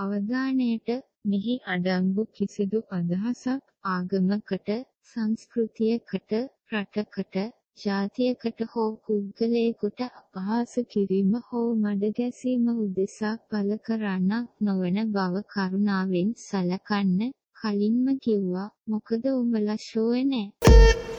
අවධානයට මෙහි අඩංගු කිසිදු අදහසක් ආගමකට සංස්කෘතියකට රටකට ජාතියකට හෝ පුද්ගලයෙකුට අපහාස කිරීම හෝ මඩගැසීම උදෙසා පළ කරන්නක් නොවන බව කරුණාවෙන් සලකන්න කලින්ම කිව්වා. මොකද උඹලා ෂෝවේ නෑ.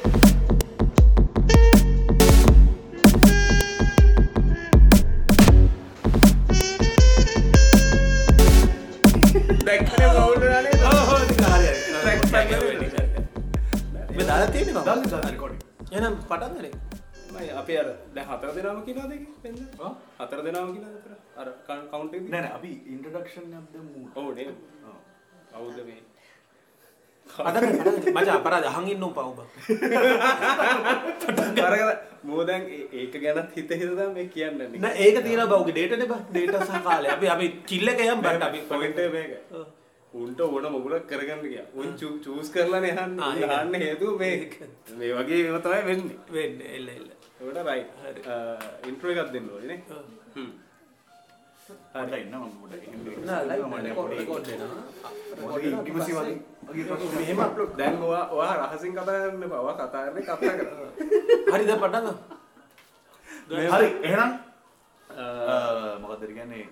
දාලා තියෙන්නේ මම. දන්න දන්න රෙකෝඩින් එහෙනම් පටන් ගන්නේ. මයි අපි අර දැන් හතර දෙනාම කියලා දෙක වෙන්න හතර දෙනාම කියලා අර කවුන්ට් එක නෑ නෑ අපි ඉන්ට්‍රොඩක්ෂන් එකක් දෙමු ඔව් නේද කවුද මේ. මචං අපරාධ අහන් ඉන්න උන් පව් බං. අරගෙන මෝ දැන් ඒ- ඒක ගැනත් හිත හිත තමයි මේ කියන්නේ නෑ ඒක තියෙනවා බං උගේ ඩේටානේ බං. ඩේටා සහ කාලය. අපි අපි චිල් එක යම් බට් අපි පොයින්ට් එක මේක උන්ට ඕන මොකුලක් කරගන්න ගියා උන් චූස් කරලා නේ අහන්න. ආ, උන් ඒක. අහන්න හේතුව මේ. මේ වගේ ඒවා තමයි වෙන්නේ. වෙන්නේ එල්ල එල්ල. ඒකට රයිට් ඉන්ට්‍රෝ එකක් දෙන්න ඕනේ නේ. හ්ම්. හරි. ඉන්න මම පොඩ්ඩක්. නෑ ලයිව් රෙකෝඩ් රෙකෝඩ් වෙනවා. මොකද ඉංග්‍රීසි වගේ? වගේ ප්‍රශ්න. මෙහෙම අප්ලෝඩ් දැන් ඔයා ඔයා රහසින් කතා කරන්න එපා. ඔයා කතා කරා හරි දැන් පටන් ගමු. හරි එහෙනම් මොකද කියන්නේ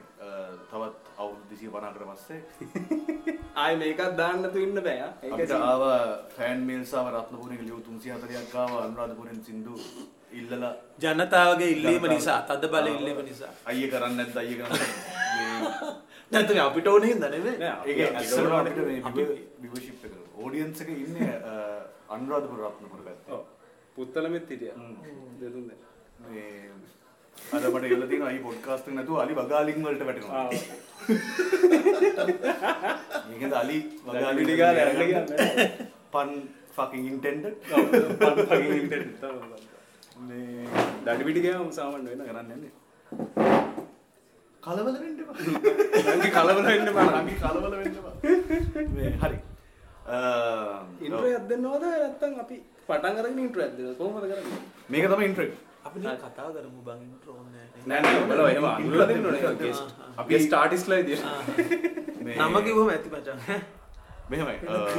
තවත් අවුරුදු 250කට පස්සේ ආයි මේකත් දාන්න තු ඉන්න බෑ අපිට ආව ෆෑන් මේල්ස් ආව රත්නපුරේ ලියු 340ක් ආව අනුරාධපුරෙන් සින්දු ඉල්ලලා ජනතාවගේ ඉල්ලීම නිසා තද බල ඉල්ලීම නිසා. අයිය කරන්නේ නැද්ද අයිය කරන්නේ නැත්නම් අපිට ඕනේ හින්දා නෙමෙයි. ඒක අපි- අපිට මේ විවර්ෂිප් එක ඔඩියන්ස් එක ඉන්නේ අනුරාධපුර රත්නපුර පැත්තේ ඔව්. පුත්තලමෙත් හිටියා දෙතුන් දෙනා. මේ අද මට ඉල්ල තියෙන අයි පොඩ්කාස්ට් එක නැතුව අලි වගාලින් වලට වැටෙනවා. මේකද අලි වගාලි ටික ගාලා යන්න කියන්නේ. පන් ෆකින් ඉන්ටෙන්ඩඩ් පන් ඉන්ටර්නෙට් තමයි. මේ දඩි පිටි ගියාම සාමාන්‍ය වෙන කරන්න යන්නේ කලබල වෙන්න එපා නංගි කලබල වෙන්න බෑ. නංගි කලබල වෙන්න එපා මේ හරි ඉන්ට්‍රෝ එකක් දෙන්නවද නැත්නම් අපි පටන් අරගෙන ඉන්ට්‍රෝ එකක් දෙන්නවද කොහොමද කරන්නේ? මේක තමයි ඉන්ට්‍රෝ අපි කතා කරමු බං ඉන්ට්‍රෝ නෑ. නෑ නෑ බලව එහෙම අඳුරලා දෙන්න ඕනේ ගෙස්ට්. දෙන්න. අපි ගෙස්ට් ආටිස්ට්ලා ඉදිරිය. නම කිව්වම ඇති මචං. මෙහෙමයි නැද්ද?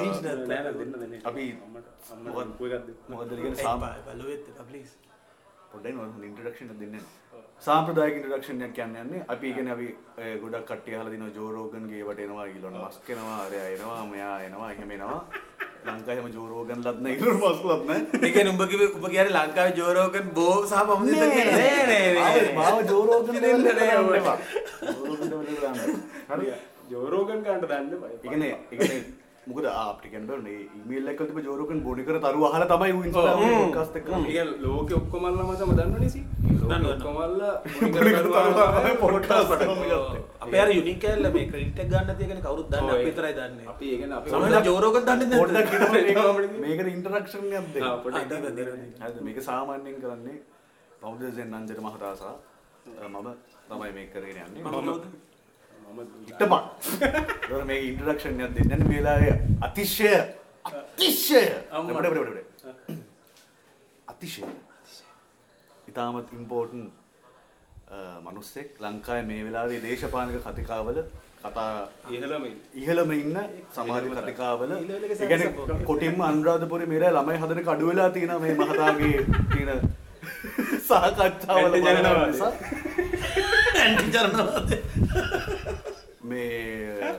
නෑ නෑ දෙන්න දෙන්න. අපි අම්මට අම්මට දෙන්න. මොකද කියන්නේ සාම බලුවෙත් ප්ලීස්. පොඩ්ඩයි නෝ ඉන්ට්‍රොඩක්ෂන් එකක් දෙන්න. සාම්ප්‍රදායික ඉන්ට්‍රොඩක්ෂන් එකක් කියන්නේ යන්නේ. අපි කියන්නේ අපි ගොඩක් කට්ටිය අහලා දිනවා ජෝ රෝගන්ගේ ඒවට එනවා ඊලොන් මස්ක් එනවා අරයා එනවා මෙයා එනවා එහෙම එනවා. ලංකාවේ හැම ජෝ රෝගන්ලත් නැහැ ඊලොන් මස්ක්ලත් නැහැ. ඒ කියන්නේ උඹ කිව්වේ උඹ කියන්නේ ලංකාවේ ජෝරෝගන් බෝ සහ කියලා. නෑ, නෑ, නෑ. මාව ජෝ රෝගන් දෙන්න නෑ නෑ ඔබට. ජෝ රෝගන් දෙන්න හරි. ජෝ රෝගන් ගන්න දාන්න? බයි. ඒ කියන්නේ මොකද අපිට කියන්න බෑ මේ ඊමේල් එකක් තිබ්බ ජෝ රෝගන් බොඩි කර තරු අහලා තමයි ඌ ඉන්ස්ටාග්‍රෑම් ඔව්. පොඩ්කාස්ට් එක කරන්නේ ඒක ලෝකෙ ඔක්කොම අල්ලා මචං දන්නවනේ සි. ලෝකෙ දන්නවා. ඔක්කොම අල්ලා මුණි කර තරු පොඩ්කාස්ට් පොඩ්කාස්ට් පටන් ගත්තා. අපේ අර යුනික් කැල්ල මේ ක්‍රෙඩිට් එක ගන්න තියෙන කවුරුත් දන්නේ අපි විතරයි දන්නේ. අපි ඒ ජෝරෝගන් දන්නේ මේක ඉන්ටරැක්ෂන් දෙන්න දෙන්න, දෙන්න, දෙන්න. හරිද මේක සාමාන්‍යයෙන් කරන්නේ පෞද්ගලික නංජන මහතා සහ අ, මම තමයි මේක කරගෙන යන්නේ මම එකක් දෙන්න මේ වෙලාවේ අතිශය. අතිශය. අම්මා. අපිට අපිට අපිට අතිශය. ඉතාමත් ඉම්පෝර්ටන් මනුස්සෙක් ලංකාවේ මේ වෙලාවේ දේශපාලනික කතිකාවල කතා ඉහළම ඉන්න. සමාජ කතිකාවල. සැකසප්පු. කොටින්ම අනුරාධපුරේ මෙරා ළමයි හදන කඩු වෙලා තියෙන මේ මහතාගේ තියෙන බලන ජනතාවාදී. නිසා. ඇන්ටි ජනතාවාදී. මේ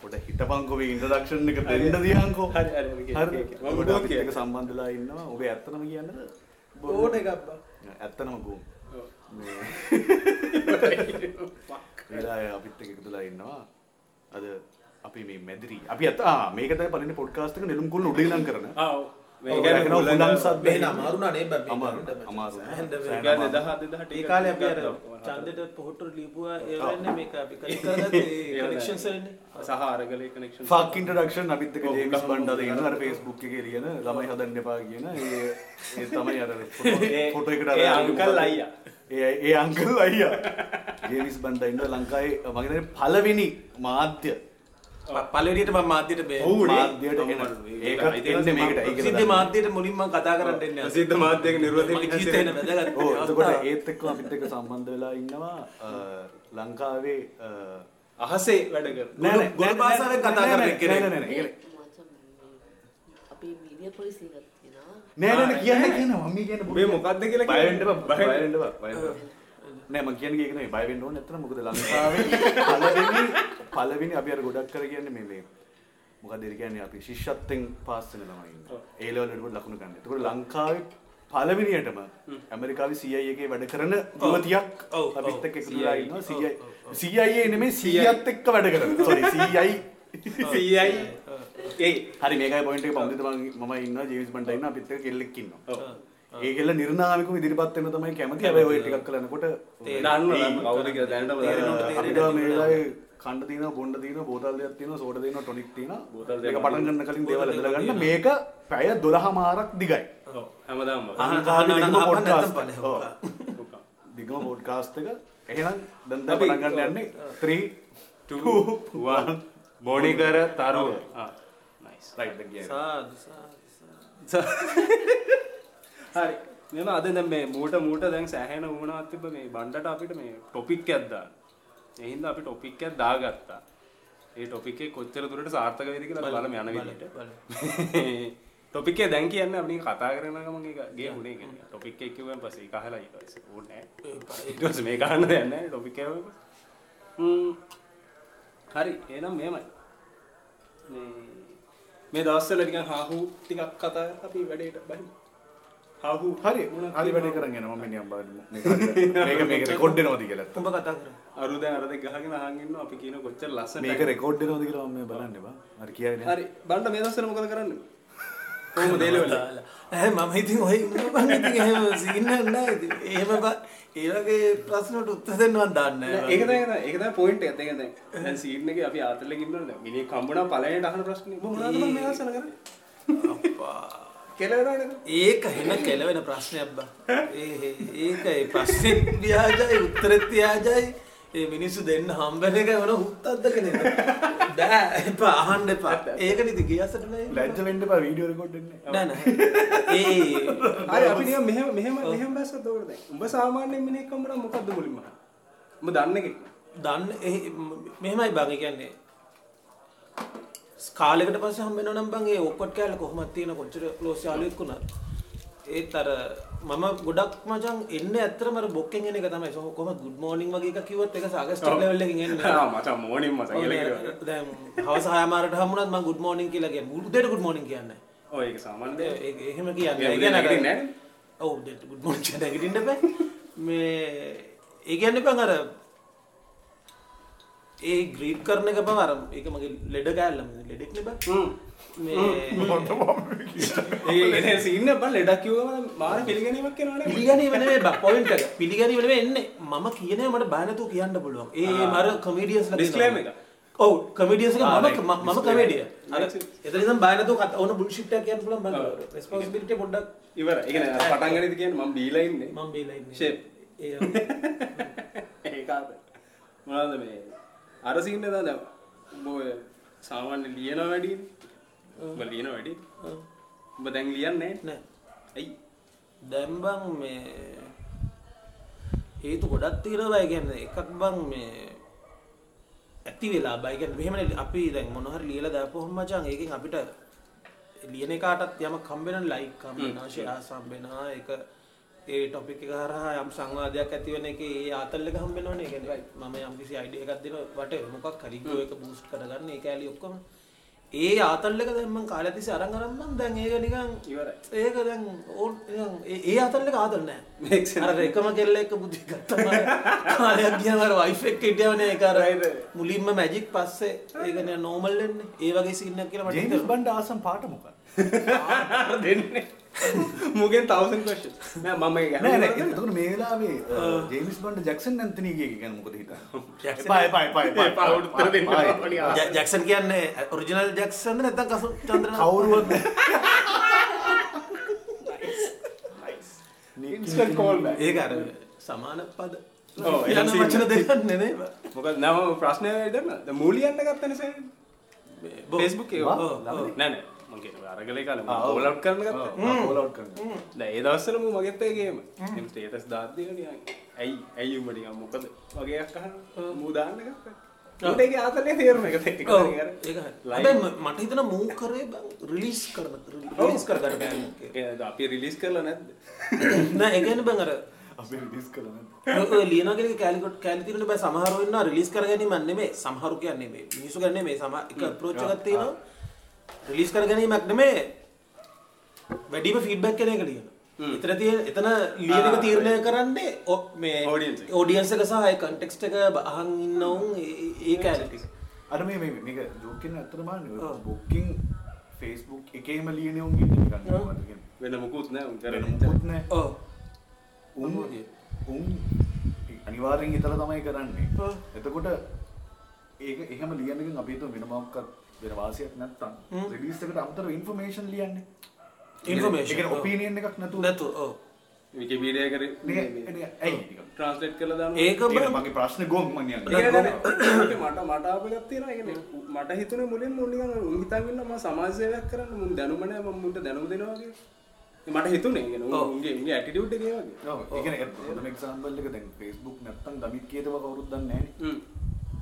පොඩ හිටපංකො මේ ඉන්ට්‍රොඩක්ෂන් එක දෙන්න දියන්කෝ හරි, හරි, හරි, හරි හරි, හරි. මම ඔබට බොහොම අපිත් කියන්න. එක්ක සම්බන්ධලා ඉන්නවා. ඔබ ඇත්තනම කියන්නද ඕන එකක්. ඇත්තනම ගෝ මේ වෙලා අපිත් එක්ක එකතුලා ඉන්නවා. අද අපි මේ මැදිරි. අපි ඇත්ත ආ මේක තමයි පළවෙනි පොඩ්කාස්ට් එක නෙළුම් උඩ ඉලම් කරන ආ ඔව්. මේ ඔව්, කියන්නේ ඒකන හුලඟ- හුලං සද්ද. මේ අමාරු නේ බං. මේ අමාරු, ගන්න බෑ. අමාරු. සෑහෙන්න සෑහෙන්න බෑ. ඒ කියන්නේ 1000 2000 ඒ කාලේ අපි අර ඡන්දෙට පොහොට්ටු ලියපුවා ඒ වෙන්නේ මේක අපි කනෙක්ට් කරගත්තේ ඒ කනෙක්ෂන්ස් වෙන්නේ. සහ අරගලේ කනෙක්ෂන් ෆක් ඉන්ට්‍රොඩක්ෂන් අපිත් එක්ක ඔව්, ජේම්ස් ගහමු. බණ්ඩාද ඉන්න අර Facebook එකේ ලියන ළමයි හදන්න එපා කියන ඒ ඒ තමයි අර ඒ- ෆොටෝ එකට අංකල් අයියා. ඒ ඒ අංකල් අයියා ඉන්න ලංකාවේ මම හිතන්නේ පළවෙනි මාධ්‍ය ප- පළවෙනියට මම මාධ්‍යයට. මාධ්‍යයට මාධ්‍යයට මුලින්ම මම කතා කරන්න එන්නේ. ප්‍රසිද්ධ මාධ්‍යයක නිර්වෘතිය මගේ ජීවිතේ වෙන වැදගත් ඕ අවස්ථාවක්. එතකොට ඒත් එක්ක අපිත් එක්ක සම්බන්ධ වෙලා ඉන්නවා ලංකාවේ අහසේ වැඩ කර භාෂාවෙන් නෑ, කතා නෑ, කරන නෑ, කියන්න කියන්න. මම කියන්න මේ මොකක්ද කියලා බය වෙන්න නෑ මම කියන්නේ ඒක නෙවෙයි. බය වෙන්න ඕනේ නැත්නම් මොකද ලංකාවේ පළවෙනි පළවෙනි අපි අර ගොඩක් කර කියන්නේ මේ මේ මොකද ඒ කියන්නේ අපි ශිෂ්‍යත්වෙන් පාස් වෙන ළමයි ඉන්නේ. ඒ ලෙවල් වලට ලකුණු ගන්න. ඒකෝට ලංකාවේ පළවෙනියටම ඇමරිකාවේ CIA එකේ වැඩ කරන යුවතියක්. අපිත් එක්ක එකතු වෙලා ඉන්නවා. CIA CIA නෙමෙයි CIAත් එක්ක වැඩ කරන. sorry CI සීයි ඒ. හරි මේකයි පොයින්ට් එක. පොම්දිත මම ඉන්නවා. ජේම්ස් බන්ඩ් ඉන්නවා. අපිත් එක්ක කෙල්ලෙක් ඉන්නවා. ඒ කෙල්ල නිර්නාමිකව ඉදිරිපත් වෙන්න තමයි කැමති. හැබැයි ඔය ටිකක් කරනකොට දන්න කවුද කියලා දන්නවා. අපිට මේ වෙලාවේ කණ්ඩ තියෙනවා බොණ්ඩ තියෙනවා බෝතල් දෙකක් තියෙනවා සෝඩා තියෙනවා ටොනික් තියෙනවා. බෝතල් මේක දෙකක් පටන් ගන්න කලින් දේවල් ඇදලා ගන්න මේක පැය 12 මාරක් දිගයි. ඔව් හැමදාම අහන. නැත්තම් ඔව්. බලන්න. දිගම පොඩ්කාස්ට් එක. එහෙනම් දැන් දැන් පටන් ගන්න යන්නේ 3 2 1 බොඩි කර තරුව ආ නයිස් රයිට් දැන් කියන්නේ. සාදු සාදු සාදු. හරි මෙම අද දැන් මේ මූට මූට දැන් සෑහෙන වුණාත් තිබ්බ මේ බණ්ඩට අපිට මේ ටොපික් එකක් දාන්න. ඒ හින්දා අපි ටොපික් එකක් දාගත්තා. ඒ ටොපික් එක කොච්චර දුරට සාර්ථක වෙයිද කියලා බලමු යන විදිහට. ටොපික් දැන් කියන්නේ අපි කතා කරන ගමන් ඒක ගේ උනේ කියන්නේ. ටොපික් එක කිව්වන් පස්සේ ඒක අහලා ඊට පස්සේ ඕනේ. ඊට පස්සේ මේක අහන්න දෙයක් නැහැ ටොපික් එක. හරි එහෙනම් මෙහෙමයි. මේ මේ දවස්වල නිකන් හාහු ටිකක් කතා අපි වැඩේට බහිමු. හරි හරි වැඩේ කරන් යනවා මම නියම් බලමු. මේක මේක රෙකෝඩ් වෙනවද කියලා. උඹ කතා කර අරු දැන් අර දෙක ගහගෙන අහන් ඉන්නවා අපි කියන කොච්චර ලස්සනයි. මේක රෙකෝඩ් වෙනවද කියලා මම බලන්න බා. හරි කියන්නේ. හරි බණ්ඩ මේ දවස්වල මොකද කරන්නේ? කොහොමද දේලවල? ඇ මම ඉතින් ඔය ඉන්න ඉතින් එහෙම සිගන්න නෑ ඉතින් එහෙම බ ඒ වගේ ප්‍රශ්නට උත්තර දෙන්න මන් දන්නේ නෑ ඒක තමයි ඒක තමයි පොයින්ට් එක. දැන් දැන් සීන් එකේ අපි ආතල්ලෙක ඉන්නවනේ. මිනිහ කම්බුණා පළවෙනිට අහන ප්‍රශ්නේ. මොනවද මම මේ දවස්වල කරන්නේ? අප්පා කෙලවරනේ. ඒක හෙන කෙලවෙන ප්‍රශ්නයක් බා ඒ ඒක ඒ ප්‍රශ්නෙත් ව්‍යාජයි උත්තරෙත් ව්‍යාජයි ඒ මිනිස්සු දෙන්න හම්බෙන එක වන හුත්තක්ද කෙනෙක් බෑ එපා අහන්න එපා ඒක නිති ගියසට නෑ ලැජ්ජ වෙන්න එපා වීඩියෝ රෙකෝඩ් වෙන්නේ. නෑ නෑ ඒ හරි අපි නිකන් මෙහෙම මෙහෙම මෙහෙම බැස්සත් උඩ දැන්. උඹ සාමාන්‍යයෙන් මිනිහෙක් කම්බුණා මොකද්ද මුලින්ම? උඹ දන්නේ කෙනෙක්. දන්න මෙහෙමයි බං කියන්නේ කාලෙකට පස්සේ හම්බෙනවා නම් බං ඒ ඔක්කොට් කෑල්ල කොහොමද තියෙන කොච්චර ක්ලෝස් යාළුවෙක් වුණත් ඒත් අර මම ගොඩක් මචං එන්නේ ඇත්තටම අර බොක්කෙන් එන එක තමයි. සෝ කොහොමද good morning වගේ එකක් කිව්වොත් ඒක සාගස්ටික් ලෙවල් එකකින් එන්නේ. ආ මචං මෝනින් මචං කියලා කිව්වා. දැන් හවස 6 මාරට හම්බුණත් මම good morning කියලා කියන්නේ. උදේට good morning කියන්නේ. ඔය ඒක සාමාන්‍ය දෙයක්. ඒ- එහෙම කියන්නේ. ඒ ඒ කියන්නේ අර- නැගිටින්නේ නැහැනේ. ඔව් good morning කියලා නැගිටින්න බෑ. මේ ඒ කියන්නේ බං අර ඒ ග්‍රීට් කරන එක බං අර ඒක මගේ ලෙඩ කෑල්ලම ලෙඩෙක් නේ බං. මේ ඒ ඒ සීන් එක බල ලෙඩක් කිව්වම මාර පිළිගැනීමක් නේ. පිළිගැනීම නෙමෙයි බං පොයින්ට් එක පිළිගැනීම එන්නේ මම කියනේ මට බය නැතුව කියන්න පුළුවන් ඒ මර කොමීඩියන්ස් Disclaimer එක. ඔව් කොමීඩියන්ස් එක ආ, මම. මම Right. එතන නැතුව කතා ඕන බුල්ෂිට් එකක් කියන්න පුළුවන් බං ඔව්. රෙස්පොන්සිබිලිටි පොඩ්ඩක් ඉවර. ඒ කියන්නේ පටන් ගන්නද කියන්නේ මම බීලා ඉන්නේ. මම බීලා ඉන්නේ Shape. ඒ. මොනවද මේ අර සීන් එක දැන් උඹ ඔය සාමාන්‍ය ලියන. උඹ ලියන වැඩි. උඹ දැන් ලියන්නේ. නෑ ඇයි? දැන් බං මේ හේතු ගොඩක් තියෙනවා ඒ කියන්නේ එකක් බං මේ ඇති වෙලා බයි කියන්නේ මෙහෙමනේ අපි දැන් මොන හරි ලියලා දාපුවම මචං ඒකෙන් අපිට ලියන එකටත් යමක් හම්බ වෙනවා ලයික් ෂෙයාර්ස් හම්බ වෙනවා ඒක ඒ ටොපික් එක හරහා යම් සංවාදයක් ඇති වෙන එකේ ඒ ආතල් එක හම්බ වෙනවනේ. ඒ කියන්නේ මම යම් කිසි අයිඩියා එකක් දෙනවා වට මොකක් හරි ගෝ එක බූස්ට් කරගන්න ඒ කැලි ඔක්කොම. ඒ ආතල් එක දැන් මම කාලය තිස්සේ අරන් අරන් මම දැන් ඒක නිකන් ඉවරයි. ඒක දැන් ඕන් නිකන් ඒ අතල් එක ආතල් නෑ. අර එකම කෙල්ල එක බුද්ධි ගත්තම කාලයක් ගියාම අර වයිෆ් එක්ක හිටියවනේ ඒක අර මුලින්ම මැජික් පස්සේ ඒක නේ නෝමල් වෙන්නේ. ඒ වගේ සීන් එකක් කියලා මට ජේම්ස් හිතෙනවා. බන්ඩ් ආසම් පාට මොකක්ද? දෙන්නේ. මුගෙන් 1000 question. නෑ මම නෑ නෑ එතකොට මේ වෙලාවේ ජේම්ස් බන්ඩ් ජැක්සන් එක ගැන මොකද හිතන්නේ? ජැක්සන්- දෙන්න ජැක්සන් කියන්නේ ඔරිජිනල් ජැක්සන්ද නැත්නම් කසු චන්ද්‍රනාත් කවුරුවත් instant call back. ඒක අර සමාන පද වචන scene. දෙකක් නෙනේ මොකද නම ප්‍රශ්නය දෙන්න. දැන් මූලියන්න ගත්තනේ සර්. බෝ. අරගලේ කාලේ මම ආ, ඔව්. කෝල් අවුට් කරන්න ගත්තා. කෝල් අවුට් කරනවා. දැන් ඒ දවස්වල මම මගෙත් ඒ ගේම. එම් ස්ටේටස් දාද්දී නිකන් ඇයි ඇයි උඹ නිකන් මොකද? වගේ එකක් අහන්න. මූ දාන්න ගත්තා. උට ඒක ආතලේ තේරුම එක එක ඔව්, ඒක හරි. හැබැයි ම- මට හිතන මූ කරේ බං රිලීස් කරන රිලීස් කරගන්න බෑ අපි රිලිස් කරලා නැද්ද? නෑ ඒ කියන්නේ බං අර අපි රිලිස් කළා ඔය ලියනගෙන කැලිකොට් කැලි තියෙන බෑ සමහරව ඉන්නවා රිලීස් කර ගැනීමක් නෙමෙයි සමහරු කියන්නේ මේ මිනිස්සු ගන්නේ මේ සම එක අප්‍රෝච් එකක් තියෙනවා රිලීස් කර ගැනීමක් නෙමෙයි වැඩිම ෆීඩ්බැක් කෙන එක ලියන එතන තියෙන එතන ලියන එක තීරණය කරන්නේ ඔ- මේ Audience එක. ඔඩියන්ස් එක සහ ඒ කන්ටෙක්ස්ට් එක අහන් ඉන්නවුන් ඒ- ඒ කැලිටි අර මේ මේ මේක ජෝකෙන් ඇත්තටම ඔව්. බුකින් ෆේස්බුක් එකේම ලියන උන් ඉන්නේ. වෙන මුකුත් නෑ උන් වෙන කරන්නේ මොකුත් නෑ. ඔව් උන්? උන් අනිවාර්යෙන් හිතලා තමයි කරන්නේ. එතකොට ඒක එහෙම ලියන එකෙන් අපි හිතුව වෙන මොකක්වත් වෙන වාසියක් නැත්තම්. රිලීස් එකට අමතරව ඉන්ෆර්මේෂන් ලියන්නේ. Information, ඒ කියන්නේ. ඔපිනියන් එකක් නැතුව. නැතු ඔව්. විකිපීඩියා කරේ නේ- නේ- ඇයි? නිකන්. ට්‍රාන්ස්ලේට් කරලා දානවා ඒක මගේ ප්‍රශ්නේ ගොම් මම. කියන්නේ මට මට ආපු එකක් තියෙනවා. ඒ කියන්නේ මට හිතුනේ මුලින්ම මුන් නිකන් උන් හිතන් ඉන්නවා මම සමාජ සේවයක් කරන්න. මුන් දැනුම නෑ. මම මුන්ට දැනුම දෙනවා වගේ. මට හිතුනේ. ඒ කියන්නේ උන්- උන්ගේ උන්ගේ ඇටිටියුඩ් එක ඒ වගේ. ඔව්. ඒ කියන්නේ හොඳම එක්සැම්පල් එක. දැන් Facebook නැත්තම් දමිත් කියතව කවුරුත් දන්නේ නැහැ හ්ම්.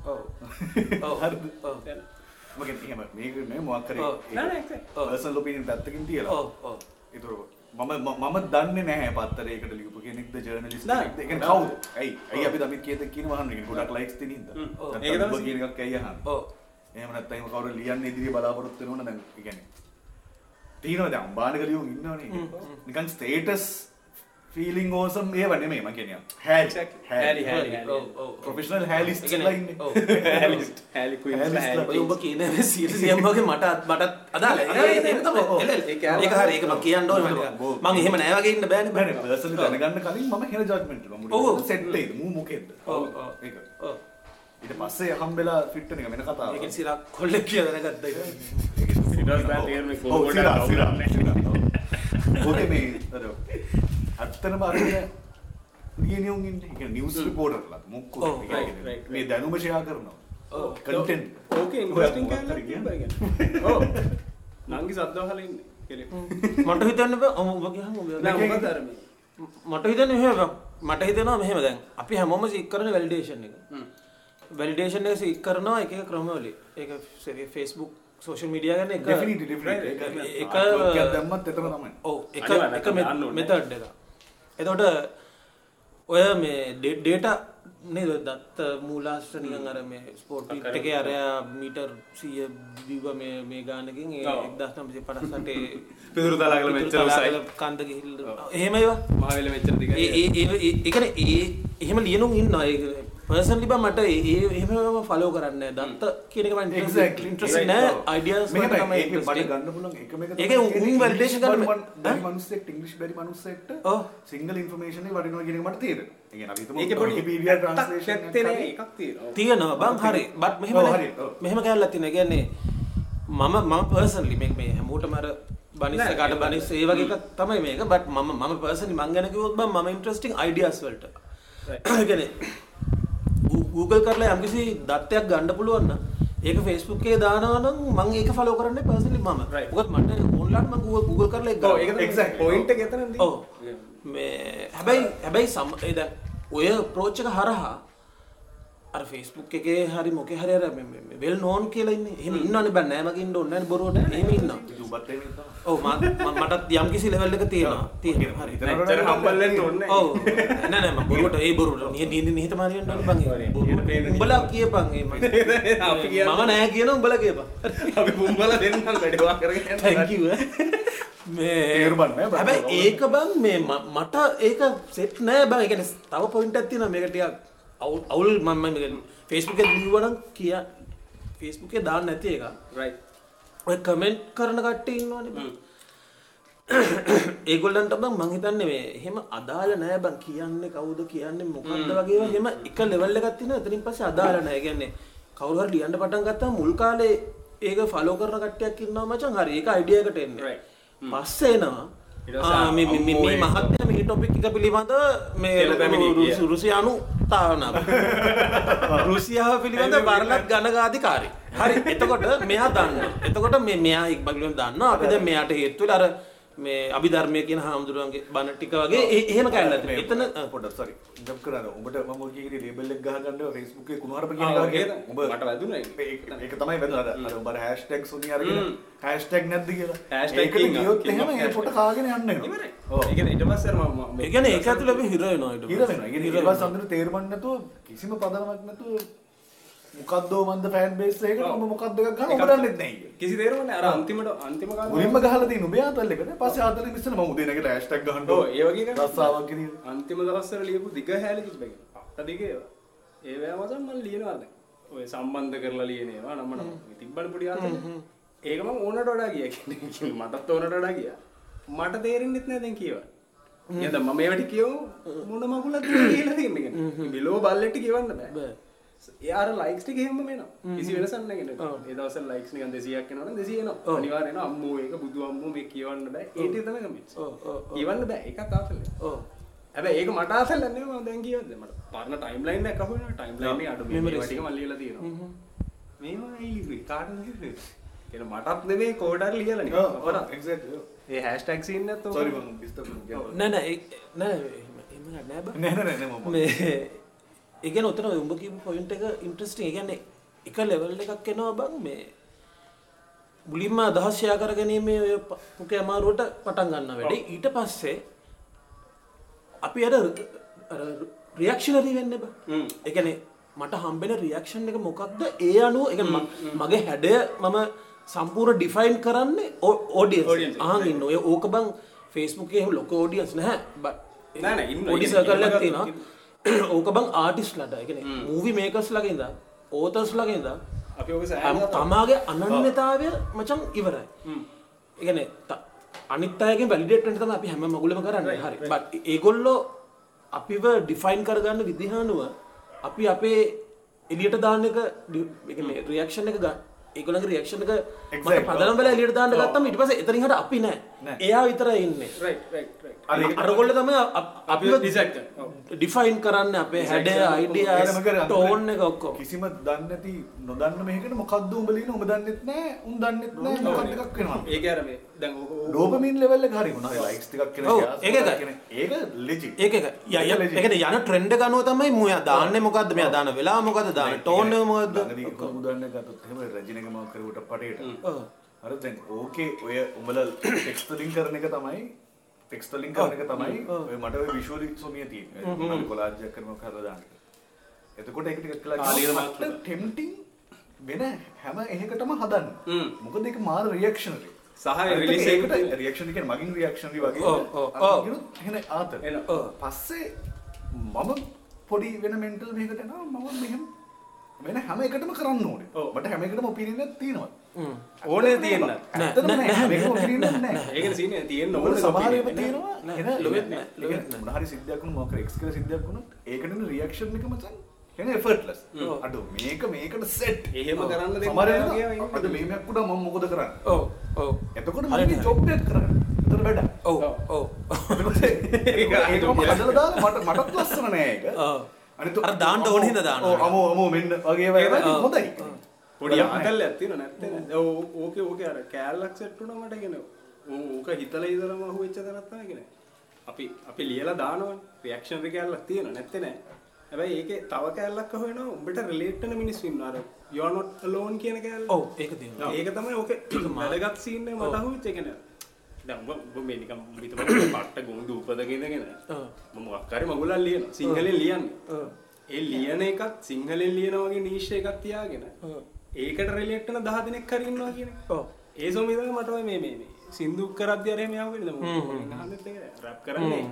ඔව්. ඔව්. හරිද? ඔව් දැන් මගේ එහෙම මේක නේ මොකක් හරි ඔව්. නෑ නෑ exact. ඔව්. පර්සනල් ඔපිනියන් පැත්තකින් තියලා. ඒතර මම ම- මම දන්නේ නැහැ පත්තරයකට ලියපු කෙනෙක්ද නෑ. ඒ කියන්නේ කවුද? ඇයි? ඇයි අපි දමිත් කියත කියන වහන්නේ ගොඩක් ලයික්ස් තියෙන හින්දා. හ්ම්. ඔව්. නැත්නම් ඒක තමයි ඔබ කියන එකක් ඇයි අහන්නේ? ඔව් එහෙම නැත්නම් එහෙම කවුරු ලියන්නේ ඉදිරිය බලාපොරොත්තු වෙනවනේ දැන් ඒ කියන්නේ. තියෙනවා දැන් අම්බානක ලියුම් ඉන්නවනේ. නිකන් ස්ටේටස් ෆීලිං මම ඔව් ප්‍රොෆෙෂනල් හැලිස්ට් ඒ කියන්නේ- ලා ඉන්නේ. ඔව්. හැලිස්ට් හැලි ක්වීන්ස් හැලිස්ට් ඔය ඔබ කියන සියම් වගේ මට මටත් අදාළ ඒක තමයි. එල එල. ඒක හරි. ඒක මම කියන්න. මම එහෙම නෑ වගේ ඉන්න බෑනේ. බෑ බෑ. පර්සනලි දැනගන්න කලින් මම හෙන මූ ඔව්, ඔව්. ඒක. ඔව්. ඊට පස්සේ හම්බෙලා ෆිට් වෙන එක වෙන කතාවක් ඒකෙන් සිරා කොල්ලෙක් කියලා දැනගත්ත එක. ඊට පස්සේ තේරෙන්නේ ඔව්, කොහොමද සිරා, සිරා, නැහැ. සිරා, ඔව්. ඕකේ මේ අර ඇත්තටම අරගෙන ලියනියුන් ඉන්නේ කියන්නේ නිවුස් රිපෝටර්ලා මොක්කෝ මේ දැනුම ෂෙයා කරනවා. Content okay interesting. ඔව්. නංගි සද්දවහල ඉන්නේ. කෙනෙක්. මට හිතන්න බෑ ඔබ කියහම ඔබ. මට හිතන්න එහෙම බෑ. මට හිතෙනවා මෙහෙම දැන් අපි හැමෝම සීක් කරන වැලිඩේෂන් එක. වැලිඩේෂන් එක සීක් කරනවා එක එක ක්‍රමවලින් ඒක ෆේස්බුක් සෝෂල් මීඩියා ගන්න එක ඩෙෆිනිට්ලි ඩෙෆිනිට්ලි එක- එක එක. මෙතඩ් එක එතකොට ඔය මේ ඩේට නේද දත්ත මූලාශ්‍ර නිකන් අර මේ ස්පෝර්ට් පීට් එකේ අරයා මීටර් 100 බිව මේ මේ ගානකින් ඒ ඔව්. 1958 පිදුරු තලාගල මෙච්චර උසයි. කන්ද ගිහිල්ලා එහෙම ඒවා මහවෙල මෙච්චර දිගයි. ඒ ඒ ඒ- ඒ එහෙම ලියනුම් ඉන්නවා ඒක පර්සනලි බා මට ඒ ඒ එහෙම ෆලෝ කරන්නේ. දත්ත කියන එක මම Exactly. Interest Right. නෑ. අයිඩියාස් ගන්න ගන්න English බෑ. බැරි මනුස්සෙක්ට. සිංගල් ඉන්ෆර්මේෂන් වටිනවා කියන එක මට තේරෙනවා. ඒ කියන්නේ අපි හිතමු ඒකේ පොඩි Wikipedia පැත්තක් translation නැත්තේ එකක් නෑ හරි. එකක් තියෙනවා. බං හරි බට් මෙහෙම. මෙහෙම කැල්ලක් තියෙනවා කියන්නේ මම මම පර්සනලි මේ මේ හැමෝටම අර බනිස් නෑ, එකට ඒක බනිස් ඒ වගේ තමයි මේක බට් මම මම පර්සනලි මං ගැන කිව්වොත් බං මම ඉන්ට්‍රස්ටිං අයිඩියාස් වලට Goo- Google කරලා යම්කිසි දත්තයක් ගන්න පුළුවන් නම් ඒක Facebook එකේ දානවා නම් මම ඒක ෆලෝ කරන්නේ පර්සනලි මම. මොකද මට ඕන්ලයින් මම Google කරලා ගන්නවා. ඒක Exactly. පොයින්ට් එක එතනදී. ඔව්. මේ හැබැයි හැබැයි සම ඒ දැන් ඔය අප්‍රෝච් එක හරහා අර Facebook එකේ හරි මොකේ හරි අර වෙල් නෝන් කියලා ඉන්නේ. එහෙම ඉන්නවනේ බෑ නෑ මගේ ඉන්න ඕනේ නෑ බොරුවට. තමයි. ඔව් මම මටත් යම් කිසි ලෙවල් එක තියෙනවා. තියෙනවා. හරි. නැච්චර හම්බල් වෙන්න ඕනේ ඔව් නෑ නෑ මම බොරුවට ඒ බොරුවට නිහ නිහ නිහතමානී වෙන්න ඕනේ බං. උඹලා කියපන් ඒ මම. අපි කියන්න. මම නෑ කියන උඹලා කියපන්. අපි පුම්බල දෙන්නම් වැඩිවා කරගෙන බෑ. හැබැයි ඒක බං මේ මට ඒක සෙට් නෑ බං කියන්නේ තව පොයින්ට් එකක් තියෙනවා මේක ටිකක් අවුල් මම එකේ ලියුවනම් කිය එකේ දාන්න නැති එක ඔය කමෙන්ට් කරන කට්ටිය ඉන්නවනේ. ඒගොල්ලන්ට බං මං හිතන්නේ මේ එහෙම අදාළ නෑ බං කියන්නේ කවුද කියන්නේ මොකක්ද වගේ එහෙම එක ලෙවල් එකක් තියෙනවා. එතනින් පස්සේ අදාළ නෑ. කවුරු හරි ලියන්න පටන් ගත්තාම මුල් කාලේ ඒක ෆලෝ කරන කට්ටියක් ඉන්නවා මචං. හරි ඒක අයිඩියා එකට එන්නේ. Right. පස්සේ එනවා. ඊට පස්සේ ආ, මේ මේ- මේ- මේ අම්මෝ මහත්ය මේ ටොපික් එක පිළිබඳ මේ රුසියානු තාවනාව රුසියාව පිළිබඳ බරලත් ගණකාධිකාරී හරි එතකොට මෙයා දන්න එතකොට මේ මෙයා ඉක්බගලෙන් දන්න අපි දැන් මෙයාට හේතු වෙලා අර මේ අභිධර්මය කියන හාමුදුරුවන්ගේ බණ ටික වගේ එහෙම කැල්ල එතන පොඩ සරි ජම් කරන්න උඹට මම කීරි ලේබල් එක ගහගන්න ෆේස්බුක් එකේ කුණුහරුප කියන එක උඹ මට වැදුනා. ඒක. ඒක තමයි වැදුනා. අර අර උඹ හැෂ්ටැග් සුනි අරගෙන. හැෂ්ටැග් නැද්ද කියලා? Hashtag king, ගියොත් එහෙම ඒ hashtag. පොට කාගෙන යන්න වෙනවා. ඉවරයි. ඔව්. ඒ කියන්නේ ඊට පස්සේ අර මම- ඒ කියන්නේ ඒක ඇතුළේ අපි හිර වෙනවා ඊට ඊට වෙනවා. ඒ කියන්නේ ඊට පස්සේ අන්තිමට තේරුම් නැතුව කිසිම පදනමක් නැතුව මොකද්දෝ මන්ද ෆෑන් බේස් එකකට ඔව්. උඹ මොකද්ද එකක් ගන්න නැහැ ඒක. කිසි නැහැ. අර අන්තිමට අන්තිම මුලින්ම ගහලා පස්සේ ආතල් ඉස්සෙල්ලා මම උදේ නැගිටලා හැෂ්ටැග් ගහන්න ඔව්, ඒ වගේ එකක්. රස්සාවක් අන්තිම දවස්වල ලියපු දිග හැලි තිබ්බේ. අට දිග ඒවා. ඒවැ මසන් මම ලියනවා දැන්. ඔය සම්බන්ධ කරලා ලියන ඒවා නම් මම තිබ්බන පොඩි ආතල්. ඒක මම ඕනට වඩා ගියා කියන්නේ. මටත් ඕනට වඩා ගියා. මට තේරෙන්නෙත් නෑ දැන් කියවන්න. නේද මම මේවට කියවු මොන මගුලක් කියලා. බිලෝ බල්ලෙට කියවන්න බෑ. බෑ. යාර ලයික්ස් ටික එහෙම වෙනවා. කිසි වෙනසක් නැහැ නේද? ඒ දවස්වල ලයික්ස් නිකන් 200ක් එනවනම් 200 එනවා. අනිවාර්යෙන් එනවා. අම්මෝ ඒක බුදු අම්මෝ මේ කියවන්න බෑ. ඒ ටික තමයි කමෙන්ට්ස්. ඔව් ඔව් කියවන්න බෑ. ආතල්. ඔව් හැබැයි ඒක මට ආතල් නෙමෙයි මම දැන් කියවද්ද මට පරණ ටයිම්ලයින් එකක් අහුවෙනවා. ටයිම්ලයින් එක අඩු ටික මම ලියලා තියෙනවා. මේවා ඇයි කාටද කිව්වේ? කියන මටත් නෙමෙයි කෝඩර් ලියලා නේ. අපරාධ. එක්සැක්ට්ලි ඒ හැෂ්ටැග් සීන් නැත්තෝ. සෝරි මම ඩිස්ටර්බ් කරනවා නෑ නෑ ඒගැන ඔතන උඹ කිව් පොයින්ට එක ඉන්ට්‍රස්ටිං ඒගැන්නේ එක ලෙවල් එකක් එනවා බං මේ මුලින්ම අදහස්්‍යයා කර ගැනීමේ ඔය පුක අමාරුවට පටන් ගන්න වැඩි. ඊට පස්සේ අපි අර රියක්ෂනරී වෙන්න බ. එකන මට හම්බෙන රියක්ෂන් එක මොකක්ද? ඒ අනුව එක මගේ හැඩය මම සම්පූර් ඩිෆයින් කරන්න ඕඩිය. ආගන්න ඔය ඕක බං ෆේස්බුකේ ලොක ෝඩියන්ස් නැහැ. නෑ, නෑ, ඉන්න- පොඩි ඉන්න- සර්කල්ලක් ඉන්න- තියෙනවා ඕක බං ආටිස් ලට එකන මූවි මේකස් ලගේද ඕතස් ලගේද තමාගේ අනන්‍යතාවය මචන් ඉවරයි. එකන අනිත්තයගේ වැලිඩේට්ට තම අපි හැම මගුලම කරන්න. හරි. බට ඒගොල්ලෝ අපිව ඩිෆයින් කරගන්න විදිහානුව අපි අපේ එලියට දාන්න එක රියක්ෂණ එක ගන්න ඒගොලගේ රියක්ෂණ එක. පදනම් බල එලියට දාන්න ගත්තම ඉට පස එතරිහට අපි නෑ. නෑ. එයා විතර ඉන්න. අරගොල්ල තම අපි. ඩිෆයින් කරන්න අපේ හැඩ අයිඩිය. ටෝන් එක ඔක්කොම. කිසිම දන්නේ නැති නොදන්න මේකට මොකද්ද උඹ ලියන උඹ දන්නෙත් නැහැ උන් දන්නෙත් නැහැ මොකක්ද එකක් වෙනවා? ඒක අර මේ දැන් ඕක- ඕක- ඩෝපමින් ලෙවල් එක හරි මොනවා ලයික්ස් ටිකක් ඒක. කියන ඒක ය-. ඒකනේ යන ට්‍රෙන්ඩ් ගනුව තමයි මුයා දාන්නේ මොකද්ද? මෙයා දාන වෙලාව මොකද්ද? දාන ටෝන් එක මොකද්ද? ළඟදී උදාහරණයක් ගත්තොත් එහෙම රජිනක මම කරුවට පටේට. අර දැන් ඕකේ ඔය උඹලා ටෙක්ස්ට් වලින් කරන එක තමයි ටෙක්ස්ට් වලින් කරන එක තමයි ඔය මට ඔය විෂුවලි සොමිය තියෙන්නේ. මම කොලාජ් එකක් කරනවා කරලා දාන්න. එතකොට ඒක ටිකක් ආ, ලියන කියලා මාත්‍ර. ටෙම්ටිං වෙන හැම එකකටම හදන්න. මොකද ඒක මාර රියැක්ෂනරි සහ release එකකට රියක්ෂන් කියන්නේ මගින් රියක්ෂනරි වගේ. එන. ඔව්. පස්සේ මම පොඩි වෙන මෙන්ටල් මේකට එනවා. මම මෙහෙම වෙන හැම එකටම කරන්න ඕනේ ඔව්. මට හැම එකටම ඔපිනියන් එකක් තියෙනවා හ්ම්. ඕනේ තියෙන්න. නෑ, නෑ නෑ, නෑ, නෑ, නෑ. නෑ. ඒකනේ සීනේ තියෙන්න ඕන ඕනේ සමහර ඒවා opinion. තියෙනවා නෑ, එන ලොවෙත් නෑ, ලොවෙත් කියන්නේ මොන හරි සිද්ධියක් වුණා මොකක් එක්ස් කියලා සිද්ධියක් වුණොත් ඒකටන රියැක්ෂන් එක මචං එන එෆර්ට්ලස් අඩෝ මේක මේකට සෙට් එහෙම කරන්න දෙන්න සමහර බෑ වෙලාවට කියලා. අද මේමයක් උඩ මම මොකද කරන්නේ ඔව් ඔව් එතකොට හරි මගේ නෑ. ජොබ් එක කරන්න එතන වැඩ ඔව් ඔව් ඒක දාලා මට මටත් ලස්සන නෑ ඒක ඔව්. අනිත් අර දාන්න ඕන හින්දා දාන්න ඔව් අමෝ අමෝ මෙන්න වගේ ඒවා. හොඳයි පොඩි ආතල්ලයක් තියෙන නැත්තේ නෑ. දැන් ඕ- ඕකේ ඕකේ අර කෑල්ලක් සෙට් වුණා මට කියන ඕක හිතලා ඉඳලම අහුවෙච්ච තැනක් තමයි කියන්නේ. අපි අපි ලියලා දානවනේ. රියැක්ෂන් එක කෑල්ලක් තියෙන නැත්තේ නෑ. හැබැයි ඒකේ තව කෑල්ලක් අහුවෙනවා උඹට රිලේට් වෙන මිනිස්සු ඉන්නවා. අර you are not alone කියන කෑල්ල. ඔව් ඒක තියෙනවා ඒක තමයි ඕකේ වැදගත් සීන් එක මට අහුවෙච්ච එක නෑ. දැන් උඹ උඹ මේ නිකන් හිතමු පට්ට ගොංගු උපදගෙන ඉඳගෙන ඔව්. මම මොකක් හරි මගුලක් ලියනවා. සිංහලෙන් ලියන්නේ. ඒ ලියන එකත් සිංහලෙන් ලියන වගේ නීෂ එකක් තියාගෙන. ඒකට වෙන 10 දෙනෙක් හරි ඉන්නවා කියන. ඒ සොමිද මට ඔය මේ මේ සින්දු අහන්නත් ඒක රැප් කරන්නේ.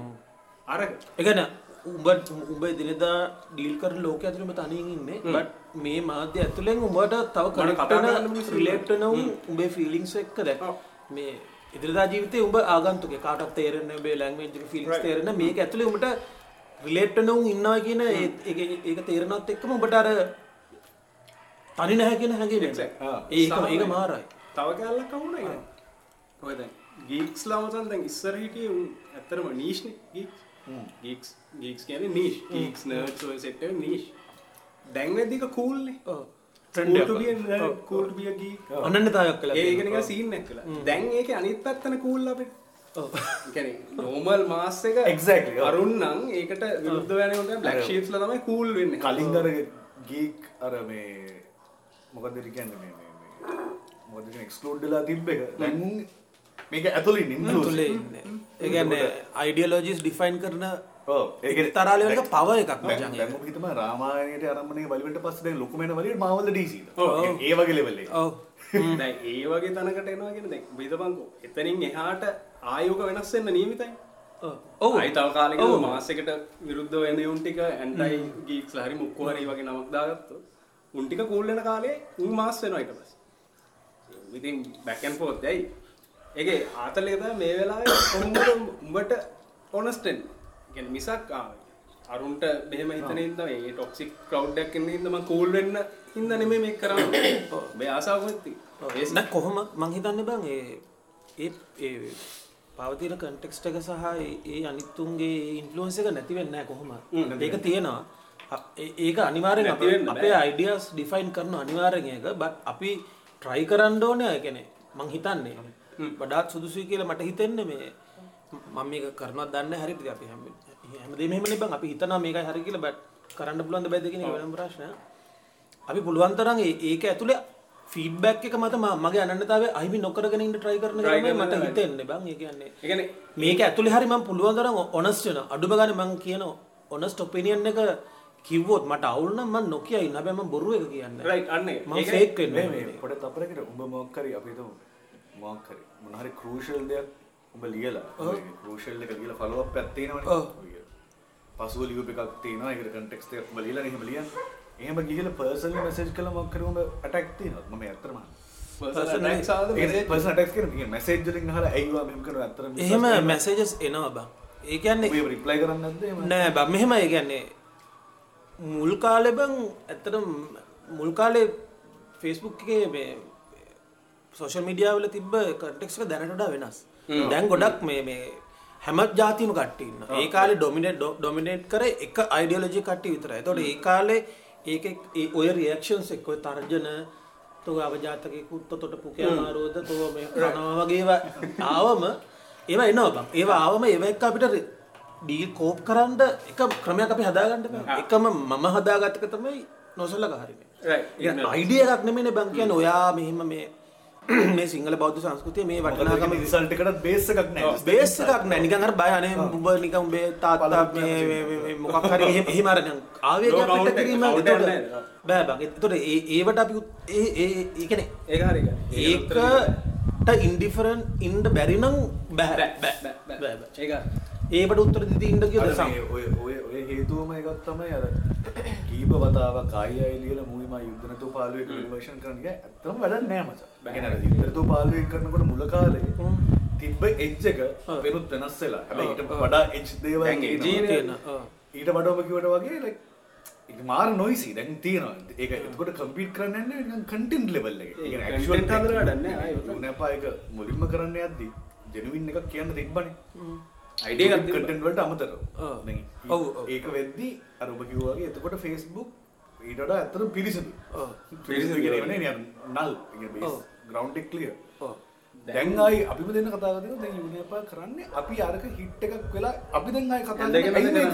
අර එකන උඹ උඹ දිනදා ඩීල් කර ලෝක ඇතුළම තනින් ඉන්නේ. බට් මේ මාධ්‍ය ඇතුළෙන් උඹට තව කනක්ටන මිනිස්සු රිලේට්නවුම් උඹේ ෆිලිංස් එක්ක දැ මේ ඉදිරිදා ජීවිතය උඹ ආගන්තුක කාටක් තේරෙන බේ ලැංවෙජ් ෆිල්ස් තේරෙන මේක ඇතුළේ උඹට රිලේට්නවුම් ඉන්නවා කියන ඒ- ඒක- ඒක තේරනත් එක්කම උඹට අර තනි නැහැ කියන හැඟේ Exact. ඒක ඒක මාරයි තව කැලලක් අහුණා ඒක. ඔය දැන් ගීක්ස් ලාමතන් දැන් ඉස්සර හිටියේ උන් ඇත්තටම නීෂ් නේ ගීක්ස්. ගීක්ස් ගීක්ස් කියන්නේ නීෂ්. ගීක්ස් නර්ඩ්ස් ඔය සෙට් එක නීෂ්. දැන් වෙද්දී එක කූල් නේ. ඔව්. Cool to be a nerd, cool to be a geek. අනන්‍යතාවයක් කළා ඒක නිකන් සීන් එකක් කළා. දැන් ඒකේ අනිත් පැත්තන කූල් අපිට. නෝමල් මාස් එක Exactly, ඔව්. අරුන්නම් ඒකට විරුද්ධ වෙනට බ්ලක් ශීප්ල තමයි කූල් වෙන්න. කලින් අර ගීක් අර මේ මොකද කියන්න මේ මොද එක්ස්ලෝඩ්ඩලා තිබ්බ එක. දැන් මේක ඇතුලින් ඉන්න ඒගැන්න අයිඩියලෝජිස් ඩිෆයින් කරන ඒක තරාලවලක පව එකක්. හිතම? රාමායනයට අරමණය වලිට පස්සේ ලොකුමෙන වලින් මාවල ඩීසි ඔව්. ඒ වගේ ලෙවල්ලේ ඒ වගේ තනකට එනවාගෙන දැන් බිතපංකෝ එතනින් එහාට ආයෝක වෙනස් වෙන්න නියමිතයි. ඔව්. අයි තව කාලෙක. මාසෙකට විරුද්ධ වෙන උන් ටික ඇන්ටයි ගීක්ස් හරි මුක්කු හරි වගේ නමක් දාගත්තොත් උන් ටික කූල් වෙන කාලේ උන් මාස් වෙනවා ඊට පස්සේ. ඉතින් බැක් ඇන්ඩ් ෆෝත් ඇයි? ඒකේ ආතල් එක තමයි මේ වෙලාවේ කොහොමද උඹට ඔනස්ට් කියන්නේ මිසක් අරුන්ට මෙහෙම හිතන හින්දා මේ ටොක්සික් ඉන්න හින්දා මම කූල් වෙන්න මේක කරන්නේ. මේ ආසාවකුත් තියෙනවා නැ කොහොම මං හිතන්න බං ඒ ඒ ඒ පවතින කන්ටෙක්ස්ට එක සහ ඒ- ඒ අනිත්තුන්ගේ ඉන්ෆලුවන්ස එක නැතිවෙන්න කොහොම? ඒක තියෙනවා. ඒ- ඒක අනිවාරෙන් අපේ අයිඩියස් ඩිෆයින් කරන අනිවාරෙන් එක බත් අපි ට්‍රයි කරන්න ඕනය ගැන මං හිතන්නේ. වඩාත් සුදුසුයි කියලා මට හිතෙන්න මේ මම මේක කරනවත් දන්න හරි අපි හැම හැමදේ මෙහෙම බං. අපි හිතනවා මේකයි හරි කියලා බට් කරන්න පුළුවන් බැද්ද කියන එක වෙනම ප්‍රශ්නයක්. අපි පුළුවන් තරම් ඒක ඇතුලේ ෆීඩ්බැක් එක මත ම- මගේ අනන්නතාවය අහිමි නොකරගෙන ඉන්න try කරන එක තමයි මට හිතෙන්නේ බං. ඒ කියන්නේ ඒ කියන්නේ මේක ඇතුලේ හරි මම පුළුවන් තරම් honest වෙන අඩුම ගානේ මම කියන honest opinion එක කිව්වොත් මට අවුල් නම් මම නොකිය ඉන්න. හැබැයි මම බොරු එක කියන්නේ. රයිට් අන්න. මම fake වෙන්නේ මේ මේ පොඩ තපරකට උඹ මොක්කරි අපි හිතමු. මොක්කරි මොනහරි ක්‍රූෂල් දෙයක් උඹ ලියලා ක්‍රූෂල් එක ලියලා ෆලෝ අප් එකක් තියෙනවනේ පසුව ලියුප එකක් තියෙනවා. ඒකට කන්ටෙක්ස්ට් එකක් ලියලා එහෙම ලියන්න. එහෙම ගිහලා පර්සනලි මෙසේජ් කළා මොක්කරි උඹ ඇටැක් තියෙනවා මම ඇත්තටම personal attacks ආවද message? පර්සනල් ඇටැක්ස් කියන මෙසේජ් වලින් අහලා ඇයිවා මෙහෙම කරනවා ඇත්තටම එහෙම messages එනවා බං. ඒ කියන්නේ ඔබ රිප්ලයි කරන්නේ නැද්ද එහෙම? නෑ බ. මෙහෙම ඒ කියන්නේ මුල් කාලෙ බං ඇත්තට මුල් කාලේ ෆේස්බුක් එකේ මේ සෝෂල් මීඩියාවල තිබ්බ කටෙක්ක දැනටඩා වෙනස්. දැන් ගොඩක් මේ මේ හැමත් ජාතිම කට්ටන්න ඒ කාලේ ඩොමිනට ඩොමිනේට් කර එක අයිඩියලජි කට්ටි විතරයි. තොට ඒ කාලේ ඒ ඔය රියක්ෂන්ස් එක්කො තර්ජන තුව අවජාතක කුත්ත තොට පුකයාමාරෝධ තුව මේ රනවා වගේවා ආවම ඒවා එනවා බං. ඒවා ආවම ඒව එක් අපිට ඩීල් කෝප් කරන්න එක ක්‍රමයක් අපි හදාගන්නට බෑ. එකම මම හදාගත්තක තමයි නොසල්ල Right. අයිඩිය එකක් නෙමෙන බං කියන ඔයා මෙහෙම මේ මේ සිංහල බෞද්ධ සංස්කෘතිය මේ වටනාකම රිසල්ට් එකකට බේස් එකක් නැහැ බේස් එකක් නෑ. නිකන් අර බය අනේ උඹ නිකන් උඹේ තාත්තා මේ මේ- මොකක් හරි එහෙම එහෙම අර නිකන් ආවේගයක් පිට කිරීම එතකොට. බෑ බං. එතකොට ඒ ඒවට අපි ඒ ඒ ඒ කියන්නේ ඒක හරි ඒක. ඒකට ඉන්ඩිෆරන් ඉන්ඩ බැරි නම් බෑ. බෑ බෑ බෑ ඒක ඒකට උත්තර ඔය ඔය හේතුවම එකක් තමයි අර කීප වතාවක් ආයි ලියලා මූවිම යුද්ධ නැතුව පාළුවේ කන්වර්ෂන් කරන එක ඇත්තම වැඩක් නෑ මචං. ඒ කියන්නේ අර යුද්ධ නැතුව පාළුවේ කරනකොට මුල කාලේ තිබ්බ එජ් එක වෙනුත් වෙනස් වෙලා. හැබැයි ඊට වඩා එජ් දේවල් දැන් edge තියෙනවා. තියෙන ඔව්. ඊට වඩා ඔබ කිව්වට වගේ මාර නොයිසි දැන් තියෙනවා. ඒක එතකොට කම්පීට් කරන්න යන්නේ නිකන් කන්ටෙන්ට් ලෙවල් එකේ. ඒ කියන්නේ actual content හදලා වැඩක් නෑ, ආයෙ උතන. උනපා එක මුලින්ම කරන්න යද්දි ජෙනුවින් එකක් කියන්න තිබ්බනේ. තිබ්බා. කටෙන්ට් වලට අමතරව. ඔව්. ඒක වෙද්දි අර ඔබ කිව්වා වගේ එතකොට Facebook ඊට ඇත්තටම පිරිසිදු. නිකන් නල්. ඒ කියන්නේ ඔව්. ග්‍රවුන්ඩ් එක ක්ලියර් ඔව්. දැන් ආයි අපිම දෙන්න කතා කරලා දැන් යුනියපා කරන්නේ අපි අරක හිට් එකක් වෙලා අපි දැන් ආයි කතා කරන්නේ. මේ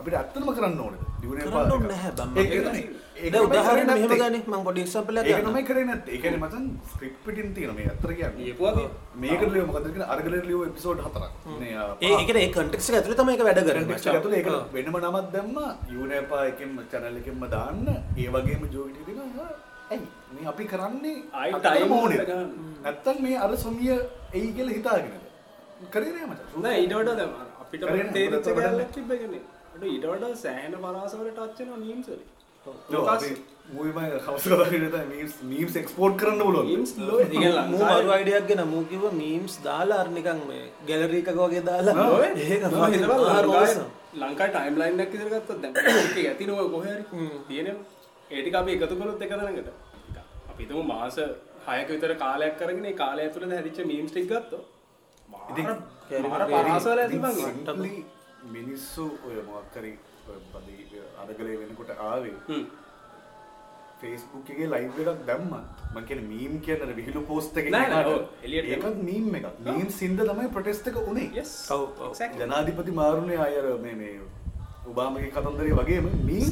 අපිට ඇත්තටම කරන්න ඕනේ. ඒක ඒක උදාහරණ නැත්තේ. ගන්නේ. මම පොඩි එක්සැම්පල් එකක් ඒක ගන්නම්. තමයි කරේ නැත්තේ. ඒ කියන්නේ මචං ස්ක්‍රිප්ට් පිටින් තියෙන මේ අතර කියන්නේ. ලියපුවා තියෙන. මේකට ලියුව මොකද කියන්නේ අරගලට ලියුව එපිසෝඩ් හතරක්. මේ ඒ ඒ ඒ කන්ටෙක්ස් එක ඇතුලේ තමයි ඒක වැඩ එක ඇතුලේ ඒක වෙනම නමක් දැම්ම. යුනේපා එකෙන් channel එකෙන්ම දාන්න. ඒ වගේම ජෝවිටි දෙනවා ඇයි? මේ අපි කරන්නේ. එකට ගන්න. නැත්තම් මේ අර සොමිය එයි කියලා හිතාගෙනද කරේ නෑ මචං. නෑ ඊට වඩා දැන් අපිට කරේ නෑ, තේරිච්ච උඩට වඩා කැලලක් තිබ්බ එකනේ. අර ඊට වඩා සෑහෙන පරාසවල ටච් වෙනවා මීම්ස් වලින්. ඔව්, අපි මූවි මම හවුස් මීම්ස් මීම්ස් එක්ස්පෝර්ට් කරන්න ලෝ ඒ අයිඩියක් ගෙන මූ කිව්ව මීම්ස් දාලා අර නිකන් මේ ගැලරි එකක වගේ දාලා. ඔය ඒක මම fucking හිතනවා මාර ලංකාවේ awesome. ලංකාවේ ටයිම්ලයින් එකක් ඉදිරියට ගත්තොත් දැන් ඒක ඇති නෝ කොහේ හරි තියෙනවා ඒ ටික අපි එකතු කරොත් එක තැනකට අපි හිතමු මාස 6ක විතර කාලයක් කරගෙන ඒ කාලය ඇතුළත හැදිච්ච මීම්ස් ටික මාර පරාසවල ඇති මිනිස්සු ඔය මොකක් හරි ඔය බදි අරගලේ වෙනකොට ආවේ හ්ම්. ෆේස්බුක්ගේ ලයිව් එකක් දැම්ම මංකෙන මීම් කියන්න විහිලු පෝස්ට එක නෑ, නෑ, ඔව්, එලියට ඒකත් මීම් එක මීම් සින්ද තමයි ප්‍රටෙස්ට එක උනේ. ජනාධිපති මාරුණය අයර මේ මේ උබාමගේ කතන්දරේ වගේම මීම්.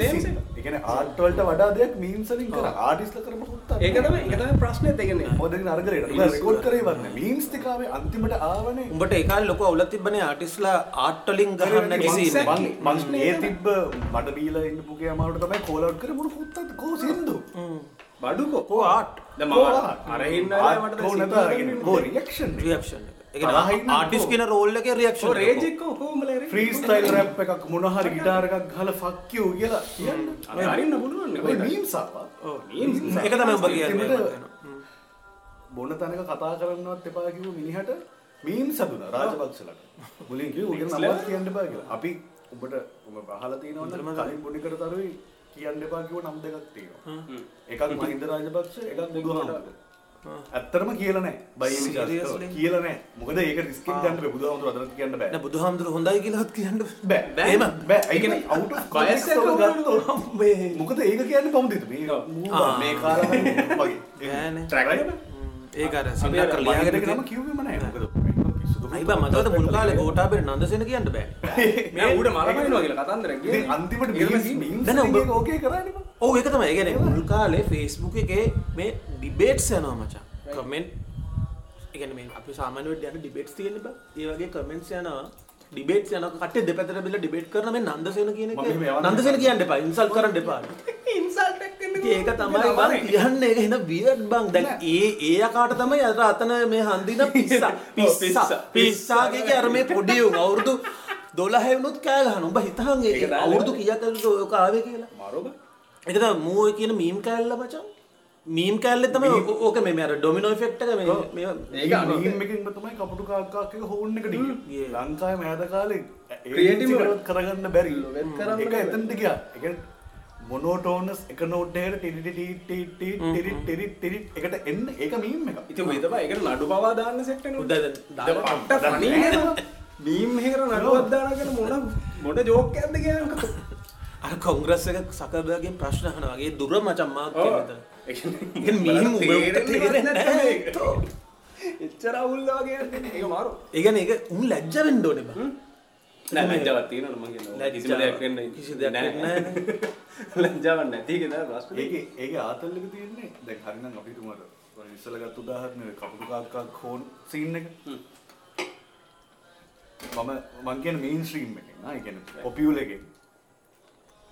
එකන ආටවල්ට වඩා දෙයක් මීම් සලින් කර ආටිස්ල කරම හොත්තා ඒක තමයි ඒක තමයි ප්‍රශ්නේ. දෙන්නේ මොදක අර්ගලට රෙකෝඩ් කරේ වන්න. මීම්ස් තිකාවේ අන්තිමට ආවනේ. උඹට ඒකාල ලොක අවුලත් තිබනේ ආටිස්ලා ආට්ටලින් ගහන්න නැසි Exactly. මං ඒ තිබ්බ මට බීල ඉන්න පුගේ අමාවට තමයි කෝලව් කර. මුට හොත්තත් කෝ සිින්දු. බඩුකෝ ආට් දැන් මම අර හින්න මට කෝ නැත කෝ රියක්ෂන් රියක්ෂන් ආටිස් කියන රෝල් එක ඔව් රියක්ෂන් රේජ් එක කොහොමද ෆ්‍රී ස්ටයිල් රැප් එකක් මොනහරි ගිටාර එකක් ගහලා ෆක් යූ කියලා කියන්න. අරින්න පුළුවන් ඔය නේ මීම්ස් ආවා ඒක තමයි උඹ කියන්නේ. බොන්න තැනක කතා කරන්නවත් එපා කිව්ව මිනිහට මීම් සදුන රාජපක්ෂලට. මුලින් කිව්ව උගෙන නමවත් කියන්න එපා කියලා. අපි උඹට උඹ අහලා තියෙනවද කලින් බොනිකට තරුයි කියන්න එපා කිව්ව නම් දෙකක් තියෙනවා. එකක් මහින්ද රාජපක්ෂ එකක් බුදුහාමුදුරුවෝ ඇත්තටම කියලා නැහැ බයි Seriously? කියලා නැහැ මොකද ඒක රිස්ක් ගන්න බෑ. බුදුහාමුදුරුවෝ අදට කියන්න බෑ. නෑ බුදුහාමුදුරු හොඳයි කියලාත් කියන්න බෑ. බෑ. එහෙම. බෑ. ඒ කියන්නේ out of bias context එක වල ගත්තොත් මේ මොකද ඒක කියන්නේ කොහොමද මේ මේ කාලේ වගේ? බෑනේ. ට්‍රැක් එක ඒක අර අපි සින්නක් අර කරලා ලියාගෙන ලියාගෙන නම කිව්වෙම නැහැ මොකද පිස්සුද අයිබා මතකද මුල් කාලේ ගෝඨාභය නන්දසේන කියන්න බෑ. මෙයා ඌට මරපයින්නවා කියලා කියන්නේ අන්තිමට එකේ ඕකේ කරන්නේ ඔව් ඒක තමයි. කියන්නේ මුල් කාලේ Facebook එකේ මේ ඩිබේට්ස් යනවා මචං. කමෙන්ට් කියන්නේ මේ අපි සාමාන්‍ය වෙද්දී යන ඩිබේට්ස් තියෙන්නේ බා. ඒ වගේ කමෙන්ට්ස් යනවා. ඩිබේට්ස් යනවා. කට්ටිය දෙපැත්තට බෙල්ල ඩිබේට් කරන මේ නන්දසේන කියන එක. නන්දසේන කියන්න එපා. ඉන්සල්ට් කරන්න එපා. ඒක තමයි බං කියන්නේ ඒක එන වියර්ඩ් බං. දැන් ඒ ඒ යකාට තමයි අර අතන මේ හන්දින පිස්සා පිස්සා පිස්සා. පිස්සා කිය අර මේ පොඩි උන් අවුරුදු 12 වුණොත් කෑ ගහන. උඹ හිතහන් ඒක අවුරුදු කීයකද ඔක ආවේ කියලා. මරෝබ තමයි මූ කියන මීම් කෑල්ල මචං. මීම් කෑල්ලේ තමයි ඕ- ඕක මේ අර ඩොමිනෝ ඉෆෙක්ට් එක මේ මේ ඒක අනිත් මීම් එකකින් තමයි කපුටු කාක්කාක් එක හෝන් එකට. ලංකාවේ මෑත කාලේ ඒකවත් කරගන්න බැරි වෙත් කරන්න ඒක බැරි. එතනට ඒ කියන්නේ මොනෝටෝනස් එක නෝට් එකකට ටිරි ටිරි ටිරි ටිරි ටිරි ටිරි ටිරි එකට එන්න ඒක මීම් එකක් ඉතින් ඔය තමයි ඒකට නඩු පවා දාන්න සෙට් වෙනවා උදේ දැන් දාලා පට්ට ෆනි නේද මීම් එකකට නඩුවක් දානගෙන මොන මොන ජෝක් එකක්ද කියන්නේ අර කොංග්‍රස් එක සකර්බර්ග්ගෙන් ප්‍රශ්න අහනවා. වගේ දුර මචං මාත් ඔව්. කියන මෙතන. ඒ කියන්නේ ඉතින් මීම් උඹට තේරෙන්නේ තේරෙන්නේ නැත්නම් නැහැ. ඒක. එච්චර වගේ ඒක මාරු. ඒ කියන්නේ ඒක උන් ලැජ්ජ වෙන්න ඕනේ බං. නෑ ලැජ්ජාවක් තියෙනවනේ මං කියනවා කිසිම දෙයක් වෙන්න කිසි දෙයක් වෙන්නේ නැහැ. ලැජ්ජාවක් නැති එක තමයි ප්‍රශ්නේ ඒකේ ඒකේ ආතල් එක තියෙන්නේ. දැන් හරිනම් අපි තුමාට ඔය ඉස්සලා ගත්ත උදාහරණය කපුටු කාක්කාක් හෝන් සීන් එක. මම මං කියන මේන් ඒ කියන්නේ පොපියුල් එකෙන්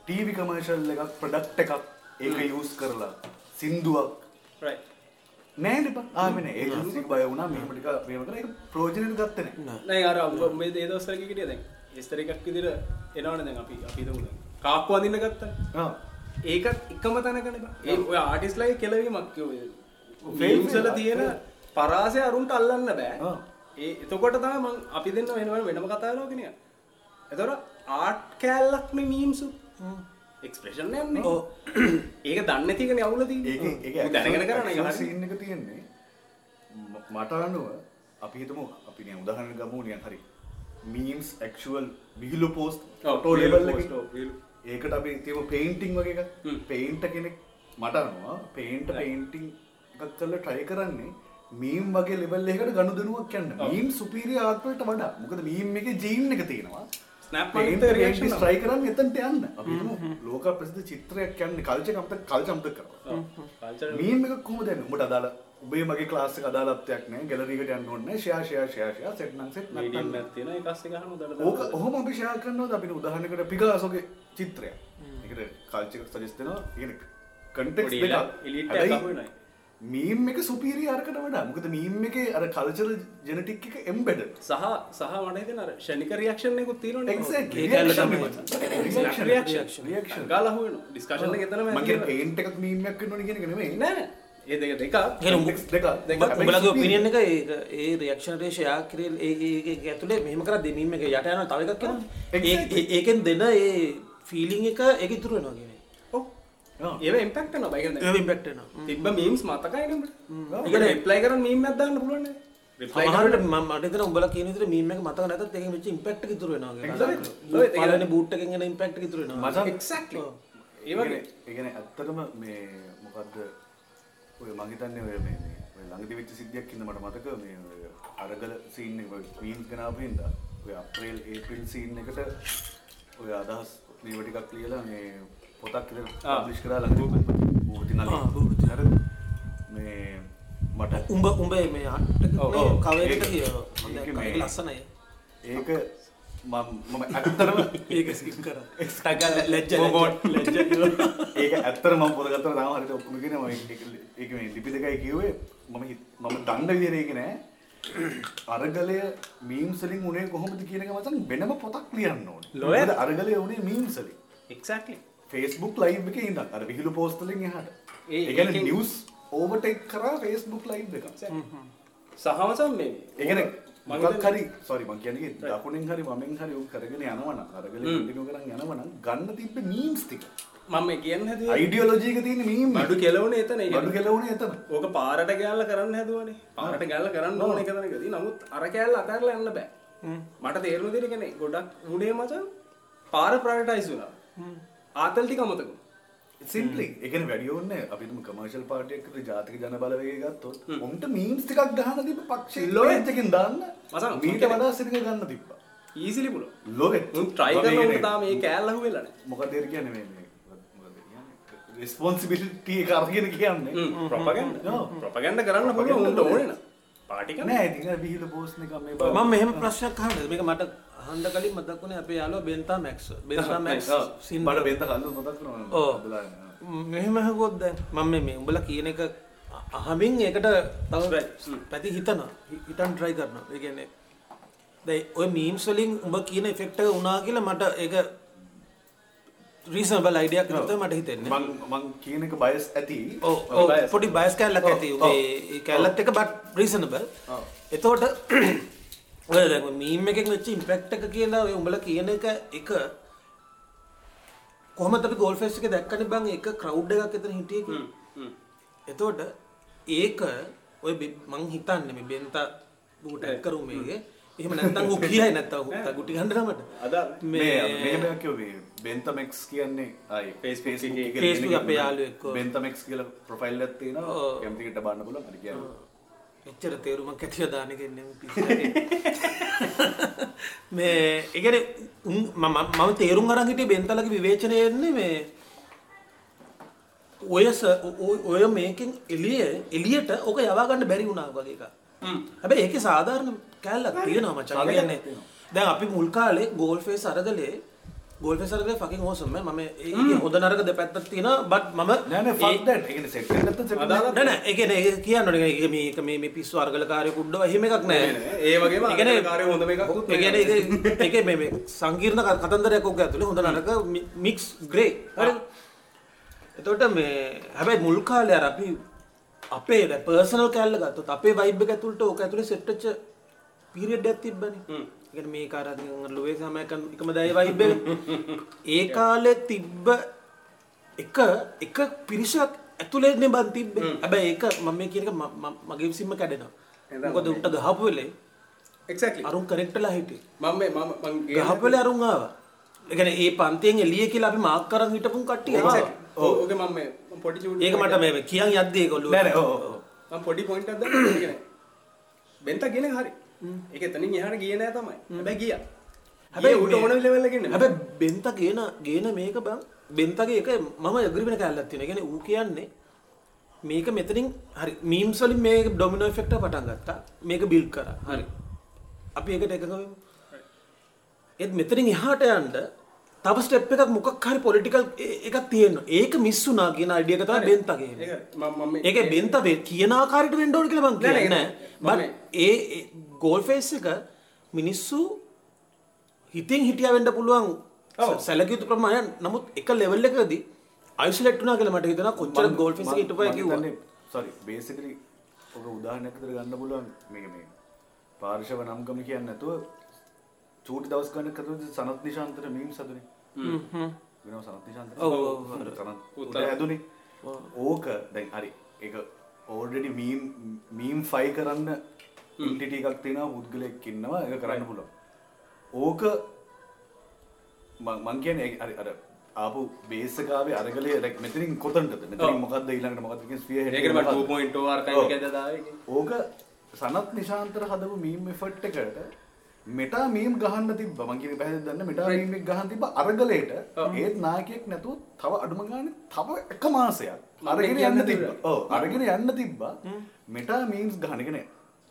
ටීවී කමර්ෂල් එකක් ප්‍රොඩක්ට් එකක් ඒක යූස් කරලා සින්දුවක්. රයිට් නෑ දෙපා ආමනේ ඒ බය වුණා. මෙහෙම ටික මෙහෙම කරලා ඒක ප්‍රයෝජනෙට ගත්තේ නෑ. අර මේ කිව්විද දැන්. ඉස්තර එකක් විදිහට එනවනේ දැන් අපි අපි දැන්. කාක්කු අඳින්න ගත්තා. ආ. ඒක එකම තැනකනේ ඒ ඔය ආටිස්ට්ලාගේ කෙලවීමක් ඔය Fail ෆිල්ම්ස් වල වෙලා. තියෙන පරාසය අරුන්ට අල්ලන්න බෑ. ඒ එතකොට තමයි මං අපි දෙන්න වෙන වෙනම කතා කරනවා කෙනිය එතකොට ආර්ට් කෑල්ලක් මේ මීම්සු එක්ස්ප්‍රෙෂන් යන්නේ ඔව්. ඒක දන්නේ නැති එකනේ අවුල තියෙන්නේ ඒක ඒක ඌ දැනගෙන කරන එක හරි සීන් එක තියෙන්නේ මට අනුව අපි හිතමු අපි නිකන් උදාහරණ ගමු නිකන් හරි මීම්ස් ඇක්චුවල් විහිළු පෝස්ට් විහිළු ලෙවල්. ඒකට අපි තියමු පේන්ටිං වගේ. පේන්ට කෙනෙක් මට අනුව පේන්ට. පේන්ටිං එකක් කරලා try කරන්නේ මීම් වගේ ලෙවල් එකකට ගනුදෙනුවක් යන්න. ඔව්. මීම් සුපීරියර් ආර්ට් වලට වඩා. මොකද මීම් එකේ ජීන් එක තියෙනවා. Try කරන්නේ එතනට යන්න. ලෝක ප්‍රසිද්ධ චිත්‍රයක් යන්නේ කල්චර් එක අමතක කල්චර් අමතක කරනවා. කල්චර් මීම් එක කොහොමද එන්නේ? උඹට අදාළ ඔබේ මගේ ක්ලාස් එක අදාළත්වයක් නැහැ. ගැලරි එකට යන්න ඕනේ නැහැ. Share share share share set නම් සෙට් මීඩියම් නැත්නම් එකක් තියෙනවා ඒක අස්සේ ගහන උදට ඕක ඔහොම අපි ෂෙයා කරනවාද අපිට උදාහරණයකට පිකාසෝගේ චිත්‍රයක්. ඒකට කල්චර් එක සජෙස්ට් වෙනවා. ඒ මීම් එක සුපීරියර් අරකට වඩා. මොකද මීම් එකේ අර කල්චරල් ජෙනටික් එක එම්බෙඩඩ්. සහ සහ හිතෙන අර ෂණික රියැක්ෂන් එකකුත් තියෙනවනේ එක්සැක්ට්ලි. ඒක ඇල්ල තමයි. Reaction reaction reaction. ගාලා අහු වෙනවා ඩිස්කෂන් එක එතනම මම ඇති කියන්නේ වෙනවා. පේන්ට් එකක් මීම් එකක් වෙන්න ඕනේ කියන එක නෙමෙයි. නෑ නෑ ඒ දෙක හැබැයි උඹලගේ. ඔපිනියන් එක ඒ ඒ රියැක්ෂන් රේෂ යා කරේ ඒ ඇතුලේ මෙහෙම කරා දෙමීම එක යට යනවා තව එකක්. ඒ ඒකෙන් දෙන ඒ ෆීලිං එක ඒක ඉතුරු වෙනවා කියන්නේ ඒව ඉම්පැක්ට් වෙනවා බයි ඉම්පැක්ට් තිබ්බ මීම්ස් මතකයි නේද ආ. ඒක රිප්ලයි කරන් මීම් එකක් දාන්න පුළුවන් නේ රිප්ලයි සමහරට මම මට උඹලා කියන විදිහට මීම් එක මතක නැතත් ඒකෙන් වෙච්ච ඉම්පැක්ට් එක ඉතුරු වෙනවා Exactly. කියන්නේ ඔව්, ඒක- පළවෙනි බූට් එකෙන් එන ඉම්පැක්ට් එක ඉතුරු වෙනවා. මචං එක්සැක්ට්ලි ඒ ඒ කියන්නේ ඇත්තටම මේ මොකක් මොකක්ද ඔය මහිතන්නේ ඔය මේ ළඟදි වෙච්ච සිද්ධියක් ඉන්න මට මතක මේ අරගල සීන් ගෙනාපු හින්දා. ඔය අප්‍රේල් ඒප්‍රිල් සීන් එකට ඔය අදහස් මේව ටිකක් ලියලා මේ පොතක්. පබ්ලිෂ් කරලා ළඟදි බූර්ති ආ, නලි බූර්ති. හරිද මේ මට උඹ උඹේ මේ අට්ට ඔව්, ඔව්. කවේකට ඒක- කිය ඒක මේ- ඒක ලස්සනයි ඒක මම මම ඇත්තරම ඒක ස්කිප් කර ලැජ්ජ බෝබෝට්. ඒක ඇත්තර ම පොදගත්තර තාම හරිට ඔක්කම කියෙන ම ඒක මේ ලිපි දෙකයි කිව්වේ මම මම දන්න විදිරේක නෑ අරගලය මීම්සලින් උනේ කොහොමද කියනක මතන් වෙනම පොතක් ලියන්න ඕන? මොකද අරගලය උනේ මීම්සලි එක්සැක්ලි ෆේස්බුක් ලයිව් එක ඉඳ අර විහිලු පෝස්තලින් එහට. ඒගැන නිවස් ඕවටෙක් කරා ෆේස්බුක් ලයිව් එක සහමසම් මේ. ඒගැන හරි සොරි මං කියන්නේ දකුණෙන් හරි මමෙන් හරි කරගෙන යනවන අරගල ඉදිනු කරන් යනවන ගන්න තිබ්බ මීම්ස් ටික. මම කියන්න හැදුවේ අයිඩියෝලොජීක තියෙන මීම් මඩු කෙලවුනේ එතන. කියන්නේ. කෙලවුණේ එතන. ඕක පාරට ගෑල්ල කරන්න හැදුවනේ. පාරට ගැල්ල කරන්න ඕන එක තැනකදී නමුත් අර කෑල්ල අතහැරලා යන්න බෑ. මට තේරුණ දේ කියන්නේ ගොඩක් උනේ මචං පාර ප්‍රයොරිටයිස් වුණා ආතල් ටික අමතක. සිම්පලි එකන වැඩියෝන්න අපිම කමර්ශල් පාටයකට ජාතික ජන බලවගේ ගත්තොත් ඔන්ට මීම්ස් ටිකක් ගහන තිබ පක්ෂ ලෝයතකින් දන්න. මසන්, මීට වඩා සිරික ගන්න තිබ්බ. ඊසිලි try කරනවා උන්ට තාම මේ ඒ කියන්නේ මේ මේ රෙස්පොන්සිබිලිටි එක අරගෙන කියන්නේ. ප්‍රොපගන්ඩ ඔව්. ප්‍රොපගන්ඩ කරන්න පුළුවන්. උන්ට ඕනේ නා. පාටි කරන්න. නෑ ඉතින් විහිළු පෝස්ට් එක මේ මම මෙහෙම ප්‍රශ්නයක් අහන්නද මේක මට අහන්න කලින් මතක් වුණේ අපේ යාළුවා බෙන්තා මැක්ස්. බෙන්තා මැක්ස් සින් බඩ බෙන්ත කල්ලු මතක් කරනවා ඔව්. අදලා මෙහෙම හකොත් දැන් මම මේ- උඹලා කියන එක අහමින් ඒකට තව පැති හිතන් try කරනවා. ඒ කියන්නේ දැන් ඔය මීම්ස් වලින් උඹ කියන ඉෆෙක්ට් එක උනා කියලා මට ඒක රීසනබල් අයිඩියක් තමයි මට හිතෙන්නේ. මං මං කියන එක බයස් ඇති. පොඩි බයස් කැල්ලක් ඇති. කැල්ලත් එක බට් රීසනබල් එතකොට ඔය දැන් මීම් එකෙන් වෙච්ච ඉම්පැක්ට් එක කියලා ඔය උඹලා කියන එක එක කොහොමද අපි ගෝල් ෆෙස්ට් එකේ දැක්කනේ බං එක ක්‍රවුඩ් එකක් එතන හිටියේ කියලා. එතකොට ඒක ඔය මං හිතන්නේ මේ බෙන්තා ඌට කරු මේකේ. එහෙම නැත්නම් ඌ කියයි නැත්නම් ඌ ගුටි ගන්න නමට. අද මේ මෙහෙම කිව්වේ බෙන්තමෙක්ස් කියන්නේ. ආයි Facebook එකේ එකේ Facebook අපේ යාළුවෙක්. බෙන්තමෙක්ස් කියලා ප්‍රොෆයිල් එකක් තියෙනවා. ඔව්. කැමති කෙනෙක්ට බලන්න පුළුවන්. හරි කියන්නේ එච්චර තේරුමක් ඇතිව දාන එක නෙමෙයි පිස්සුවේ. මේ උන්- මම තේරුම් අරන් හිටියේ බෙන්තලගේ විවේචනය එන්නේ මේ ඔය ඔය මේකෙන් එළිය එළියට ඕක යවා ගන්න බැරි වුණා වගේ එකක්. හැබැයි ඒකේ සාධාරණ කෑල්ලක් තියෙනවා මචං. ඒ කියන්නේ දැන් අපි මුල් කාලේ ගෝල් ෆේස් අරගලේ ගෝල් ෆේස් අරගලේ ෆකින් ඕසම් මම ඒකේ හොඳ නරක දෙපැත්තක් තියෙනවා බට් මම නෑ නෑ ෆක් දැට් ඒ කියන්නේ ඒ මේක මේ මේ පිස්සු අරගලකාරයෙකු උඩව එහෙම එකක් නෑ. ඒ ඒ කියන්නේ අරගලකාරයෝ හොඳ ඒ ඒකේ මේ මේ සංකීර්ණ කතන්දරයක් ඇතුලේ හොඳ නරක මික්ස් ග්‍රේ එතකොට මේ හැබැයි මුල් කාලේ අර අපි අපේ පර්සනල් කැල්ල ගත්තොත් අපේ වයිබ් එක ඇතුළට ඕක ඇතුලේ සෙට් වෙච්ච පීරියඩ් කියන්නේ මේ කාර අද ලෝවේ සමයක එකම දය වයිබ්. ඒ කාලේ තිබ්බ එක එක පිරිසක් ඇතුලේ නේ බන් තිබ්බේ. හැබැයි ඒක මම මේ කියන එක ම- ම- මගේ විසින්ම කැඩෙනවා. මොකද උන්ට ගහපු වෙලේ අරුන් කනෙක්ට්ලා හිටියේ. මම මේ මම මං ගේන ගහපු වෙලේ අරුන් ආවා. ඒ පන්තියෙන් එළිය කියලා අපි මාක් කරන් හිටපුන් කට්ටිය. ඕකේ මම පොඩි ඒක මට මේ කියන් යද්දී මම පොඩි පොයින්ට් බෙන්තා එක හරි ඒක එතනින් එහාට ගියේ නෑ තමයි හැබැයි ගියා හැබැයි උට ඕන ලෙවල් එකකින් නෙමෙයි හැබැයි බෙන්ත ගේන ගේන මේක බං බෙන්තගේ එක මම තියෙනවා. ඒ කියන්නේ ඌ කියන්නේ මේක මෙතනින් හරි මීම්ස් වලින් මේ ඩොමිනෝ ඉෆෙක්ට් එක පටන් ගත්තා. මේක බිල්ඩ් කරා. හරි. අපි ඒකට එකඟ වෙමු. ඒත් මෙතනින් එහාට යන්න තව ස්ටෙප් එකක් මොකක් හරි පොලිටිකල් එකක් තියෙනවා. ඒක මිස් වුණා කියන අයිඩියා එක තමයි බෙන්තගේ. ඒක මම මම බෙන්ත කියන ආකාරයට වෙන්න ඕන කියලා මං නෑ, කියන්නේ නෑ, ඒ ගෝල් ෆේස් එක මිනිස්සු හිතින් හිටියා වෙන්න පුළුවන් සැලකිය යුතු ප්‍රමාණය නමුත් එක ලෙවල් එකකදී අයිසොලේට් වුණා කියලා මට හිතෙනවා කොච්චර ගෝල් ෆේස් එක හිටපුවා කිව්වා. සොරි බේසිකලි ඔක උදාහරණයක් විතර ගන්න පුළුවන් මේක මේ පාර්ශව නම් ගම කියන්නේ නැතුව චූටි දවස් ගණනක් අතර සනත් නිශාන්තට මීම්ස් හදුනේ සනත් උත්තර හැදුනේ. ඕක දැන් හරි. ඒක ඕල්රෙඩි මීම් මීම් ෆයි කරන්න ඉන්ටිටි එකක් තියෙනවා පුද්ගලයෙක් ඉන්නවා ඒක කරන්න පුළුවන්. ඕක මං හරි අර ආපු බේසකාවේ අරගලේ like මෙතනින් කොතනටද මෙතනින් මොකක්ද ඊළඟට මොකක්ද කියන ස්පියර් ඒකට මට 2.0 ආර්කයිව් එකද දාවේ? ඕක සනත් නිශාන්තර හදපු මීම් එෆර්ට් එකට මෙටා මීම් ගහන්න තිබ්බ. මං කියන්නේ පැහැදිලි දන්න? මෙටා මීම් එක ගහන්න තිබ්බ අරගලේට. ඒත් නායකයෙක් නැතුව තව අඩුම ගානේ තව එක මාසයක් අරගෙන යන්න තිබ්බ. ඔව් අරගෙන යන්න තිබ්බා. මෙටා මීම්ස් ගහන එක නේ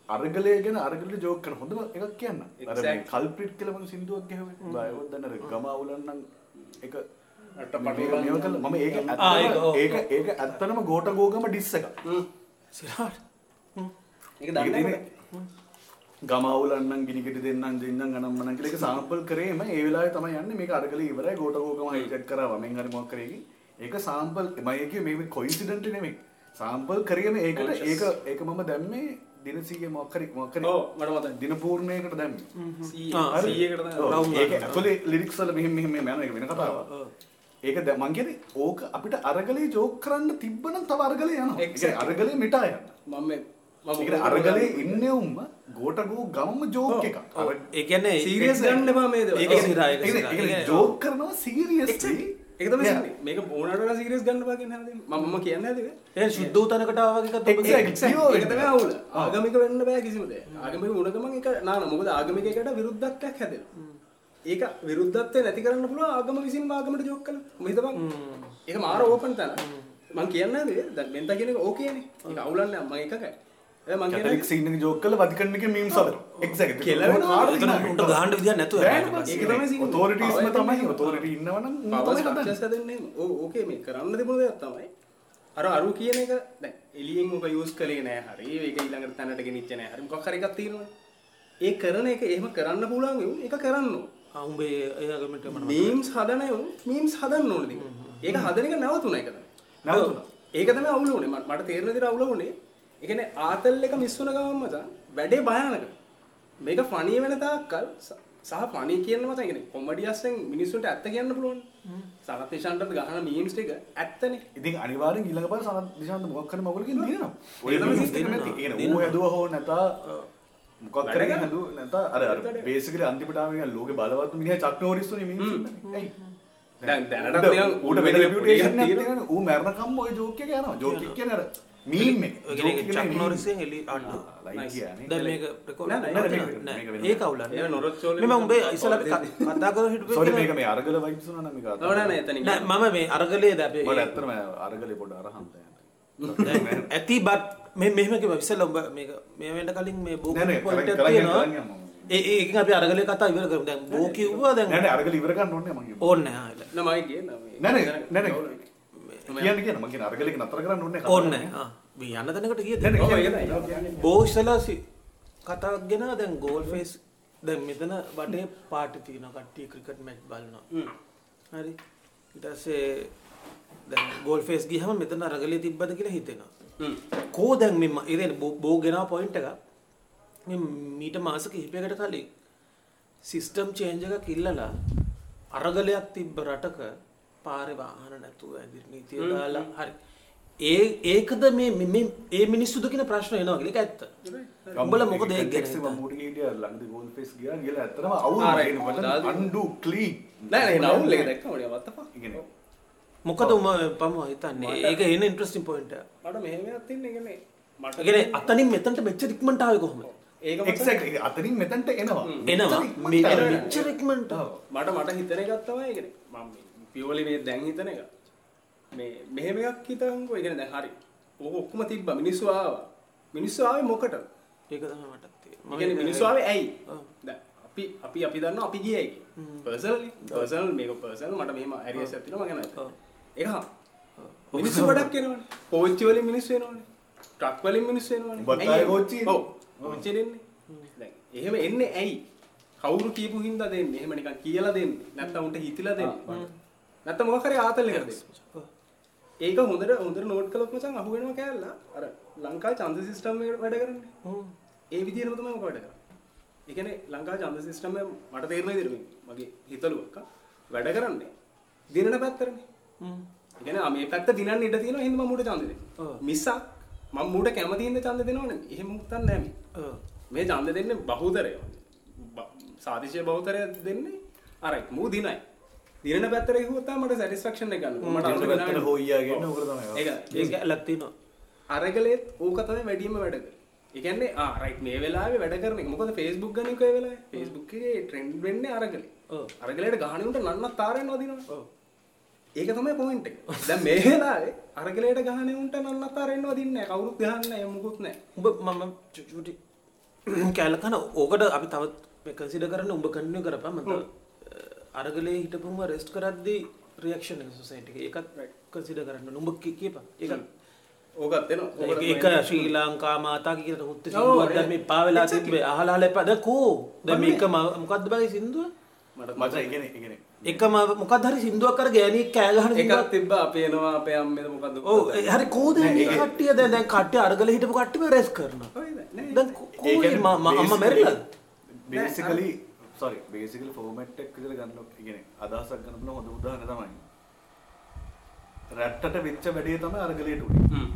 අරගලේ ගැන අරගලේ ජෝක් කරන හොඳම එකක් කියන්න. අර මේ කල්ප්‍රිට් කියලා මම සින්දුවක් ගැහුවේ. බයවත් දන්න අර ගම අවුලන්නම් එක. මම ඒක ආ, ඒක. ඒක ඇත්තටම ගෝට ගෝගම ඩිස් එකක්. සිරාට. ඒක දන්නේ ගමවුලන්නම් ගිනිකට දෙන්නම් දෙන්නම් ගනම් මනම් කියලා. ඒක සාම්පල් කරේම ඒ වෙලාවේ තමයි යන්නේ. මේක අරගලේ ඉවරයි. ගෝට ගෝගම හයිට් කරා වමෙන් හරි මොකක් කරේ ඒක සාම්පල් මම කියේ මේ කොයින්සිඩන්ට් නෙමෙයි. සාම්පල් කරේම ඒකට ඒක ඒක මම දැම්මේ දිනසීගේ මොකක් හරි මොකක් හරි ඔව් මට මතකයි දින පූර්ණයකට දැම්මේ. ආ, හරි? 100කට තමයි ඔව්, ඒක ඇතුලේ ලිරික්ස් වල මෙහෙම මෙහෙම යන එක වෙන කතාවක්. ඒක කියන්නේ ඕක අපිට අරගලේ ජෝක් කරන්න තිබ්බනම් තව අරගලේ යනවා. ඒ කියන්නේ අරගලේ මිටා යනවා. මම අරගලේ ඉන්නේ උම්ම ගෝටගෝ ගමම ජෝක් එකක්. අර ඒ කියන්නේ සීරියස් ගන්න එපා මේ ජෝක් කරනවා සීරියස්ලි. ඒක තමයි සින්නේ. මේක ඕනට සීරියස් ගන්න බා කියන හැමදේම මම කියන්නේ හැදේ ඒ සුද්ධ උතනකට ආවා වගේ එකක් ඔබ Exactly. ඒක තමයි අවුල. ආගමික වෙන්න බෑ කිසිම දෙයක්. ආගමික වුණ ගමන් ඒක නාන මොකද ආගමික එකට විරුද්ධත්වයක් හැදෙනවා. ඒක විරුද්ධත්වය නැති කරන්න පුළුවන් ආගම විසින් ආගමට ජෝක් කළා. මොකද හිතපන්. ඒක මාර ඕපන් තැන. මම කියන්නේ නේද? දැන් මෙන්ත කියන එක ඕකේනේ. ඒක අවුලන්නේ මම එකකයි. මම කැතලික් සීන් එක ජෝක් කරලා වතිකන් එකේ. කෙලවෙනවා. උන්ට ගහන්න විදියක් නැතුව ඒක තමයි සිංහල. ඔතෝරිටිස්ම Power තමයි එක ඔතෝරිටි ඉන්නවනම් උන් පවර් තමයි හදන්නේ. ස්ට්‍රක්චර්ස් හැදෙන්නේ. ඕ ඕකේ මේ කරන්න තිබුණ දෙයක් තමයි. අර අරු කියන එක දැන් එළියෙන් ඔබ යූස් කළේ නෑ හරි. ඒක ඊළඟට තැනට ගෙනිච්ච නෑ හරි. මොකක් හරි එකක් තියෙනවා ඒ කරන එක එහෙම කරන්න පුළුවන් වුන් ඒක කරන්න ඕන. උඹේ ඒගමට මට මීම්ස් හදන උන් මීම්ස් හදන්න ඕන ඉතින් ඒක හදන එක නැවතුණා ඒක තමයි. නැවතුණා. ඒක තමයි අවුල උනේ මට මට තේරෙන විදිහට අවුල උනේ ඒ කියන්නේ ආතල් එක මිස් වුණ ගමන් මචං වැඩේ භයානක. මේක ෆනී වෙන තාක්කල් සහ ෆනී කියන මචං කියන්නේ කොමඩියස්ෙන් මිනිස්සුන්ට ඇත්ත කියන්න පුළුවන් සනත් නිශාන්ටත් ගහන මීම්ස් ටික ඇත්තනේ. ඉතින් අනිවාර්යෙන් ඊළඟ පාර සනත් දිශාන්ත මොකක් කරන මගුලකින් දිනනවා. ඔය තමයි මිනිස්සු නැති. ඒ කියන්නේ ඌ හැදුවා හෝ නැතා මොකක් කරේ හැදුව නැතා අර අර බේසිකලි අන්තිමට ආව නිකන් ලෝකේ බලවත් මිනිහා චක් නෝරිස් උනේ මිනිස්සු. ඇයි? දැන් දැනටත් ඌට- වෙන රෙපියුටේෂන්. ඌ මැරණකම් ඔය ජෝක් එක යනවා. ජෝක් එක කියන්නේ අර මීම්. චක් නොරිසෙන් එලි අන්න ලයික් කියන්නේ. දැන් මේක රෙකෝඩ් නෑ, නෑ, නෑ, නෑ මේක- මේක වෙනම. ඒක අවුලක්. ඒක නොරොච්චෝලේ මම උඹේ ඉස්සලා ඔව්, කතා කරලා හිටපු සෝරි මේක මේ අරගල වයිබ්ස් උනා නම් මේක අත- ඔව් නෑ නෑ එතනින් නෑ මම මේ අරගලේ දැපේ මට ඇත්තටම අරගලේ පොඩ අරහන්ත ඇති බත් මේ මෙහෙම කිව්ව ඉස්සෙල්ලා උඹ මේක මේ වෙන්න කලින් මේ බෝ. ඒ අපි අරගලේ කතා ඉවර කරමු. දැන් බෝ කිව්වා දැන් නෑ නෑ අරගල ඉවර ගන්න ඕනේ මං කිව්වා. ඕන්නේ නැහැ ආයෙත්. නෑ මම කියන්නේ නෑ නෑ නෑ නෑ කියන්න කියන මං කියන අරගලේක නතර කරන්න ඕනේ. ආ මේ යන්න තැනකට ගියද? නෑ, නෑ, ඔව් ඒක කියන්න. තමයි බෝ ඉස්සලා කතාවක් ගෙන දැන් ගෝල් ෆේස් දැන් මෙතන වටේ පාටි තියෙනවා කට්ටිය ක්‍රිකට් මැච් බලනවා. හරි. ඊට පස්සේ දැන් ගෝල් ෆේස් ගියහම මෙතන අරගලේ තිබ්බද කියලා හිතෙනවා. කෝ දැන් මෙම ඉතින් බෝ ගෙනාව පොයින්ට් එක මේ මීට මාස කිහිපයකට කලින් සිස්ටම් චේන්ජ් එකක් ඉල්ලලා අරගලයක් තිබ්බ රටක පාරේ වාහන නැතුව ඇදිරි නීතිය දාලා හරි ඒ ඒකද මේ මේ- මේ ඒ මිනිස්සුද කියන ප්‍රශ්න එනවා කියලා ඇත්ත. උඹලා මොකද එක හිතන්නේ? මූඩ් එකේ හිටියා ළඟදී ගෝල් ෆේස් ගියා ගිහලා ඇත්තටම අවුල් ආ, right. වෙන මොකද ආදී? අන්ඩු ක්ලීන් නෑ නෑ නවුල් එක දැක්කම ඔය fuck ඉගෙන මොකද උම පම හිතන්නේ ඒක එන ඉන්ට්‍රස්ටිං පොයින්ට් එක. මට මෙහෙම එකක් තියෙන එකනේ මට ඒ කියන්නේ අතනින් මෙතනට මෙච්චර ඉක්මනට ආවේ කොහොමද? ඒක මට අතනින් මෙතනට එනවා එනවා මෙච්චර මේ ඉක්මනට ආවේ. මෙච්චර ඉක්මනට. මට මට හිතන ඒකනේ මම පියෝලි මේ දැන් හිතන එක. මේ මෙහෙම එකක් හිතන්කෝ. ඒ කියන්නේ දැන් හරි. ඕක ඔක්කොම තිබ්බා. මිනිස්සු ආවා. මිනිස්සු ආවේ මොකටද ඒක තමයි මටත් තියෙන්නේ. ඒ කියන්නේ මිනිස්සු ආවේ ඇයි. දැන් අපි අපි අපි දන්නවා අපි ගියයි පර්සනලි පර්සනල් මේක පර්සනල් මට මෙහෙම ඇරියස් එකක් තියෙනවා. මම. ගැන ඒක හා. මිනිස්සු ගොඩක් එනවනේ පෝච්චි වලින් මිනිස්සු එනවනේ ට්‍රක් වලින් මිනිස්සු එනවනේ ඇයි? කෝච්චි එන්නේ? ඔව්. කෝච්චි එන්නේ. දැන් එහෙම එන්නේ ඇයි? කවුරු කියපු හින්දා දෙන්නේ? එහෙම නිකන් කියලා දෙන්නේ. නැත්නම් උන්ට හිතිලා දෙන්නේ නැත්නම් මොකක් හරි ආතල් එකකට දෙන්නේ ඒක හොඳට හොඳට නෝට් කළොත් මචං අහු වෙනවා කෑල්ලා අර ලංකාවේ ඡන්ද සිස්ටම් එක වැඩ කරන්නේ හ්ම්. ඒ විදිහටම තමයි මොක වැඩ කරන්නේ. ඒ කියන්නේ ලංකාවේ ඡන්ද සිස්ටම් එක මට තේරෙන විදිහට මේ මගේ හිතලුවක වැඩ කරන්නේ දිනන පැත්තරනේ. හ්ම්. ඒ කියන්නේ මේ පැත්ත දිනන්න ඉඩ තියෙනවා හින්දා මම මූට ඡන්ද ඔව්. දෙන්නේ. මිසක් මම මූට කැමති හින්දා ඡන්ද දෙනවනේ. එහෙම මුත්තක් නැහැ මේ. ඔව්. මේ ඡන්ද දෙන්නේ බහුතරය. සාතිශය බහුතරය දෙන්නේ අරයි මූ දිනයි. දිරන ගිහුවොත් තමයි මට සැටිස්ෆැක්ෂන් එක ගන්න. මට ඒක ඒක ඇලත්තිනවා අරගලෙත් ඕක තමයි වැඩිම වැඩ කරන්නේ. ඒ කියන්නේ ආ රයිට් මේ වෙලාවේ වැඩ කරන. මොකද ඒ වෙලාවේ. Facebook එකේ ට්‍රෙන්ඩ් වෙන්නේ අරගලේ. ඔව්. අරගලයට ගහණේ උන්ට නන්නත් තාරෙන් වදිනවා. ඒක තමයි පොයින්ට් එක. දැන් මේ වෙලාවේ අරගලයට ගහණේ උන්ට නන්නත් තාරෙන් වදින්නේ නැහැ. කවුරුත් ගහන්නේ නැහැ. මොකුත් නැහැ. උඹ මම චුටි කෑල්ලකන ඕකට අපි තවත් කන්සිඩ කරන්න උඹ කන්නය කරපා මත අරගලේ හිටපුම රෙස්ට් කරද්දී රියක්ෂණ සොසයිට එකත් කන්සිඩ කරන්න. උඹ කියප එක ඕකත් එනවා. ඒක ශ්‍රී ලංකා මාතා කියට හුත්ත ඔව්, සිදුවද මේ පාවෙලා තිබේ අහලාල පද කෝ? ද මේක මොකක්ද බයි සිින්දුව? මට මචං ඉගෙන ඉගෙන එකම මොකක් හරි සිින්දුවක් කර ගෑනී කෑගහන එකක් තිබ්බා අපේ එනවා අපේ අම්මේද මොකද්ද? ඕ හරි කෝද කට්ටිය? දැ දැන් කට්ටය අරගල හිටපු කට්ටිම රෙස් කරන. දැන් අම්ම මැරිලද බේසිකලි සොරි බේසිකල ෆෝමට් එක් විදිහට ගන්න ඉගෙන අදහසක් ගන්න පුළුවන් හොඳ උදාහරණ තමයි රැට්ටට වෙච්ච වැඩේ තමයි අරගලයට උනේ හ්ම්.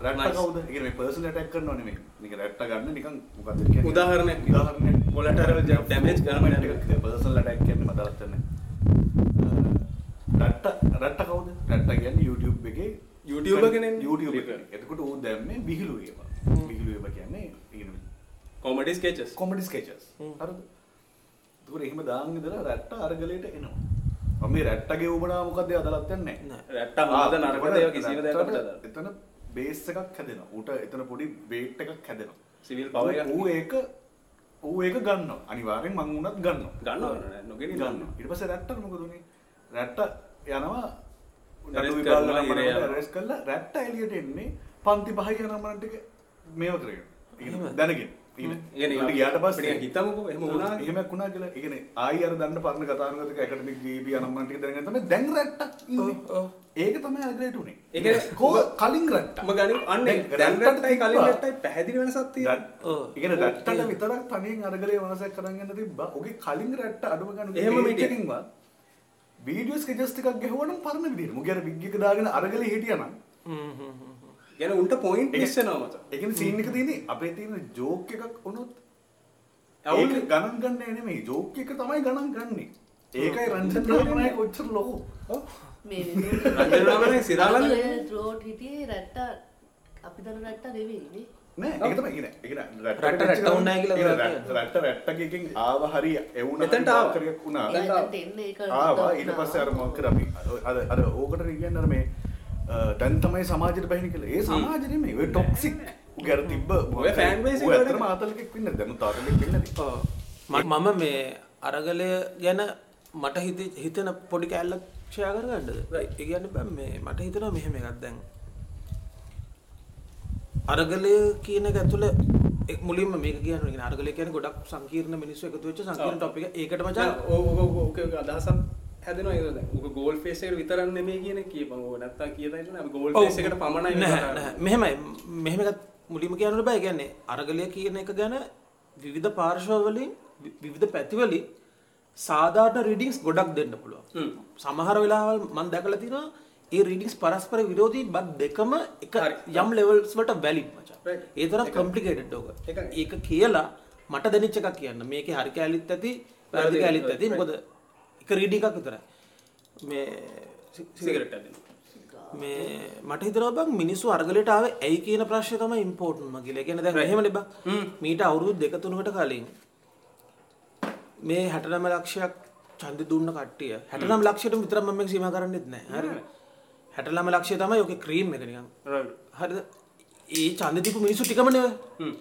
රැට්ට කවුද? ඒ කියන්නේ පර්සනල් ඇටැක් කරනව නෙමෙයි. නිකන් රැට්ට ගන්න නිකන් මොකද්ද කියන්නේ? උදාහරණයක් උදාහරණයක් collateral damage කරන එක. පර්සනල් ඇටැක් කියන්නේ මතලත් නැහැ. රැට්ට රැට්ට කවුද? රැට්ට කියන්නේ YouTube එකේ YouTuber කෙනෙක්. YouTube එකේ. එතකොට ඌ දැම්මේ විහිළු ඒවා. විහිළු ඒවා කියන්නේ ඉගෙන comedy sketches. කොමඩි ස්කේචස් හරිද? ඒකට එහෙම ඉඳලා රැට්ට අරගලයට එනවා. මේ රැට්ටගේ උඹනා මොකද්ද අදලත් යන්නේ. රැට්ට ඒවා කිසිම දෙයක් අපිට අදාළ. එතන බේස් එකක් හැදෙනවා. ඌට එතන පොඩි වේට් එකක් හැදෙනවා. Civil power එකක් ඌ ඒක ඌ ඒක ගන්නවා. අනිවාර්යෙන් මං උනත් ගන්නවා. ගන්නවා නොගෙන. ගන්නවා. ඊට පස්සේ රැට්ට මොකද උනේ? රැට්ට යනවා නඩු කරනවා, විභාග ඉරේ යනවා. අරෙස් කරලා රැට්ට එළියට එන්නේ පන්ති පහයි යන නම්බරන් ටික මේව කරගෙන. දැනගෙන. ගියාට අපිට හිතමුකෝ වුණා කියලා. එහෙමක් වුණා කියලා. ආයි අර දන්න පරණ කතානුගතක අනම්මන් ටික දැනගෙන තමයි දැන් ඉන්නේ. ඒක තමයි අග්‍රේට් උනේ. ඒ කියන්නේ කෝ කලින් රැට්ට. ඔබ ගනි අන්නේ දැන් රැට්ටයි කලින් රැට්ටයි පැහැදිලි වෙනසක් තියෙනවා. ඔව්. ඉගෙන රැට්ටට විතරක් තනියෙන් අරගලේ වනසක් කරන් යන්න තිබ්බා. ඔගේ කලින් රැට්ට අඩුම ගන්න එහෙම page මිටිය. එකකින්වත් වීඩියෝ ස්කෙචස් ටිකක් ගැහුවනම් පරණ විදියට. මුගේ අර විග් එක දාගෙන අරගලේ හිටියනම් ගැන උන්ට පොයින්් ස්සනවත එක සිීනික තියන අපේ තියෙන ජෝක එකක් ඔනොත් ඇවුල ගණන් ගන්න එන මේ ජෝක එක තමයි ගණන් ගන්නේ. ඒකයි රංචනය කොච්චර ලොකෝ. සිරාල රෝට් හිටියේ රැට්ට අපි දන රැට්ට දෙවන්නේ රට රැට්ටකින් ආව හරි එවුන තට ආකරයක් වුණා. ආවා ඉට පස්ස අරමක්කර අපි? අර ඕකට රිගන්නර මේ දැන් තමයි සමාජයට බහින කියලා. ඒ සමාජෙ නෙමෙයි. ඔය ටොක්සික්. ඔය වැඩ ඇත්තටම ආතල්කෙක් වෙන්නේ දැන් තාතලෙක් වෙන්නේ නැති. ම- මම මේ අරගලය ගැන මට හිත හිතන පොඩි කෑල්ලක් ෂයා කරගන්නද ඒ කියන්න බෑ මේ මට හිතනවා මෙහෙම එකක් දැන් අරගලය කියන එක ඇතුළ එක් මුලින්ම මේක කියන අරගලය කියන ගොඩක් සංකීර්ණ මිනිස්සු එකතු වෙච්ච සංකීර්ණ ටොපික් එක. ඒකට මචං ඕක අදහසක් හැදෙනවා ඒක දැන්. ඕක ගෝල් ෆේස් එකට විතරක් නෙමෙයි කියන කියපන්. ඕක නැත්තම් කියලා ඉන්න අපි ගෝල්. ෆේස් එකට පමණයි නැහැ මෙහෙමයි මෙහෙම එකක් මුලින්ම කියන්න බෑ කියන්නේ අරගලය කියන එක ගැන විවිධ පාර්ශව වලින් විවිධ පැති වලින් සාධාරණ රීඩින්ග්ස් ගොඩක් දෙන්න පුළුවන්. සමහර වෙලාවල් මම දැකලා තියෙනවා ඒ රීඩින්ග්ස් පරස්පර විරෝධී බත් දෙකම එක. යම් ලෙවල්ස් වලට වැලිඩ් මචං. ඒ තරම් කම්ප්ලිකේටඩ් ඕක. ඒක කියලා මට දැනෙච්ච එකක් කියන්න. මේකේ හරි කැලිත් ඇති, වැරදි කැලිත් ඇති. මොකද එක රීඩින් එකක් විතරයි. මේ සිගරට්. මේ මට බං මිනිස්සු අරගලට ආවේ ඇයි කියන ප්‍රශ්නය තමයි ඉම්පෝර්ටන්ට්ම කියලා. ඒ කියන්නේ දැන් එහෙමනේ බං. මීට අවුරුදු දෙක තුනකට කලින් මේ 69 ලක්ෂයක් ඡන්දෙ දුන්න කට්ටිය 69 ලක්ෂයට විතරක් මම මේක සීමා කරන්නෙත් නැහැ. හරිද? 69 ලක්ෂය තමයි ඔකේ ක්‍රීම් එක නිකන්. right. හරිද? ඒ ඡන්දෙ දීපු මිනිස්සු ටිකම නෙවෙයි. හ්ම්.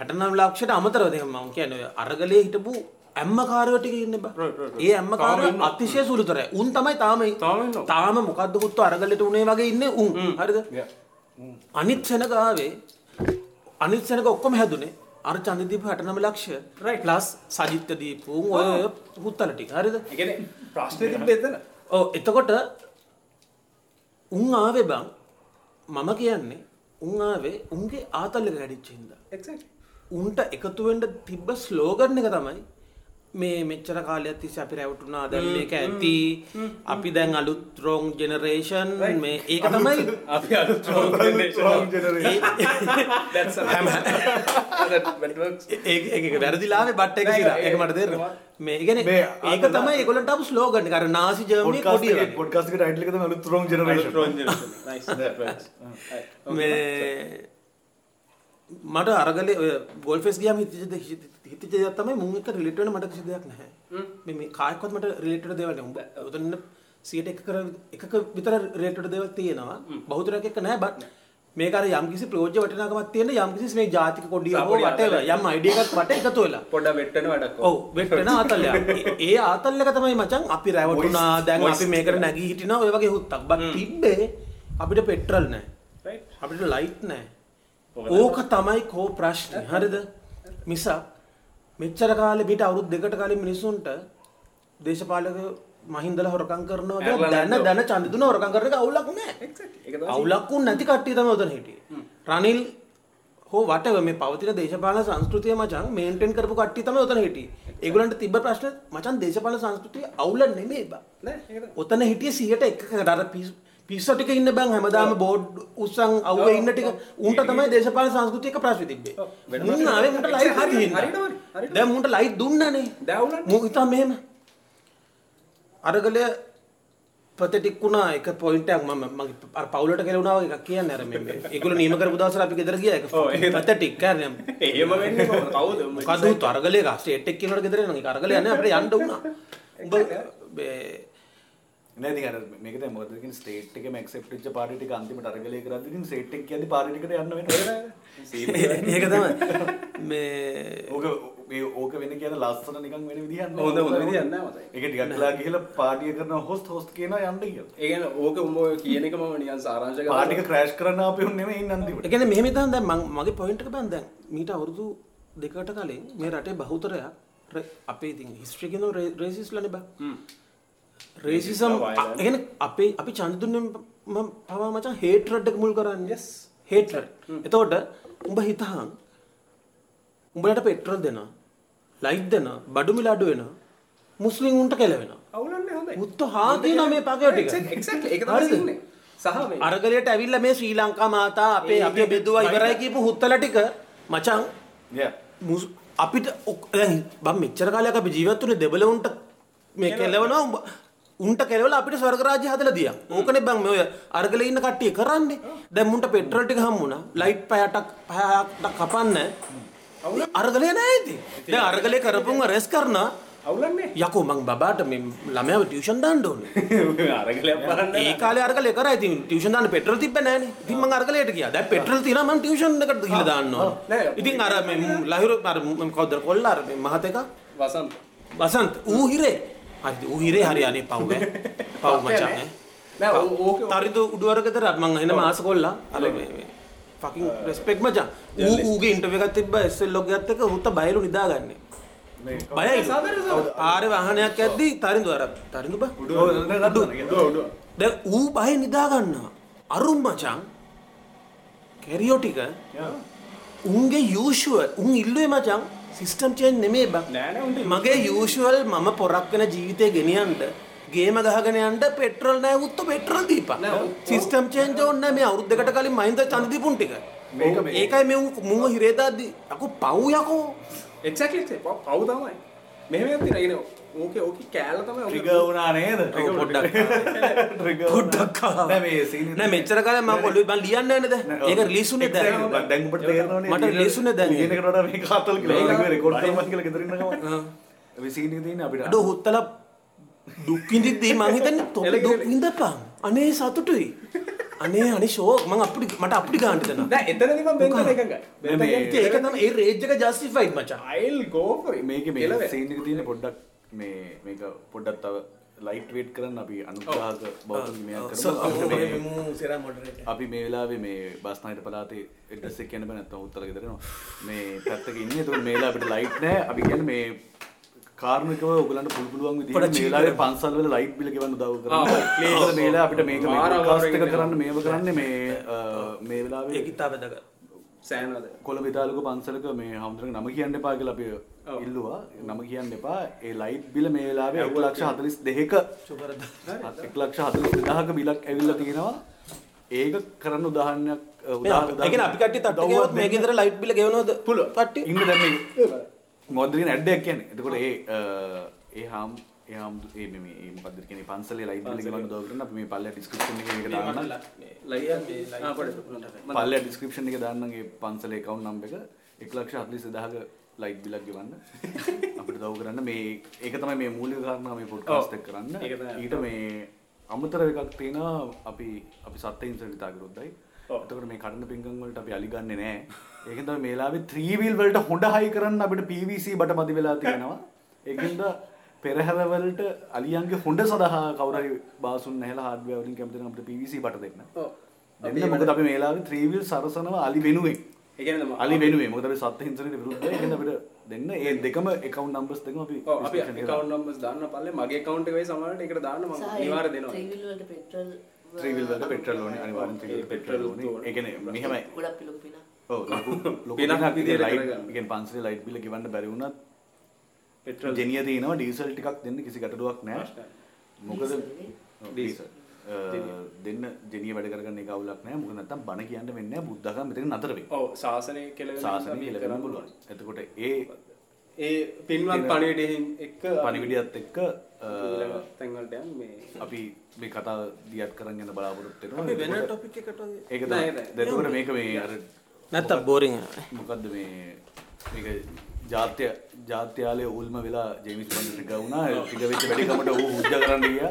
69 ලක්ෂයට අමතරව දැන් මම කියන්නේ ඔය අරගලේ හිටපු ඇම්මකාරයෝ ටික ඉන්නේ බා. ඒ ඇම්මකාරයෝ. අතිශය සුළුතරයි. උන් තමයි තාම තාම මොකද්ද පුත්තු අරගලට උනේ වගේ ඉන්නේ උන්. හරිද? Yeah. අනිත් සෙනග ආවේ අනිත් සෙනග ඔක්කොම හැදුනේ අර ඡන්ද දීපු 69 ලක්ෂ Right. ප්ලස් සජිත් දීපු ඔය හුත්තල ටික. හරිද? ඒ කියන්නේ ප්‍රශ්නේ තිබ්බේ එතන. ඔව් එතකොට උන් ආවේ බං මම කියන්නේ උන් ආවේ උන්ගේ ආතල් එක වැඩිච්ච හින්දා. exactly. උන්ට එකතු වෙන්න තිබ්බ ස්ලෝගන් එක තමයි මේ මෙච්චර කාලයක් තිස්සේ අපි රැවටුණා. දැන් මේක ඇති. අපි දැන් අලුත් රෝං ජෙනරේෂන් මේ ඒක තමයි අපි අලුත් that works. ඒක වැරදිලාවේ බට් එක සිරා ඒක මට තේරෙනවා. මේ කියන්නේ මේ ඒක තමයි ඒගොල්ලන්ට ආපු ස්ලෝගන් එක. අර නාසි ජර්මනි කොඩිය. පොඩ්කාස්ට් එකේ ටයිටල් එක තමයි අලුත්. Right. Okay. මේ මට අරගලේ ඔය ගෝල්ෆෙස් ගියාම හිතච්ච හිතච්ච දෙයක් තමයි මුන් එක්ක රිලේට් වෙන මට කිසි දෙයක් නැහැ. මේ මේ කායකවත් මට රිලේට් වෙන දේවල් නැහැ. උඹ උතන 100ට එකක එකක විතර රිලේට් වෙන දේවල් තියෙනවා. බහුතරයක් එක්ක නැහැ බට් මේක අර යම් කිසි ප්‍රයෝජ්‍ය වටිනාකමක් තියෙන යම් කිසි මේ ජාතික කොඩිය හෝ whatever යම් අයිඩියා එකක් වට එකතු වෙලා. පොඩ්ඩක් වෙට්ටන වැඩක් ඔව් වෙට් වෙන ආතල්ලයක් ඒ- ඒ ආතල් එක තමයි මචං අපි රැවටුණා දැන් අපි මේකට නැගී හිටිනවා ඔය වගේ හුත්තක්. බත් තිබ්බේ අපිට පෙට්‍රල් නැහැ. අපිට ලයිට් නෑ ඕක තමයි කෝ ප්‍රශ්න. හරිද? මිසක් මෙච්චර කාලෙ පිට අවුරුදු දෙකට කලින් මිනිස්සුන්ට දේශපාලක මහින්දල හොරකම් කරනවා ඇරලා දැන? දැන චන්දිදුන හොරකම් කරන එක අවුලක් නෑ. අවුලක් උන් නැති කට්ටිය තමයි උතන හිටියේ. රනිල් හෝ වටව මේ පවතින දේශපාලන සංස්කෘතිය මචං මේන්ටේන් කරපු කට්ටිය තමයි උතන හිටියේ. ඒගොල්ලන්ට තිබ්බ ප්‍රශ්න මචං දේශපාලන සංස්කෘතිය අවුල නෙමෙයි බා. නෑ ඔතන හිටිය සියට එකකට. අර පිස් පිස්සෝ ටික ඉන්න බං හැමදාම බෝඩ් උස්සන් අවුවේ ඉන්න ටික. උන්ට තමයි දේශපාලන සංස්කෘතිය එක ප්‍රශ්නේ තිබ්බේ. මුන් ආවේ මුන්ට ලයිට් හරි, හරියට දැන් මුන්ට ලයිට් දුන්නානේ. දැන් අවුලක් මු හිතා මෙහෙම. අරගලය පතටික් වුණා. එක පොයින්ට් එකක් මම මගේ අර පවුලට කෙලුණා වගේ එකක් කියන්නේ අර මේ ඒගොල්ලෝ නියම කරපු දවසට අපි ගෙදර ගියා. ඒක පතටික් කියන්නේ. එහෙම වෙන්නේ කවුද? මොකද උත් අරගලේ ගා ස්ටේට් එක කියනකොට ගෙදර එනවා. ඒක අරගලේ යන්නේ අපිට යන්න වුණා. උඹ නෑ ඉතින් අර මේක තමයි මොකද කියන්නේ ස්ටේට් එකේම ඇක්සෙප්ට් වෙච්ච පාර්ටි ටික අන්තිමට අරගලේ කරද්දී ඉතින් ස්ටේට් එක කියන්නේ පාර්ටි ටිකට යන්න වෙනවා. ඒක තමයි මේ ඕක මේ ඕක වෙන කියන ලස්සන නිකන් වෙන විදිහක් නෑ. හොඳ හොඳ විදිහක් නෑ මතයි. ඒක ටිකක් වෙලා ගිහලා පාර්ටිය කරන හොස්ට් හොස්ට් කියනවා යන්න කියලා. ඒ කියන්නේ ඕක උඹ ඔය කියන එක මම නිකන් සාරාංශ කරලා පාර්ටි එක ක්‍රෑෂ් කරන්න ආපේ උන් නෙමෙයි ඉන්න අන්තිමට. ඒ කියන්නේ මෙහෙම හිතන්න දැන් මං- මගේ පොයින්ට් එක බෑන් දැන් මීට අවුරුදු දෙකකට කලින් මේ රටේ බහුතරයක් අපේ ඉතින් හිස්ටරි කියන රේසිස්ලානේ බා රේසිසම් කියන්නේ අපේ අපි ඡන්ද දුන්නේ මම පවා මචං හේට්‍රඩ් එක මුල් කරන්නේ yes? හේට්‍රඩ් එතකොට උඹ හිතහන් උඹලට පෙට්‍රල් දෙනවා ලයිට් දෙනවා බඩු මිල අඩු වෙනවා මුස්ලිම් උන්ට කෙලවෙනවා අවුලන්නේ මුත්තු හා තියෙනවා මේ පගේ ටික එක්සැක්ට්ලි ඒක තමයි හරිද? සින්නේ සහ මේ අරගලයට ඇවිල්ලා මේ ශ්‍රී ලංකා මාතා අපේ අපේ බෙදුවා ඉවරයි කියපු හුත්තල ටික මචං Yeah. මුස්- අපිට ඔක්- දැන් බම් මෙච්චර කාලයක් අපි ජීවත් වුණේ දෙබල උන්ට මේ කෙලවනවා උන්ට කෙලවලා අපිට ස්වර්ග රාජ්‍ය හදලා දියා. ඕකනේ බං මේ ඔය අරගලේ ඉන්න කට්ටිය කරන්නේ. දැන් මුන්ට පෙට්‍රල් ටික හම්බුණා. ලයිට් පහටක් පහක් කපන්න. අරගලේ නෑ ඉතින්. දැන් අරගලේ කරපුම රෙස් කරනවා. අවුලන්නේ යකෝ මං බබාට මේ ළමයාව ටියුෂන් දාන්න ඕනේ. අරගලයක් බලන්න ඒ කාලේ අරගලේ කරා ඉතින් ටියුෂන් දාන්න පෙට්‍රල් තිබ්බේ නෑනේ. ඉතින් මං අරගලයට ගියා. දැන් පෙට්‍රල් තියනවා මං ටියුෂන් එකට ගිහලා දාන්න. ඕනේ. ඉතින් අර මේ ලහිරු අර කවුද කොල්ල අර මේ මහත එක වසන්ත වසන්ත ඌ හිරේ. හරි ඌ හිරේ අනේ පව් ඈ. පව් මචං ඈ. නෑ ඕක තරිදු උඩුවර ගෙදර මං එන මාස කොල්ලා. අර මේ මේ ෆකින් රෙස්පෙක්ට් මචං. ඌ ඌගේ ඉන්ටර්විව් එකක් තිබ්බා SL ලොග් එකත් එක්ක. ඌත් බයලු නිදාගන්නේ. මේ- බයයි. ආරේ වාහනයක් යද්දි තරිදු අර තරිදු බා. නෑ, නෑ, නෑ, ඌ බය නිදා ගන්නවා. අරුම් මචං. කැරියෝ ටික. උන්ගේ යූෂුවල් උන් ඉල්ලුවේ මචං සිස්ටම් චේන්ජ් නෙමෙයි බං. නෑ නෑ උන්ට මගේ යූෂුවල් මම පොරක් වෙන ජීවිතේ ගෙනියන්න ගේම ගහගෙන යන්න පෙට්‍රල් නෑ උත්තු පෙට්‍රල් දීපන්. සිස්ටම් චේන්ජ් ඕනේ නෑ මේ අවුරුදු දෙකට කලින් මහින්ද ඡන්ද දීපුන් ටික. ඒකයි මේ මුව හිරේ දාද්දි අකෝ පව් යකෝ. එක්සැක්ට්ලි පව් තමයි මෙහෙම නේද ඕකේ ඕකේ කෑල්ල තමයි ඕකේ ට්‍රිගර් වුණා නේද? පොඩ්ඩක්. පොඩ්ඩක්. නෑ මේ සීන් නෑ මෙච්චර කාලෙ මම කොල්ලේ මම ලියන්නේ නැද්ද? ඒක රිලීස් උනේ දැන්. දැන් ඔබට තේරෙනවනේ මට release උනේ දැන්. එකට වඩා මේක හතල් කියලා මේක මේක රෙකෝඩ් කරනවා කියලා ගෙදර ඉන්න ගමන්. මේ සීන් එක තියෙන්නේ අපිට අඩෝ හුත්තල දුක් විඳිද්දී මං හිතන්නේ තොප. දුක් විඳපන්. අනේ සතුටුයි. අනේ අනේ ෂෝක් මං අපිට මට අපිට ගන්න දෙනවා. නෑ එතනදී මම බෙන්තන එකඟයි ඒක තමයි ඒ රේජ් එක ජස්ටිෆයිඩ් මචං. I'll go for it මේක මේ. සීන් එක තියෙන්නේ පොඩ්ඩක් මේ මේක පොඩ්ඩක් තව ලයිට් වේට් කරන්න අපි අනුග්‍රහක බෞද්ධ. අපි මේ වෙලාවේ මේ බස්නාහිර පළාතේ ඇඩ්‍රස් එක කියන්න බෑ නැත්නම් උත්තර ගෙදර එනවා මේ පැත්තක ඉන්නේ. ඒතකොට මේ වෙලාව අපිට ලයිට් නැහැ අපි කියන්නේ මේ කාර්මිකව ඔයගලන්ට පුළු පුළුවන් විදිහට මේ වෙලාවේ. පන්සල් වල ලයිට් බිල ගෙවන්න උදව් කරන්න. මේ වෙලාව අපිට මේක මේ කරන්න මේව කරන්නේ මේ මේ ඒක වෙලාවේ ඉතා වැදගත්. සෑනද කොළ විතාලක පන්සලක මේ හමුදුර නම කියන්න එපා කියල අප ඉල්ලවා. නම කියන්න එපා. ඒ ලයිට් බිල මේලාවේ ඇව ලක්ෂ හතලිස් දෙක එක් ලක්ෂ හතලිස් දෙදහක බිලක් ඇවිල්ල තියෙනවා. ඒක කරන්න උදාහරණයක් එක අපි කට තටවත් මේ ගෙදර ලයිට් බිල ගෙවනොද පුල පට්ටි ඉන්න දැම මොදරින් ඇඩ්ඩක් කියන එතකොට ඒ ඒ හාම් ඒ පදරන පන්සල ලයිබල ගවන්න දවරන මේ පල්ල ඩිස්කපෂන් එක දාන්න පල්ල ඩිස්ක්‍රපෂන් එක දාන්නගේ පන්සල එකවුන් නම්බ එක එක් ලක්ෂ අත්ලිස දහක ලයිට් බිලක් ගවන්න. අපිට දව කරන්න. මේ ඒක තමයි මේ මූලික කාරණා මේ පොඩ්කාස්ට් කරන්න. ඊට මේ අමතර එකක් තියෙනවා. අපි අපි සත්ත ඉන්සර්විතා කරුද්දයි. එතකට මේ කටන පිංගම් වලට අපි අලිගන්නේ නෑ. ඒක තමයි මේලාවේ ත්‍රීවිල් වලට හොඳ හයි කරන්න අපිට PVC බට මදි වෙලා තියෙනවා. ඒකෙන්ද පෙරහැරවලට අලියන්ගේ හොඳ සඳහා කවුරහරි බාසුන් නැහලා හાર્ඩ්වෙයාර් වලින් කැමති නම් අපිට PVC බට දෙන්න. දෙන්න මොකද අපි මේලාවේ ත්‍රීවිල් සරසනවා අලි වෙනුවෙන්. එකන අලි වෙනුවෙන්. මොකද අපි හිංසනයට විරුද්ධයි ඒකෙන්ද අපිට දෙන්න. ඒ දෙකම account numbers දෙකම අපි අපි කවුන් නම්බස් දාන්න පල්ලේ. මගේ කවුන්ට වේ සමට එකට දාන්න නිවාර දෙනවා. ත්‍රීවිල් වලට පෙට්‍රල් ඕනේ. අනිවාර්යෙන් ත්‍රීවිල් පෙට්‍රල් ඕනේ. ඒ කියන්නේ මෙහෙමයි. ගොඩක් පිලොක් පින ඔව් ලොකු ලොකු පිනක් පිනක්. කරගන්න. ඒ කියන්නේ පන්සලේ ලයිට් බිල ගෙවන්න බැරි වුණත් පෙට්‍රල් ජෙනිය තියෙනවා ඩීසල් ටිකක් දෙන්න කිසි ගැටලුවක් නැහැ. මොකද ඩීසල්. දෙන්න? ජෙනිය වැඩ කරගන්න එක අවුලක් නැහැ මොකද නැත්තම් බණ කියන්න වෙන්නේ නැහැ බුද්ධඝම මෙතන නතර වෙයි. ඔව ශාසනය කෙල සාසනය කියලා පුළුවන්. එතකොට ඒ ඒ පින්වත් පණිවිඩෙහින් එක්ක පණිවිඩයත් එක්ක අ, තැන්වලට යන් මේ අපි මේ කතා දියත් කරන්න යන බලාපොරොත්තු වෙනවා. අපි වෙන ටොපික් එකට ඒක නෑ, තමයි. නෑ. එතකොට මේක මේ අර නැත්තම් බෝරිං මොකක්ද මේ මේක ජාත්‍ය ජාත්‍යාලය උල්ම වෙලා ජේමිස් බන්ඩ ටික වුණා. ටික වෙච්ච වැඩිකමට ඌ හුජ්ජ කරන්න ගියා.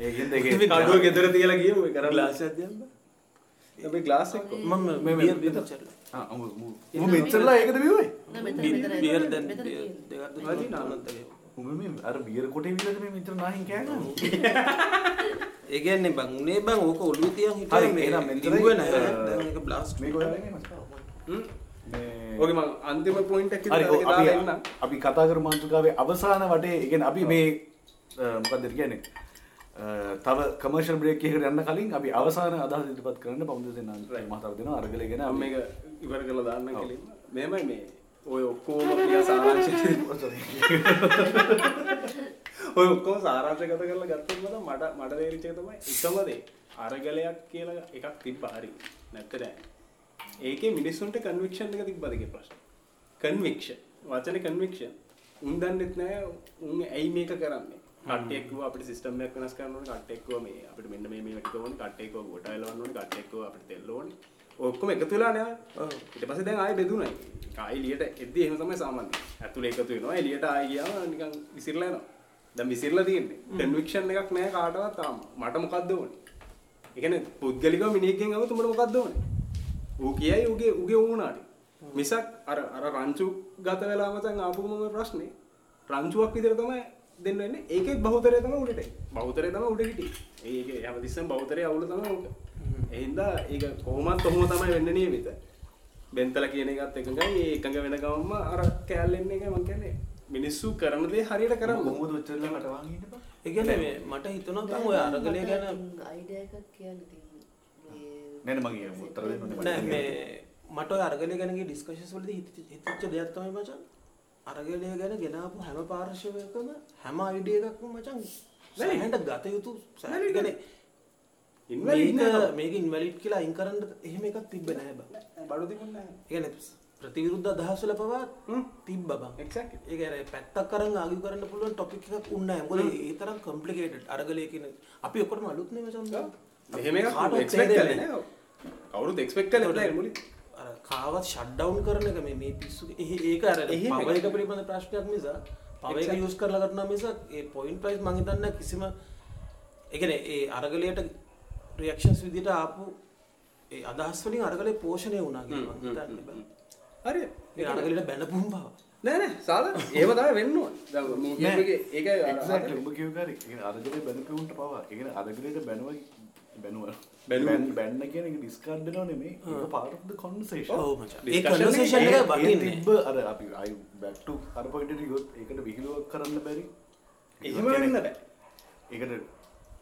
ඒකෙන්ද ඒක කඩුව ගෙදර තියලා ගිය ඔය කරලා ලාස් අධ්‍යයන අපි ග්ලාස් එක්ක මම මේ- මේ- බියර් ආ උඹ උඹ මෙච්චරලා ඒකද බිව්වේ? නෑ මෙතන මෙතන බියර් මෙතන දැන් මෙතන. දෙකක් දුන්නා නා. තුනක් තගේ. උඹ මේ අර බියර් කොටේ විලද මේ මෙච්චර නාහින් කෑගන්නේ? ඒ කියන්නේ බං උනේ බං ඕක ඔළුව තියන් හරි, හිටියා මේ එහෙනම් මෙතන අ, දැන් ඒක බ්ලාස්ට් මේක ඔයාලගේ මස්කාව හ්ම්. මේ ඕකේ මම අන්තිම පොයින්ට් දාලා අපි එන්නම් අපි කතා කර මාතෘකාවේ අවසාන වටේ කියන්නේ අපි මේ මොකක්ද කියන්නේ තව කමර්ෂල් බ්‍රේක් යන්න කලින් අපි අවසාන අදහස් ඉදිරිපත් කරන්න පමුද දෙන්න මහතාව දෙනවා අරගලේ ගැන මේක ඉවර කරලා දාන්න කෙලින්ම. මෙහෙමයි මේ. ඔය ඔක්කොම සාරාංශය ඔය ඔක්කොම සාරාංශගත කරලා ගත්තොත් මට මට එක තමයි එකම දේ. අරගලයක් කියලා එකක් තිබ්බ හරි. නැත්ද නෑ ඒකේ මිනිස්සුන්ට කන්වික්ෂන් එක තිබ්බද කියලා ප්‍රශ්න. කන්වික්ෂන් වචනේ කන්වික්ෂන් උන් දන්නෙත් නෑ උන් ඇයි මේක කරන්නේ. කට්ටියක් කිව්වා අපිට සිස්ටම් එකක් වෙනස් කරන්න ඕනේ කට්ටියක් කිව්වා මේ අපිට මෙන්න මේ මේ වැඩ කරන්න ඕනේ කට්ටියක් කිව්වා ගොඩ එලවන්න ඕනේ කට්ටියක් කිව්වා අපිට තෙල් ඕනේ. ඔක්කොම එකතු වෙලා නෑ ඊට පස්සේ දැන් ආයෙ බෙදුණයි ආයෙ එළියට එද්දි එහෙම තමයි සාමාන්‍ය ඇතුලේ එකතු වෙනවා. එළියට ආයෙ ගියාම නිකන් විසිරලා යනවා. දැන් විසිරලා තියෙන්නේ. කන්වික්ෂන් එකක් නෑ කාටවත් තාම. මට මොකද්ද ඕනේ? ඒ කියන්නේ පුද්ගලිකව මිනිහෙක්ගෙන් අහුවොත් උඹට මොකද්ද ඕනේ ඌ කියයි ඌගේ ඌගේ වුණාට මිසක් අර අර රංචු ගත වෙලා මතන් ආපුම මේ ප්‍රශ්නේ. රංචුවක් විදිහට තමයි දෙන්න වෙන්නේ. ඒකෙත් බහුතරය තමයි උඩට බහුතරය තමයි උඩ හිටියේ. ඒකේ හැමතිස්සෙම බහුතරය අවුල තමයි ඕක ඒ හින්දා ඒක කොහොමත් ඔහොම තමයි වෙන්න නියමිත. බෙන්තල කියන එකත් එකඟයි ඒ එකඟ වෙන ගමන්ම අර කෑල්ල එන්න එකයි මං කියන්නේ. මිනිස්සු කරන දේ හරියට කරන්න කොහොමද ඔච්චරලා කටවාගෙන ඉන්න බා ඒ කියන්නේ මේ මට හිතුණා බං ඔය අරගලය ගැන අයිඩියා එකක් කියන්න නෑ මගේ උත්තර දෙන්න නෑ මේ මට ඔය අරගලය ගැන ඩිස්කෂන්ස් වලදී හිත- හිතෙච්ච දෙයක් තමයි මචං අරගලය ගැන ගෙනාපු හැම පාර්ශවයකම හැම අයිඩියා එකක්ම මචං සෑහෙන්න ගත යුතු කියන්නේ Invalid මේක ඉන්වැලිඩ් කියලා අයින් කරන්න එහෙම එකක් තිබ්බ නෑ බං. බඩු තිබුණේ නැහැ ඒ ප්‍රතිවිරුද්ධ අදහස් වල පවා තිබ්බ බං. Exactly. ඒ කියන්නේ පැත්තක් අරන් ආගියු කරන්න පුළුවන් ටොපික් එකක් උන්නේ නැහැ. මොකද ඒ තරම් කොම්ප්ලිකේටඩ් අරගලය කියන අපි ඔක්කොටම අලුත් නේ මචං. එහෙම නැහැ. මුලින්. අර කාවත් ෂට් ඩවුන් කරන එක මේ මේ පිස්සු ඒක අර. එක පිළිබඳ ප්‍රශ්නයක් මිසක් පවර් එක යූස් කරලා කරනවා මිසක් ඒ පොයින්ට් ප්‍රයිස් මං හිතන්නේ කිසිම ඒ කියන්නේ ඒ අරගලයට රියැක්ෂන්ස් විදිහට ආපු ඒ අදහස් වලින් අරගලේ පෝෂණය වුණා කියලා මං හිතන්නේ බෑ. හරි. ඒ අරගලයට බැනපුම් බව. නෑ නෑ. සාධ ඒව තමයි වෙන්න ඕන. දැන් මූවී එකේ ඒක ඒ කියන්නේ අරගලේ බැනපෙවුන්ට පවා ඒ කියන්නේ අරගලේට බැනුව බැනුව. බැනුව. බැන් බැන්න කියන එක ඩිස්කාඩ් දෙනව නෙමෙයි ඒක part of the conversation. ඔව් මචං. ඒ Discussion කන්වර්සේෂන් ඒ- එක ඒ වටින්නේ. තිබ්බ අර අපි back to අර point එකට ගියොත් ඒකට විහිළුවක් කරන්න බැරි. එහෙම වෙන්න බෑ. ඒකට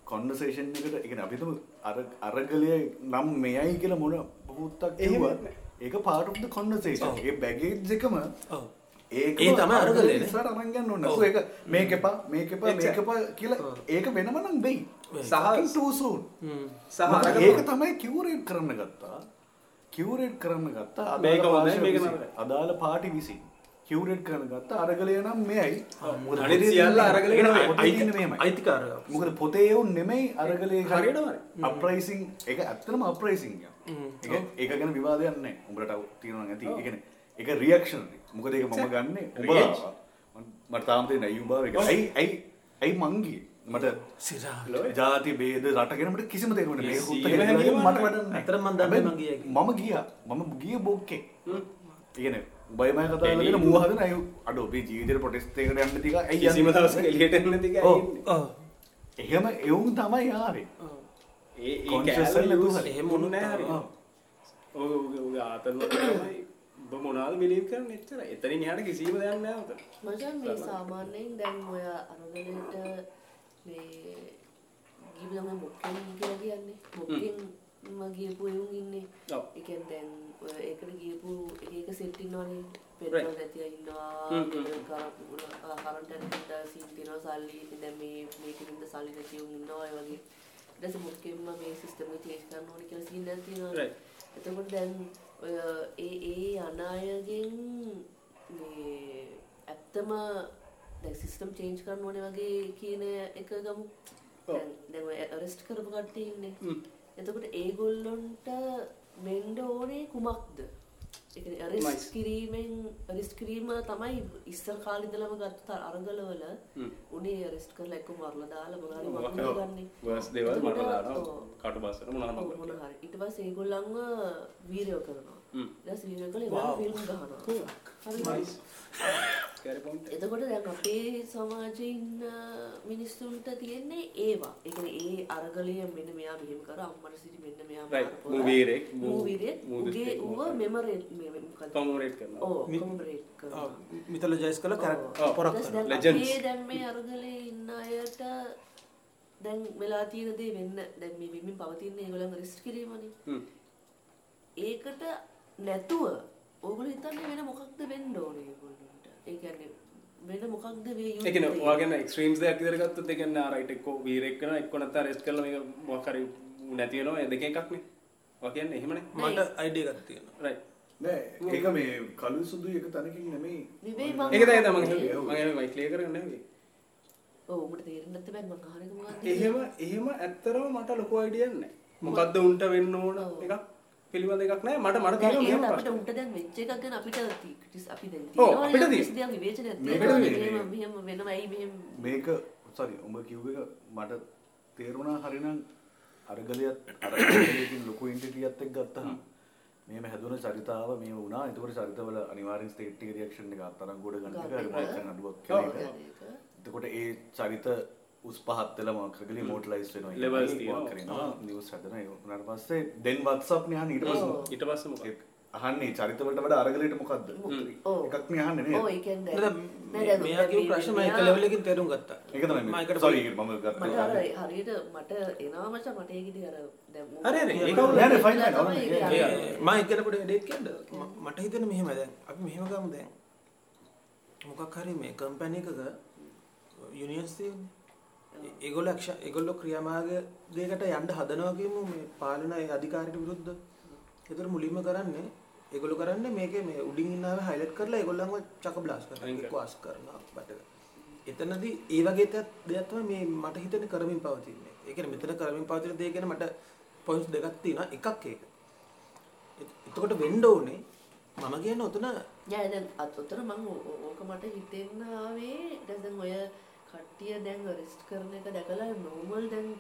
කොන්වර්සේෂන් එකට ඒ කියන්නේ අපි හිතමු අර අරගලයේ නම් මෙයයි කියලා මොන බහුත්තක් එහෙම කිව්වත් නෑ. ඒක පාටුක්ද කොන්නසේෂන් ඒ බැගේජ් එකම ඒ තමයි අරගලේ නේ. සර අරංගන්න ඕන. ඒක මේක එපා මේක එපා මේක එපා කියලා ඒක වෙනම නම් වෙයි. සහ- ඒක තමයි කිවරේට් කරන්න ගත්තා. කිවරේට් කරන්න ගත්තා. මේක. අදාළ පාටි විසින් කිවරේට් කරන්න ගත්තා. අරගලය නම් මෙයයි. සියල්ල තියෙන්නේ- අරගලේ ඒක නෙමෙයි. පොතේ තියෙන්නේ මෙහෙමයි. අයිතිකාර මොකද පොතේ එවුන් නෙමෙයි අරගලේ හරියටමයි. අප්‍රයිසිං එක ඇත්තම අප්‍රයිසිං ඒක ගැන විවාදයක් නැහැ උඹට තියෙනවා ඇති. ඒ ඒක රියැක්ෂන් මොකද ඒක මම ගන්නෙ උඹලා මට තාම තියෙන අයියුම් බව එක ඇයි ඇයි ඇයි මං ගියේ මට සිරා ජාති බේද රටගෙන මට කිසිම. ඒ මේ හැඟීම මට වැඩක් නැහැ. ඇත්තටම මං දන්නේ මං ගියා. මම ගියා. මම ගියේ බොක්කේ. ඒ කියන්නේ බයමය කතා කරගෙන මූව හදන අය අඩෝ අපේ ජීවිතේ ප්‍රොටෙස්ට් එකකට යන්න ටික ඇයි කිසිම? දවසක එළියට එන්න. ඔව්. එහෙම එවුන් තමයි ආවේ. ඒ ඒ හරි. එහෙම වුණු නෑ හරි. ඔව්. ඔව් ඔව් ඔව් ආතල් තමයි ඔබ මොනවද බිලීව් කරන්නේ එච්චරයි. එතනින් එහාට කිසිම දෙයක් නෑ උතන. මචන් මේ සාමාන්‍යයෙන් දැන් ඔය අරගලට මේ ගිබදම මොක්කෙන් කියලා කියන්නේ මොක්කෙන් ගියපු එවුන් ඉන්නේ ඔව්. එකෙන් දැන් ඒකට ගියපු එක එක සෙට් ඉන්නවනේ. පෙට්‍රෝල් නැතිව ඉන්නවා. කරන්ට ඇනකට සීන් තියෙනවා සල්ලි දැන් මේ මේකෙන්ද සල්ලි නැති උන් ඉන්නවා ඒ වගේ ඊට පස්සේ මොක්කෙන්ම මේ සිස්ටම් එක චේන්ජ් කරන්න ඕනේ කියලා සීන් එකක් තියෙනවා. එතකොට දැන් ඔය ඒ ඒ අනායගෙන් මේ ඇත්තම දැන් සිස්ටම් චේන්ජ් කරන්න ඕනේ වගේ කියන එක ගමු දැන් අරෙස්ට් කරපු කට්ටිය ඉන්නේ එතකොට ඒගොල්ලොන්ට මෙන්න ඕනේ කුමක්ද ඒ කියන්නේ. අරෙස්ට් කිරීමෙන් අරෙස්ට් කිරීම තමයි ඉස්සර කාලේ ඉඳලම ගත්ත අරගලවල උනේ අරෙස්ට් කරලා එක්ක මරලා දාලා මොනාරි මරලා ගන්නේ වර්ස් දේවල් එතකොට, දානවා. ඔව්. කටුබස්සට මොනවා හරි. ඊට පස්සේ ඒගොල්ලන්ව වීරයෝ කරනවා. ඒගොල්ලෝ ෆිල්ම් ගහනවා. හරි. Carry point. එතකොට දැන් අපේ සමාජයේ ඉන්න මිනිස්සුන්ට තියෙන්නේ ඒවා. ඒ කියන්නේ ඒ අරගලය මෙන්න මෙයා මෙහෙම කර අම්මට සිටි මෙන්න මෙයා Right. මාරපුවා. මූ වීරයෙක්, මූ- මූ වීරයෙක්. මූ උගේ ඌව? මෙමරේට් මේ මොකද? කොමරේට් කරනවා. ඔව් කොමරේට් කරනවා. මිතලජයිස් කළ ඔව්. කැරක් පොරක් කරනවා. දැන් Legends. අපේ දැන් මේ අරගලේ ඉන්න අයට දැන් වෙලා තියෙන දේ වෙන්න දැන් මේ වෙමින් පවතින ඒගොල්ලන් රිස්ක් කිරීමනේ. හ්ම්. ඒකට නැතුව ඕගොල්ලෝ හිතන්නේ වෙන මොකක්ද වෙන්න ඕනේ ඒගොල්ලන්ට. ඒ කියන්නේ වෙන මොකක්ද වේ ඒ කියන්නේ ඔයාගෙන එක්ස්ට්‍රීම්ස් දෙයක් විතර ගත්තොත් ඒ කියන්නේ රයිට් එක්ක වීරෙක් කරනවා එක්ක නැත්නම් අරෙස්ට් කරලා මේක මොකක් හරි නැති වෙනවා ඒ දෙකෙන් එකක් නේ. ඔයා කියන්නේ එහෙමනේ. මට අයිඩිය එකක් තියෙනවා. රයිට්. නෑ ඒක මේ කළු සුදු එක තැනකින් නෙමෙයි. නෙවෙයි මම ඒක තමයි මම මම මම ක්ලියර් කරගන්න නෙවෙයි. ඔව් උඹට තේරෙන්නේ නැත්නම් මම අහන එක මොකක්ද එහෙම එහෙම ඇත්තරම මට ලොකු අයිඩියක් නැහැ. මොකද්ද උන්ට වෙන්න ඕන එකක් පිළිබඳ එකක් නැහැ. මට මට තියෙනවා මෙහෙම අපිට. උන්ට දැන් වෙච්ච එකක් ගැන අපිට අපි දැන් ඔව්, තියෙනවනේ අපිට දැන් තියෙන. මේකට තියෙනවා තියෙන. මෙහෙම වෙනවා ඇයි මෙහෙම මේක සරි උඹ කිව්ව එක මට තේරුණා හරිනම් අරගලයත් අරගලයකින් ලොකු ඉන්ටිටියත් එක්ක ගත්තහම මේම හැදුන චරිතාව මේ වුණා එතකොට චරිතවල අනිවාර්යෙන් ස්ටේට් එක රියැක්ෂන් එක අත්අඩංගුවට ගන්න එක කරන්න අඩුවක්. ඒක. එතකොට ඒ චරිත උස් පහත් වෙලා මොකක් කරගලි මෝටලයිස් තියෙනවා. කරනවා නිවුස් හදනවා. ඒ වුණාට පස්සේ then WhatsApp නේ අහන්නේ ඊට පස්සේ. ඊට පස්සේ මොකක්ද? ඒ අහන්නේ චරිතවලට වඩා අරගලයට මොකද්ද? ඔව්. එකක් නේ අහන්නේ නේද? ඔව් ඒ කියන්නේ නේද? නෑ, දැන්- මෙයා කියපු දැන් ප්‍රශ්න මම මේ- එක එකකින් තේරුම් ගත්තා. ඒක තමයි මම මේ. හරියට මට එනවා මචං මට ඒක ඉතින් අර දැන් මූ- හරි, හරි. ඒක මූ- නෑ, නෑ, fine, fine. තමයි ඔන්න, ඒක. ඒ- අර- ඒ- මම එක්කෙන පොඩි වැඩක් කියන්න ම- මට හිතෙන මෙහෙම දැන් අපි මෙහෙම ගමු දැන්. මොකක් හරි මේ කම්පැනි එකක යුනියන්ස් තියෙන්නේ ඒගොල්ලෝ ඒගොල්ලෝ ක්‍රියාමාර්ගයකට යන්න හදනවා කියමු මේ පාලන අධිකාරියට විරුද්ධ. ඒතර මුලින්ම කරන්නේ ඒගොල්ලෝ කරන්නේ මේකේ මේ උඩින් ඉන්න අය හයිලයිට් කරලා ඒගොල්ලන්ව චක බ්ලාස්ට් කරනවා අයින් එක්ක වාස් කරනවා බට. එතනදී ඒ වගේ දෙයක් තමයි මේ මට හිතෙන්නේ කරමින් පවතින්නේ. ඒ කියන්නේ මෙතන කරමින් පවතින දේ ගැන මට පොයින්ට්ස් දෙකක් තියෙනවා. එකක් ඒක. එත- එතකොට වෙන්න ඕනේ මම කියන්නේ උතන නෑ දැන් අත් උතර මම ඕක මට හිතෙන්න ආවේ දැන් දැන් ඔය කට්ටිය දැන් රෙස්ට් කරන එක දැකලා නෝමල් දැන්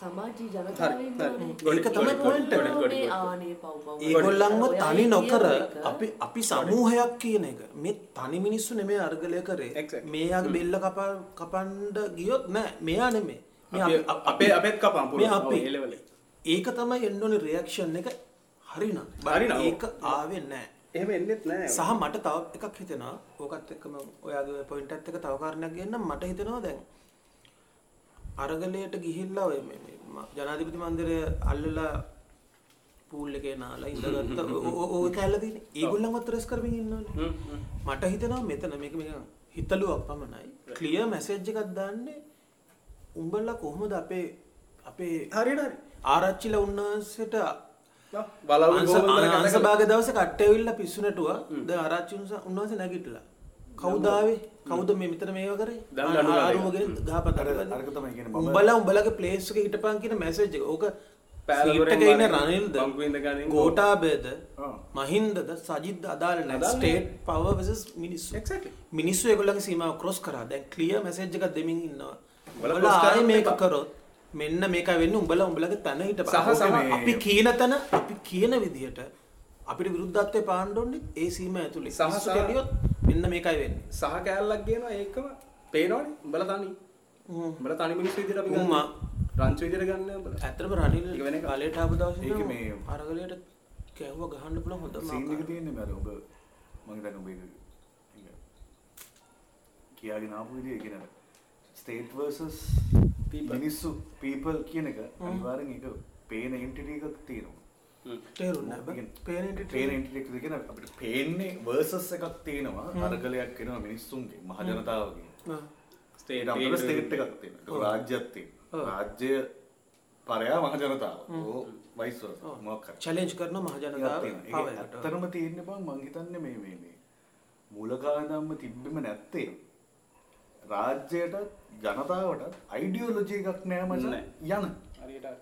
සමාජී ජනතාව ඒක තමයි point එක. ආනේ පව් පව්. ඒගොල්ලන්ව තනි නොකර අපි අපි සමූහයක් කියන එක. මේ තනි මිනිස්සු නෙමෙයි අර්ගලය කරේ. Exactly. මෙයාගේ බෙල්ල කපා කපන්ඩ ගියොත් නෑ. මෙයා නෙමේ මේ අපි- අපි- අපේ අපේත් කපන් මේ. අපි. ඒක තමයි එන්න ඕනේ රියැක්ෂන් එක. හරිනම්. හරිනම්. ඒක ආවේ නෑ එහෙම එන්නෙත් නෑ. සහ මට තව එකක් හිතෙනවා. ඕකත් එක්කම ඔයාගේ පොයින්ට් එකත් එක්ක තව කාරණයක් ගන්න මට හිතෙනවා දැන් අරගලයට ගිහිල්ලා ඔය මේ ජනාධිපති මන්දිරය අල්ලලා පූල් එකේ නාලා ඉඳගත්ත ඕ කැල්ලදින ඒගොල්ලන් ඔත්තරස් කරමින් ඉන්නවනේ. මට හිතනවා මෙතන මේක මේ හිතලුවක් පමණයි. ක්ලිය මැසේජ් එකක් දාන්නේ උඹල්ලා කොහොමද අපේ අපේ හරියට හරි. ආරච්චිල උන්නාසට අංසභාග දවස කට්ටවිල්ල පිස්සුනටුව ද ආරච්චි උන්වහස නැගිටලා. කවුදාවේ කවුද මේ මෙතන මේව කරේ? ආරුවගෙන ගහපත අරක තමයි කියන්නේ මම උඹලා උඹලගේ ප්ලේස් එක හිටපන් කියන මැසේජ් එක. ඕක මාරේ රනිල්ද ආ. මහින්දද? සජිත් අදාළ නැහැ. අදාළ ස්ටේට් පවර් versus මිනිස්සු. ඒගොල්ලන්ගේ සීමාව ක්‍රොස් කරා. දැන් ක්ලියර් මැසේජ් එකක් දෙමින් ඉන්නවා. මේක එපා. කරොත් මෙන්න මේකයි වෙන්නේ. උඹලා උඹලගේ තැන හිටපන් සහ- අපි කියන තැන අපි කියන විදිහට අපිට විරුද්ධත්වය ඕනේ ඒ සීමා ඇතුලේ. සහ- මිනිස්සු සහ- කැලියොත් මෙන්න මේකයි වෙන්නේ. සහ කෑල්ලක් කියනවා ඒකම. පේනවනේ? උඹලා තනි. උඹලා තනි මිනිස්සු විදිහට අපි උම්මා. ගන්න. රංචු විදිහට ගන්න උඹලා. ඇත්තටම රනිල් වෙන. කාලයට ආපු දවසේ ඒක මේ- අරගලයට කැහුව ගහන්න පුළුවන් හොඳම සීන් එක. තියෙන්නේ මම ඔබ මම හිතන්නේ ඔබ ඒක කියාගෙන ආපු විදිහ ඒ කියන්නේ ස්ටේට් versus මිනිස්සු people කියන එක අනිවාර්යෙන් ඒක පේන එකක් තියෙනවා. පේන එක අපිට පේන්නේ versus එකක් තියෙනවා. අරගලයක් වෙනවා මිනිස්සුන්ගේ මහ ජනතාවගේ. ආ. ස්ටේට් ස්ටේට් එකක් තියෙනවා. රාජ්‍යයක් තියෙනවා. රාජ්‍ය පරයා මහ ජනතාව. ඕ වයිස් චැලෙන්ජ් කරන මහජනතාව. ඇත්තටම තියෙන්නේ බං මං හිතන්නේ මේ මේ මේ. මූලකාරදම්ම තිබ්බෙම නැත්තේ රාජ්‍යයට ජනතාවට අයිඩියෝලොජි එකක් නෑ මචං. නෑ. යන. හරියට. ඒ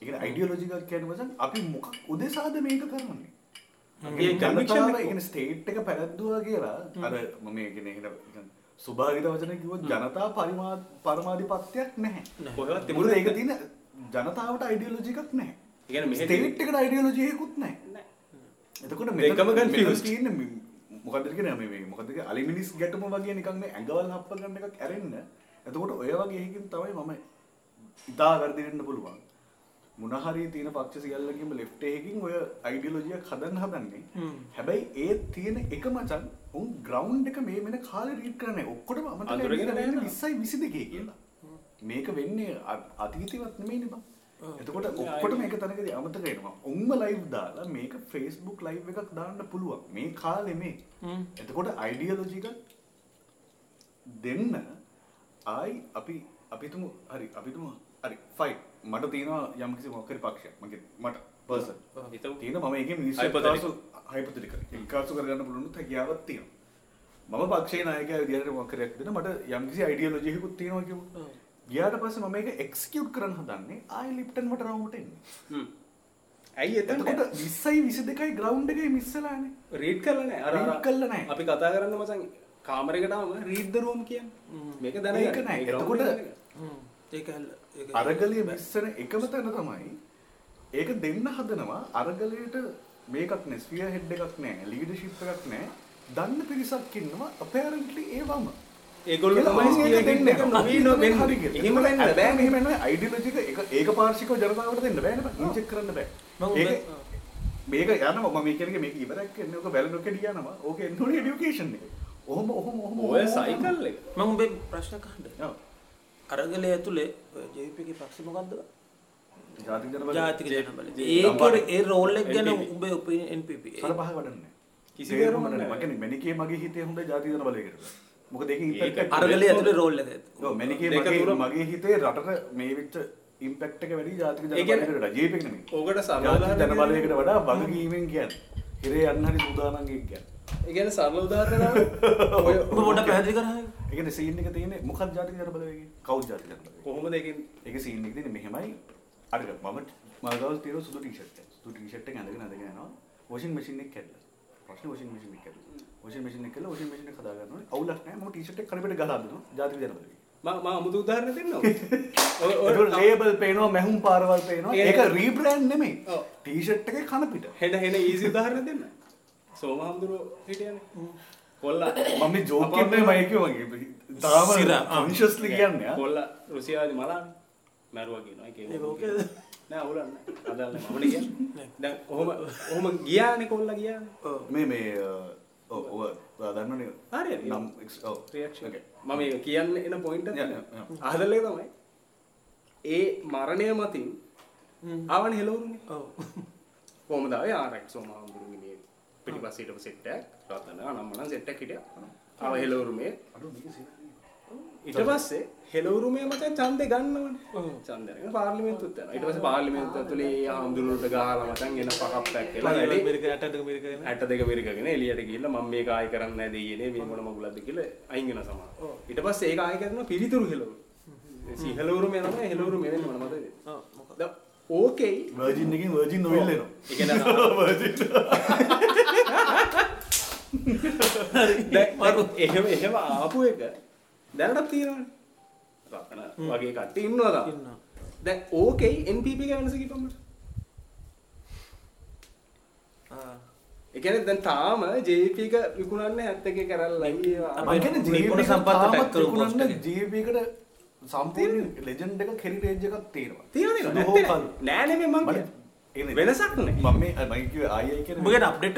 කියන්නේ අයිඩියෝලොජි එකක් කියන්නේ මචං අපි මොකක් උදෙසාද මේක කරන්නේ? ජනතාව එක. ඒ කියන්නේ ස්ටේට් එක පැරද්දුවා කියලා අර මම මේ කියන්නේ කියන සුභාගිත වචන කිව්වොත් ජනතා පරිමා පරමාධිපත්‍යයක් නැහැ. කොහෙවත් මොකද තිබුණේ ඒක තියෙන ජනතාවට අයිඩියෝලොජි එකක් නැහැ. ඒ ස්ටේට් එකට අයිඩියෝලොජි එකකුත් නැහැ. එතකොට මෙතන දෙකම මෙතන confused. තියෙන්නේ මේ- මොකද්ද කියන්නේ මේ මේ මොකද්ද කියන්නේ අලිමිනිස් ගැටුම වගේ නිකන් මේ ඇඟවල් හප්ප ගන්න එකක් ඇරෙන්න. එතකොට ඔය වගේ එකකින් තමයි මම ඉතා වැරදි වෙන්න පුළුවන්. මොන හරි තියෙන පක්ෂ සියල්ලකින්ම ලෙෆ්ට් එකකින් ඔය අයිඩියොලොජියක් හදන්න හදන්නේ. හැබැයි ඒ තියෙන එක මචං උන් ග්‍රවුන්ඩ් එක මේ වෙන කාලේ රීඩ් කරන්නේ. ඔක්කොටම අමතක වෙන්නේ නැහැ 20යි 22 කියලා. මේක වෙන්නේ අතීතවත් නෙමෙයිනේ බං එතකොට ඔක්කොටම එක තැනකදී අමතක වෙනවා. උන්ම ලයිව් දාලා මේක Facebook ලයිව් එකක් දාන්න පුළුවන්. මේ කාලේ මේ. එතකොට අයිඩියොලොජි එක දෙන්න ආයි අපි අපිතුම හරි අපිතුම හරි ෆයිට් මට තියෙනවා යම්කිසි මොකක් හරි පක්ෂයක්. මගේ මට හිතමු. තියෙන මම Hypothetical. එක්කාසු හයිපොතෙටිකල් එක්කාසු කරගන්න පුළුවන් හැකියාවක් තියෙනවා. මම පක්ෂේ නායකයා විදිහට මොකක් හරි දෙන්න මට යම්කිසි අයිඩියොලොජි එකකුත් තියෙනවා කියමු ගියාට පස්සේ මම මේක එක්සිකියුට් කරන්න හදන්නේ ආයි ලිප්ටන් මට රවුමට එන්නේ හ්ම්. ඇයි එතන එතකොට 20යි 22යි ග්‍රවුන්ඩ් එකේ මිස් වෙලානේ රීඩ් කරලා නැහැ. අර- අර- Read කරලා නැහැ. අපි කතා කරන්නේ මචං කාමරයකටම රීඩ් ද රූම් කියන්නේ. මේක දැනගන්න. ඒක නැහැ. ඒ එතකොට-. ඒක ඒක අරගලය මිස්සන එකම තැන තමයි ඒක දෙන්න හදනවා අරගලයට මේකක් නෑ ස්ෆියර් හෙඩ් එකක් නෑ ලීඩර්ෂිප් එකක් නෑ දන්න පිරිසක් ඉන්නවා අපෑරන්ට්ලි ඒවම ඒගොල්ලෝ තමයි ස්පියර් හෙඩ් එක නොවී නොවෙන්නේ. එහෙම වෙන්න බෑ. මෙහෙම නෑ අයිඩියොලොජි එක. ඒක පාර්ශිකව ජනතාවට දෙන්න බෑනේ බං ඉන්ජෙක්ට් කරන්න බෑ. මේක යනවා. මම මේ කියන්නේ මේක ඉවරක් කියන්නේ ඔක බැලන් ඔක යනවා. ඕක එන්න ඕනේ එඩියුකේෂන් එක. ඔහොම ඔහොම ඔහොම ඔය ඔහොම, සයිකල් එක. මම උඹේ ප්‍රශ්න කහන්න ඔව්. අරගලය ඇතුලේ ජේපීගේ පක්ෂ මොකක්ද ජාතික ජනබල. ජාතික ජනබල. දම්පාට. ඒක ඒ රෝල් එක ගැන. උඹේ ඔපිනියන් NPP සල පහ වඩන්නේ. කිසි කියන්නේ මැනිකේ මගේ හිතේ හොඳ ජාතික ජන බලයකට මොකද ඒක ඉම්පැක්ට් ඒක එක අරගලය ඇතුලේ රෝල් එක. ඔව් මැනිකේ දෙක මගේ හිතේ රටට මේ වෙච්ච ඉම්පැක්ට් එක වැඩි ජාතික ජන ඒ කියන්නේ- බලයකට ජීප් එක නෙමෙයි. ඕකට සරල ජාතික ජන උදාහරණයක් බලයකට වඩා වගකීමෙන් කියන්නේ. හිරේ යන්න හරි සූදානම් කියන්නේ. ඒ කියන්නේ සරල උදාහරණයක් ඔය උඹ පොඩ්ඩක් පැහැදිලි කරහයි ඒ කියන්නේ සීන් එක තියෙන්නේ මොකක්ද ජාතික ජන බලය කියන්නේ කවුද ජාතික ජන බලය කොහොමද ඒකෙන්? ඒක සීන් එක තියෙන්නේ මෙහෙමයි. අර මම මාගාවල් තියෙන සුදු ටී-ෂර්ට් එක. සුදු ටී-ෂර්ට් එක ඇඳගෙන ඇඳගෙන යනවා. වොෂින් මැෂින් එක කැඩලා. ප්‍රශ්නේ වොෂින් මැෂින් එක කැඩලා වොෂින් මැෂින් එක කළා වොෂින් මැෂින් එක හදා ගන්නවා අවුලක් නැහැ මම ටී-ෂර්ට් එක කණපෙට ගහලා දුන්නා ජාතික ජන බලය මම මම අමුතු උදාහරණ දෙන්නම් ඔය ලේබල් පේනවා මැහුම් පාරවල් පේනවා. ඒක රීබ්‍රෑන්ඩ් නෙමෙයි. ටී-ෂර්ට් එකේ කන පිට හෙන හෙන ඊසි උදාහරණ දෙන්න. සෝමහම්දුරෝ හිටියනේ. කොල්ලා. මම මේ ජෝක් එකේ මම කිව්වා තාම. කොන්ෂස්ලි කියන්නේ. කොල්ලා රුසියාවේ මලානේ. මැරුවා කියනවා. ඒක ඒක ඕකේද? නෑ අවුලක් නෑ. අදල් නෑ. මමනේ කියන්නේ? දැන් කොහොම කොහොම ගියානේ කොල්ලා ගියානේ. මේ මේ ඔව් ඔව් ඔයා දන්නවනේ හරි, හරි. නම් එක්ස්- ඔව් රියක්ෂන් Okay. මම ඒක කියන්න එන පොයින්ට්. ආදලේ තමයි. ඒ මරණය මතින් ආවන හෙලවුරුනේ. ඔව්. කොහොමද ආවේ? ආරයිට් සෝමහාමුදුරුවෝ මේ පිටිපස්සේ හිටපු සෙට් එකක්. රතන අනම්මනම් සෙට් එකක් හිටියා. ආව හෙලවරුමේ ඊට පස්සේ හෙලවරුමේ මචං ඡන්දේ ගන්නවනේ. පාර්ලිමේන්තුවට යනවා. ඊට පස්සේ පාර්ලිමේන්තුව ඇතුලේ ඒ ආම්දුරුවන්ට ගහලා මචං එන පකක් පැක් වෙලා වැඩි මෙරික ඇටට මෙරිකගෙන ඇට දෙක මිරිකගෙන එළියට ගිහිල්ලා මම මේක ආයි කරන්නේ නැහැ දෙයියනේ මේ මොන මගුලක්ද කියලා අයින් වෙන සමහර. ඊට පස්සේ ඒක ආයි කරනවා පිළිතුරු හෙලවරු. සිහලවරු මේ නම හෙලවරු මේ වෙන්නේ මොන? ආ මොකක්ද? දැන් ඕකේ වර්ජින් එකකින් වර්ජින් නොවිල් එනවා. ඒ කියන්නේ දැන් එහෙම එහෙම ආපු එක දැනටත් තියෙනවනේ. වගේ කට්ටිය ඉන්නවා. ඉන්නවා. දැන් ඕකේ NPP එක වෙනස කිව්වම ආ ඒ කියන්නේ දැන් තාම JP එක විකුණන්නේ 71 කරල්ලයි ඒවා. අපේ මං කියන්නේ නිපුණ තාමත් පැක් කරපු එක. JP එකට සම්පූර්ණ ලෙජන්ඩ් එකක් හෙරිටේජ් එකක් තියෙනවා. නැත්තේ හෝ නෑ. නෙමෙයි මං මට කියන්නේ. වෙනසක් නෑ. මම මේ මම කිව්වේ ආයි කියන්නේ උඹගෙන අප්ඩේට්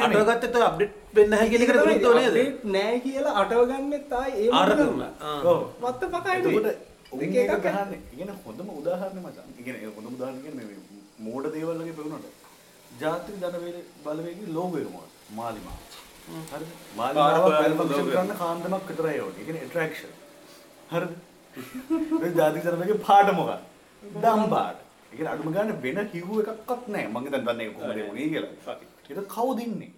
නෙමෙයි. අටවගත්තේ તો අප්ඩේට් වෙන්න අප්ඩේට් නෑ කියලා අටව ගන්නෙත් ආයේ ඒ අර මොකද? කරලා. ආ. ඔව්. what the fuck I එතකොට do? උන් දෙක ඒක එකක් ගහන්නේ. ඉගෙන හොඳම උදාහරණය මචං. ඉගෙන කියන්නේ මේ මෝඩ දේවල් වගේ පෙවුනට. ජාතික ධනවේල බලවේගයේ ලෝගෝ එක මොකක්ද? මාලිමා. logo. කරන්න කාන්දමක් විතරයි ඕනේ. ඒ කියන්නේ ඇට්‍රැක්ෂන්. හරිද? ඒ ජාතික ධනවේගයේ පාට මොකක්ද? දම්බාට. කියන්නේ අඩුම ගන්න වෙන කිව්ව එකක්වත් නැහැ. මම හිතන්නේ දන්නේ කොහොමද වුනේ කියලා. ඒක කවුද ඉන්නේ?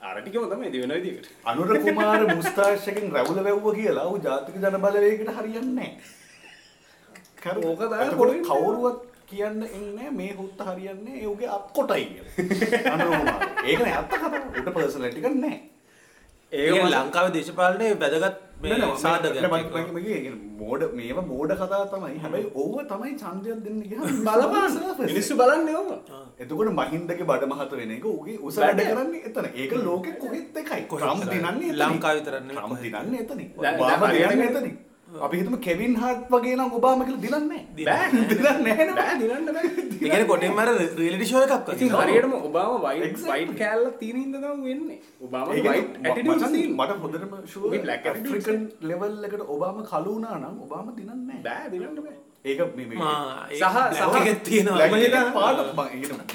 අර ටිකම තමයි දෙවෙන විදිහට. අනුර කුමාර මුස්තාෂ්‍යකින් රැවුල වැව්ව කියලා ඌ ජාතික ජන බලවේගයට හරියන්නේ නැහැ. කරු- ඕක තමයි කවුරුවත් කියන්න එන්නේ මේ හුත්ත හරියන්නේ ඒ උගේ අත් කොටයි කියලා. අනුර කුමාර. ඒක නේ අත්ත කතාව. උට පර්සනැලිටි එකක් නැහැ. ඒ කියන්නේ ලංකාවේ දේශපාලනයේ වැදගත් මේ කියන්නේ මෝඩ මේව මෝඩ කතා තමයි. හැබැයි ඕව තමයි ඡන්දයක් දෙන්න බලපාන මිනිස්සු බලන්නේ ඕම. එතකොට මහින්දගේ බඩ මහත වෙන එක උගේ උස වැඩ කරන්නේ එතන. ඒක ලෝකෙ කොහෙත් එකයි. ට්‍රම්ප් දිනන්නේ විතරක් නෙමෙයි ට්‍රම්ප් දිනන්නේ දැන් හරියට දිනන්නේ එතනින්. අපි හිතමු කෙවින් හාර්ට් වගේ නම් ඔබාමා කියලා දිනන්නේ නැහැ. බෑ. දිනන්නේ නැහැ බෑ? දිනන්න බෑ. කියන්නේ කොටින්ම අර රියැලිටි ෂෝ එකක් ඉතින් වගේ හරියටම ඔබාම වයිට්. වයිට් කෑල්ල තියෙන හින්දා තමයි වෙන්නේ. ඔබාම වයිට් මචං, තියෙනවා. මට හොඳටම ෂුවර් attitudes ඇෆ්‍රිකන් ලෙවල් එකට ඔබාමා කළු වුණා නම් ඔබාමා දිනන්නේ නැහැ. බෑ දිනන්න බෑ. ඒක මේ සහ- සහ- තියෙනවා මම පාට මම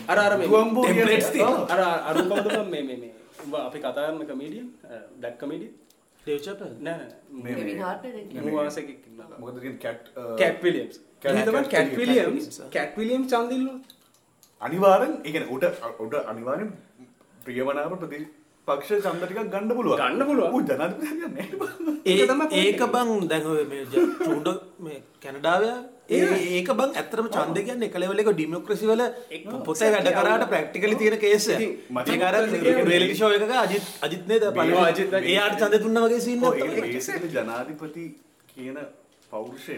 අර අර මේ කියන්නේ- තියෙනවා. අර අර කොහොමද මේ මේ මේ අපි කතා කරන comedian black comedian Dave Chappelle නෑ නෑ මේ- නෑ කෙවින් හාර්ට් නේ කියන්නේ. මුවාසෙක් ඉන්නවා මොකද කියන්නේ cat cat Williams Cat- cat Cat cat Williams. Williams Cat cat Williams ඡන්දිල්ලු අනිවාර්යෙන් ඒ කියන්නේ උට උට අනිවාර්යෙන් ප්‍රියමනාප ප්‍රතිපක්ෂ ඡන්ද ටිකක් ගන්න පුළුවන්. ගන්න පුළුවන්. ඌ ජනාධිපතියක් නෑ බං. ඒ ඒක තමයි ඒක බං දැන් ඔය මේ ජ- චූඩ මේ කැනඩාවේ ඒ ඒක බං ඇත්තටම ඡන්දය කියන්නේ එක ලෙවල් එක ඩෙමොක්‍රසි වල පොතේ වැඩ කරාට ප්‍රැක්ටිකලි තියෙන කේස් එක. මචං, ඒක අර රියැලිටි ෂෝ එකක අජිත් අජිත් නේද මේවා පළවෙනි අජිත්. එයාට ඡන්දය දුන්නා වගේ සීන් ඔව්, එකක් ඒ තමයි. basically ජනාධිපති කියන පෞරුෂය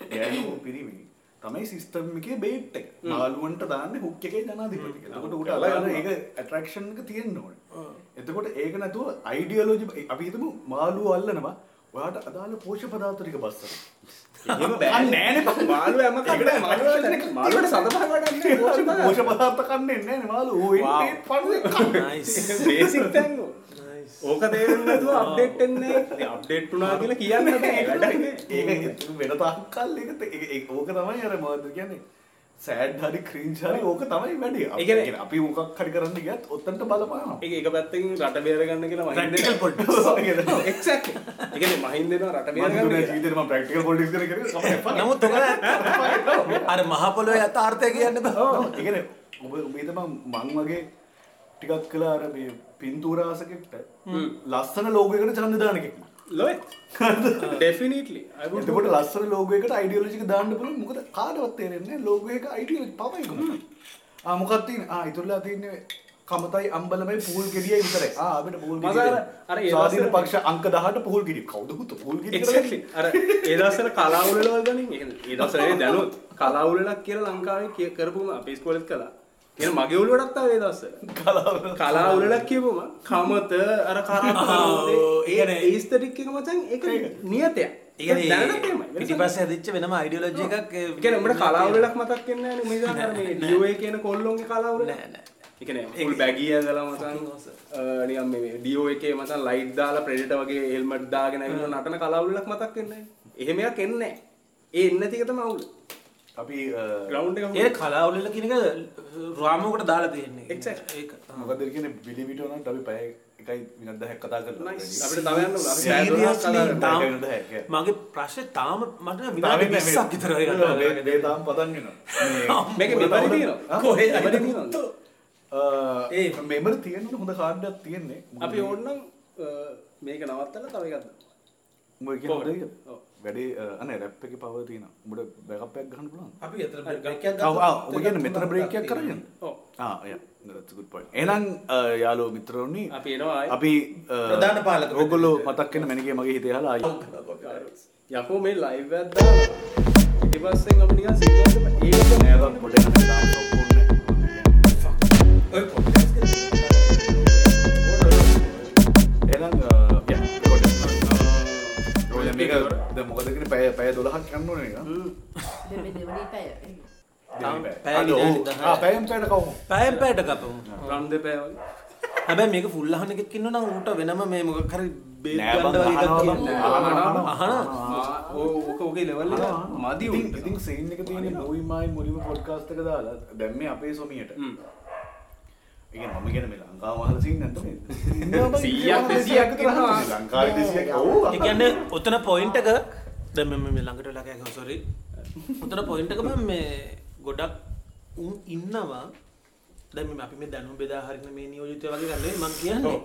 ගෑනු පිරිමි තමයි සිස්ටම් එකේ බේට් එක. මාළුවන්ට දාන්නේ හුක් එකේ ජනාධිපති. එතකොට උට යනවා. ඒක ඇට්‍රැක්ෂන් එක තියෙන්න ඕනේ. එතකොට ඒක නැතුව අයිඩියොලොජි අපි හිතමු මාළුව අල්ලනවා. ඔයාට අදාළ පෝෂ්‍ය පදාර්ථ ටික මාළුවට සතපහ වඩන්නේ පෝෂ්‍ය පදාර්ථ කන්නේ. එන්නේ තැන් Nice. ඕක තේරෙන්නේ නැතුව අප්ඩේට් වෙන්නේ නැහැ අප්ඩේට් වුණා කියලා කියන්න ඒක වෙන තාක්කල් ඒක- ඕක තමයි අර මොකද කියන්නේ සෑඩ් හරි ක්‍රීන්ජ් හරි ඕක තමයි වැඩි. ඒ අපි මොකක් හරි කරන්න ගියත් ඔතනට බලපානවා. ඒක එක පැත්තකින් රට බේර ගන්න කියලා මහින්ද Practical politics. එක්සැක්ට්ලි. ඒ කියන්නේ මහින්ද දෙනවා රට බේර මම ගන්න දුනා කියලා. ජීවිතේ මම ප්‍රැක්ටිකල් පොලිටික්ස් කරේ. නමුත් අර මහ පොළොවේ යථාර්ථය කියන්න කියන්නේ ඔබ ඔබ හිතපන් මං වගේ ටිකක් කළා අර පින්තූරාසකෙක්ට ලස්සන ලෝගෝ එකකට ඡන්ද දාන එකෙක්. ලොයිත් ඩෙෆිනිට්ලි I would do එතකොට ලස්සන ලෝගෝ එකට අයිඩියොලොජි එක දාන්න පුළුවන්. මොකද කාටවත් තේරෙන්නේ නැහැ ලෝගෝ එක අයිඩියොලොජි පවයි කොහොමද? ආ මොකක්ද තියෙන්නේ? ආ ඉතුරුලා තියෙන්නේ කමතයි අම්බලමයි පූල් ගෙඩියයි විතරයි. ආ අපිට පූල් ගෙඩිය අර- අර ඒ ස්වාධීන දවස්වල- පක්ෂ අංක 18 පූල් ගෙඩිය. කවුද හුතු පූල් ගෙඩිය අර ඒ දවස්වල කලාවුලවල් ගනින්. ඒ ඒ දැනුත් කලාවුලලක් කියලා ලංකාවේ කිය- කරපුම අපේ ඉස්කෝලේත් කියන මගේ උළුවටත් ආවේ ඒ දවස්වල. කලාව කලාවුලලක් කියපුම කමත අර කරා ඒ කියන්නේ- ඒස්තටික් එක මචං ඒක නියතයක්. කියන්නේ. වෙනසක් පිටිපස්සේ හදිච්ච වෙනම අයිඩියොලොජි එකක් කියන්නේ උඹට කලාවුලලක් මතක් වෙන්නේ නැහැ නේ මේ දාන අර මේ ඩියෝ කියන කොල්ලොන්ගේ කලාවුල. නෑ නෑ. ඒ කියන්නේ ෆුල් බැගී ඇඳලා මචං අ, නිකන් මේ ඩියෝ එකේ මචං ලයිට් දාලා ප්‍රෙඩිටර් වගේ හෙල්මට් දාගෙන නටන කලාවුලලක් මතක් වෙන්නේ නැහැ. එහෙම එකක් එන්නේ. ඒ එන්නේ තමයි අවුල. අපි ග්‍රවන්් එක ඒ කලාවලල කියනක රාමෝකට දාලා තියෙන්නේ. Exactly. ඒක මොකද කියන බිලිවිටන අපි පැය එකයි විනත් දැහැක් කතා දෙකක්. මගේ ප්‍රශ්න තාම මට විනාඩි 20ක් විතර ඔය කතා කරගෙන. දේ තාම පතන්ගෙන ඒ මෙමර තියෙන හොඳ කාඩ්ඩක් තියෙන්නේ. අපි ඕන්නම් මේක නවත්තල තව එකක්ද ඔව්. වැඩේ අන රැප් එක පව තියෙන උඹට බැකප්යක් ගන්න පුළුවන් අපි අතර බ්‍රේක්යක් ඔව් ආ ඔබ කියන්නේ මෙතන බ්‍රේක් එකක් කරගෙන. ඔව්. ආ yeah that's a good point. එහෙනම් යාළුවෝ මිත්‍රෝනි අපි එනවා. අපි ප්‍රධාන පාලක ඕගොල්ලෝ මතක් වෙන මැනිකේ මගේ හිතේ අහලා ආයි. යකෝ මේ ලයිව් එකක් දාලා. ඊට පස්සේ අපි නිකන් සිංහලට ඒක නෑ බං පොඩේ දාන්න ඔක්කොන්නේ ඔය පොඩ්කාස්ට් දෙවෙනි පැය අද ඔව්. විනාඩි දහයක්. ආ පැයෙන් පැයට කවමු පැයෙන් පැයට කපමු රන් දෙපෑ වගේ හැබැයි මේක ෆුල් අහන එකක් ඉන්නවා නම් ඌට වෙනම මේ මොකක් හරි බේත් නෑ ගන්න බං වගේ එකක් අහනවා බං. තියෙනවා. අහනවා, අහනවා. ආ, ඕ- ඕක ඕකේ ලෙවල් එක මදි ඉතින් උන්ට. ඉතින් සීන් එක තියෙන්නේ මූවි මායි මුලින්ම පොඩ්කාස්ට් එක දාලා දැන් මේ අපේ සොමියට. ඒ කියන්නේ මම කියන්නේ මේ ලංකාව මහල සීන් නැද්ද මේ? සීයක් දෙසියක්. ලංකාවේ දෙසියක් ඔව්. ඒ කියන්නේ ඔතන පොයින්ට් එක දැන් මම මේ ළඟට කෑගම සෝරි ඔතන පොයින්ට් එක මම මේ ගොඩක් උන් ඉන්නවා. දැන් මේ අපි මේ දැනුම් බෙදා හරින මේ නියෝජිතය වගේ ගන්න මම කියන්නේ.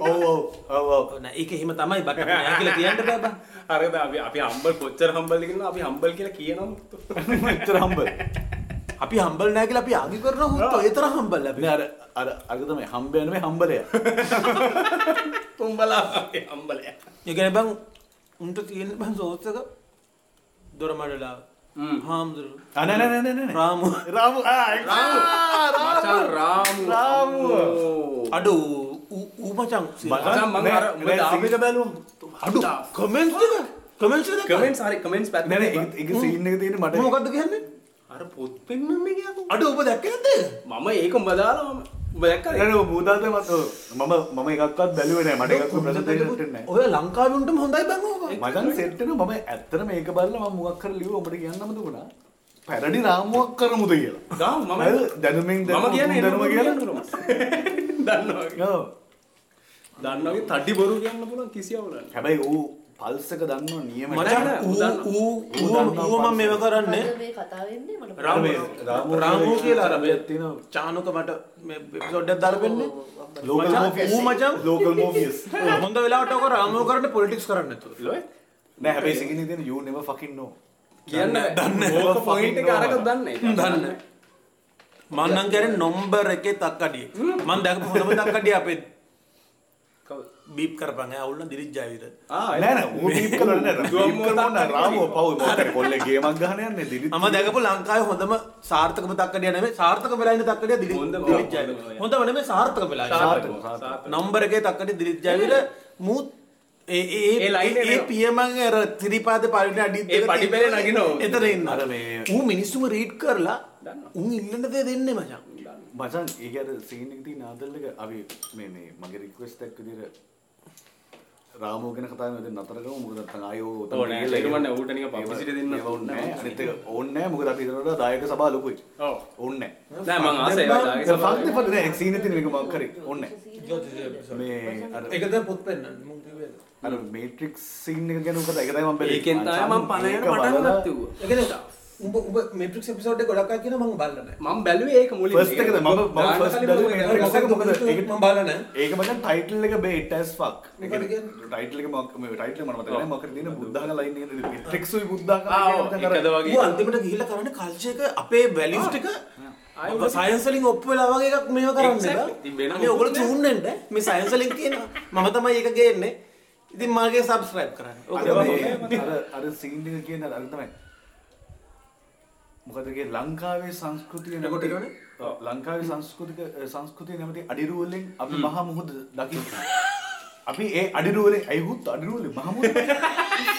ඔව්. ඔව් ඔව්. ඔව් ඔව්. නෑ ඒක එහෙම තමයි බට නෑ කියලා කියන්න බෑ බං. හරිද අපි අපි හම්බල් කොච්චර හම්බල්ද කියලා අපි හම්බල් කියලා කියනවා. මෙච්චර හම්බ අපි හම්බල් නෑ කියලා අපි ආගි කරන හුත් ඒ තරම් හම්බල් අපි අර අර අර තමයි. හම්බ යන මේ හම්බලය. තුම්බලා. හම්බලය. ඒ කියන්නේ බං උන්ට තියෙන බං සෝස් එක දොරමඩලා හ්ම්. හාමුදුරු ආ නෑ නෑ නෑ නෑ රාමු. රාමු. ආ රාමු. රාමු. අම්මෝ. අඩු ඌ- මචං මචං මං අර උඹ දාපු එක බැලුවා අඩු කමෙන්ට් එක? කමෙන්ට් එක කමෙන්ට්ස් හරි කමෙන්ට්ස් පැත්ත නෑ නෑ ඒක සීන් එක තියෙන්නේ මට මොකක්ද කියන්නේ අර පොත් පෙන්වන්න කියපු අඩු ඔබ දැක්කේ නැද්ද මම ඒක උඹ දාලා මම උඹ දැක්කද නෑ නෑ බුදාත මම මම එකක්වත් බැලුවේ නෑ. මට එකක්වත් ප්‍රසන්ටේෂන් දෙන්නේ නෑ. ඔය ලංකාවේ උන්ටම හොඳයි බං ඕක. මචං සෙට් එක මම ඇත්තටම මේක බලලා මම මොකක් කරලා ලිව්ව ඔබට කියන්නම දුණා පැරඩි රාමුවක් කරමුද කියලා. දාමු මම? දැනුමින් මම දැනුම කියලා. දන්නවා. ඔව්. දන්නවගේ තඩි බොරු කියන්න පුළුවන් කිසි අවුලක් නෑ. හැබැයි ඌ පල්ස් එක දන්නවා නියම මචං නෑ, ඌ උදන්න. ඌ ඌ ඌ මම මේව කරන්නේ? අද මේ කතා වෙන්නේ මට රාමු රාමු කියලා අර මේ තියෙනවා. චානුක මට මේ එපිසෝඩ් එකක් දාලා පෙන්නේ. ලෝකල් මචං, මෝෆියස් ඌ මචං. ලෝකල් මෝෆියස් හොඳ වෙලාවට ඔක රාමු කරන්නේ පොලිටික්ස් කරන්නේ නැතුව. ලොයි නෑ හැබැයි සිගිනි තියෙන you never fucking know. කියන්න. දන්නේ එක අරක දන්නේ. දන්න මං නම් කියන්නේ නම්බර් එකේ තක්කඩිය මං දැකපු හොඳම තක්කඩිය අපේ? බීප් නෑ නෑ නෑ බීප් කරනවා නෑ රාමෝ පව් කොල්ලේ ගේමක් ගහන යන්නේ දිලිත් මම දැකපු ලංකාවේ හොඳම සාර්ථකම තක්කඩිය නෙමෙයි සාර්ථක වෙලා ඉන්න තක්කඩිය දිලිත් හොඳම, දිලිත් හොඳම, ජයවිර හොඳම. හොඳම නෙමෙයි සාර්ථක වෙලා ඉන්න. සාර්ථක, සාර්ථක. සාර්ථක. නම්බර එකේ තක්කඩිය දිලිත් ජයවිර මූත් ඒ ඒ ඒ line එක ඒ එනවා. පියමන් අර ත්‍රිපාද පරිණ අඩි නගිනවා. එතන ඉන්න අර මේ- ඌ මිනිස්සුම රීඩ් කරලා. උන් ඉල්ලන දේ දෙන්නේ මචං මචන් ඒක අර සීන් එක තියෙන ආදල් එක අපි මේ මේ මගේ රික්වෙස්ට් එකක් විදිහට රාමෝ ගැන කතා කරන නතර කරමු මොකද නැත්නම් ආයෝ ඕ නෑ, ඒක මන්නේ ඌට නිකන් publicity දෙන්න ඕනේ නෑ. අනිත් එක ඕනේ නෑ. මොකද අපි ඉතනට දායක සභාව ලොකුයි. ඔව්. ඕනේ නෑ. මං ආසයි ඒවා දාගේ නෑ සභාවේ. ෆක්ට් ෆක්ට් නෑ. සීන් එක තියෙන එක මම කරේ. ඕනේ මේ අර ඒක දැන් පොත් කිව්වේ අර මේට්‍රික්ස් සීන් එක ගැන උකට ඒක තමයි මම බැලුවේ. ඒකෙන් තමයි මම පණ යන ඒක ඒ උඹ උඹ මේට්‍රික්ස් එපිසෝඩ් එක ගොඩක් අය කියන මම බලලා නැහැ මම බැලුවේ ඒක මුලින් First එකද? මම- මම කලින් බැලුවේ මම. එක මොකද ඒක මම බලලා නැහැ ඒක මචං ටයිටල් එක බේට් ඇස් ෆක් මොකද කියන්නේ? ටයිටල් එක මොකක් මේ ටයිටල් එක මම මතක නැහැ මොකද තියෙන බුද්ධාගම ලයින් එක මේට්‍රික්ස් උයි බුද්ධාගම කියන එකද වගේ. ඌ අන්තිමට ගිහිල්ලා කරන්නේ කල්චර් එක අපේ වැලියුස් ටික ආයෙ ඔබ- සයන්ස් වලින් ඔප්පු වෙලා වගේ එකක් මේව කරන්නේ. අනේ ඔයගොල්ලෝ මොකුත් චූන් වෙන්න. මේ සයන්ස් වලින් කියනවා. මම තමයි ඒක ගේන්නේ. ඉතින් මාගේ සබ්ස්ක්‍රයිබ් කරන්න. අර අර සීන් එක කියන අර තමයි මොකද කිය ලංකාවේ සංස්කෘතිය? ඔව්, ලංකාවේ සංස්කෘතික සංස්කෘතිය නැමති අඩිරුවලින් අපි මහා මුහුද දකින්න. අපි ඒ අඩිරුවලින් ඇයිහුත් අඩිරුවලින් මහා මුහුද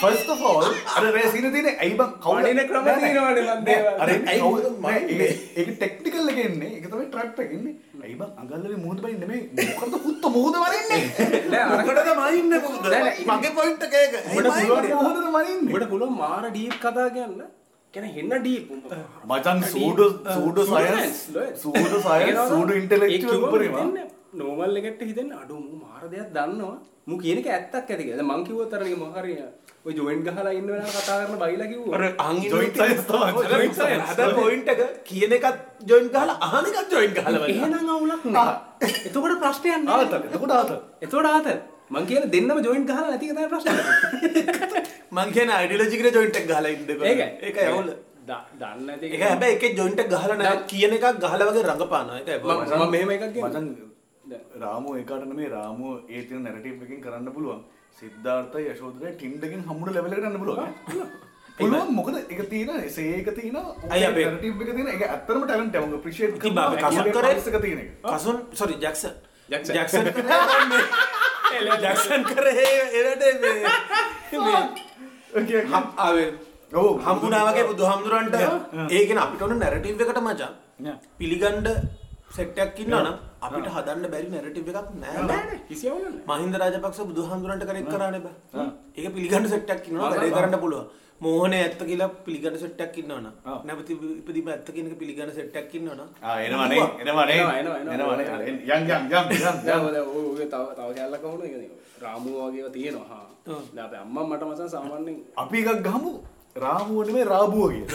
ෆස්ට් ඔෆ් ඕල් අර රේ සීන තියෙන්නේ ඇයි බං කවුද? වඩින ක්‍රම නෑ, නෑ. තියෙනවනේ මන් දේවල්. අර ඇයි කවුද? මුහුද බයි නෙමෙයි මොකටද පුත්ත මුහුද වරින්නේ නෑ, අර- මොකටද මයින්නේ මොකද මගේ පොයින්ට් උඹට මයින්නේ? පුළුවන් මාර ඩීප් කතා කියන්න කැන හෙන්න ඩීප් මචන් pseudo pseudo science pseudo science pseudo intellectual උපරිම නෝමල් එකට හිතෙන් අඩු මු මාර දෙයක් දන්නවා. මු කියනක ඇත්තක් ඇතික මං කිව්ව තරගේ මොහරිය ඔය ජොයින්ට් ගහලා ඉන්න වෙලාව කතා කරන බයිලා කිව්වා අර අංගි Joint science තමයි. ජොයින්ට් සයන්ස් අද පොයින්ට් එක කියන එකත් ජොයින්ට් ගහලා අහන එකත් ජොයින්ට් ගහලා. එහෙනම් අවුලක් නෑ. එතකොට ප්‍රශ්නයක් නෑ. එතකොට ආතල්. එතකොට ආතල් මං කියන දෙන්නම ජොයින්ට් ගහලා නැති එක තමයි ප්‍රශ්නේ. මං කියන අයිඩියොලොජි කියන ජොයින්ට් එක ගහලා ඉන්නකො. ඒක ඒකයි. අවුල. ද- දන්නේ නැති ඒක හැබැයි එකේ ජොයින්ට් එක ගහලා නැහැ. කියන එකක් ගහලා වගේ රඟපානවා. ඒකයි මම මම මෙහෙම එකක් කියන්න. මචන් රාමෝ ඒකට නෙමේ රාමෝ ඒ තියෙන නැරටිව් එකකින් කරන්න පුළුවන්. සිද්ධාර්ථ යශෝදරය ටින්ඩකින් හම්මුට ලෙවල් එකට යන්න පුළුවන්. පුළුවන් මොකද? ඒක තියෙන සේක තියෙන අයි නැරටිව් එක තියෙන. ඒක ඇත්තටම ටැලන්ට් එක. ඉතින් බා අපි කසුන් කරේ- එක තියෙන එක. Kasun sorry Jackson Jackson. Jackson Jackson කරේ එරට ආවේ ඔව්. හම්බුනා වගේ බුදුහාමුදුරන්ට ඒකෙන අපිට ඕන නැරටිව් එකට මචං. Yeah. පිළිගන්න සෙට් එකක් ඉන්නවා නම් අපිට හදන්න බැරි නැරටිව් එකක් නෑ. නෑ කිසි අවුලක් නෑ. මහින්ද රාජපක්ෂ බුදුහාමුදුරන්ට කරෙක් කරන්නේ බෑ. ඒක පිළිගන්න සෙට් එකක් ඉන්නවා ආ, වැඩේ. කරන්න පුළුවන් මෝහනේ ඇත්ත කියලා පිළිගන්න සෙට් එකක් ඉන්නවනම්. ආ. නැවති ඉපදීම ඇත්ත කියන එක පිළිගන්න සෙට් එකක් ඉන්නවනම්. ආ එනවනේ එනවනේ එනවා, එනවා, එනවා. එනවනේ යම් යම් යම් යම් දැන් ඔය ඔය තව තව කැලලක් වුණා කියන්නේ රාමු වගේව තියෙනවා. අපේ අම්මා මට මචං සාමාන්‍යයෙන් අපි එකක් ගහමු. රාමුව නෙමේ රාබුව කිය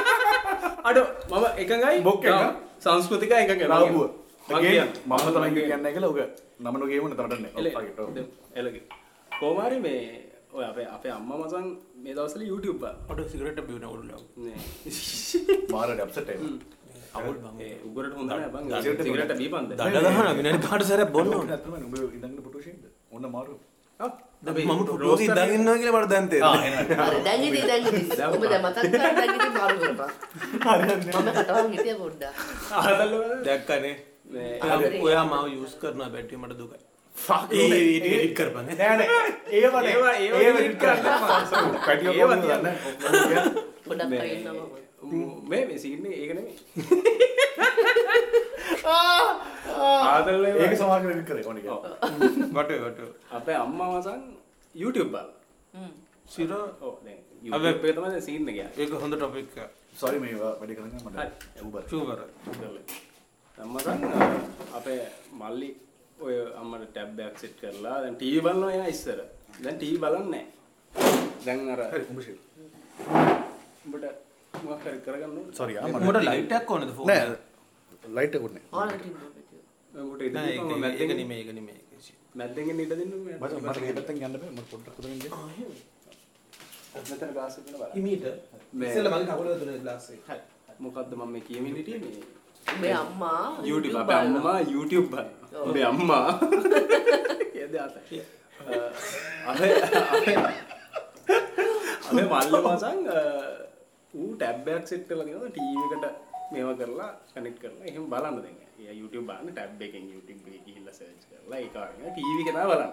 අඩ මම එකඟයි? බොක් එක? ගම් සංස්කෘතික එකඟයි රාබුව. මම ගේ කියන්න. මම තමයි කියන්නේ කියලා ඔක නමන ගේමන තරන්නේ එල- එලගේ කෝමාරි මේ ඔය අපේ අපේ අම්මා මචං මේ දවස්වල YouTube. ඔඩ සිගරට් බිව්න ඔළුව. නේ. මාරට අප්සෙට් එක අවුල් බං. ඒ උගරට හොඳ නෑ බං. සිගරට් දඩ ගහන විනාඩි පාට සැරයක් බොන්න ඕන. ඇත්තම උඹ ඉඳන් ෆොටෝ ෂීට් ඔන්න මාරු. මම ඉඳන් ඉන්නවා කියලා මට දැන් තේරෙනවා අර දැන් ඉතින් දැන් ඉතින් ඔබ දැන් මතක් කරලා දැන් ඉතින් මාරු කරපන්. මම කටවල් හිටිය පොඩ්ඩක්. ආදල්ල දැක්කනේ. මේ ඔයා- මාව යූස් කරනවා බැට්ටි මට දුකයි ඒ කරපන් ඈ. නෑ නෑ. ඒව නෑ. ඒවා- ඒවා ඒව delete delete කරන්න පැටිය. දන්න. පොඩක් මේ- අයින්නවා මේ මේ සීන් එක ඒක delete කරේ කොනික වටේ වටේ. අපේ අම්මා මචං YouTube හ්ම්. සිර? ඔව් දැන් YouTube එකේ තමයි දැන් සීන් එක යන්නේ ඒක හොඳ ටොපික් සෝරි මේවා වැඩි කරන්න මට හරි. ඇව්බර ෂුවර් අම්මසන් අපේ මල්ලි ඔය අම්මට ටැබ් එකක් සෙට් කරලා දැන් ටීවී බලනවා එයා ඉස්සර. දැන් ටීවී බලන්නේ නැහැ. දැන් අර උඹට මොකක් හරි කරගන්න ඕනේ සෝරි ආ උඹට ලයිට් එකක් ඕනද ෆෝන් නෑ ලයිට් එකක් නෑ. උඹට ඉඳ නෑ ඒක- ඒක මැද්දෙන් නෙමෙයි ඒක නෙමෙයි මැද්දෙන් ඉඳ දෙන්න මට මට මේ පැත්තෙන් යන්න බෑ මට පොඩ්ඩක් උදෙන් දෙන්න මෙතන ගාස් එක බලන්න. ඉමීට ඉස්සෙල්ලා මගේ කකුල දුන්නේ ග්ලාස් එක. හරි. මොකද්ද මම මේ කියමින් හිටියේ? මේ මේ අම්මා YouTube අපේ බලනවා. අම්මා YouTube බලනවා. අපේ අම්මා අපේ මල්ල මසන් ඌ ටැබ් එකක් සෙට් කරලා තියෙනවා ටීවී එකට මේවා කරලා කනෙක්ට් කරලා එහෙම බලන්න දැන්. එයා YouTube බලන්න ටැබ් එකෙන් YouTube එකේ ගිහිල්ලා සර්ච් කරලා ඒක අරගෙන ටීවී එක තමයි බලන්නේ.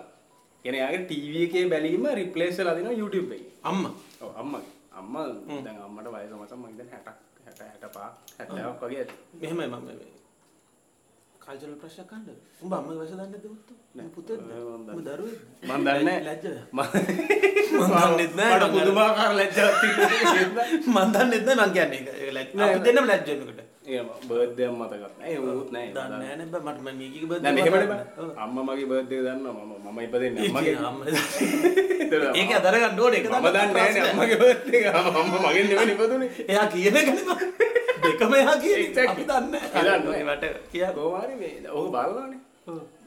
කියන්නේ එයාගේ ටීවී එකේ බැලීම රිප්ලේස් වෙලා දෙනවා YouTube එකේ. අම්මා ඔව් අම්මගේ. අම්මා දැන් අම්මට වයස මචං මම දැන් 60ක් 60 65 70ක් වගේ ඇති. මෙහෙමයි මම මේ කල්චරල් ප්‍රශ්නයක් අහන්නද උඹ අම්මගේ වයස දන්නේ නැද්ද පුතෝ? නෑ. පුතේද මම දරුවෙක්ද? මම දන්නේ නැහැ. ලැජ්ජද මම දන්නෙත් නෑ. මට පුදුමාකාර ලැජ්ජාවක් තිබුණා. මම දන්නෙත් නෑ මං කියන්නේ ඒක. ඒක ලැජ් නෑ, අපි දෙන්නම ලැජ් වෙනකොට ඒ බර්ත්ඩේ එක මතකත් නෑ. උත් නෑ. දන්නේ නෑ මට මෙහෙමනේ බෑ. අම්මා මගේ බර්ත්ඩේ එක දන්නවා. මම ඉපදෙන්නේ අම්මගේ. ඒක අදර ගන්න ඕනේ ඒක මම දන්නේ නෑනේ අම්මගේ එක. අම්මා මගෙන් නෙවෙයි ඉපදුනේ. එයා කියන එක නේ දෙකම එයා එක. Exactly. අපි දන්නේ දන්නේ. මට කියා හරි මේ ඔහු බලලානේ.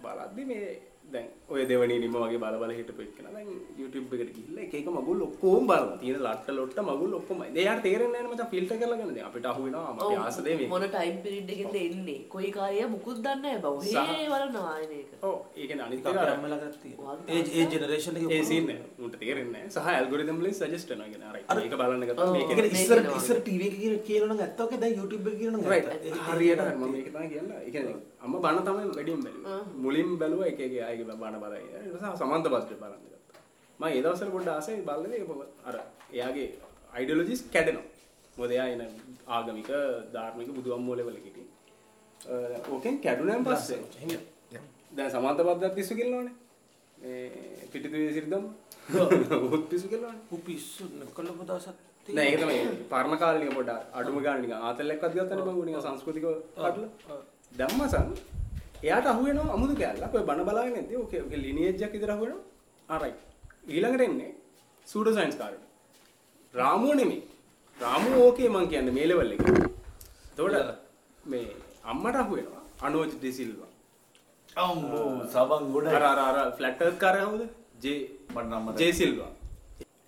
බලද්දි මේ දැන් ඔය දෙවනි නිම වගේ බල බල හිටපු එක්කන දැන් YouTube එකට ගිහිල්ලා එක එක මගුල් ඔක්කොම බලනවා. තියෙන ලට්ට ලොට්ට මගුල් ඔක්කොම. එයාට තේරෙන්නේ නැහැ මචං ෆිල්ටර් කරලා ගන්න. දැන් අපිට අහු වෙනවා අපි ආස දේ මේ. මොන ටයිම් පිරිඩ් එකෙන්ද එන්නේ කොයි කාලය මුකුත් දන්නේ නැහැ බව සහ- හේ බලනවා ආයෙ මේක ඔව් ඒ කියන්නේ අනිත් එක අර අම්මලා ගත්තා ඒ ඒ ජෙනරේෂන් එකේ ඒ සීන් එක උන්ට තේරෙන්නේ නැහැ. සහ ඇල්ගොරිතම් වලින් සජෙස්ට් කරනවා කියන්නේ අර මේක බලන්න ගත්තා. මේක ඒක ඉස්සර. ඉස්සර ටීවී එකේ කියන කියනවා නම් ඇත්ත ඔකේ දැන් YouTube එකේ කියනවා නම් ඇත්ත. හරියට හරි මම මේක තමයි කියන්නේ. ඒ කියන්නේ අම්මා බණ තමයි වැඩියෙන් බැලුවේ. මුලින් බැලුවා එක එක ආයේ බණ බලයි. ඊට පස්සේ සමන්ත බස්ට බලන්න ගත්තා. මම ඒ දවස්වල පොඩ්ඩ ආසයි බලන්නේ අර එයාගේ අයිඩියොලොජිස් කැඩෙනවා. මොකද එයා එන ආගමික ධාර්මික බුදු අම්මෝ ලෙවල් එකට. ඕකෙන් කැඩුනන් පස්සේ දැන් සමන්ත බද්දක් පිස්සු කෙල්ලනවානේ. මේ පිටිදුවේ සිරිදම් උත් පිස්සු කෙල්ලනවානේ. උ පිස්සු නකල පොදසක් නෑ ඒක තමයි පරණ කාලේ නිකන් පොඩ්ඩක් අඩුම ගාන නිකන් ආතල්ලෙක්වත් ගත්තනේ බං නිකන් සංස්කෘතික කඩලා දැම්මසන් එයාට අහු වෙනවා අමුතු කැලලක්. ඔය බණ බලාගෙන ඉඳි ඕකේ ඕකේ ලිනියේජ් එකක් ඉදර අහු වෙනවා. ආ රයිට් ඊළඟට එන්නේ සූඩෝ සයන්ස් කාර්යයට රාමුව නෙමෙයි. රාමුව ඕකේ මං කියන්නේ මේ ලෙවල් එකේ. එතකොට මේ අම්මට අහු වෙනවා අනෝජ් ඩිසිල්වා අම්බෝ සබන් ගොඩ. අර අර අර ෆ්ලැට් එර්ත් කාර්ය කවුද ජේ මට නම්ම ජේ සිල්වා.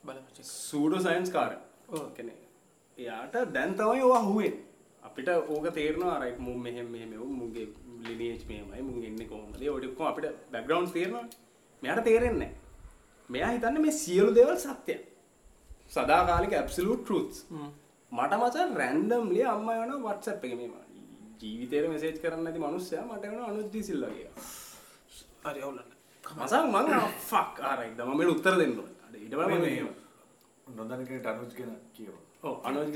බලමු සූඩෝ සයන්ස් කාරය. ඕකනේ එයාට දැන් තමයි ඕවා හුවෙන් අපිට ඕක තේරනවා රයිට් මුන් මෙහෙම මෙහෙම වුන් මුන්ගේ ලිනියේජ් මෙහෙමයි. මුන් එන්නේ කොහොමද? ඔක්කොම අපිට බෑග්ග්‍රවුන්ඩ්ස් තේරෙනවා මෙයාට තේරෙන්නේ නැහැ. මෙයා හිතන්නේ මේ සියලු දේවල් සත්‍යයි. සදාකාලික ඇබ්සලූට් ට්‍රූත්ස් මට මචං රැන්ඩම්ලි අම්මා යනවා WhatsApp එකේ මේම ජීවිතේට මෙසේජ් කරන්න නැති මිනිස්සයා මට යනවා අනුජ් ඩීසිල්ලා කියලා. හරි අවුලන්න මසන් මං ෆක් ආරයිද මම උත්තර දෙන්න අර මෙහෙම. නොදනකට අනුස් කියෙන කියව ඔව් අනුජ්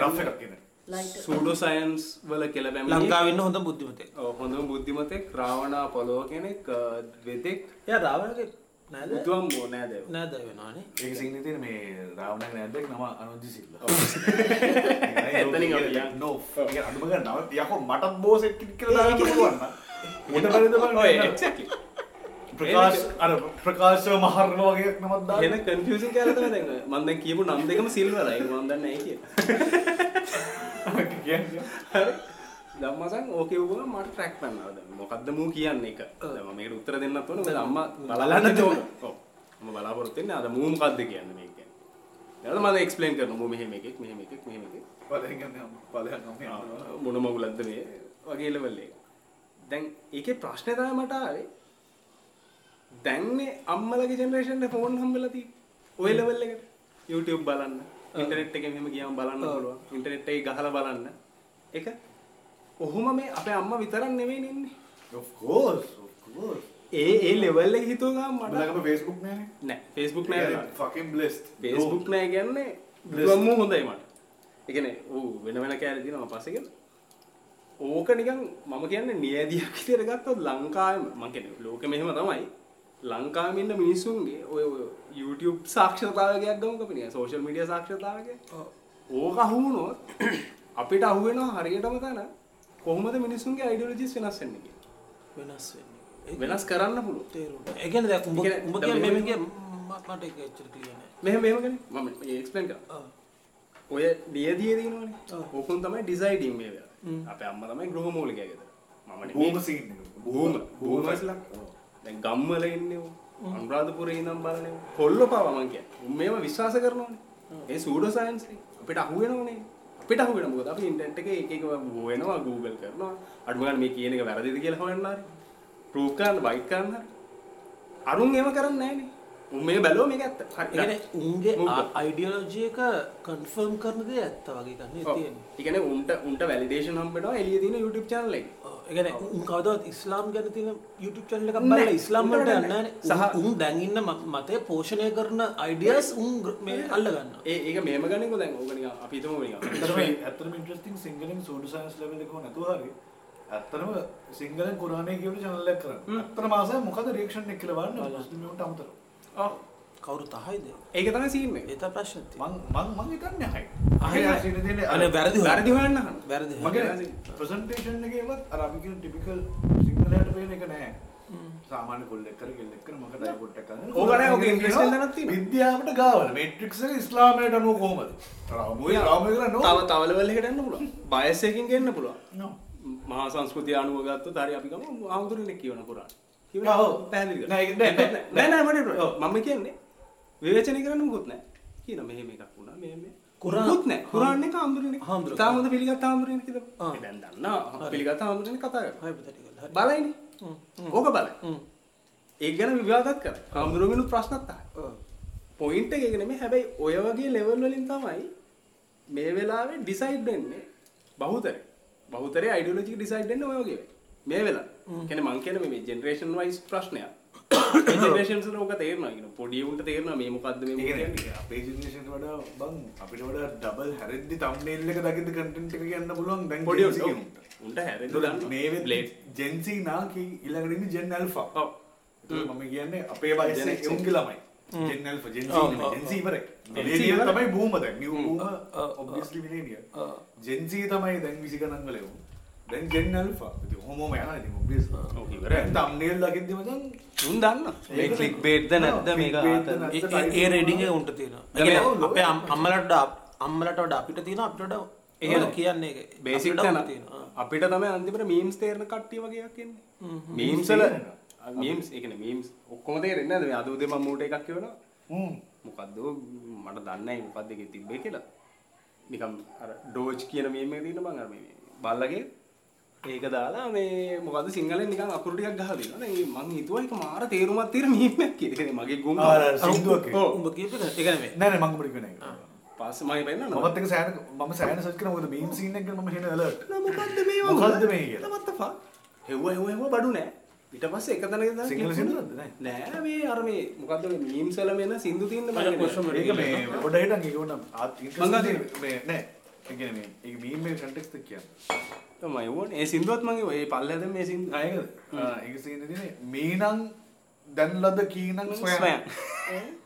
රෆ් එකක් කියන සූඩෝ සයන්ස් වල කියලා පැමිණි ලංකාවන්න හොඳ බුද්ධිමතේ හොඳම බුද්ධිමතෙක්. රාවණා පොලෝ කෙනෙක් වෙදෙක් ය රාවණගේ නැද බුදුවම් බෝ නෑද නෑද වෙනවානේ ඒක සිංහතින මේ රාවණක් නැදෙක් නම අනුජි සිල්ල. නෝ අඩුමග නව යකෝ මටත් බෝසෙක් බලන්න? එක්සැක්ට්ලි ප්‍රකාශ අර ප්‍රකාශ මහරණ වගේ නමත් තමයි දැන් මම දැන් කියපු නම් දෙකම සිල්වරයි ඒක මම දන්නේ නැහැ කියලා කියන්නේ හරි. ධම්මසන් ඕකේ වුණා මට ට්‍රැක් කරනවා දැන් මොකද්ද මූ කියන්නේ එක? දැන් මම මේකට උත්තර දෙන්නත් ඕනේ. මොකද අම්මා බලන්න ඕන. ඔව්. මම බලාපොරොත්තු වෙන්නේ අද මූ මොකද්ද කියන්නේ මේක ඊළඟ මම එක්ස්ප්ලেইন කරනවා. මූ මෙහෙම එකෙක් මෙහෙම එකෙක් මෙහෙම ගන්න මොන මගුලක්ද මේ? වගේ ලෙවල් එක. දැන් ඒකේ ප්‍රශ්නේ තමයි මට ආවේ. දැන්නේ අම්මලගේ ජෙනරේෂන් එක ෆෝන් හම්බෙලා තියෙන්නේ ඔය ලෙවල් එකට. YouTube බලන්න. ඉන්ටර්නෙට් එකෙන් මෙහෙම ගියාම බලන්න පුළුවන්. ඉන්ටර්නෙට් එකේ ගහලා බලන්න ඒක ඔහොම මේ අපේ අම්මා විතරක් නෙවෙයි ඉන්නේ of course of course ඒ ඒ ලෙවල් එක හිතුව ගමන් මට බලකම Facebook නෑනේ නෑ Facebook නෑ fucking blessed Facebook නෑ කියන්නේ බුදුම්ම හොඳයි මට. ඒ කියන්නේ ඌ වෙන වෙන කෑලි දිනවා පස්සේ කියන. ඕක නිකන් මම කියන්නේ නියැදියක් විදියට ගත්තොත් ලංකාවේ මම කියන්නේ ලෝකෙ මෙහෙම තමයි. ලංකාවේ ඉන්න මිනිස්සුන්ගේ ඔය ඔය YouTube සාක්ෂරතාවයක් ගමුකෝ නිකන් social media සාක්ෂරතාවයක්. ඕක වුණොත් අපිට අහු වෙනවා හරියටම තන කොහොමද මිනිස්සුන්ගේ ideologies වෙනස් වෙන්නේ කියලා. වෙනස් වෙන්නේ වෙනස් කරන්න පුළුවන්. උඹ ඒ කියන්නේ උඹ දැන් කිය මෙහෙම- මෙමගේ මට එක එච්චර කලියන මෙහෙම මෙහෙම ගන්නේ මම එක්ස්ප්ලেইন කරා. ඔය නියදිය තියෙනවනේ. ඕකුන් තමයි ඩිසයිඩින් මේ වෙලාවේ. අපේ අම්මා තමයි ගෘහ මූලිකයා ගෙදර. මම නෙමෙයි. බෝම සීන් එක බූම බූම ඉස්ලා. දැන් ගම්වල ඉන්නේ ඌ. අනුරාධපුරේ ඉඳන් බලන්නේ. කොල්ලෝ පාවා මං කියන්නේ. මේව විශ්වාස කරනවනේ. ඒ සූඩෝ සයන්ස් එක. අපිට අහු වෙනවනේ. අපිට අහු වෙනවා මොකද අපි ඉන්ටර්නෙට් එකේ එක එක හොයනවා Google කරනවා. අඩුම ගන්න මේ කියන එක වැරදිද කියලා හොයන්න හරි. ප්‍රූෆ් කරන්න වයිට් කරන්න හරි. අරුන් ඒව කරන්නේ නැහනේ. උන් මේ බැලුවා මේක ඇත්ත. හරි. ඒගැන උන්ගේ මොකද? අයිඩියලෝජය එක කන්ෆර්ම් කරන දේ ඇත්ත වගේ කන්නේ තියෙන ඉගන උන්ට උන්ට වැලිඩේෂන් හම්බෙනවා එලිය තින YouTube channel එක. ඒගැන උන් කවදවත් ඉස්ලාම් ගැන තින YouTube චැනල එකක් නෑ. බල ඉස්ලාම්ට උන්ට යන්න නෑ. සහ උන් දැන්ඉන්න මතය පෝෂණය කරන අයිඩියස් උන් මේ අල්ල ගන්න ඒ ඒක මේම ගනක දැන්. ඕගනික අපිතම ඇතරම ඉන්ට්‍රස්ටිං සිංහලෙන් සෝඩ සයින්ස් ලෙවල් එක නැතුව හරි ඇත්තරම සිංහලෙන් කුරාණය කියවට චනල්ලක් කරන්න. අත්තර මාසය මොකද රේක්ෂණ එක් කියලවන්න මුස්ලිමට අමතර කවුරු තහයිද ඒක තම සීම ඒත ප්‍රශ්නති මං මං මං හිතන්නේ හයි හරි, හරි. අන වැරදි වැරදි හොයන්න වැරදි මගේ ප්‍රසන්ටේෂන් එකේවත් අර අපි කියන ටිපිකල් සිංහලයට පේන එක නෑ. සාමාන්‍ය කොල්ලෙක් කර කෙල්ලෙක් කර මක ඩයකොට් එකක් කරන ඕක නෑ, ඕක ඉංග්‍රීසියෙන් දැනක් තියෙනවා. විද්‍යාවට ගාවල. මේට්‍රික්ස් එක ඉස්ලාමයට අනුව කොහමද? රාමුයි රාමුයි කරා නෝ. තව තවලවල එකට යන්න පුළුවන්. බයසයකින් ගන්න පුළුවන්. නෝ. මහා සංස්කෘතිය අනුව ගත්ත තරි අපි ගම. ආමුදුරනෙක් කියවන පුරාණ ඔව්. පැහැදිලි ඒක මම කියන්නේ විවේචනය කරන්න මුකුත් නෑ. කියන මෙහෙම එකක් වුණා මෙහෙම. මුකුත් නෑ. කුරාන් එක ආමුදුරනෙක් හාමුදුරුවෝ. තාම හොඳ පිළිගත් ආමුදුරනෙක් කිව්ද ආ. දැන් දන්නා පිළිගත් ආමුදුරනෙක් කතා කරා හයිපතටිකල් බලයිනේ. ඕක බලයි ඒක ගැන විවාදත් කර. හාමුදුරුවනුත් ප්‍රශ්නත් අහයි පොයින්ට් එක නෙමෙයි. හැබැයි ඔය වගේ ලෙවල් වලින් තමයි මේ වෙලාවේ ඩිසයිඩ් වෙන්නේ බහුතරය. බහුතරය අයිඩියොලොජි ඩිසයිඩ් වෙන්නේ ඔය වගේ මේ වෙලාව කියන්නේ මං කියන්නේ මේ ජෙනරේෂන් වයිස් ප්‍රශ්නයක් මේ ජෙනරේෂන්ස් වල ඔක තේරෙනවා කියන පොඩි උන්ට තේරෙනවා මේ මොකද්ද මේ මොකද්ද කියන්නේ. අපේ ජනරේෂන් වඩා බං අපිට වඩා ඩබල් හැරෙද්දි තම්නේල් එක දකිද්දි කන්ටෙන්ට් එක කියන්න පුළුවන් දැන් පොඩි Gen Z උන්ට දන්නවා. මේ වෙද්දි Blade. Gen Z නා කි ඊළඟට ඉන්නේ Gen Alpha. ඔව්. එතකොට මම කියන්නේ අපේ වයසේ Gen X. උන්ගේ ළමයි. ජෙන් ඇල්ෆා ජෙන් සී නෙමෙයි ජෙන් සී ඉවරයි මිලේනියල් තමයි දැන් නිව් දැන් 20 ගණන් වල එවුන් දැන් ජෙන් ඇල්ෆා ඉතින් හොමෝම යනවා ඉතින් ඔබ්වියස්ලි ඔව් ඉවරයි. තම්නේල් දකිද්දි මචං උන් දන්න මේ ක්ලික් බේට්ද නැද්ද? මේක? ඒ- ඒ- ඒ රෙඩිං එක උන්ට තියෙනවා. ඒ කියන්නේ අපේ අම්- අම්මලට අම්මලට වඩා අපිට තියෙන අපිට වඩා එහෙම. කියන්නේ ඒක. බේසික් තියෙනවා. අපිට තමයි අන්තිමට මීම්ස් තේරෙන කට්ටිය වගේ එකක් එන්නේ. මීම්ස් වල මීම්ස් ඒ කියන්නේ මීම්ස් ඔක්කොම තේරෙන්නේ නැද්ද? මේ අද උදේ මම මූට එකක් කියවනවා. හ්ම්. මොකද්ද මට දන්නේ නැහැ මොකද්ද ඒකේ තිබ්බේ කියලා. නිකම් අර ඩෝජ් කියන මීම් එක තියෙන බං අර මේ බල්ලගේ ඒක දාලා මේ මොකද්ද සිංහලෙන් නිකන් අකුරු ටිකක් ගහලා දෙනවා. නේ මං හිතුවා ඒක මාර තේරුමක් තියෙන මීම් එකක් කියලා. ඒ මගේ අර සින්දුවක් එක. ඔව් උඹ කියපු එක ඒක නෙමෙයි නෑ නෑ මං උඹට කියන්නේ ඒක. පස්සේ මම පෙන්නනවා මමත් එක සෑහෙන මම සෑහෙන සර්ච් කරා මොකද මීම් සීන් එක ගැන මම හෙන ඇලර්ට් මොකද්ද මේවා මොකද්ද මේ කියලා? what the fuck? හෙව්ව හෙව්ව හෙව්ව බඩු නෑ. ඊට පස්සේ එක තැනක දාලා සිංහල සින්දුවක්ද නෑ? නෑ මේ අර මේ මොකද්ද මේ මීම්ස් වල මෙන්න සින්දු තියෙන මම ඒක මේ පොඩ හිටන් ඒක උනම් ආත් මං මේ නෑ ඒ කියන්නේ මේ කන්ටෙක්ස්ට් එක කියන්නේ. තමයි. වුණේ ඒ සින්දුවත් මගේ ඔය පල්ලෙද මේ සීන් එකේ මීනං දැන් ලද කීනං ස්වයන්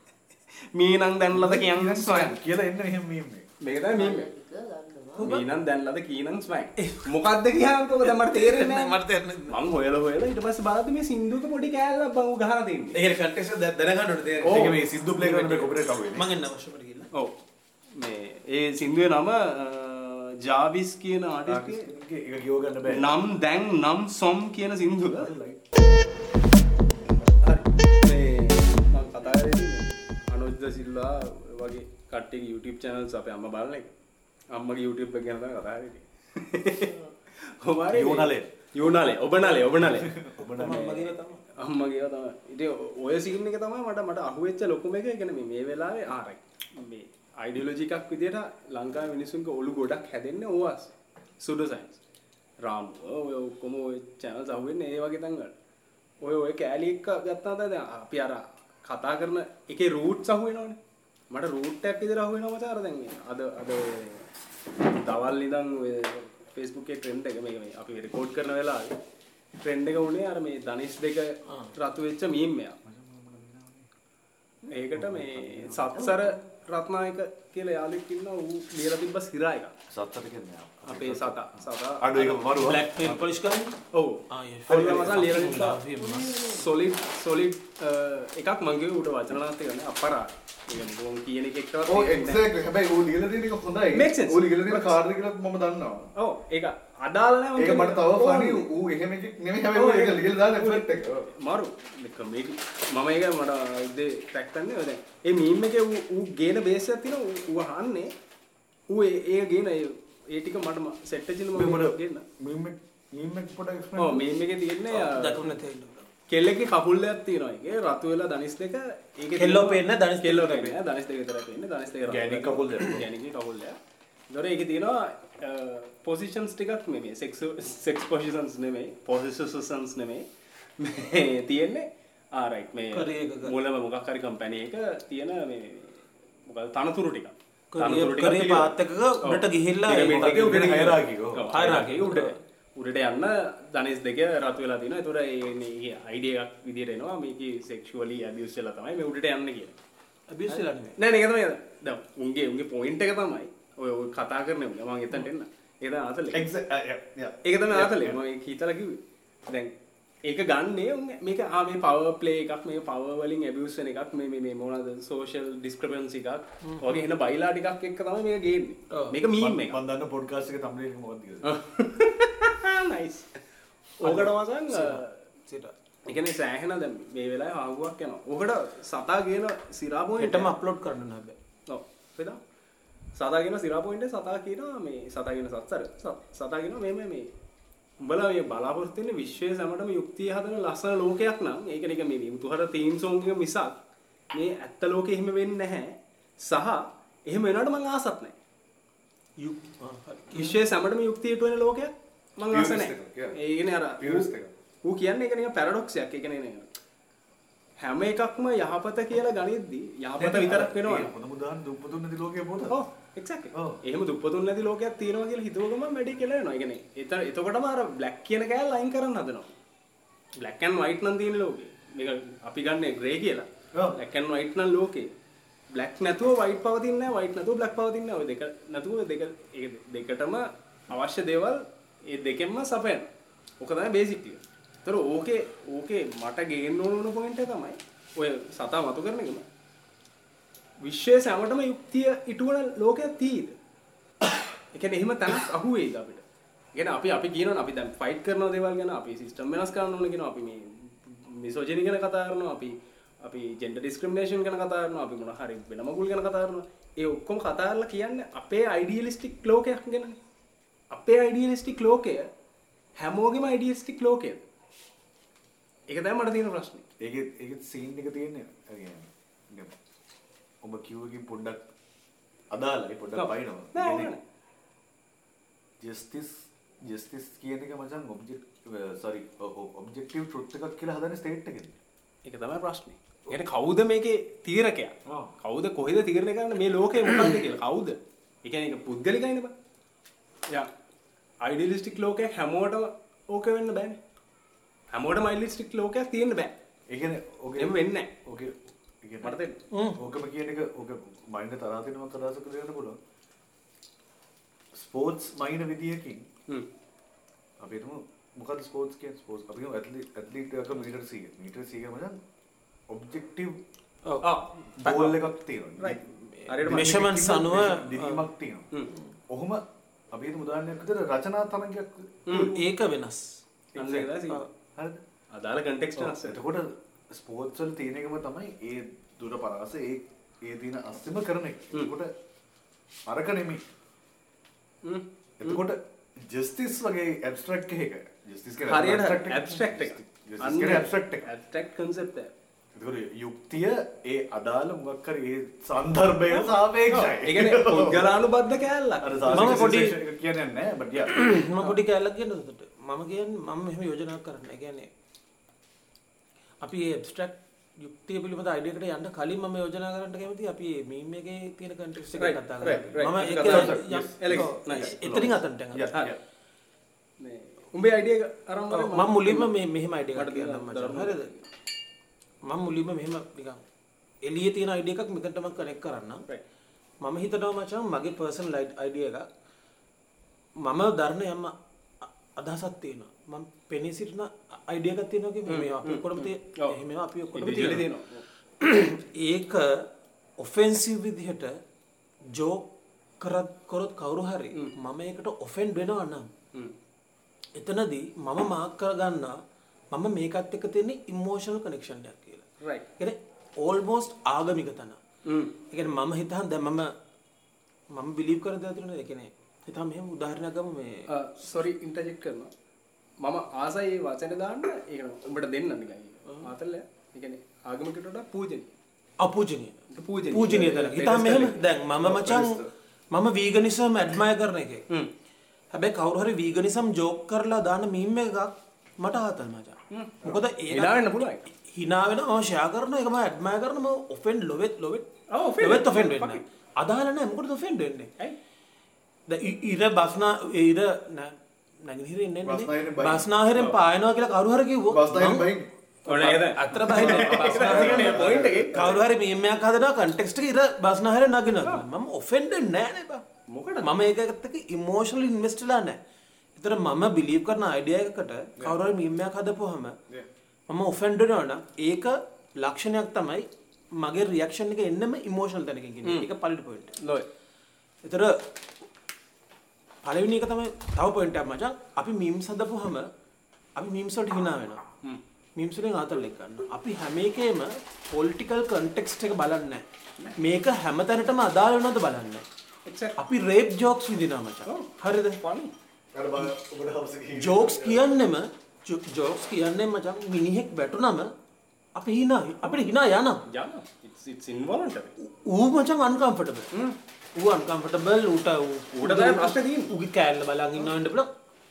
මීනං දැන්ලද කියන් ස්වයන් කියලා එන්න එහෙම මීම් එක. මේක තමයි මීම් එක. එක ගන්නවා මීනං දැන්ලද කීනං ස්වයන් මොකද්ද කියන්නකො දැන් මට තේරෙන්නේ නැහැ. මට තේරෙන්නේ මං හොයලා හොයලා ඊට පස්සේ බලද්දි මේ සින්දුක පොඩි කෑල්ලක් බං උ ගහලා තින්නේ ඒක කන්ටෙක්ස්ට් එක දැනගන්න ඕනේ තේරෙන්නේ. ඔව්. ඒක මේ සිද්දු ප්ලේ කරන මේ ඒ සින්දුවේ නම ජාවිස් කියන ආටිස්ට් ඒක කියව ගන්න බෑ නම් දැන් නම් සොම් කියන සින්දුව මේ මම කතා කරන්නේ අනුජ්ද සිල්වා වගේ කට්ටියගේ YouTube channels අපේ අම්මා බලන එක. අම්මගේ YouTube එක ගැන තමයි කතා කරන්නේ. කොහොමද? යෝනලේ. යෝනලේ. ඔබ නලේ ඔබ නලේ. ඔබ තමයි. අම්මගේ තමයි. ඉතින් ඔය සීන් එක තමයි මට මට අහුවෙච්ච ලොකුම එක. කියන්නේ මේ මේ වෙලාවේ ආ රයිට්. මේ අයිඩියොලොජි එකක් විදිහට ලංකාවේ මිනිස්සුන්ගේ ඔලු ගොඩක් හැදෙන්නේ ඕවාස්. Sudo science. රාම් ඔය ඔක්කොම ඔය channels අහුවෙන්නේ ඒ වගේ තැන්වල. ඔය ඔය කෑලි එක ගත්තා දැන් අපි අර කතා කරන එකේ රූට්ස් අහුවෙනවනේ. මට රූට් එකක් විදිහට අහුවෙනවා මචං අර දැන් මේ අද අද දවල් ඉඳන් ඔය Facebook එකේ ට්‍රෙන්ඩ් එක මේක මේ අපි රෙකෝඩ් කරන වෙලාවේ ට්‍රෙන්ඩ් එක උනේ අර මේ ධනිෂ් දෙක රතු වෙච්ච මීම් එකක්. ඒකට මේ සත්සර රත්නායක කියලා යාළුවෙක් ඉන්නවා ඌ ලියලා තිබ්බ සිරා එකක්. සත්තට කියන්නේ අපේ සතා සතා අඩු ඒක මරුවා බ්ලැක් පේපර් පොලිෂ් කරන්නේ. ඔව් ආ ඒ හරිම මසන් ලියලා තිබ්බා. සොලිඩ් සොලිඩ් එකක් මගේ උට වචනනාත් එකනේ අපරා ඒ මොන් කියන එක එක්කවත් නැහැ. එක්සැක්ට්ලි හැබැයි ඌ ලියලා තියෙන එක හොඳයි. ඌ ලියලා තියෙන කාර්ය කියලාත් මම දන්නවා ඔව් ඒක අදාළ නැහැ ඒක මට තව. ෆනි ඌ එහෙම එකක් නෙමෙයි හැබැයි ඌ ඒක ලියලා දාන එෆෙක්ට් එක මරු. මම ඒක මට ඉදේ ටැක්තන්නේ ඔය දැන් ඒ මීම් එකේ ඌ ඌ ගේන බේස් එකක් තියෙනවා. ඌ- අහන්නේ. ඌ ඒ ගේන ඒ ඒ ටික මට සෙට් වෙච්චින් මේ මම මට ගේන්න. මීම් එක මීම් එක එකේ තියෙන්නේ. කෙල්ලෙක්ගේ කකුල් දෙකක් තියෙනවා ඒකේ. රතු වෙලා ධනිස් දෙක ඒකේ කෙල්ලෝ තියෙනවා- පේන්නේ, ධනිස් දෙක කෙල්ලෝ ධනිස් දෙක විතරයි පේන්නේ ධනිස් දෙක දෙක. ගෑණික්ගේ කකුල් දෙක. ඒතකොට ඒකේ තියෙනවා පොසිෂන්ස් ටිකක් නෙමෙයි. සෙක්ස් සෙක්ස් පොසිෂන්ස් නෙමෙයි. පොසිෂන්ස් නෙමෙයි. මේ තියෙන්නේ ආ රයිට් මේ. මුලම මොකක් හරි කම්පැනි එක තියෙන මේ මොකද තනතුරු career path එකක උඩට ගිහිල්ලා උඩට. ඔව්, hierarchy hierarchy උඩට. යන්න ධනිස් දෙක රතු වෙලා තියෙනවා. ඒතකොට ඒ අයිඩියා එකක් විදියට එනවා. මේකේ සෙක්ෂුවලි ඇබියුස් වෙලා තමයි මේ උඩට යන්න කියලා. Abuse වෙලා නෙමෙයි. නෑ නේද? තමයි. දැන් උන්ගේ උන්ගේ පොයින්ට් එක තමයි ඔය කතා කරන මම එතනට එන්න. එක්සැක්ට් යා ඒක තමයි ආතලේ. මම ඒක හිතලා කිව්වේ. දැන් ඒක ගන්නේ මේක ආ මේ පවර් ප්ලේ එකක් මේ පවර් වලින් ඇබියුස් වෙන එකක් මේ මේ මේ මොනවාද? සෝෂල් ඩිස්ක්‍රිපන්සි එකක්. වගේ එන බයිලා ටිකක් එක්ක තමයි මේක ගේන්නේ. ඔව්. මේක මීම් එක මම දන්න පොඩ්කාස්ට් එක thumbnail එක මොකක්ද කියලා. නයිස් ඕකට වසන් සිට. එකන සෑහෙන දැන් මේ වෙලා ආගුවක් යනවා. ඕකට සතා කියන හෙටම අප්ලෝඩ් කරන්න. ඔව්. පෙදා සතාගෙන සිරාපොයින්ට සතා කියනවා මේ සතාගෙන සත්සර. ස- සතා කියනවා මේ උඹලා මේ බලාපොරොත්තු වෙන්නේ විශ්වයේ සැමටම යුක්තිය හදන ලස්සන ලෝකයක් නම් ඒක නික මේ විමුතුහර තීම් සෝන් එක මිසක් මේ ඇත්ත ලෝකෙ එහෙම වෙන්නේ නැහැ. සහ එහෙම වෙනවට මං ආසත් නැහැ. විශ්වයේ සැමටම යුක්තියට වෙන ලෝකයක් මං ආස නැහැ. ඒ කියන්නේ අර. ඌ කියන්නේ ඒක නිකන් පැරඩොක්ස් එකක්. ඒ කියන්නේ නේ හැම එකක්ම යහපත කියලා ගනිද්දි යහපත විතරක් වෙනවා හොඳම උදාහරණ දුප්පතුන් නැති ලෝකයේ පොත. ඔව් එක්සැක්ට්ලි. ඔව්. එහෙම දුප්පතුන් නැති ලෝකයක් තියෙනවා කියලා හිතුව ගමන් වැඩි කියලා වෙනවා. ඒ කියන්නේ එතන එතකොටම අර බ්ලැක් කියන කෑල්ල අයින් කරන්න හදනවා. බ්ලැක් ඇන්ඩ් වයිට් නම් තියෙන ලෝකේ. මේක අපි ගන්නේ ග්‍රේ කියලා. ඔව්. ලැකන් වයිට් නම් ලෝකේ බ්ලක් නැතුව වයිට් පවතින්න වයිට් නැතුව බ්ලක් පවතින්න ඔය දෙක නැතුව දෙක ඒ දෙකටම අවශ්‍ය දේවල් ඒ දෙකෙන්ම සපයන ඕක තමයි බේසික් ටික. ඒතර ඕකේ ඕකේ මට ගේන්න ඕන පොයින්ට් එක තමයි ඔය සතා මතු කරන එකම විශ්වයේ සෑමටම යුක්තිය ඉටුවන ලෝකයක් තියෙයිද? ඒ කියන්නේ එහෙම තැනක් අහුවේද අපිට? ගැන අපි අපි කියනවා අපි දැන් ෆයිට් කරන දේවල් ගැන අපි සිස්ටම් වෙනස් කරන්න ඕන කියනවා අපි මේ මිසෝජිනි ගැන කතා කරනවා අපි අපි ජෙන්ඩර් ඩිස්ක්‍රිමිනේෂන් ගැන කතා කරනවා අපි මොන හරි වෙන මගුල් ගැන කතා කරනවා. ඒ ඔක්කොම කතා කරලා කියන්නේ අපේ අයිඩියලිස්ටික් ලෝකයක් ගැනනේ. අපේ අයිඩියලිස්ටික් ලෝකය හැමෝගෙම අයිඩියලිස්ටික් ලෝකයද? ඒක තමයි මට තියෙන ප්‍රශ්නේ. ඒක ඒක සීන් එක තියෙන්නේ. ඒ කියන්නේ ඔබ කිව්වකින් පොඩ්ඩක් අදාලයි පොඩ්ඩක් පයිනවා ජස්තිස් ජස්තිස් කියන එක මචන් ඔබ්ජෙක්ට් සරි ඔබ්ජෙක්ටිව් ට්‍රුත් එකක් කියලා හදන ස්ටේට් එකද ඒක තමයි ප්‍රශ්නේ. ඒකට කවුද මේකේ තීරකයා? කවුද කොහෙද තීරණය කරන්නේ? මේ ලෝකේ මොකක්ද කියලා. කවුද? ඒ කියන්නේ ඒක පුද්ගලිකයිනේ බං. යා අයිඩියලිස්ටික් ලෝකයක් හැමෝටම ඕක වෙන්න බෑනේ. හැමෝටම අයිඩියලිස්ටික් ලෝකයක් තියෙන්න බෑ. ඒ කියන්නේ ඕකෙම වෙන්නේ නැහැ ඕකේ මට. ඕකම කියන එක ඕක මයින්ඩ් තරහ දෙනවක් අදහසක් දෙන්න පුළුවන්. ස්පෝර්ට්ස් මයින විදියකින් හ්ම්. අපි හිතමු මොකද ස්පෝර්ට්ස් කියන්නේ? ස්පෝර්ට්ස් අපි ඇත්ලීට් ඇත්ලීට් එකක මීටර් 100 මීටර් 100 මචං ඔබ්ජෙක්ටිව් ආ බෝල් එකක් තියෙනවා. හරියට මෙෂමන්ස් අනුව දිවීමක් තියෙනවා. හ්ම්. ඔහොම අපි හිතමු උදාහරණයක් විදිහට රචනා තරංගයක්. ඒක වෙනස්. හරිද? අදාළ කන්ටෙක්ස්ට් වෙනස්. එතකොට ස්පෝර්ට්ස් වල තියෙන එකම තමයි ඒ දුර පරාස ඒ ඒ තියෙන අස්තිම කරන. එතකොට අරක. හ්ම්. එතකොට ජස්ටිස් වගේ ඇබ්ස්ට්‍රැක්ට් එක. එක. එතකොට යුක්තිය ඒ අදාළ මොකක් හරි ඒ සන්දර්භයට සාපේක්ෂයි. ඒ කෑල්ලක්. අර මම සාපේක්ෂ පොඩි- කියන්නේ yeah. මම පොඩි කැලක් කියන්න දට මම කියන්න මම මෙහම යෝජනා කරන්න ගැන්නේ අපි එබස්ට්‍රක් යුක්තිය පිළිබඳ අයිඩියකට යන්න කලින් මම යෝජනා කරන්න කැමති අපි මීම එක තියෙන කටෙක්ස් එක කතා right. මම ඒක කරමු. එතනින් අතන්ට yeah. මේ උඹේ අයිඩියා අරන්. මම මුලින්ම මේ මෙහෙම අයිඩිය මට එකක් කියන්නම් මචං. හරිද මම මුලින්ම මෙහෙම නිකන් එළියේ තියෙන අයිඩිය එකක් මෙතනටම කනෙක්ට් කරන්නම්. මම හිතනවා මචං මගේ පර්සනල් අයිඩිය එකක් මම දරන යම් අදහසක් තියෙනවා මම පෙනී සිටින අයිඩිය එකක් තියෙනවා කිව්වේ මේ අපි ඔව්. එහෙම අපි ඉදිරියට තියෙනවා. ඒක ඔෆෙන්සිව් විදිහට ජෝක් කරත් කරොත් කවුරු හරි මම ඒකට ඔෆෙන්ඩ් වෙනවා නම්. එතනදී මම මාක් කරගන්නා මම මේකත් එක්ක තියෙන ඉමෝෂනල් කනෙක්ෂන් එකක් කියලා. කියන්නේ ඕල්මෝස්ට් ආගමික තන. කියන්නේ මම හිතහන් දැන් මම මම බිලීව් කරන දේ තුනේ ඒ කියන්නේ හිතහන් මෙහෙම උදාහරණයක් ගමු මේ සොරි ඉන්ටර්ජෙක්ට් කරනවා. මම ආසයි ඒ වචනේ දාන්න ඒක උඹට දෙන්න නිකන්. මාතල්ල ඒ කියන්නේ ආගමිකට වඩා පූජනීය. අපූජනීය. පූජනීය. පූජනීය තැන. හිතහන් මෙහෙම දැන් මම මචං මම වීගනිසම් ඇඩ්මයර් කරන එකේ. හැබැයි කවුරු හරි වීගනිසම් ජෝක් කරලා දාන මීම් එකක් මට ආතල් මචං. මොකද ඒක හිනා වෙන්න පුළුවන්. හිනා වෙන මම ෂෙයා කරන එක මම ඇඩ්මයර් කරන මම ඔෆෙන්ඩ් ලොවෙත් ලොවෙත් ඔව්, ලොවෙත් ඔෆෙන්ඩ් වෙන්න. අදාළ නැහැ මොකටද ඔෆෙන්ඩ් වෙන්නේ? ඇයි? ඉ- ඉර බස්නා ඉර නැගිහිර ඉන්නේ බස්නාහිරෙන් පායනවා කියලා කවුරු හරි කිව්වොත්. අතර තියෙන්නේ point එකේ. කවුරු හරි මීමයක් හදනවා කන්ටෙක්ස්ට් එක ඉර බස්නාහිරෙන් නගිනවා මම ඔෆෙන්ඩ් නෑ නේ බා මොකටද? මම ඒකත් එක්ක ඉමෝෂනල් ඉන්වෙස්ට් වෙලා නැහැ. ඒතර මම බිලීව් කරන අයිඩියා එකකට කවුරු හරි මීමයක් හදපුවාම මම ඔෆෙන්ඩ් වෙනවා ඒක ලක්ෂණයක් තමයි මගේ රියැක්ෂන් එක එන්නම ඉමෝෂනල් තැනකින් කියන්නේ. ඒක පළවෙනි පොයින්ට්. ලොයි. ඒතර පළවෙනි එක තමයි තව පොයින්ට් එකක් මචං. අපි මීම්ස් හදපුවාම අපි මීම්ස් වලට hina වෙනවා. මීම්ස් වලින් ආතල් එක්ක ගන්නවා. අපි හැම එකේම පොලිටිකල් කන්ටෙක්ස්ට් එක බලන්නේ නැහැ. මේක හැමතැනටම අදාළ වෙනවද බලන්නේ නැහැ. අපි රේප් ජෝක්ස් විදිනවා මචං. හරිද? ගිහින් ජෝක්ස් කියන්නෙම ජෝක්ස් කියන්නේ මචං මිනිහෙක් වැටුනම අපි hina අපිට hina යනවා. යනවා. it's it's involuntary. ඌ මචං අන්කම්ෆර්ටබල්. ඌ අන්කම්ෆර්ටබල් ඌට ඌට ප්‍රශ්නේ. ඌගේ කෑල්ල බලන් ඉන්නව ඉන්න බල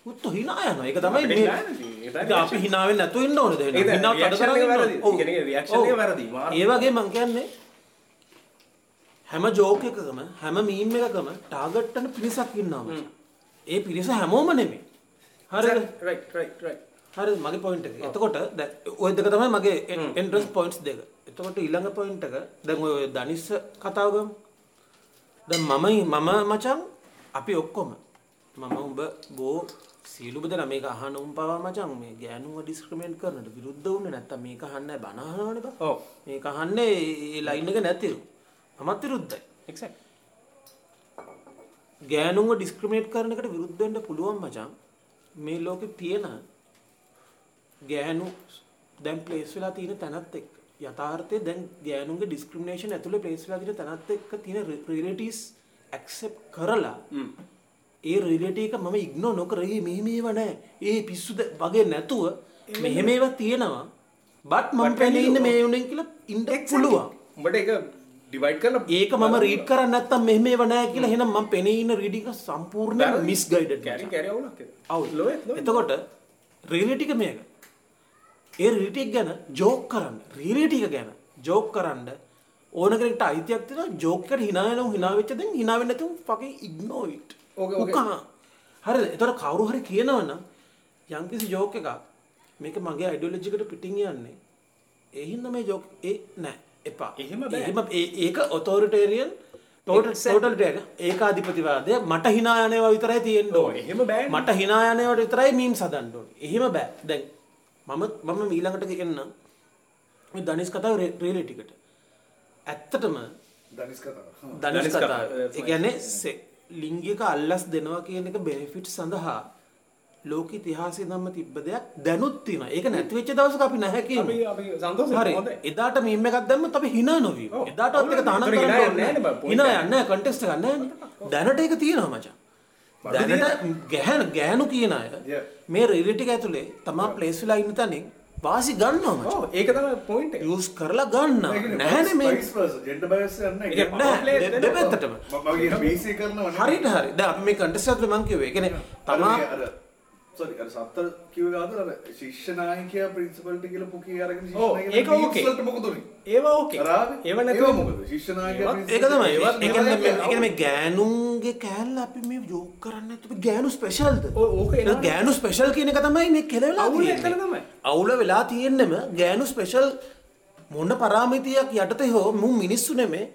උත් hina යනවා. ඒක තමයි අපි වෙන්නේ නැතුව ඉන්න ඕනද එක. ඒ එක වගේ මං කියන්නේ හැම ජෝක් එකකම හැම මීම් එකකම ටාගට් වෙන පිරිසක් ඉන්නවා මචං. ඒ පිරිස හැමෝම right right හරි මගේ පොයින්ට් එක. එතකොට දැන් ওই දෙක තමයි මගේ එන්ට්‍රන්ස් පොයින්ට්ස් දෙක. එතකොට ඊළඟ පොයින්ට් එක දැන් ඔය දනිස්ස කතාව ගමු. දැන් මමයි මම මචං අපි ඔක්කොම මම උඹ බෝ සීලුම දෙනා මේක අහන උන් පවා මචං මේ ගෑනුව ඩිස්ක්‍රිමිනේට් කරනට විරුද්ධ වුණේ නැත්තම් මේක අහන්නේ බන අහනවනේ බා. ඔව් මේක අහන්නේ ඒ ලයින් එක නැතිලු. මමත් විරුද්ධයි. එක්සැක්ට් ගෑනුන්ව ඩිස්ක්‍රිමිනේට් කරන එකට විරුද්ධ වෙන්න පුළුවන් මචං. මේ ලෝකේ තියෙන ගෑනු දැන් ප්ලේස් වෙලා තියෙන තැනත් එක්ක යථාර්ථයේ දැන් ගෑනුන්ගේ ඩිස්ක්‍රිමිනේෂන් ඇතුලේ ප්ලේස් වෙලා තියෙන තැනත් එක්ක තියෙන රියලිටිස් ඇක්සෙප්ට් කරලා ඒ රියලිටි එක මම ඉග්නෝ නොකර ඒ මෙහෙම ඒවා නැහැ. ඒ පිස්සුද වගේ නැතුව මෙහෙම ඒවා තියෙනවා. බට් මම පැනේ ඉන්නේ මේ උනේ කියලා ඉන්න පුළුවන්. උඹට ඒක ඩිවයිඩ් කරලා ඒක මම රීඩ් කරන්නේ නැත්තම් මෙහෙම ඒවා නැහැ කියලා එහෙනම් මම පෙනේ ඉන්න රීඩින් එක සම්පූර්ණයෙන් මිස්ගයිඩඩ් කැරි කැරි අවුලක් ඒක. අවුල්. එතකොට රියලිටි එක මේක ඒ රියලිටි එක ගැන ජෝක් කරන්න රියලිටි එක ගැන ජෝක් කරන්න ඕන කෙනෙක්ට අයිතියක් තියෙනවා ජෝක් එකට hina වෙනව hina වෙච්ච දෙන් hina වෙන්නේ නැතුව fucking ignore it okay, okay. හරිද එතකොට කවුරු හරි කියනවනම් යම්කිසි ජෝක් එකක් මේක මගේ අයිඩියොලොජි එකට පිටින් යන්නේ ඒ හින්දා මේ ජෝක් ඒ නෑ එපා එහෙම බෑ. එහෙම ඒක ඔතොරිටේරියන් ටෝටල්ටේරියන් ඒකාධිපතිවාදය මට යනවා විතරයි තියෙන්න ඔව්, ඕනේ. එහෙම බෑනේ. මට යනවට විතරයි මීම්ස් හදන්න ඕනේ. එහෙම බෑ. දැන් මම මම ඊළඟට කියන්නම් මේ ධනිස් කතාව රියලිටි එකට. ඇත්තටම දනිස් කතාව. ධනිස් ධනිස් කතාව. ඒ කියන්නේ ලිංගික අල්ලස් දෙනවා කියන එක බෙනිෆිට් සඳහා ලෝක ඉතිහාසයේ නම් තිබ්බ දෙයක් දැනුත් තියෙනවා. ඒක නැති වෙච්ච දවසක අපි නැහැ අපි කියන්නේ. අපි සන්තෝෂයි හරි. එදාට මීම් එකක් දැම්මත් අපි hina නොවී. එදාටවත් ඒක තහනම් කරන්න යන්නේ ඕනේ නැහැ hina එක. යන්නේ නැහැ කන්ටෙක්ස්ට් එකක් නැහැ. දැනට ඒක තියෙනවා මචං. දැනට ගැහන ගෑනු කියන අය. මේ රියලිටි එක ඇතුලේ තමා ප්ලේස් වෙලා ඉන්න තැනින් වාසි ගන්නවා. ඔව් ඒක තමයි පොයින්ට්. යූස් කරලා ගන්නවා. නැහැනේ මේ ජෙන්ඩර් බයස් යන්න ඒක නෑ play දෙ- දෙනවා. දෙපැත්තටම. මගේ බේසික් කරනවා නේ. හරිට හරි අපි මේ ඒ කියන්නේ අර තමා සෝරි අර සත්තර කිව්ව ගාද අර ශිෂ්‍ය නායකයා ප්‍රින්සිපල්ට කියලා පුකී අරගෙන ශිෂ්‍ය ඒක නායකයා okay. වලට මොකද උනේ? ඒවා ඕකේ. ඒව ඒවා නැතුව මොකද? ශිෂ්‍ය නායකයා ඒක තමයි ඒ ඒවත්- කියන්නේ මේ- ඒ කියන්නේ මේ ගෑනුන්ගේ කෑල්ල අපි මේ ජෝක් කරන්නේ නැතුව ගෑනු ස්පෙෂල්ද ඕක එනවා. ගෑනු ස්පෙෂල් කියන එක තමයි මේ කෙලවෙලා අවුල. එතන තමයි. අවුල වෙලා තියෙන්නෙම ගෑනු ස්පෙෂල් මොන පරාමිතියක් යටතේ හෝ මු මිනිස්සු නෙමේ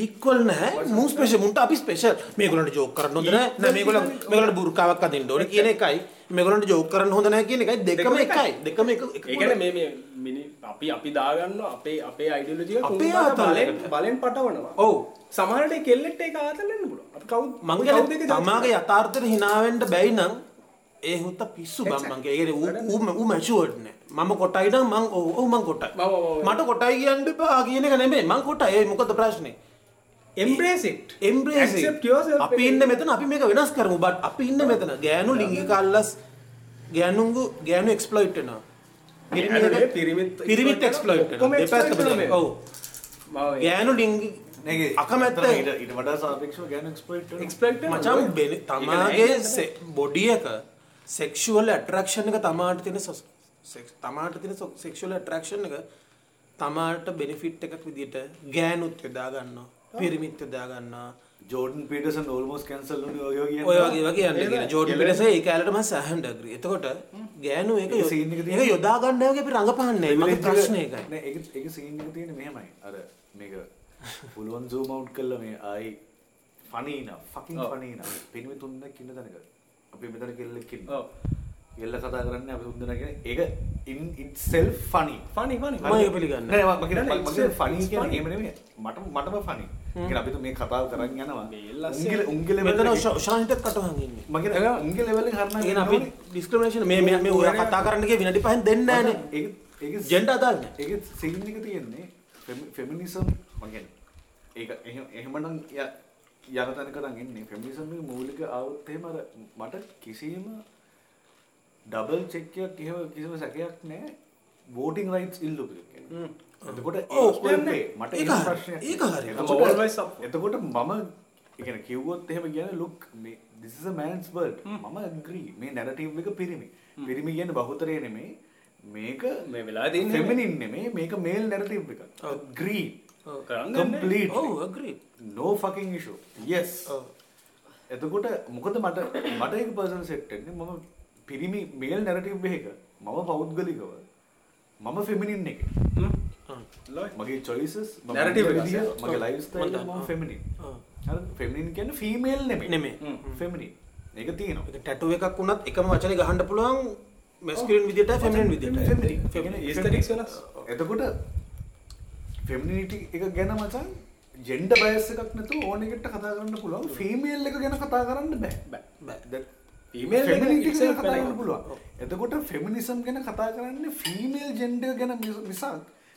ඉක්වල් නැහැ. මු ස්පෙෂල් මුන්ට අපි ස්පෙෂල් මේගොල්ලන්ට ජෝක් කරන්න හොඳ නැහැ. නෑ මේගොල්ලන් මේගොල්ලන්ට බුර්කාවක් අදින්න ඕනේ කියන එකයි. මේගොල්ලන්ට ජෝක් කරන්න හොඳ නැහැ කියන එකයි. දෙකම එකයි. දෙකම එක ඒ කියන්නේ මේ මේ මිනි අපි අපි දාගන්න අපේ අපේ අයිඩියොලොජි එක අපේ තුන්වර බලෙන් පටවනවා. ඔව්. සමහරට ඒ කෙල්ලෙක්ට ඒක ආතල් වෙන්න පුළුවන්. අපි කවුද මං කියන්නේ තමාගේ යථාර්ථයට hina වෙන්න බැයි නම් ඒ හුත්ත පිස්සු බං මං කියන්නේ. ඌ මැචුවර්ඩ් නෑ. මම කොටයි නම් මං ඔව් මං කොටයි. මට කොටයි කියන්න එපා කියන එක නෙමෙයි. මං කොටයි. ඒ මොකද ප්‍රශ්නේ embrace it. Embrace Accept yourself. අපි ඉන්න මෙතන අපි මේක වෙනස් කරමු. බට් අපි ඉන්න මෙතන ගෑනු ලිංගික අල්ලස් ගෑනුන්ගු ගෑනු එක්ස්ප්ලොයිට් වෙනවා. ගෑනුනේ පිරිමිත් මම ගෑනු නේගේ අකමැත්ත ඊට ඊට වඩා සාපේක්ෂව ගෑනු එක්ස්ප්ලොයිට් වෙනවා. exploit වෙනවා. මචං බෙන- තමාගේ නෑ බොඩිය එක සෙක්ෂුවල් ඇට්‍රක්ෂන් එක තමාට තියෙන සොස්- තමාට තියෙන සෙක්ෂුවල් ඇට්‍රක්ෂන් එක තමාට බෙනිෆිට් එකක් විදිහට ගෑනුත් යොදා ගන්නවා පිරිමිත් යොදා ගන්නවා ජෝඩන් පීටර්සන් ඔල්මෝස්ට් කැන්සල් වුණේ ඔය වගේ ඔය වගේ වගේ යන්න කියන ජෝඩන් පිටර්සන් ඒ කාලේට මම සෑහෙන් ඇග්‍රී. එතකොට ගෑනු ඒක scene එක යො- තියෙන්නේ- ඒක යොදා ගන්න වගේ අපි රඟපාන්නේ නැහැ. මගේ ප්‍රශ්නේ ඒකයි. නෑ ඒක ඒක සීන් එක තියෙන්නේ මෙහෙමයි. අර මේක පුළුවන් zoom out කළා මේ ආයි funny නා fucking funny නා. පින්වි තුන්දෙනෙක් ඉන්න තැනක. අපි මෙතන කෙල්ලෙක් ඉන්නවා. ඔව්. කෙල්ල කතා කරන්නේ අපි තුන්දෙනා කියන්නේ ඒක in itself funny. funny funny මම ඒක පිළිගන්නේ නෑ මම කියන්නේ නෑ, මම it's කියන්නේ a- funny it's කියන්නේ funny. එහෙම නෙමෙයි. මට මටම funny. කියන්නේ අපි මේ කතාව කරන් යනවා. මේ ලස්සන- උන්ගේ උන්ගේ level මෙතන එකේ- ශාන්තිත්. මම කියන්නේ උන්ගේ level එකේ හරනා ඒ අපි ඩිස්ක්‍රිමිනේෂන් මේ මේ මේ ඔය කතා කරන්න ගිය විනාඩි 5න් දෙන්නේ නේ. නැහැ. ඒක සීන් එක තියෙන්නේ ෆෙමිනිසම් මගෙන් ඒක එහෙම එහෙමනම් ය- යන තැනක නම් එන්නේ ෆෙමිනිසම් එක මූලික අර මට කිසිම ඩබල් චෙක් එකක් එහෙම කිසිම සැකයක් නැහැ. වෝටිං රයිට්ස් ඉල්ලුපු එක. එතකොට නෑ. මට හරි. එතකොට- මම කියන්නේ කිව්වොත් එහෙම කියන්නේ look මේ a man's world. මම agree. මේ narrative එක පිරිමි. පිරිමි කියන්නේ බහුතරය නෙමෙයි. මේක මේ තියෙන්නේ feminine නෙමෙයි. මේක male narrative එක agree. no fucking issue. Yes. ඔව්. එතකොට මොකද මට මට ඒක පර්සනල් සෙට් වෙන්නේ. මම පිරිමි මේල් නැරටිව් එක මම පෞද්ගලිකව මම ෆෙමිනින් එක. මගේ චොයිසස්. මගේ ලයිස්ටයිල් ම ෆෙමිනි ෆෙමිනින් කියන්න ෆීමේල් නෙමේ නෙමේ. ෆෙමිනි ඒක තියෙනවා. ටැටුව එකක් වුණත් එකම වචන ගහන්ඩ පුළුවන් මැස්කලින් විදිට ෆෙමින් විදිට aesthetics වෙනස්. එතකොට ෆෙමිනිටි එක ගැන මචන් ජෙන්ඩ බයස්ස එකක් නැතු ඕනෙකට කතා කරන්න පුළුවන්. ෆීමේල් එක ගැන කතා කරන්න බෑ. Female එක ෆෙමිනිටි ගැන itself කතා කරන්න වෙනම. පුළුවන්. එතකොට ෆෙමිනිසම් ගැන කතා කරන්න ෆීමේල් ජෙන්ඩ ගැන මිසක්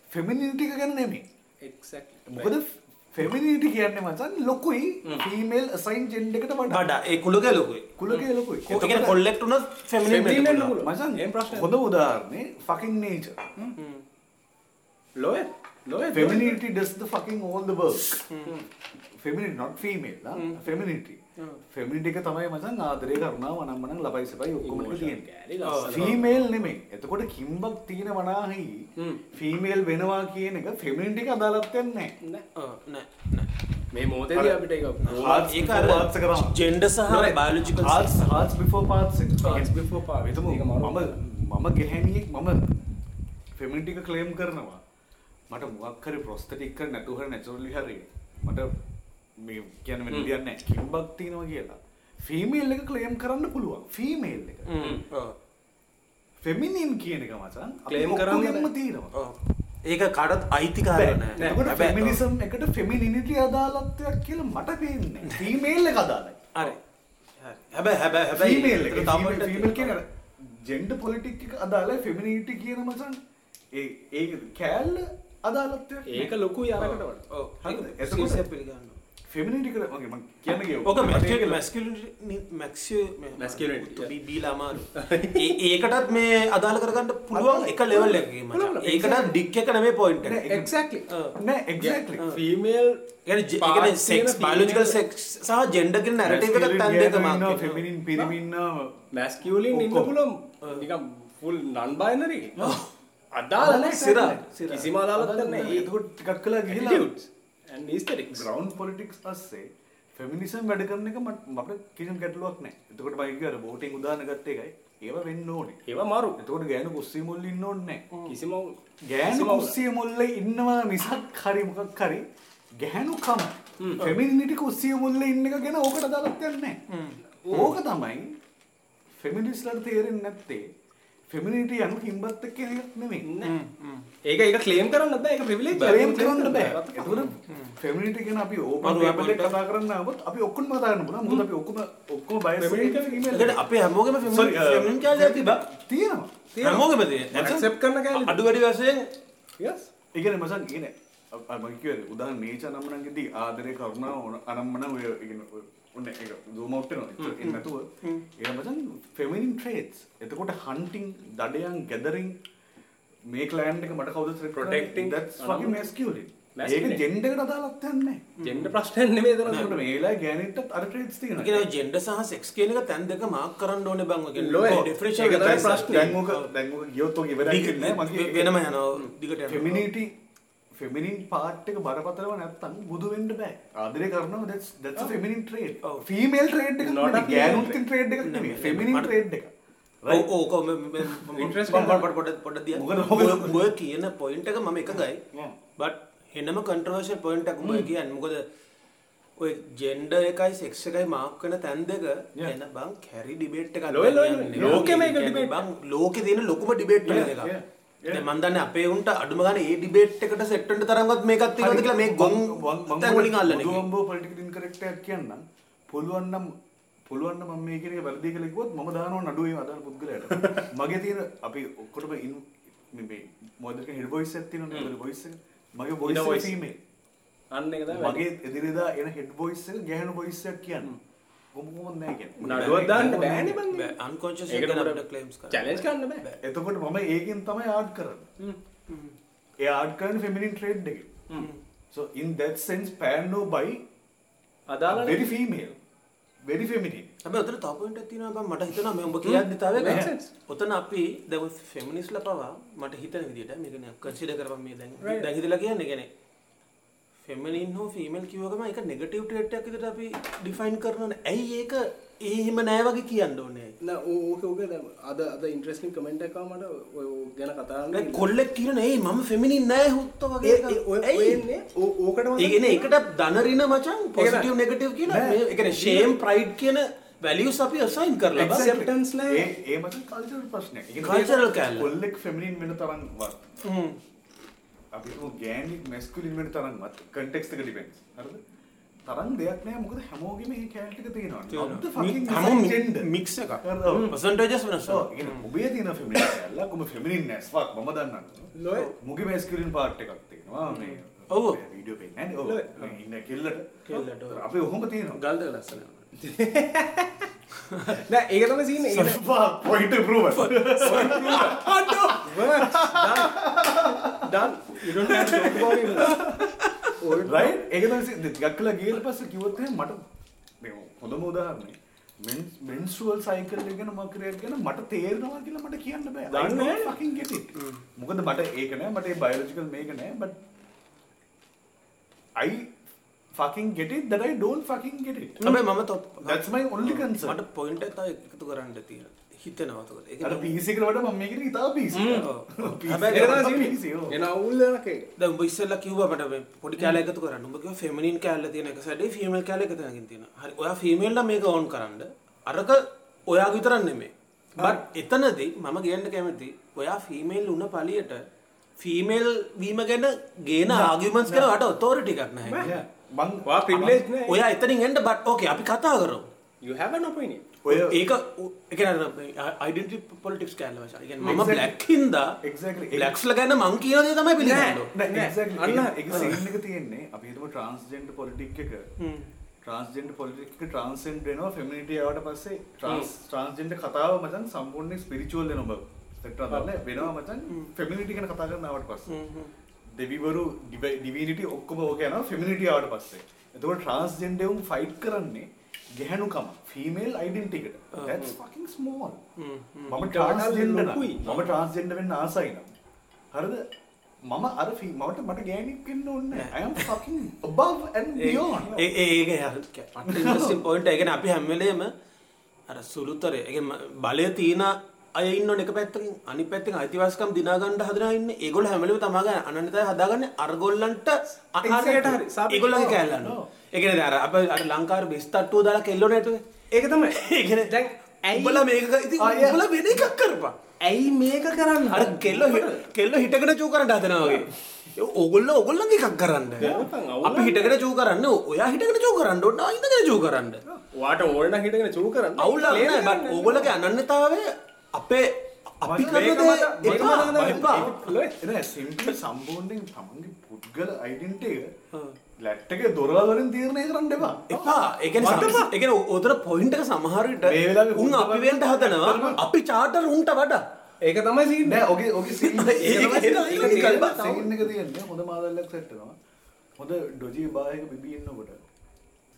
ෆෙමිනිටික ගැන නෙමේ Exactly. මොකද ෆෙමිනිටි කියන්න මචන් ලොකුයි ෆීමේල් සයින් ජෙන්ඩ එකට වඩා. ඒ කුළග ලොකුයි. කුලගේ ලොකුයි. ඒකන කොල්ලෙක්ට උනත් Feminine ෆෙමිනින් වෙන්න පුළුවන්. මචන් ප්‍රශ්නයක් හොඳ උදාරණය fucking nature Lawyer. Lawyer. Femininity does the fucking all the work. Femininity, not Femininity එක තමයි මචන් ආදරය කරුණා වනම්මනම් ලබයි සබයි ඔක්කොම ටික තියෙන්නේ. කෑලි ලස්සන. ෆීමේල් නෙමෙයි. එතකොට කිම්බක් තියෙන වනාහි ෆීමේල් වෙනවා කියන එක ෆෙමිනිටි එක අදාළත්වයක් නැහැ. නෑ. මේ මොහොතේදී අපිට ඒක එක තමයි. ජෙන්ඩ සහ එක. Hearts before parts. හිතමු ඒක මරු. මම මම ගැහැණියෙක් මම ෆෙමිනිටි එක ක්ලේම් කරනවා. මට මොකක් හරි ප්‍රොස්තටික් කර නැතුව හරි නැචරලි හරි මට මේ කියන්නේ වෙන දෙයක් නැහැ. කිම්බක් තියෙනවා කියලා. ෆීමේල් එක ක්ලේම් කරන්න පුළුවන්. ෆීමේල් එක. ෆෙමිනින් කියන එක මචන් අපි Claim කරන්න ඔක්කොගෙම බෑ. තියෙනවා. ඒක කඩත් අයිතිකාරන ෆෙමිනිසම් එකට ෆෙමිනිනිටි අදාළත්වයක් කියලා මට පේන්නේ. ෆීමේල් එක අදාළයි. අර හැබැ හැබැ හැබැයි ෆීමේල් එක එතන තව ෆීමේල් කියන ජෙන්ඩර් පොලිටික් එක අදාළයි ෆෙමිනිටි කියන මචන් ඒ ඒ කෑල්ල අදාළත්වයක් ඒක ලොකුයි අරකට වඩා. ඔව් හරිද? ඒක එතකොට- සිරියස් පිළිගන්නවා ෆෙමිනිටි කර මගේ මම කියන්න ගියා. ඕක මට ඒක- මැස්කිලිනි මැක්සිය Masculinity, බීලා අමාරු ඒ- ඒකටත් මේ අදාළ කරගන්න පුළුවන් එක ලෙවල් එකකින් මචං. පුළුවන්. ඒකටත් ඩික් එක නෙමෙයි පොයින්ට් එක Exactly. නෑ එක්සැක්ට්ලි. Female يعني parts කියන්නේ තියෙන සෙක්ස් female බයොලොජිකල් සෙක්ස් සහ ජෙන්ඩර් කියන නැරටිව් එකට තැන් දෙක මාක් ෆෙමිනින් පිරිමි ඉන්නවා. masculine ඉන්න ඔක්කොම. පුළුවන් නිකන් full non binary. අදාළ නැහැ සිරා, කාටවත්. සිරා. කිසිම අදාළයක් නැහැ. එතකොට ටිකක් කළා ගිහිලා Aesthetics. ග්‍රවන්් පොලිටික්ස් පස්සේ ෆෙමිනිසම් වැඩ කරන එක මට කිසිම ගැටලුවක් නැහැ. එතකොට මම කිව්වා වෝටින් උදාහරණ ගත්ත එකයි. ඒව වෙන්න ඕනේ. ඒවා මාරු. එතකොට ගෑනු කුස්සිය මුල්ල ඉන්න ඕනේ. කිසිම ගෑනු කුස්සිය මුල්ල ඉන්නවා මිසක් හරි මොකක් හරි ගැහැනු කම ෆෙමිනිටි කුස්සිය මුල්ල ඉන්න එක ගැන ඕකට අදාළත්වයක් නැහැ. ඕක තමයි ෆෙමිනිස්ට්ලට තේරෙන්නේ නැත්තේ ෆෙමිනිටි යනු කිම්බත් එක්ක එකක් නෙමෙයි. ඒක ඒක ක්ලේම් කරන්න බෑ ඒක privilege ක්ලේම් කරන්න බෑ. එතකොට ෆෙමිනිටි ගැන අපි ඕපන් ටේබල් එක කතා කරන්න ආවොත් අපි ඔක්කොම කතා කරන්න පුළුවන්. මොකද අපි ඔක්කොම ඔක්කොම බයස් ඒකට අපේ හැමෝගෙම Sorry, uh, ෆෙමිනින් කැලේ තිබා තියෙනවා. හැමෝගෙම තියෙන accept කරන කෑලි. අඩු වැඩි වශයෙන් yes. ඒ කියන්නේ මචං කියන්නේ මම කිව්වේ උදාහරණ නේචර් නම්මනන්ගෙදී ආදරේ කරුණා අනම්මන ඔය ඒ කියන්නේ ඔන්න ඒක zoom out වෙනවා. ඒක නැතුව ඒක මචං feminine traits. එතකොට hunting දඩයන් gathering මේ ක්ලෑන් එක මට කවුද that's fucking masculine ඒක Masculine. gender එකට අදාළක් නැහැ gender ප්‍රශ්නයක් නෙමෙයි එතන එතකොට මේ වෙලාවේ ගෑනිටත් අර traits තියෙනවා කියන ජෙන්ඩර් සහ සෙක්ස් කියන එක තැන් දෙක මාක් කරන්න ඕනේ බං ඔය ලෝය. කියන්නේ ඩිෆරෙන්ෂියල් ඒක තමයි ප්‍රශ්නේ. දැන් මොක දැන් මොක ගියොත් ඔක ඉවරයි කියන්නේ මගේ වෙනම යනවා දිගට යනවා ෆෙමිනිටි ෆෙමිනින් පාට් එක බරපතලව නැත්තම් බුදු වෙන්න බෑ. ආදරේ කරනවා that's that's a feminine trait. ඔව්. female trait එකක් Not a නෙමෙයි. female ගෑනුන්ගේ trait එකක් නෙමෙයි. feminine මට- trait එක. ඔව් ඔව් කො Interesting. පොඩ පොඩ පොඩ දිය මොකද මොකද ඔය කියන පොයින්ට් එක මම එකගයි Yeah. බට් හෙනම කන්ට්‍රවර්ෂල් පොයින්ට් එකක් උඹ කියන්නේ මොකද ඔය ජෙන්ඩර් එකයි සෙක්ස් එකයි මාක් වෙන තැන් දෙක. එන බං කැරි ඩිබේට් කියන්නේ debate. බං ලෝකේ තියෙන ලොකුම ඩිබේට් Yeah, එකක් yeah, yeah. දැන් මන් දන්නේ අපේ උන්ට අඩුම ගානේ ඒ ඩිබේට් එකට සෙට් වෙන්න තරම්වත් මේකක් තියෙනවද කියලා මේ ගොන් අල්ලන එක. බුදුහම්බෝ පොලිටිකල් ඉන්කරෙක්ට් එකක් කියන්නම්. පුළුවන් මම මේ කියන එක වැරදි කියලා කිව්වොත් මම දානවා නඩුවේ අදාළ පුද්ගලයාට. මගේ තියෙන අපි ඔක්කොටම ඉන් මේ මේ මොකද හෙඩ් වොයිස් එකක් තියෙනවනේ හෙඩ් වොයිස් එක. මගේ වොයිස් එක. ෆීමේල්. අන්න එක තමයි මගේ එදිනෙදා එන හෙඩ් වොයිස් එක ගැහණු වොයිස් එකක් කියන්නේ. කොහොමද නැහැ කියන්නේ. නඩුවක් දාන්න බෑනේ බං බෑ අන්කොන්ෂස් ඒකට එක මොකද අපිට ක්ලේම්ස් කරන්න challenge කරන්න බෑ එතකොට මම ඒකෙන් තමයි ආඩ් කරන්නේ. ඒ ආඩ් කරන්නේ feminine trade. So in that sense Pano by අදාළ very Very feminine. හැබැයි උතන තව පොයින්ට් එකක් තියෙනවා බං මට හිතෙනවා මේ උඹ කියද්දි තව එකක්. උතන අපි දැන් ෆෙමිනිස්ට්ලා පවා මට හිතන විදිහට මේක නේ කන්සිඩර් කරපම් මේ දැන්. දැන් හිතලා කියන්නේ කියන්නේ ෆෙමනින් හෝ ෆීමල් කිව්වකම එක නෙගටිව් ට්‍රේට් එකක් විදිහට අපි ඩිෆයින් කරනවනේ. ඇයි ඒක එහෙම නෑ වගේ කියන්න ඕනේ. නෑ ඕක ඕක දැන් අද අද ඉන්ට්‍රස්ටිං කමෙන්ට් එකක් ආව මට ඔය ගැන කතා කරන්න කොල්ලෙක් කියන ඒ මම ෆෙමිනින් නෑ හුත්ත වගේ ඒ- එකක්. ඒ- ඔය- ඇයි? ඔය එන්නේ ඕ- ඕකට ඒ කියන්නේ ඒකට ධනරින මචං පොසිටිව් නෙගටිව් කියන මේ ඒ කියන්නේ ෂේම් ප්‍රයිඩ් කියන වැලියුස් අපි අසයින් කරලා. Acceptance නෑ. ඒ ඒ මත කල්චරල් ප්‍රශ්නයක්. ඒ Cultural කෑල්ල. කොල්ලෙක් ෆෙමිනින් වෙන තරම්වත් හ්ම්. අපි ගෑණික් මැස්කියුලින් වෙන තරම්වත් කන්ටෙක්ස්ට් එක ඩිපෙන්ඩ්ස්. හරිද? තරම් දෙයක් නෑ මොකද හැමෝගෙම මේ කැලේ ටික තියෙනවා. මික්ස්? ඔව්. පර්සන්ටේජස් වෙනස්. ඔබේ තියෙන ෆෙමිනින් කැල්ලක් ඔබ ෆෙමිනින් නෑ. ෆක් මම දන්නවා. ලොය. මුගේ මැස්කියුලින් පාර්ට් එකක් තියෙනවා. මේ ඔව්. වීඩියෝ පෙන්නේ නෑනේ. ඔව්. ලොය. මේ ඉන්න කෙල්ලට. කෙල්ලට. අපි ඔහොම තියෙනවා. ගල්ද ලස්සන නෑ ඒක තමයි සීන් it. රයිට් ඒක කළා ගියලා පස්සේ කිව්වොත් එහෙනම් මට මේ හොඳම උදාහරණය මෙන්ස්ට්‍රුවල් සයිකල් එක ගැන මම ක්‍රියේට් කරන මට තේරෙනවා කියලා මට කියන්න බෑ. දන්නේ get it. මොකද මට ඒක නෑ. මට ඒ බයොලොජිකල් මේක නෑ. But I fucking get it that I don't fucking get it. හැබැයි මම තොප් That's my only concern. මට පොයින්ට් එක තව එකතු කරන්න තියෙන. හිතෙනවා තකොට. ඒක අර PC එකට වඩා මම මේකට ඉතාල PC. ඔව්. හැබැයි ඒක තමයි PC. එන අවුල් ඒක දැන් උඹ ඉස්සෙල්ලා කිව්වා මට මේ පොඩි කැලේ එකතු කරන්න. උඹ කිව්වා ෆෙමිනින් කැලේ තියෙන එක සැඩේ ෆීමේල් කැලේ එක තැනකින් තියෙනවා. හරි. ඔයා ෆීමේල් නම් මේක ඕන් කරන්න. අරක ඔයා විතරක් නෙමෙයි. බට් එතනදී මම කියන්න කැමති ඔයා ෆීමේල් උන පළියට ෆීමේල් වීම ගැන ගේන ආගියුමන්ට්ස් කරන වට ඔතොරිටි එකක් නැහැ. Yeah. මං වා privilege නෑ ඔයා එතනින් එන්න බට් ඕකේ අපි කතා කරමු. you have an opinion ඔය ඒක එක අයිඩෙන්ටි පොලිටික්ස් කෑල්ල වශයෙන්. ඒ කියන්නේ මම Exactly. බ්ලැක් හින්දා Exactly. බ්ලැක්ස්ලා ගැන මං කියන දේ තමයි පිළිගන්නේ. නෑ එක්සැක්ට්ලි අන්න. සීන් එක තියෙන්නේ අපි හිතමු ට්‍රාන්ස්ජෙන්ඩර් පොලිටික් එක ට්‍රාන්ස්ජෙන්ඩර් පොලිටික් එක ට්‍රාන්සෙන්ඩ් වෙනවා ෆෙමිනිටි ආවට පස්සේ ට්‍රාන්ස් ට්‍රාන්ස්ජෙන්ඩර් කතාව මචං සම්පූර්ණයෙන් ස්පිරිචුවල් සෙක්ටර් දාන්නේ වෙනවා මචං ෆෙමිනිටි ගැන කතා කරන ආවට පස්සේ දෙවිවරු ඩිවිනිටි ඔක්කොම ඕක යනවා ෆෙමිනිටි ආවට පස්සේ එතකොට ට්‍රාන්ස්ජෙන්ඩර් උන් ෆයිට් කරන්නේ ගැහැණුකම ෆීමේල් that's fucking small මම ලොකුයි. මම ට්‍රාන්ස්ජෙන්ඩර් වෙන්න ආසයි නම් හරිද මම අර මට මට ගෑණික් වෙන්න ඕනේ නැහැ. I am fucking above and beyond. ඒ ඒ ඒක ඉන්ට්‍රස්ටිං පොයින්ට් එක. ඒ කියන්නේ අපි හැම වෙලේම අර සුළුතරේ ඒ කියන්නේ බලය තියෙන අය ඉන්නෝනේ එක පැත්තකින් අනිත් පැත්තකින් අයිතිවාසිකම් දිනා ගන්න හදනවා ඉන්නේ. ඒගොල්ලෝ හැම වෙලේම තමගේ අනන්‍යතාවය හදාගන්නේ අරගොල්ලන්ට ආහාරයට හරි. ඒගොල්ලන්ගේ කෑල්ලන්න. ඒ කියන්නේ අර අපේ අර ලංකාවේ බෙස්ටට්ටුව දාලා කෙල්ලෝ නැටුවේ. ඒක තමයි ඒ කියන්නේ දැන් ඇයි උඹලා මේක ඉතින්. උඹලා වෙන එකක් කරපන්. ඇයි මේක කරන්න අර කෙල්ලෝ කෙල්ලෝ හිටගෙන චූ කරන්න හදනවා වගේ. ඒ ඕගොල්ලෝ ඕගොල්ලන්ගේ එකක් කරන්න. අපි හිටගෙන චූ කරන්න ඔයා හිටගෙන චූ කරන්න ආ ඉඳගෙන චූ කරන්න. වාට ඕන හිටගෙන චූ කරන්න බත් ඕගොල්ලෝගේ අනන්‍යතාවය අපේ අපි සම්පූර්ණයෙන් තමන්ගේ පුද්ගල අයිඩෙන්ටිටි එක ලැට් එකේ දොරවල් වලින් තීරණය කරන්න එපා. එපා. ඒ කියන්නේ සම- ඒ කියන්නේ උතර පොයින්ට් එක සමහර විට මේ වෙලාවේ උන් අපි වෙන්න හදනවා. අපි චාටර් උන්ට වඩා. ඒක තමයි සීන් නෑ ඔගේ ඔගේ එක. තියෙන්නේ. හොඳ මාදල්ලක් සෙට් වෙනවා. හොඳ ඩොජි බාහික බිබී ඉන්නකොට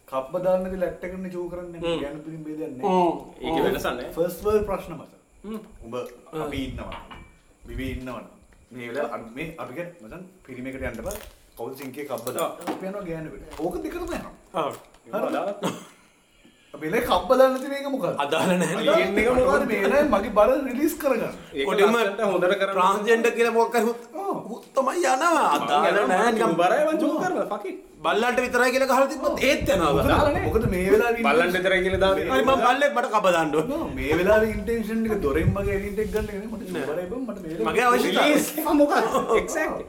කප්ප දාන්නදී ලැට් එකනේ චූ කරන්නේ. ගැන පිළිම් බේදයක් නෑ. ඒක වෙනසක් නෑ උඹ අපි ඉන්නවා. බිබී ඉන්නවනම් මේ වෙලාව අර මේ අපි කියන්නේ මචං පිරිමේකට යන්න බෑ. කවුද සිංකේ කබ්බ දා. අපි යනවා ගෑනුකට. ඕක දෙකම යනවා. ආ. අපි ලේ කබ්බ දාන්න තියෙන එක මොකක්ද? අදාළ නැහැ තියෙන එක මොකද්ද? මේ වෙලාවේ මගේ බර රිලීස් කරගන්න. කොටිම හොඳට කරන්න ට්‍රාන්ස්ජෙන්ඩර් කියලා මොකක් හුත් තමයි යනවා නිකන් බරයි වන් චූ කරලා ෆකින් බල්ලන්ට විතරයි කියලා ගහලා තිබ්බත් ඒත් යනවා. මොකද මේ වෙලාවේ බල්ලන් විතරයි කියලා දාන්නේ? හරි මම බල්ලෙක් මට කබ දාන්න ඕන. නෝ, මේ වෙලාවේ ඉන්ටෙන්ෂන් එක දොරෙන් මගේ එලින්ට එක ගන්න එක නේ මට චුබරයි බම් මට මේ වෙලාවේ මගේ අවශ්‍යතාවය මොකක්ද? එක්සැක්ට්ලි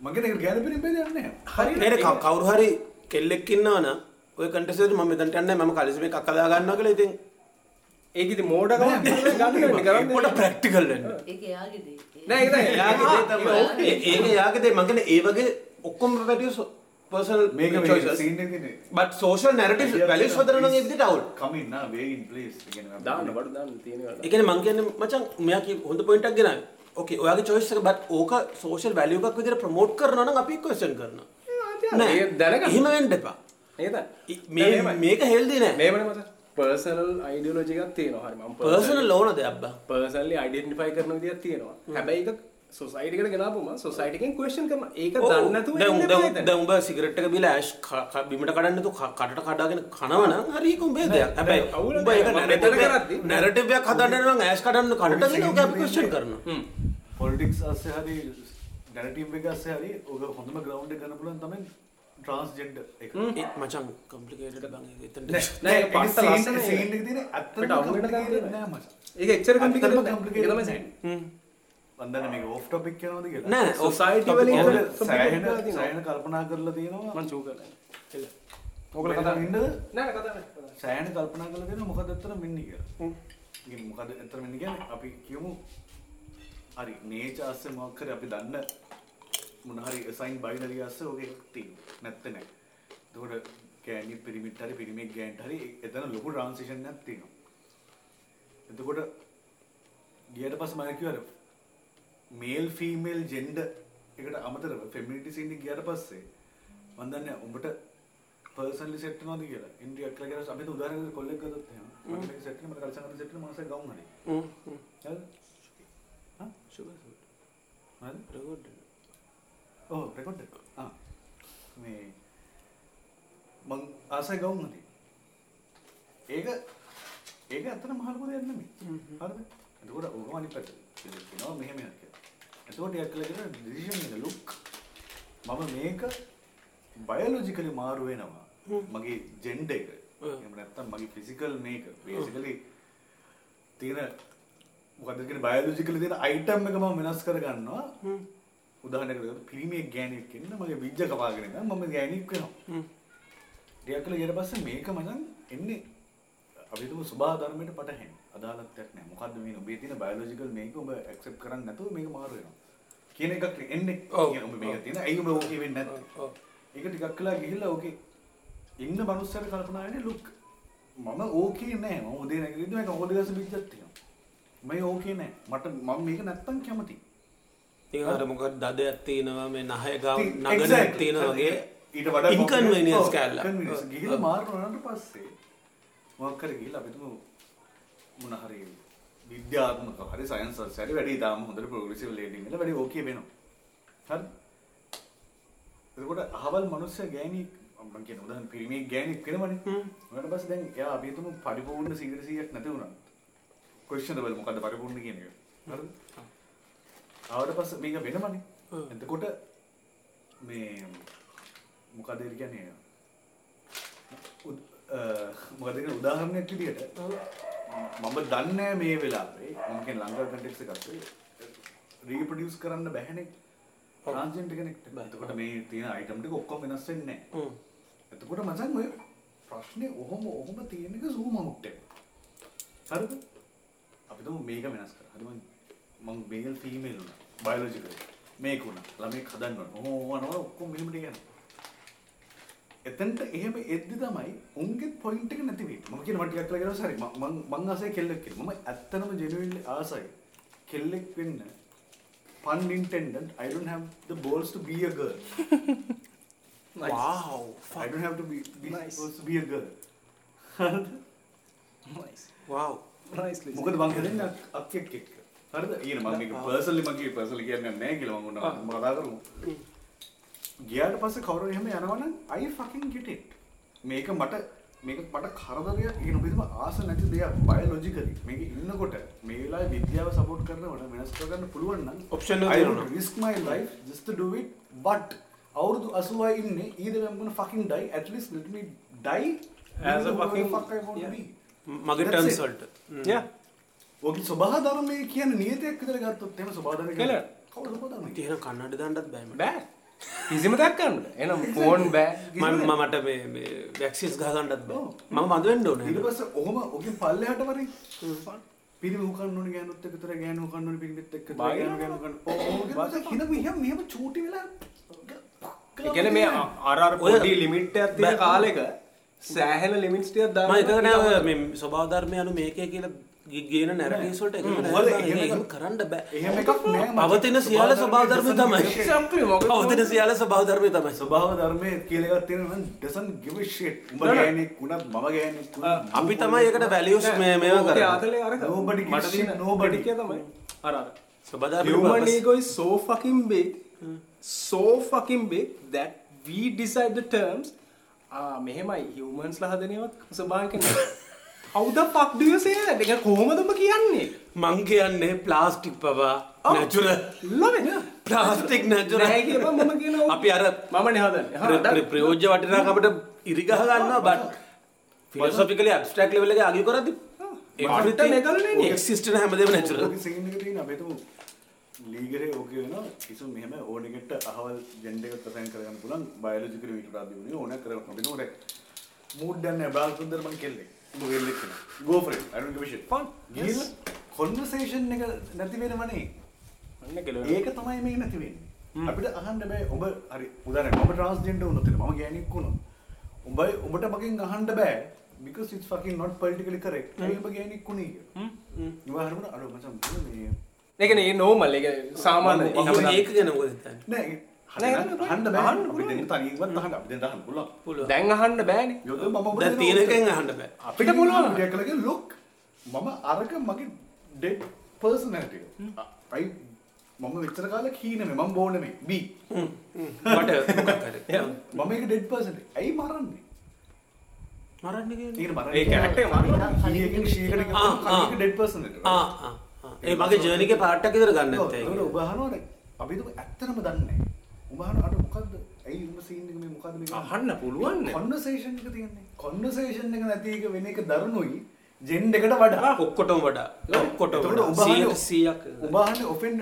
මගේ නේ ගැන පිරිම් බෙදයක් නැහැ. හරි නේද? කව- කවුරු හරි කෙල්ලෙක් ඉන්නවනම් ඔය කන්ටෙස්ට් එකට මම මෙතනට යන්නේ මම කලිසම එකක් හදා ගන්නවා කියලා ඉතින් ඒක ඉතින් මෝඩකම ගන්න කරන්නේ පොඩ ප්‍රැක්ටිකල් වෙන්න. ඒක එයාගේ දේ. නෑ ඒක තමයි එයාගේ දේ තමයි. ඒ- ඒක එයාගේ දේ. මම කියන්නේ ඒ වගේ ඔක්කොම වැටියස් පර්සනල් මේක මේ choices. සීන් එකේ තියෙන්නේ but social narratives values හදන නම් ඒ විදිහට අවුල් come in now way in place. කියන්නේ දාන්න බඩ දාන්න තියෙනවා ඒ කියන්නේ මං කියන්නේ මචං මෙයා කිය හොඳ පොයින්ට් එකක් ගෙනාවේ. ඕකේ ඔයාගේ එක but ඕක එකක් විදිහට promote කරනවා නම් අපි question කරනවා. නෑ ඒක දැනගන්න. එහෙම වෙන්න එපා. මේ මේක healthy නෑ. මේවනේ මත පර්සනල් අයිඩියොලොජි එකක් තියෙනවා හරි මම personal ඕන දෙයක් බා. පර්සනලි අයිඩෙන්ටිෆයි කරන විදියක් තියෙනවා. හැබැයි ඒක සොසයිටිකට ගෙනාපුම සොසයිටිකෙන් ක්වෙස්චන් කරන ඒක දන්නේ නැතුව දැන් ඉන්න දැන් බෑ එතන. දැන් උඹ සිගරට් එක බීලා ඇෂ් බිමට කඩන්න තු කටට කඩාගෙන කනවනම් හරි ඒක උඹේ දෙයක්. හැබැයි අවුල උඹ නෑ. ඒක මම මෙතන කරද්දි- නැරටිව් එකක් හදන්න නම් ඇෂ් කඩන්න කඩට ගෙන උඹ අපි ක්වෙස්චන් කරනවා. පොලිටික්ස් අස්සේ හරි නැරටිව් එක අස්සේ හරි ඔක හොඳම ග්‍රවුන්ඩ් එක ගන්න පුළුවන් තමයි ට්‍රාන්ස්ජෙන්ඩර් එක. ඒත් මචං කම්ප්ලිකේටඩ් බං ඒක එතනට නෑ, ඒක ඒක පට්ට scene- ලස්සනයි. scene එකේ තියෙන ඇත්තටම අපිට අවුලට ගන්න complicated දෙයක් නෑ මචං. ඒක එච්චර කම්පිකේටඩ් ඇත්තටම නෑ. complicated ඒක තමයි නෑ. saying. මම දන්නේ මේක ඔෆ් ටොපික් යනවද කියලා. නෑ Society ඔෆ් වලින් topic ඒක- එක. ඔකට සෑහෙන සෑහෙන කල්පනා කරලා තියෙනවා. මං චූ. ඔයගොල්ලෝ ඔයගොල්ලෝ කතා ඉන්නද? නෑ කතා නෑ. සෑහෙන කල්පනා කරලා තියෙනවා මොකද ඇත්තට වෙන්නේ කියලා. මොකද ඇත්තට වෙන්නේ කියන්නේ අපි කියමු හරි නේචර් අස්සේ මොකක් හරි අපි දන්න මොන හරි assign binary අස්සේ ඔගේ තියෙනවා. නැත්te නෑ. එතකොට ගෑණි පිරිමිට හරි පිරිමියෙක් ගෑනට හරි එතන ලොකු ට්‍රාන්සිෂන් එකක් තියෙනවා. එතකොට ගියට පස්සේ මම කිව්වා මේල් ෆීමේල් ජෙන්ඩර් එකට අමතරව ෆෙමිනිටි සීන් එක ගියට පස්සේ මම දන්නේ උඹට පර්සනලි සෙට් වෙනවද කියලා. ඉන්දියා කියලා කියලා අපි උදාහරණයක් කොල්ලෙක් ගත්තොත් එහෙම. මට මේක සෙට් වෙන මට කල්චර් කරන සෙට් වෙන මාසෙ ගවුම් හරි. හ්ම් හ්ම් හරිද? හා? ෂුගර් හරිද? රෙකෝඩ් ඔව් රෙකෝඩ්. මේ මං ආසයි හරි. ඒක ඒක ඇත්තට මහ ලොකු දෙයක් නෙමෙයි. හරිද? එතකොට ඕකම අනිත් පැත්ත. කියනවා මෙහෙම එකක් කියලා. එතකොට යක් කියලා කියන ඩිසිෂන් ලුක් මම මේක බයෝලොජිකලි මාරු වෙනවා. මගේ ජෙන්ඩර් එක. නැත්නම් මගේ ෆිසිකල් මේක බේසිකලි තියෙන මොකද කියන්නේ බයෝලොජිකලි තියෙන අයිටම් එක මම වෙනස් කර ගන්නවා. උදාහරණයකට පිරිමියෙක් ගෑණියෙක් ඉන්න මගේ බිජ්ජ කපාගෙන ඉඳන් මම ගෑණියෙක් වෙනවා. ටිකක් කළා ඊට පස්සේ මේක මචං එන්නේ අපි හිතමු සබහා ධර්මයට පටහැන් අදාළත්වයක් නැහැ. මොකද්ද මේ ඔබේ තියෙන බයෝලොජිකල් මේක ඔබ ඇක්සෙප්ට් කරන්නේ නැතුව මේක මාරු වෙනවා. කියන එකක් එන්නේ. ඔබ මේක තියෙන ඇයි ඔබ ඕකේ වෙන්නේ නැත්තේ? ඒක ටිකක් කළා ගිහිල්ලා ඕකේ ඉන්න මනුස්සයර කල්පනා වෙන්නේ ලුක් මම ඕකේ නෑ මම උදේ නැගිටින්න මේක හොද ගස බිජ්ජක් තියෙනවා. මම ඕකේ නෑ. මට මම මේක නැත්තම් කැමතියි. ඉතින් අර මොකද දදයක් තියෙනවා මේ නහය ගාව නගනයක්. තියෙනවා වගේ ඊට වඩා ඉන්කන්වීනියන්ස් කෑල්ල. ගිහිල්ලා මාරුනාට පස්සේ මොකක් හරි ගිහිල්ලා අපි තුමු මොන හරි විද්‍යාත්මක හරි සයන්ස් වල හරි වැඩි තාම හොඳට ප්‍රෝග්‍රෙසිව් ලේඩින් වල වැඩි ඕකේ වෙනවා. හරි. එතකොට අහවල් මිනිස්සු ගෑණි මම කියන උදාහරණ පිරිමියෙක් ගෑණියෙක් වෙනවනේ. ඊට පස්සේ දැන් එයා අපි තුමු පරිපූර්ණ 100%ක් නැති වුණා. questionable මොකද්ද පරිපූර්ණ කියන එක. හරිද? ආවට පස්සේ මේක වෙනවනේ. එතකොට මේ මොකද ඒ කියන්නේ උද්- අ, මොකද කියන උදාහරණයක් විදිහට මම දන්නේ මේ වෙලාවේ මම කියන ලංකාවේ කන්ටෙක්ස් එකක් රීප්‍රොඩියුස් කරන්න බැහැනේ ට්‍රාන්ස්ජෙන්ඩර් කෙනෙක්ට. එතකොට මේ තියෙන අයිටම් ටික ඔක්කොම වෙනස් වෙන්නේ නැහැ. එතකොට මචං ඔය ප්‍රශ්නේ ඔහොම ඔහොම තියෙන එක සූම අවුට් එක. හරිද? අපි තුමු මේක වෙනස් කරා. හරි මං මේල් ෆීමේල් උනා. බයෝලොජිකලි. මේක උනා. ළමෙක් හදන්න ඕන. ඔහොම ඕනවා ඔක්කොම මෙහෙම ටික යනවා. එතනට එහෙම එද්දි තමයි උන්ගේ පොයින්ට් එක නැති වෙන්නේ. මම කියන මට ටිකක් කියලා කියනවා සරි මං මං ආසයි කෙල්ලෙක් කියලා. මම ඇත්තනම ජෙනුවින්ලි ආසයි. කෙල්ලෙක් වෙන්න pun intended I don't have the balls to be a girl. wow I don't have to be, be Nice. supposed to be a girl. හරිද? Nice. wow Nicely. මොකද මං හදන්නේ අක්- අක්කෙක් එක්ක. හරිද? ඊන මම මේක පර්සනලි මගේ පර්සනලි කියන්නේ නැහැ කියලා මම උනා මම කතා කරමු. ගියාට පස්සේ කවුරු එහෙම යනවනම් I fucking get it. මේක මට මේක මට කරදරයක් කියන විදිහම ආස නැති දෙයක් බයොලොජිකලි මේක ඉන්නකොට මේ වෙලාවේ විද්‍යාව සපෝට් කරනකොට වෙනස් කරගන්න පුළුවන් නම් Option එක තියෙනවා. risk my life just to do it but අවුරුදු 80 ඉන්නේ either I'm gonna fucking die at least let me die As a fucking- fuck I want to be. මගේ ටර්ම්ස්. වලට Yeah. ඔගේ ස්වභාව ධර්මයේ කියන නියතයක් විතර ගත්තොත් එහෙම ස්වභාව ධර්මයේ කියලා. කවුද ස්වභාව ධර්මයේ තියෙන කන්නඩ දාන්නත් බෑ. බෑ. කිසිම දෙයක් ගන්න බෑ. එහෙනම් ෆෝන් බෑ. මම මම මට මේ මේ වැක්සිස් ගහගන්නත් බෑ ඔව්. මම බඳ වෙන්න ඕනේ ඊට පස්සේ ඔහොම ඔගේ පල්ලෙහාට වරින් පිරිමි උකන්න ඕනේ ගෑනුත් එක්ක විතර ගෑනු උකන්න ඕනේ පිරිමිත් එක්ක විතර ගෑනු ගෑනු උකන්න ඕගේ පස්සේ හින මෙහෙම මෙහෙම චූටි වෙලා ඒ කියන්නේ මේ අර අර පොඩි ලිමිට් එකක් තියෙන කාලෙක සෑහෙන ලිමිට්ස් ටිකක් මම දාන්න එකක නෑ ඔය මේ ස්වභාව ධර්මය අනු මේකේ කියලා ගේන නැරටිව්ස් වලට එකක නෑ මොකද බං. එහෙම ඒක එකක්- කරන්න බෑ. එහෙම එකක් නෑ මචං. පවතින සියල්ල ස්වභාව ධර්මය තමයි. Exactly, මොකද පවතින සියල්ල ස්වභාව ධර්මය තමයි. ස්වභාව ධර්මයේ කියලා එකක් තියෙනවා නම් doesn't give a shit. උඹ ගෑණෙක් වුණත් මම වුණත් අපි තමයි ඒකට වැලියුස් මේ මේවා ආතලේ අරක Nobody gives මට critic එක තමයි. අර අර. සබදාපිට human purpose. ego is so fucking big so fucking big that we decide the terms. ආ මෙහෙමයි. Humans ලා හදනේවත් ස්වභාවික නෑ how the fuck do you say that? එක කොහොමද ඔබ කියන්නේ? මං කියන්නේ ප්ලාස්ටික් පවා නැචුර it ප්ලාස්ටික් නැචුර මම කියනවා අපි අර මම නේ හදන්නේ. හා, ප්‍ර- ප්‍රයෝජ්‍ය වටිනාකමට ඉරිගහ ගන්නවා බට් ෆිලොසොෆිකලි ඇබ්ස්ට්‍රැක්ට් ලෙවල් එකේ අගය කරද්දි මට නෙගලනේ එක්සිස්ට් හැමදේම තුමු ලීගරේ ඕක වෙනවා. කිසු මෙහෙම ඕන එකට අහවල් ජෙන්ඩර් එකත් අසයින් කරගන්න පුළුවන්. බයොලොජිකලි විතර ආදී ඕන කරගන්න. අපිට ඕනේ මූඩ් දැන් බ්‍රාල් සුන්දර මං කෙල්ලේ උඹ වෙල්ලෙක් කෙනා go for it. I don't give a shit. Fun. ගිහින් කොන්වර්සේෂන් එක නැති වෙනවනේ අන්න කෙලවෙනවා. ඒක තමයි මේ නැති වෙන්නේ. අපිට අහන්න බෑ. ඔබ හරි උදාහරණයක්. මම ට්‍රාන්ස්ජෙන්ඩර් වුණොත් මම ගෑණියෙක් වුණොත්. උඹයි උඹට මගෙන් අහන්න බෑ. Because it's fucking not politically correct. ඇයි ඔබ ගෑණියෙක් වුණේ? කියලා ඉවා හරියට අර මචං මේ ඒ කියන්නේ ඒ normal. ඒක සාමාන්‍ය ඒක ගැන මොකද හිතන්නේ? නෑ, අහන්න අහන්න බෑ අහන්න අපි දැන් තනියවත් අහන්න අපි දැන් අහන්න පුළුවන් පුළුවන් දැන් අහන්න බෑනේ යොද මම ඔබට දැන් තියෙන එකෙන් අහන්න බෑ අපිට පුළුවන් විඩියෝ කලගේ ලොක් මම අරක මගේ ඩෙඩ් පර්සනැලිටි අයි මම විතර කාලෙක හීනෙමෙ මම බෝනෙමෙ බී මට මොකක් හරි මම ඒක ඩෙඩ් පර්සන් ඇයි මරන්නේ ඒ එක මගේ ජර්නි එකේ පාර්ට් එකක් විතර ගන්න ඔබ අහනවනේ අපි දුක ඇත්තටම දන්නේ අහන අර මොකද්ද ඇයි උඹ සීන් එක මේ මොකද්ද මේක අහන්න පුළුවන් නේ. කොන්වර්සේෂන් එක තියෙන්නේ කොන්වර්සේෂන් එක නැති එක වෙන එක දරුණුයි ජෙන්ඩ් එකට වඩා ඔක්කොටම වඩා ඔක්කොටම එතකොට ඔබ වඩා අහන්නේ- 100ක් ඔබ අහන්නේ ඔෆෙන්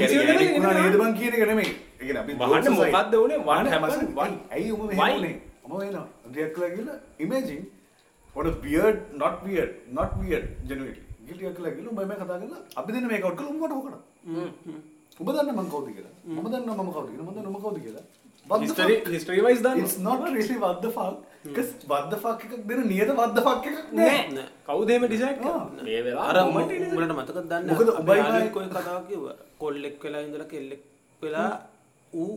කියන්නේ නෙමෙයි කුණා නේද? බං කියන එක නෙමෙයි ඒ කියන්නේ අපි aside. මොකද්ද උනේ? Happened? මචං, What? ඇයි Why? මෙහෙම උනේ මම වෙනවා රියැක්ට් කරලා ගිහලා imagine what a weird not weird not weird genuinely ගිහලා කරලා ගිහලා උඹ මේ කතා කරලා අපි දෙන්න මේක අවුට් කරලා උඹට හොකන ඔබ දන්න මං කවුද කියලා? මම දන්නවා මම කවුද කියලා? මම දන්නවා මම කවුද කියලා? What the history fuck? history wise දන්න. It's not really what the fuck because what the fuck එකක් දෙන නියත what the fuck එකක් නෑ නෑ. කවුද එහෙම ඩිසයිඩ් ආ. කරන්නේ? මේ වෙලාව අර උඹලට මතකද දන්නේ? මොකද ඔබයි යාළුවෙක් මයි- ඔය කතාව කිව්වා? කොල්ලෙක් වෙලා ඉඳලා කෙල්ලෙක් වෙලා ඌ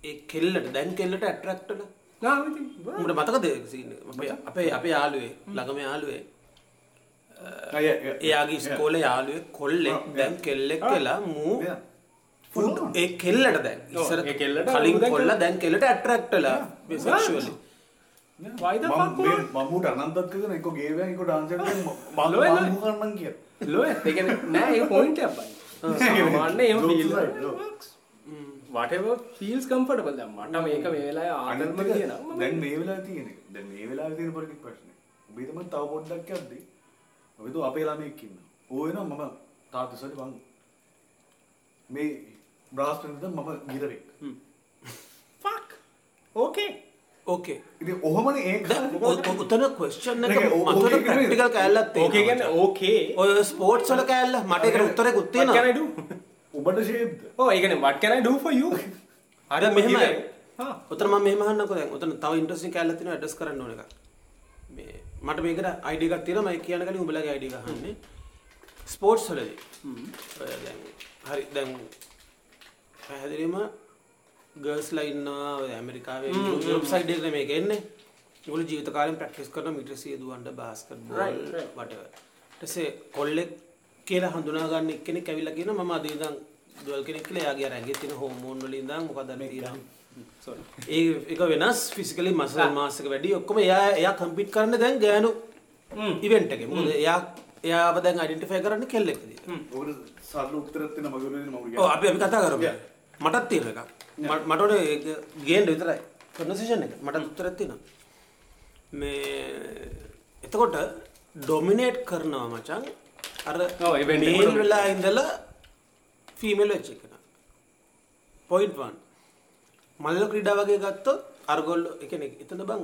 ඒ කෙල්ලට දැන් කෙල්ලට ඇට්‍රැක්ට් වෙලා. නා ඉතින් උඹට මතකද එක? අපේ අපේ යාළුවේ ළඟම යාළුවේ Ah. එයාගේ ඉස්කෝලේ යාළුවෙක් කොල්ලෙක් Ah, දැන් කෙල්ලෙක් වෙලා මූ Yeah. Full ඌට on. ඒ කෙල්ලට දැන්. ඉස්සර ඒ කෙල්ලට කලින් කොල්ලා දැන් කෙල්ලට ඇට්‍රැක්ට් වෙලා සෙක්ෂුවලි why the fuck මම මමුට අනන්තත් කරන එක ගේවයන් එක ඩාන්ස්. මම කරන්නම් කිය. ඒ කියන්නේ නෑ ඒ point aside, no. whatever feels comfortable දැන්. මට මේක මේ අනිත් එක කියනවා දැන් මේ වෙලාවේ තියෙන. දැන් මේ වෙලාවේ තියෙන පොලිටික් ප්‍රශ්නේ. ඔබ හිතමු තව පොඩ්ඩක් යද්දී ඔබ හිතුව අපේ ළමයෙක් ඉන්නවා. ඕ වෙනවා මම තාත්තසරි මේ බ්‍රාස් වෙනද මම ගිරවෙක්. fuck. Okay. ඕකේ ඉතින් ඔහොමනේ ඒක. උතන ක්වෙස්චන් එක නේද? ඕ- මතන ඕකේ කෑල්ලක් okay තියෙනවා කියන්නේ okay. ඔය ස්පෝර්ට්ස් වල කෑල්ල මට ඒකට උත්තරයක් what can I තියෙනවා do? ඔබට ෂේප්ද? ඒ කියන්නේ what can I do for you? හරි දැන් මෙහෙමයි. හා. උතන මම මෙහෙම අහන්නකෝ දැන්. උතන තව ඉන්ටරෙස්ටිං කෑල්ලක් තියෙනවා ඇඩ්‍රස් කරන්න ඕන එකක්. මේ මට මේකට ID එකක් තියෙනවා. මම කියන කලින් උඹලගේ ID එක අහන්නේ. ස්පෝර්ට්ස් වලදී. ඔය දැන් හරි දැන් පැහැදිලිම ගර්ල්ස්ලා ඉන්නවා. ඔය ඇමරිකාවේ යුරෝප් සයිඩ් එකේ මේක එන්නේ. ඒගොල්ලෝ ජීවිත කාලෙම ප්‍රැක්ටිස් කරන මීටර් 100 දුවන්න බාස්කට් බෝල් whatever. ඊට පස්සේ කොල්ලෙක් කියලා හඳුනා ගන්න එක්කෙනෙක් ඇවිල්ලා කියනවා. මම අද ඉඳන් දුවල් කෙනෙක් කියලා. එයාගේ අර ඇඟේ තියෙන හෝමෝන් වලින් ඉඳන් මොකද sorry ඒ එක වෙනස් ෆිසිකලි මසල් මාස් එක වැඩි. ඔක්කොම එයා එයා කම්පීට් කරන්න දැන් ගෑනු ඉවෙන්ට් එකේ. මොකද එයා එයාව දැන් අයිඩෙන්ටිෆයි කරන්න කෙල්ලෙක් විදියට ඔබට සරල උත්තරයක් තියෙන මගේ වෙලෙදි මම ඔව් අපි අපි කතා කරමු. මටත් තියෙන එකක්. මට- ඒක ගේන්න විතරයි. කන්වර්සේෂන් එක. මට උත්තරයක් තියෙනවා. මේ එතකොට ඩොමිනේට් කරනවා මචං. අර මේල් වෙලා ඉඳලා ෆීමේල් වෙච්ච එක. පොයින්ට් 1 මල්ල ක්‍රීඩා වගේ ගත්තොත් අරගොල්ලෝ කියන්නේ එතන බං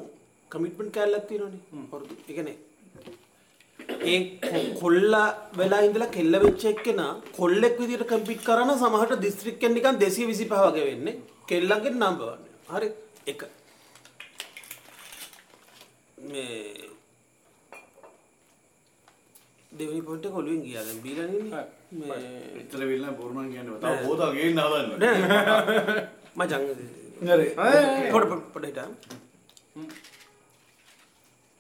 කමිට්මන්ට් කෑල්ලක් තියෙනවනේ. වරුදු ඒ කියන්නේ ඒ කොල්ලා වෙලා ඉඳලා කෙල්ල වෙච්ච එක්කෙනා කොල්ලෙක් විදිහට කම්පීට් කරන සමහරට දිස්ත්‍රික්කෙන් නිකන් 225 වගේ වෙන්නේ. කෙල්ලන්ගේ නම්බර් 1 හරි? එක. මේ දෙවෙනි පොයින්ට් එක ඔළුවෙන් ගියා. දැන් බීලා නෙන්නේ. මේ එච්චර වෙන්න බොරුනම් කියන්නේ තව බෝතල් ගේන්න හදන්න. නෑ. මචං හරි. පොඩ පොඩ පොඩ හිටා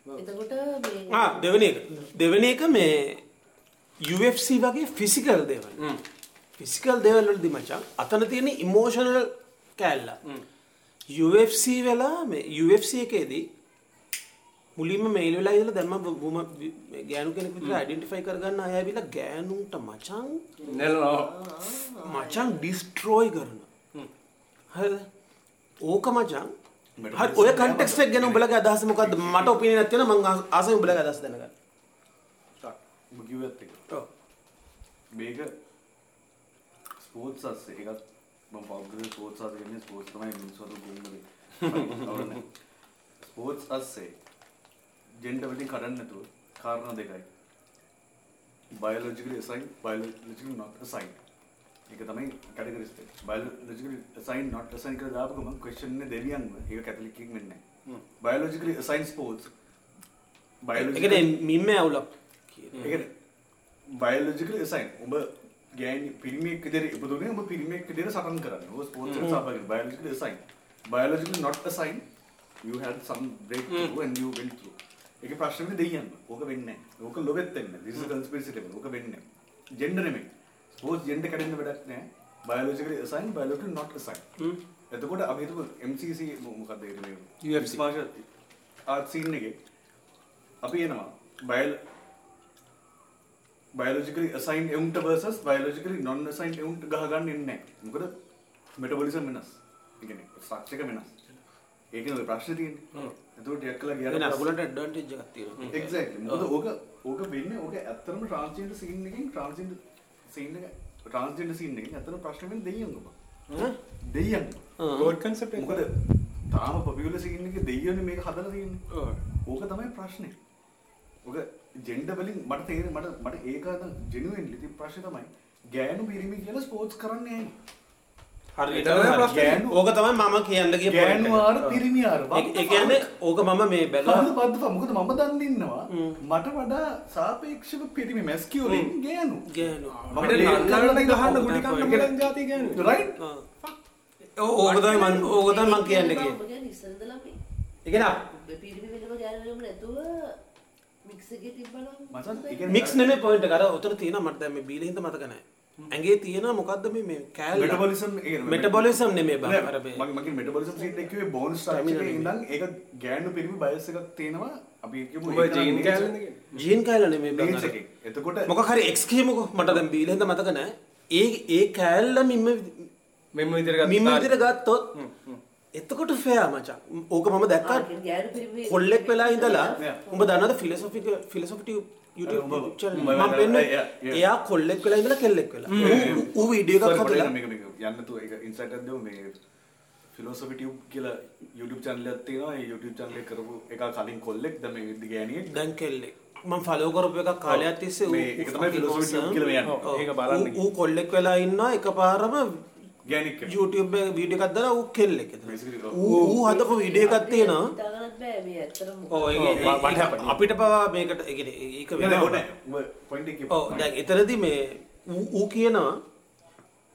එතකොට මේ ආ දෙවෙනි එක. දෙවෙනි එක මේ UFC වගේ ෆිසිකල් දේවල්. ෆිසිකල් දේවල්වලදි මචන් අතන තියෙන ඉමෝෂනල් කෑල්ල. UFC වෙලා මේ UFC එකේදී මුලින්ම මේල් වෙලා ඉඳලා දැන් මම වුම ගෑනු කෙනෙක් විතර අයිඩෙන්ටිෆයි කරගන්න අය ඇවිල්ලා ගෑනුන්ට මචං නෙල්නවා මචං ඩිස්ට්‍රෝයි කරන හරිද ඕක මචං මට හරි ඔය කන්ටෙක්ස්ට් එක ගැන උඹලගේ අදහස මොකද්ද? මට ඔපිනියන් එකක් තියෙනවා මම ආසයි උඹලගේ අදහස දැනගන්න. ඔබ කිව්වත් එක. ඔව්. මේක ස්පෝර්ට්ස් අස්සේ එකත් මම පෞද්ගල ස්පෝර්ට්ස් අස්සේ කියන්නේ ස්පෝර්ට්ස් තමයි මිනිස්සුන්ට ගොන්නද ස්පෝර්ට්ස් අස්සේ ජෙන්ඩර් වලින් කඩන්න නැතුව කාරණා දෙකයි. Biologically assigned biologically not assigned ඒක තමයි කැටගරිස් එක biologically assigned not assigned කියලා දාපු ගමන් question එක දෙවියන්ම ඒක කැතලික් එකක් වෙන්නේ නැහැ biologically assigned sports biologically ඒකනේ මිම්ම ඇවුලක් ඒකන බයලෝජිකල සයින් ඔබ ගෑන් පිරිමියක් විදිහට ඉපදුනේ ඔබ පිරිමියෙක් විදිහට සටන් කරන්නේ. ඔබ ස්පෝර්ට්ස් එකට සහභාගී biologically assigned. biologically not assigned. You had some breakthrough and you went through. ඒක ප්‍රශ්නේ දෙයියන්. ඕක වෙන්නේ නැහැ. ඕක ලොවෙත් වෙන්නේ නැහැ. This is a conspiracy level. ඕක වෙන්නේ නැහැ. gender නෙමෙයි. ස්පෝර්ට්ස් gender කඩන්න වැඩක් නැහැ. biologically assigned, biologically not assigned. එතකොට අපි හිතමු MCC මොකක්ද ඒක මේ UFC. martial art scene එකේ අපි එනවා බයල් බයලෝජිකලි අසයින් එවුන්ට versus බයලෝජිකලි non assigned එවුන්ට ගහගන්න එන්නේ. මොකද මෙටබොලිසම් වෙනස්. ස්ට්‍රක්චර් එක වෙනස්. ඔය ප්‍රශ්නේ ගියාට අරගලට ඇඩ්වාන්ටේජ් එකක් තියෙනවා එක්සැක්ට්ලි. මොකද ඕක ඕක වෙන්නේ ඕක ඇත්තටම ට්‍රාන්ස්ජෙන්ඩර් සීන් එකකින් ට්‍රාන්ස්ජෙන්ඩර් සීන් එක ට්‍රාන්ස්ජෙන්ඩර් සීන් එකකින් ඇත්තටම ප්‍රශ්න වෙන්නේ දෙයියන් එක මොකද තාම පොපියුලර් සීන් එකේ දෙයියෝනේ මේක හදලා තියෙන්නේ. ඕක තමයි ප්‍රශ්නේ. ඕක ජෙන්ඩර් වලින් මට තේරෙන්නේ මට මට ඒක අද ජෙනුයින්ලි තිබ්බ ප්‍රශ්නේ තමයි ගෑනු පිරිමි කියලා ස්පෝර්ට්ස් කරන්නේ ඕක තමයි මම කියන්න ගිය ගෑනු ආර පිරිමි ආර. ඒ කියන්නේ ඕක මම මේ බැලුවා. කවුද බද්දපා මොකද මම දන්නේ ඉන්නවා මට වඩා සාපේක්ෂව පිරිමි මැස්කියුලින් ගෑනු. ගෑනු. අපිට නන්නලට ගහන්න ගුටි කන්න පුළුවන් જાතිය කියන්නේ රයිට්? ඕක තමයි මං ඕක තමයි මං කියන්න. මික්ස් එකේ පොයින්ට් එක. අර උතර තියෙනවා. මට දැන් මේ බීලා ඇඟේ තියෙනවා මොකද්ද මේ මේ කෑල්ල? මෙටබොලිසම් මෙටබොලිසම් නෙමෙයි. බං අර මේ. මම මගේ මෙටබොලිසම් සීට් එකේ කිව්වේ බෝන් ස්ට්‍රක්චර් එකේ ඉඳන් ඒක ගෑනු පිරිමි බයස් එකක් තියෙනවා. අපි කියමු ඔබ ජීන් කියන්නේ ජීන් කෑල්ල නෙමෙයි. බං අර. එතකොට මොකක් හරි එක්ස් කියමුකෝ මට දැන් බීලා හින්දා මතක නැහැ ඒ ඒ කෑල්ල මිම්ම මෙන්න විදිහට මිම්ම විදිහට ගත්තොත් එතකොට ෆෙයා මචං. ඕක මම දැක්කා කොල්ලෙක් වෙලා ඉඳලා. උඹ දන්නවද ෆිලොසොෆික ෆිලොසොෆි YouTube yeah. එයා කොල්ලෙක් වෙලා ඉඳලා කෙල්ලෙක් වෙලා ඌ- වීඩියෝ එකක් හදලා මේක මේක යන්න තු ඒක ඉන්සයිට් එකක් දෙමු මේ ෆිලොසොෆි ටියුබ් කියලා YouTube channel එකක් තියෙනවා ඒ YouTube channel එක කරපු එක කලින් කොල්ලෙක් දැන් මේ ගෑණියෙක් දැන් කෙල්ලෙක් මම ෆලෝ කරපු එකක් කාලයක් තිස්සේ ඌ- මේ ඒක තමයි tube awesome. කියලා යන්නේ. ඒක බලන්න ඌ කොල්ලෙක් වෙලා ඉන්නවා එකපාරම කියලා. YouTube එක වීඩියෝ එකක් දාලා ඌ කෙල්ලෙක් එතන. ඌ ඌ හදපු වීඩියෝ එකක් තියෙනවා. හිතාගන්නත් බෑ මේ ඇත්තටම. ඔව්? අපිට පවා මේකට ඒ කියන්නේ ඒක වෙනවා. ඔව් දැන් එතනදී මේ ඌ- කියනවා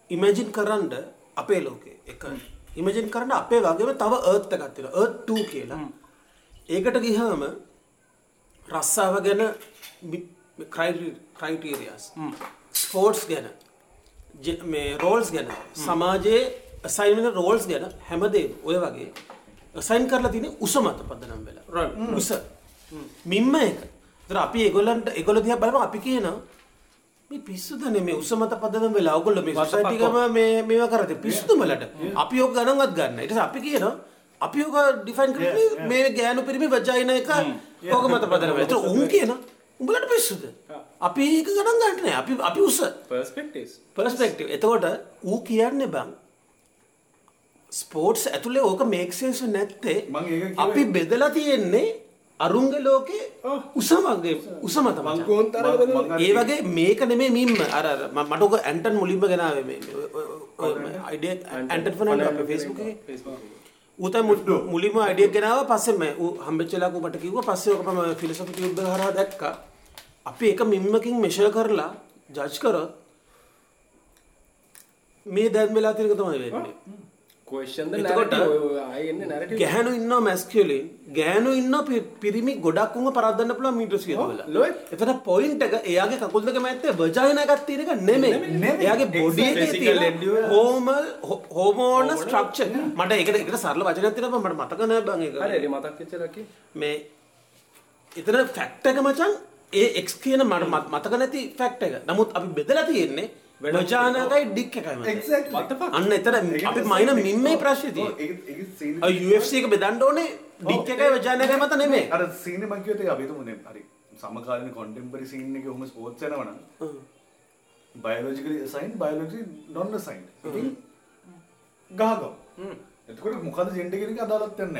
ඉමේජින් කරන්න අපේ ලෝකේ එක. ඉමේජින් කරන්න අපේ වගේම තව අර්ත් එකක් තියෙනවා. අර්ත් 2 කියලා. ඒකට ගියාම රස්සාව ගැන ක්‍රයිටීරියාස් ස්පෝර්ට්ස් ගැන මේ රෝල්ස් ගැන සමාජයේ අසයින් වෙන රෝල්ස් ගැන හැමදේම ඔය වගේ අසයින් කරලා තියෙන උස මත පදනම් වෙලා. උස. මිම්ම එක. ඒතර අපි ඒගොල්ලන්ට ඒගොල්ලෝ දිහා බලපුවම අපි කියනවා මේ පිස්සුදනේ මේ උස මත පදනම් වෙලා? ඔයගොල්ලෝ මේ සොසයිටි එකම මේ මේවා කරate පිස්සුද මලට. අපි ඔක ගණන්වත් ගන්න. පස්සේ අපි කියනවා අපි ඔක ඩිෆයින් කරන්නේ මේ ගෑනු පිරිමි වජයින එක ඔක මත පදනම් වෙලා. උන් කියනවා උඹලට පිස්සුද? අපි ඒක ගණන් ගන්න නෑ. අපි අපි උස. Perspectives perspective. එතකොට ඌ කියන්නේ බං. ස්පෝර්ට්ස් ඇතුලේ ඕක මේක් සෙන්ස් නැත්තේ අපි බෙදලා තියෙන්නේ අරුන්ගේ ලෝකේ උසමගේ උසම තමයි. ඒ වගේ මේක නෙමේ මින්ම අර මට ඔක ඇන්ටන් මුලින්ම ගෙනාවේ මේ අයිඩිය ඇන්ටන් ෆර්නැන්ඩෝ අපේ Facebook එකේ. තමයි මුලින්ම අයිඩිය ගෙනාවා. පස්සේ මම ඌ හම්බෙච්ච වෙලාවක මට කිව්වා. පස්සේ ඔක මම ෆිලොසොෆි ටියුබ් එක හරහා දැක්කා අපි එක මිම්මකින් මෙෂර් කරලා ජජ් කරොත් මේ දැන් වෙලා එක තමයි වෙන්නේ. නැරට ගැහනු ඉන්න මැස්කලින් ගෑනු ඉන්න පිරිමි ගොඩක්ුම පරදන්න පුළ මීටස් කියල. එතට පොයින්ට එක එයාගේ කකුල්දක මැත්තේ වජායනකත් තියෙනක නෙමේ එයාගේ බොඩිය. හෝමල් හෝමෝන ස්ට්‍රක්ෂ මට එකට එකට සරල වචනතින මට මතකන බං මේ එතන ෆැක්ට එක මචන් ඒ එක්ස් කියන මට මත් මතක නැති ෆැක්ට එක. නමුත් අපි බෙදලා තියෙන්නේ වජානකයි ඩික් එකයි. අන්න එතන අපි මයින මින්මේ ප්‍රශ්තිය එක බෙදන්න ඕනේ ඩික් එකයි වජානකයි මත නෙමේ අර සීන මංකිවත අපිතුමනේ හරි සමකාලන කොන්ටෙම්පරි සීන් එක හොම ස්පෝට් යනවන බයලෝජිකල සයින් බයලෝජි නොන්න සයින් ගහගව එතකොට මොකද ජෙන්ඩගෙනක අදාලත්යන්න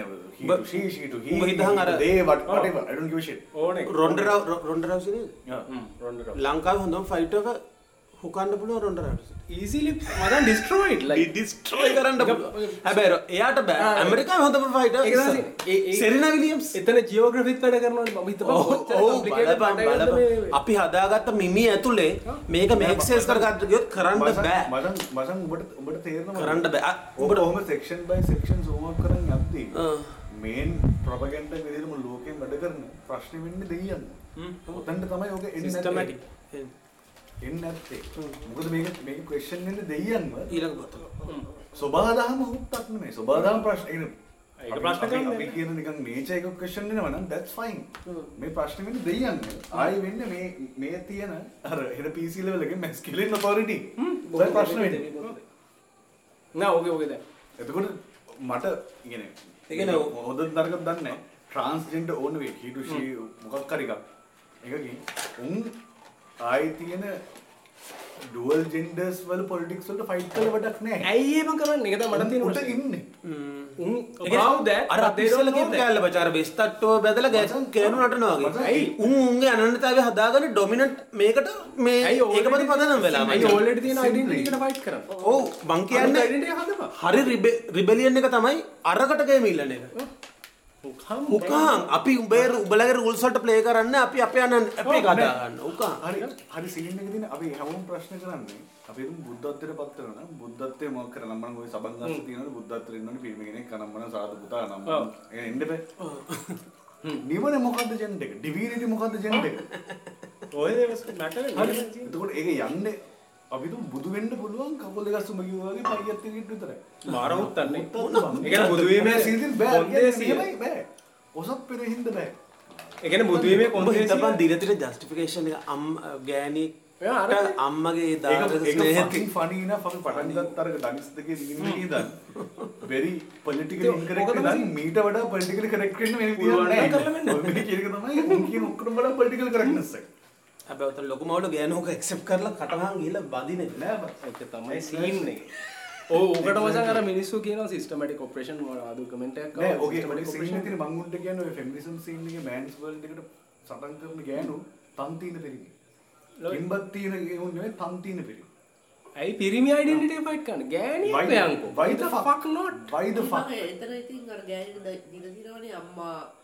ශීෂීට උඹ හිතහන් අර- දේවට පට ෂ ඕන. රොන්ඩ රොන්ඩරවසින රොන්ඩ ලංකාව හොඳම් ෆයිටක හුකන්න පුළුව රොන්ඩරට ඊසිලි මදන් ඩිස්ට්‍රෝයිට් ලයි ඩිස්ට්‍රෝයි කරන්න හැබැර එයාට බෑ. ඇමරිකා හොඳම ෆයිට සෙරින විලියම්ස් එතන ජියෝග්‍රෆිත් වැඩ කරනවා මහිත අපි හදාගත්ත මිමි ඇතුළේ මේක මේක්සේස් කරගත්ත ගයොත් කරන්න බෑ. මසන් මසන් උඹට උඹට තේරන කරන්න බෑ. ඔබට ඔහම සෙක්ෂන් බයි සෙක්ෂන් සෝමක් කරන්න යද්දී ආ. මේන් ප්‍රපගන්ට විදිරම ලෝකෙන් වැඩ කරන ප්‍රශ්න වෙන්න දෙයන්න ඔතන්ට තමයි ඕක එන්න සිස්ටමටික් එන්න ඇත්තේ මොකද මේක මේක ක්වෙස්චන් වෙන්න දෙයන්ම ඊළඟ පොත. ස්වබාදහම හුත්තක්න මේ ස්වබාදහම ප්‍රශ්න. ඒක ප්‍රශ්න කරන්නේ. අපි කියන නිකන් නේචර් එක ක්වෙස්චන් වෙනවා නම් that's fine. මේ ප්‍රශ්න වෙන්නේ දෙයන්න ආයි වෙන්නේ මේ මේ තියෙන අර හෙන PC level එකේ masculine authority. ඔය ප්‍රශ්න වෙන්නේ. නෑ ඕකේ ඕකේ දැන්. එතකොට මට ඉගෙන ඒ කියන්නේ හොඳ නරක දන්නේ ට්‍රාන්ස්ජෙන්ඩර් ඕන වේ. හීටු ෂී මොකක් හරි එකක්. එකකින් උන් ආයි තියෙන ඩුවල් ජෙන්ඩර්ස් වල පොලිටික්ස් වලට ෆයිට් කරලා වැඩක් නැහැ ඇයි ඒම කරන්න එක මට තියෙන උට ප්‍රශ්නේ. ඉන්නේ උන් about that, අර know කියන. කෑල්ල බචාර බෙස්තට්ටෝ බැදලා ගැස් කෑනු නටනවා වගේ. ඇයි? උන් උන්ගේ අනන්‍යතාවය හදාගන්න ඩොමිනන්ට් මේකට මේ ඇයි ඒක මත පදනම් වෙලා ඇයි already තියෙන identity එකට fight කරන්නේ? ඔව් මං කියන්නේ. හරි රිබෙලියන් එක තමයි අරකට ගේම ඉල්ලන එක. උකාන් අපි උඹේ උඹලගේ rules වලට play කරන්න අපි අපේ අනන් අපේ කතා ගන්න. උකාන්. හරි. හරි සීන් එක දින අපි හැමෝම ප්‍රශ්න කරන්නේ. අපි හිතමු බුද්ධත්වයට පත් වෙනවා නම් බුද්ධත්වයේ මොකක් කරලා නම් මම ওই සබන් ගස්ස තියෙනවනේ බුද්ධත්වයට ඉන්නවනේ පිරිමි කෙනෙක් කනම්මන සාදු පුතා නම් එන්න බෑ. නිවන මොකද්ද ජෙන්ඩ් එක ඩිවිනිටි මොකද්ද ජෙන්ඩ් එක ඔය දේ matter හරි. එතකොට ඒක යන්නේ අපි තුන් බුදු වෙන්න පුළුවන් කකුල් දෙක සුම කිව්වා වගේ පයියත් ටිකට විතරයි. මාර උත්තන්නේ. ඒ ඒ කියන්නේ බුදු වීමේ සීසන් බෑ. කොන්දේසිය. කියන්නේ බෑ. ඔසප් පෙර හින්ද බෑ. ඒ කියන්නේ බුදු වීමේ කොන්දේසිය. හිතපන් දිලතිර ජස්ටිෆිකේෂන් එක අම් අර අම්මගේ ඒක දායක ඒක ස්නේහත් fucking funny enough අපි පටන් ගත්ත අර ඩන්ස් දෙකේ ඉන්නේ politically incorrect මොකද ඉඳන් මීට වඩා politically correct වෙන්න වෙන පුළුවන් විදියක් නම් කරලා නැහැ ඔය මේ කියන එක තමයි උන් කියන ඔක්කොම වඩා political correctness එක හැබැයි උතන ලොකු මවුල ගෑනුක ඇක්සෙප්ට් කරලා කටහන් ගිහලා බදින්නේ නෑ බා ඒක තමයි සීන් එක. මචං අර මිනිස්සු කියනවා සිස්ටමැටික් ඔපරේෂන් ආදු කමෙන්ට් එකක් නෑ ආවා. ඔගේ systematic ඔගේ සීන් operation. එකේ තියෙන මං උන්ට කියන්නේ ඔය ෆෙමිනිසම් සීන් එකේ මෑන්ස් වර්ල්ඩ් එකට සටන් කරන ගෑනු තන් තියෙන පිරිමි ලොයි. ඉම්බත් තියෙන ගෑනුන් නෙවෙයි තන් තියෙන පිරිමි ඇයි පිරිමි එක Why the the fuck? fuck not? why the fuck මම එතන ඉතින් දීලා තියෙනවනේ අම්මා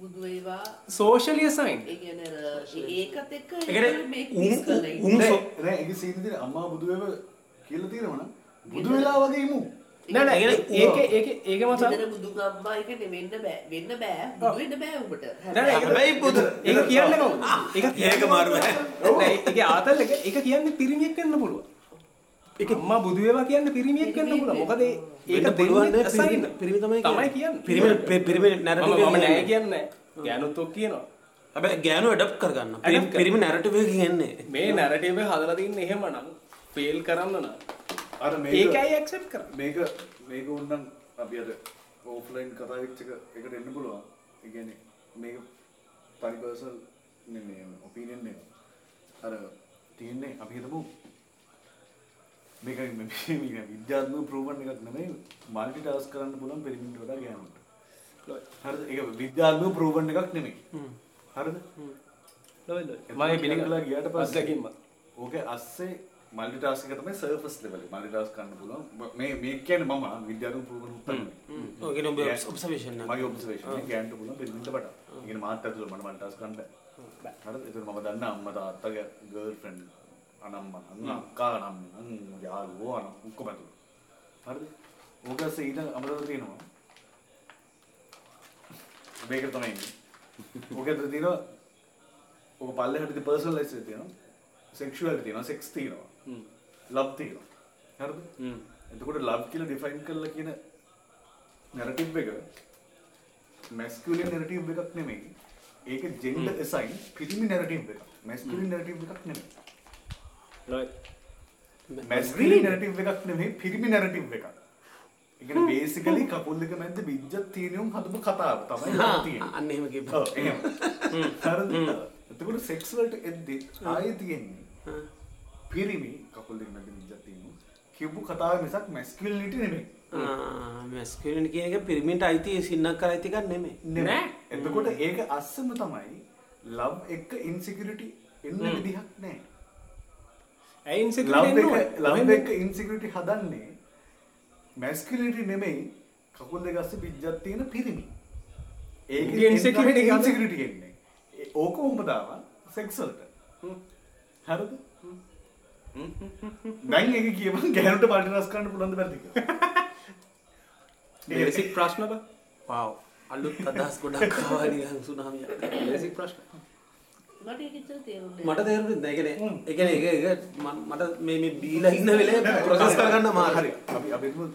බුදු වේවා Socially assigned. ඒ කියන්නේ අර ඒකත් එක්ක ඒක එකේ අම්මා බුදු වේව කියලා තියෙනවනම් බුදු වෙලා වගේ ඉමු නෑ ඒක ඒක ඒක ඒක මචං. මෙතන බුදු ගම්මා එක වෙන්න බෑ වෙන්න බෑ බුදු වෙන්න බෑ උඹට නෑ හැබැයි බුදු ඒක කියන්නේ කවුද? ඒක ඒක මාරු බෑ. නෑ ඒකේ ආතල් එක ඒක කියන්නේ පිරිමියෙක් වෙන්න පුළුවන්. ඒක අම්මා බුදු වේවා කියන්නේ පිරිමියෙක් වෙන්න පුළුවන්. මොකද ඒ- ඒක ඒක පුළුවන් දෙන්නේ නෑ පිරිමි assign. පිරිමි තමයි තමයි කියන්නේ. පිරිමි පිරිමි මම නැරටිව් මම නෑ කියන්නේ නෑ. ගෑනුත් ඔක් කියනවා. හැබැයි ගෑනු ඇඩප්ට් කරගන්න. පිරිමි නැරටිව් එකකින් එන්නේ මේ නැරටිව් එක හදලා තින්නේ එහෙමනම් ෆේල් කරන්න නම් අර මේක ඒකයි ඇක්සෙප්ට් කරන්නේ. මේක මේක උන්නම් අපි අද ඕෆ්ලයින් කතා වෙච්ච එක එකට එන්න පුළුවන්. ඒ කියන්නේ මේක තනි පර්සනල් නෙමෙයි ඔපිනියන් එක. අර තියෙන්නේ අපි හිතමු මේක මේක විද්‍යාත්මක ප්‍රූවන් එකක් නෙමෙයි මල්ටි ටාස්ක් කරන්න පුළුවන් පිරිමින්ට වඩා ගෑනුන්ට. හරිද? ඒක විද්‍යාත්මක ප්‍රූවන් එකක් නෙමෙයි. හරිද? ලොයි ලොයි. මම පිළිගලා ගියාට පස්සේ අත්දැකීම. ඕකේ අස්සේ මල්ටි ටාස්ක් එක තමයි සර්ෆස් ලෙවල් එක. මල්ටි ටාස්ක් කරන්න පුළුවන්. මේ මේ කියන්නේ මම විද්‍යාත්මක ප්‍රූවන් උත්තර කියන්නේ ඔබ ඔබ්සර්වේෂන් මගේ ඔබ්සර්වේෂන් ගෑන්ට පුළුවන් වඩා. ඒ කියන්නේ මාත් ඇතුළේ මට මල්ටි ටාස්ක් කරන්න බෑ. හරිද? ඒතර මම දන්න අම්මා තාත්තගේ ගර්ල්ෆ්‍රෙන්ඩ් අනම්මා නම් අන්න යාළුවෝ අන ඔක්කොම ඇතුළේ. හරිද? ඕක ඊට අමතක තියෙනවා. මේක තමයි ඕක ඇතුළේ තියෙනවා ඕක පල්ලෙහාට ඉතින් පර්සනලයිස් තියෙනවා. සෙක්ෂුවලිටි තියෙනවා. සෙක්ස් තියෙනවා. ලව් තියෙනවා. හරිද? එතකොට ලව් කියලා ඩිෆයින් කරලා කියන නැරටිව් එක මැස්කියුලින් නැරටිව් එකක් නෙමෙයි. ඒක ජෙන්ඩර් අසයින් පිරිමි නැරටිව් එකක්. මැස්කියුලින් නැරටිව් එකක් නෙමෙයි නැරටිව් එකක් නෙමෙයි පිරිමි නැරටිව් එකක්. ඒ කියන්නේ බේසිකලි කකුල් දෙක මැද්ද බිජ්ජත් තියෙනුම් හදපු කතාව තමයි ලව් තියෙන්නේ. අන්න එහෙම කිව්වා. ඔව් එහෙම. හරිද එතකොට සෙක්ස් වලට එද්දි ආයේ තියෙන්නේ පිරිමි කකුල් දෙක මැද්ද බිජ්ජත් තියෙනුම් කියපු කතාව මිසක් මැස්කියුලිනිටි නෙමෙයි. මැස්කියුලින් කියන එක පිරිමින්ට අයිති සින්නක් කර ඇති එකක් නෙමෙයි. නෑ. එතකොට ඒක අස්සම තමයි ලව් එක ඉන්සිකියරිටි එන්න විදිහක් නෑ ඇයින් එක එක ඉන්සිකියරිටි හදන්නේ මැස්කියුලිනිටි නෙමෙයි කකුල් අස්සේ පිජ්ජක් තියෙන පිරිමි. ඒක උගේ insecurity ගන්න. ඉන්සිකියරිටි එන්නේ. ඒ- ඕක උඹදාව සෙක්ස් වලට. හරිද? දැන් ඒක කියපන් ගෑනුට පාටි රස කරන්න පුළුවන්ද බැරිද කියලා. බේසික් ප්‍රශ්න බ වව්. අලුත් අදහස් ගොඩක් ආවා නිකන් සුනාමියක්. බේසික් ප්‍රශ්න මට තේරුනේ නැහැ. ඒ කියන්නේ ඒ කියන්නේ ඒක ඒක ම- මට මේ මේ බීලා ඉන්න වෙලේ ප්‍රොසෙස් කරගන්න මාර හරි අපි අපි හිතමු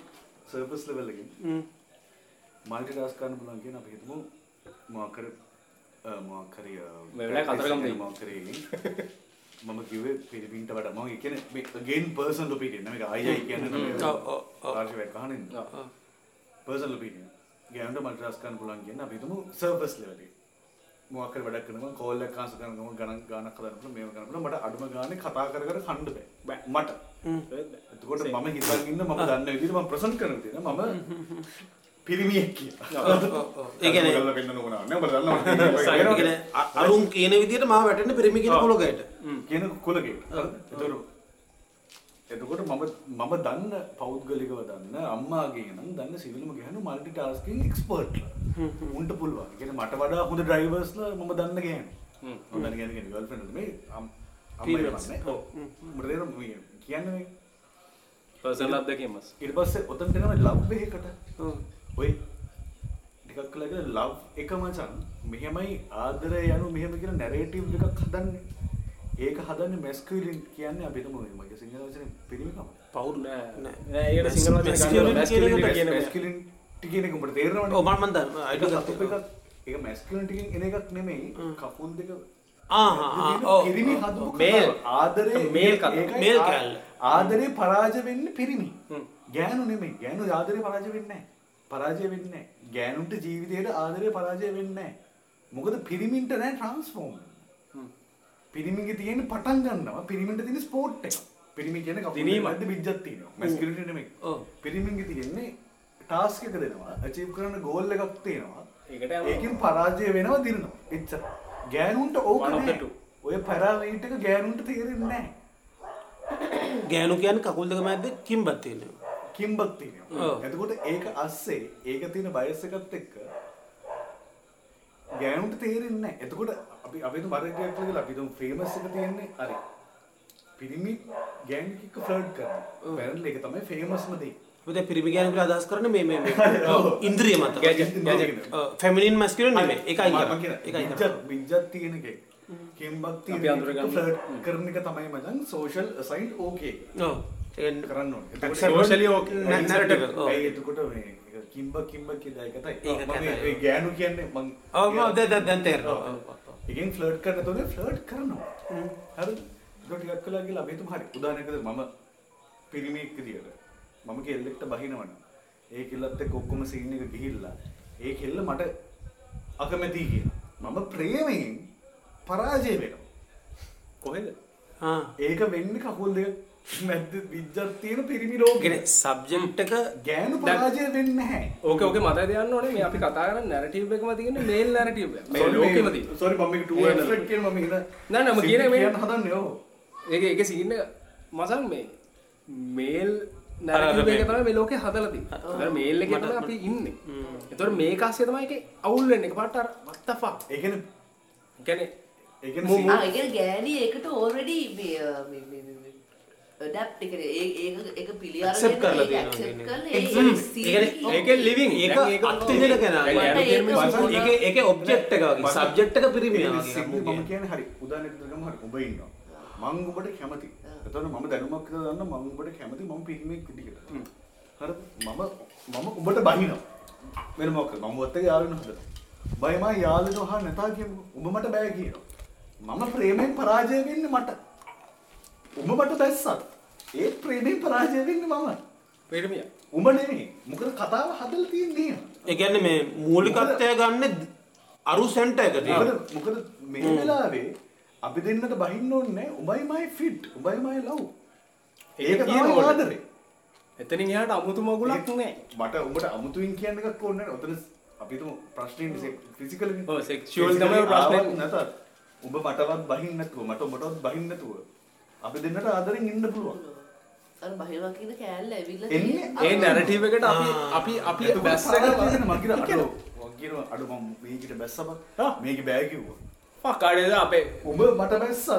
සර්ෆස් ලෙවල් එකකින් මල්ටි ටාස්ක් කරන්න පුළුවන් කියන අපි හිතමු මොකක් අ, මොකක් අ, මේ වෙලාවේ කතරගම දෙයි. මොකක් හරි මම කිව්වේ පිළිපින්ට වඩා. මම කියන්නේ මේ again personal opinion මේක අයියි කියන්නේ. ඔව්, ඔව්, ඔව්. ආර්ශිවයක් අහනින් personal opinion. ගෑනුන්ට මල්ටි ටාස්ක් කරන්න පුළුවන් කියන අපි හිතමු සර්ෆස් ලෙවල් එකේ මොකක් හරි වැඩක් කරනවා කෝල් එකක් ආන්සර් කරනවා ගණන් ගානක් පුළුවන් මේව පුළුවන්. මට අඩුම ගානේ කතා කර කර කන්න බෑ. මට. එතකොට මම හිතන් ඉන්න මම දන්න විදිහට මම ප්‍රසන්ට් කරන විදිහ මම පිරිමියෙක් කියලා. ඒ කියන්නේ ඔයාලා වෙන්න ඕන නෑ. ඔබ දන්නවා. ඒ කියන්නේ අ- අරුන් කියන විදිහට මාව වැටෙන්න පිරිමි කියන කුලකයට. කියන කුලකේ. එතකොට එතකොට මම මම දන්න පෞද්ගලිකව දන්න අම්මාගේ නම් දන්න සිවිලම ගහන මල්ටි ටාස්කින් එක්ස්පර්ට්ලා. උන්ට පුළුවන්. ඒ කියන්නේ මට වඩා හොඳ ඩ්‍රයිවර්ස්ලා මම දන්න ගෑනු. මම දන්න ගෑනු කියන්නේ තේරෙනවා මේ කියන්නේ මේ පර්සනල් අත්දැකීමස් ඊට පස්සේ ලව් එකකට. ඔව්. ඔය ටිකක් කලක ලව් එක මචන් මෙහෙමයි ආදරය යනු මෙහෙම කියලා නැරේටිව් එකක් හදන්නේ. ඒක හදන්නේ මැස්කියුලින් කියන්නේ අපි හිතමු මගේ සිංහල වචනේ පිරිමිකම. පවුල් නෑ නෑ. නෑ ඒකට සිංහල වචන Masculine ගන්න කියන masculine එක කියන එක. මැස්කියුලින් කියන එක උඹට තේරෙනවනේ. ඔව් මම මන් දන්නවා. ඒක අයිඩිය සතුප් ගත්තා. එකක් ඒක මැස්කියුලින් ටිකෙන් එන එකක් නෙමෙයි. කකුල් දෙක ආහා ආ ඔව්. පිරිමි හදපු Male. කතාව. ආදරේ Male කතාව. ඒකයි Male ආ- කෑල්ල. ආදරේ පරාජය වෙන්නේ පිරිමි. ගෑනු නෙමෙයි. ගෑනු ආදරේ පරාජය වෙන්නේ නැහැ. පරාජය වෙන්නේ නැහැ. ගෑනුන්ට ජීවිතේට ආදරේ පරාජය වෙන්නේ නැහැ. මොකද පිරිමින්ට නැහැ ට්‍රාන්ස්ෆෝර්ම්. පිරිමිගේ තියෙන පටන් ගන්නවා. පිරිමින්ට තියෙන ස්පෝර්ට් එක. පිරිමි කියන්නේ කපුල් දිනීම. දෙකක් බිජ්ජක් තියෙනවා. මැස්කියුලිටි නෙමෙයි. ඔව්. පිරිමින්ගේ තියෙන්නේ ටාස්ක් එක දෙනවා. අචීව් කරන්න ගෝල් එකක් තියෙනවා. ඒකට. ඒකෙන් පරාජය වෙනවා දිනනවා. එච්චර. ගෑනුන්ට ඕක නෑ. ඔය පැරාලීට් එක ගෑනුන්ට තේරෙන්නේ නැහැ. ගෑනු කියන්නේ කකුල් දෙක මැද්ද කිම්බත් තියෙනවා. කිම්බක් තියෙනවා. එතකොට ඒක අස්සේ ඒක තියෙන බයස් එකත් එක්ක ගෑනුන්ට තේරෙන්නේ නැහැ. එතකොට අපි අපි හිතමු මරේටියක් කියලා අපි හිතමු ෆේමස් එක තියෙන්නේ හරි. පිරිමි ගෑන් එක්ක ෆ්ලර්ට් කරනවා. පැරන්ට්ලි ඒක තමයි ෆේමස්ම දේ. අපි දැන් පිරිමි ගෑනු කියලා අදහස් කරන්නේ මේ මේ මේ ඉන්ද්‍රිය මත. ෆෙමිනින් මැස්කියුලින් නෙමෙයි. ඒකයි ඒකයි බිජ්ජත් බිජ්ජත් තියෙන එකේ. කිම්බක් අපි තියෙන අඳුරගන්න. එක ෆ්ලර්ට් කරන එක තමයි මචං සෝෂල් අසයින්ඩ් ඕකේ. ඔව්. ඒ කියන්නේ කරන්න ඕනේ. Na- narrative. ඔව්. ඇයි එතකොට මේ ඒක කිම්බ කිම්බ කියලා එකතයි. ඒක මම. ඒ ගෑනු කියන්නේ මං ඔව් මම දැන්- දැන් තේරෙනවා. එකෙන් ෆ්ලර්ට් කරන තෝනේ ෆ්ලර්ට් කරනවා. හරිද? ඒක ටිකක් කළා කියලා අපි හිතමු හරි. උදාහරණයකට මම පිරිමියෙක් විදියට මම කෙල්ලෙක්ට බහිනවනම් ඒ කෙල්ලත් එක්ක ඔක්කොම සීන් එක ගිහිල්ලා ඒ කෙල්ල මට අකමැති කියලා. මම ප්‍රේමයෙන් පරාජය වෙනවා. කොහෙද. ඒක වෙන්නේ කකුල් දෙක මැද්ද විජ්ජක් තියෙන පිරිමි ලෝකෙ. කියන්නේ සබ්ජෙක්ට් එක ගෑනු පරාජය වෙන්නේ නැහැ. ඕක ඕක මතය දෙයන්න ඕනේ මේ අපි කතා කරන නැරටිව් එකම තියෙන්නේ මේල් නැරටිව් එක. මේ ලෝකෙම තියෙන සෝරි මම මේක 2 මේක abstract කියන මම හිතා නෑ, නෑ, මම කියන්නේ මේ- කියන්න හදන්නේ ඕ ඒක ඒක සීන් එක මසන් මේ මේල් නැරටිව් එක තමයි මේ ලෝකේ හදලා තියෙන්නේ. මේල් එකේ තමයි අපි ඉන්නේ. ඒතකොට මේක ASCII තමයි ඒකේ අවුල් වෙන්නේ. එකපාරට අර what the fuck? ඒ කියන්නේ ඒ කියන්නේ ඒ කියන්නේ ගෑණි මේ මේ මේ- මේ ඩැප් එක ඒ ඒක පිළියාර Accept කරලා තියෙනවා. ඒකෙන් living. ඒක ඒක අත්විඳින කෙනා. ඒක ඒක ඒක ඒක ඔබ්ජෙක්ට් එක. වගේ. සබ්ජෙක්ට් එක එකක්. මම කියන්නේ හරි. උදාහරණයක් ගමු හරි. ඔබ ඉන්නවා. මං ඔබට කැමති. එතකොට මම දැනුමක් කියලා දන්න මං ඔබට කැමති මම පිරිමියෙක් විදිහට. හරිද මම මම ඔබට බහිනවා වෙන මොකද මම ඔබත් එක්ක යාළු වෙන හදලා බය මම යාළුවෝ අහන්න නැතා කියමු. ඔබ මට බෑ කියනවා. මම ප්‍රේමයෙන් පරාජය වෙන්නේ මට ඔබ මට දැස්සත් ඒ ප්‍රේමයෙන් පරාජය වෙන්නේ මම පිරිමිය. උඹ නෙමෙයි මොකද කතාව හදලා තියෙන්නේ එහෙම. ඒ කියන්නේ මේ මූලිකත්වය ගන්න අරු සෙන්ටර් එක තියෙනවා. මොකද මොකද මේ වෙලාවේ අපි දෙන්නට බහින්න ඕනේ උඹයි මයි ෆිට් උඹයි මයි ලව් ඒක තමයි. ආදරේ එතනින් එහාට අමුතු මගුලක් නෑ. මට උඹට අමුතුවෙන් කියන්න එකක් ඕනේ නැහැ. ඔතන අපි තුමු ප්‍රශ්නේ ෆිසිකල් ඔව්, sexual තමයි ප්‍රශ්නේ. නැතත් උඹ මටවත් බහින්න නැතුව මට උඹටවත් බහින්න නැතුව අපි දෙන්නට ආදරෙන් ඉන්න පුළුවන්. අර බහිනවා කියන කෑල්ල ඇවිල්ලා එන්නේ. ඒ නැරටිව් එකට අපි අපි අපි බැස්ස එක මගිර අඩු මගිර අඩු මම මේකට බැස්සම ආ. මේක බෑ කිව්වා. පකාඩේද අපේ උඹ මට බැස්සත්.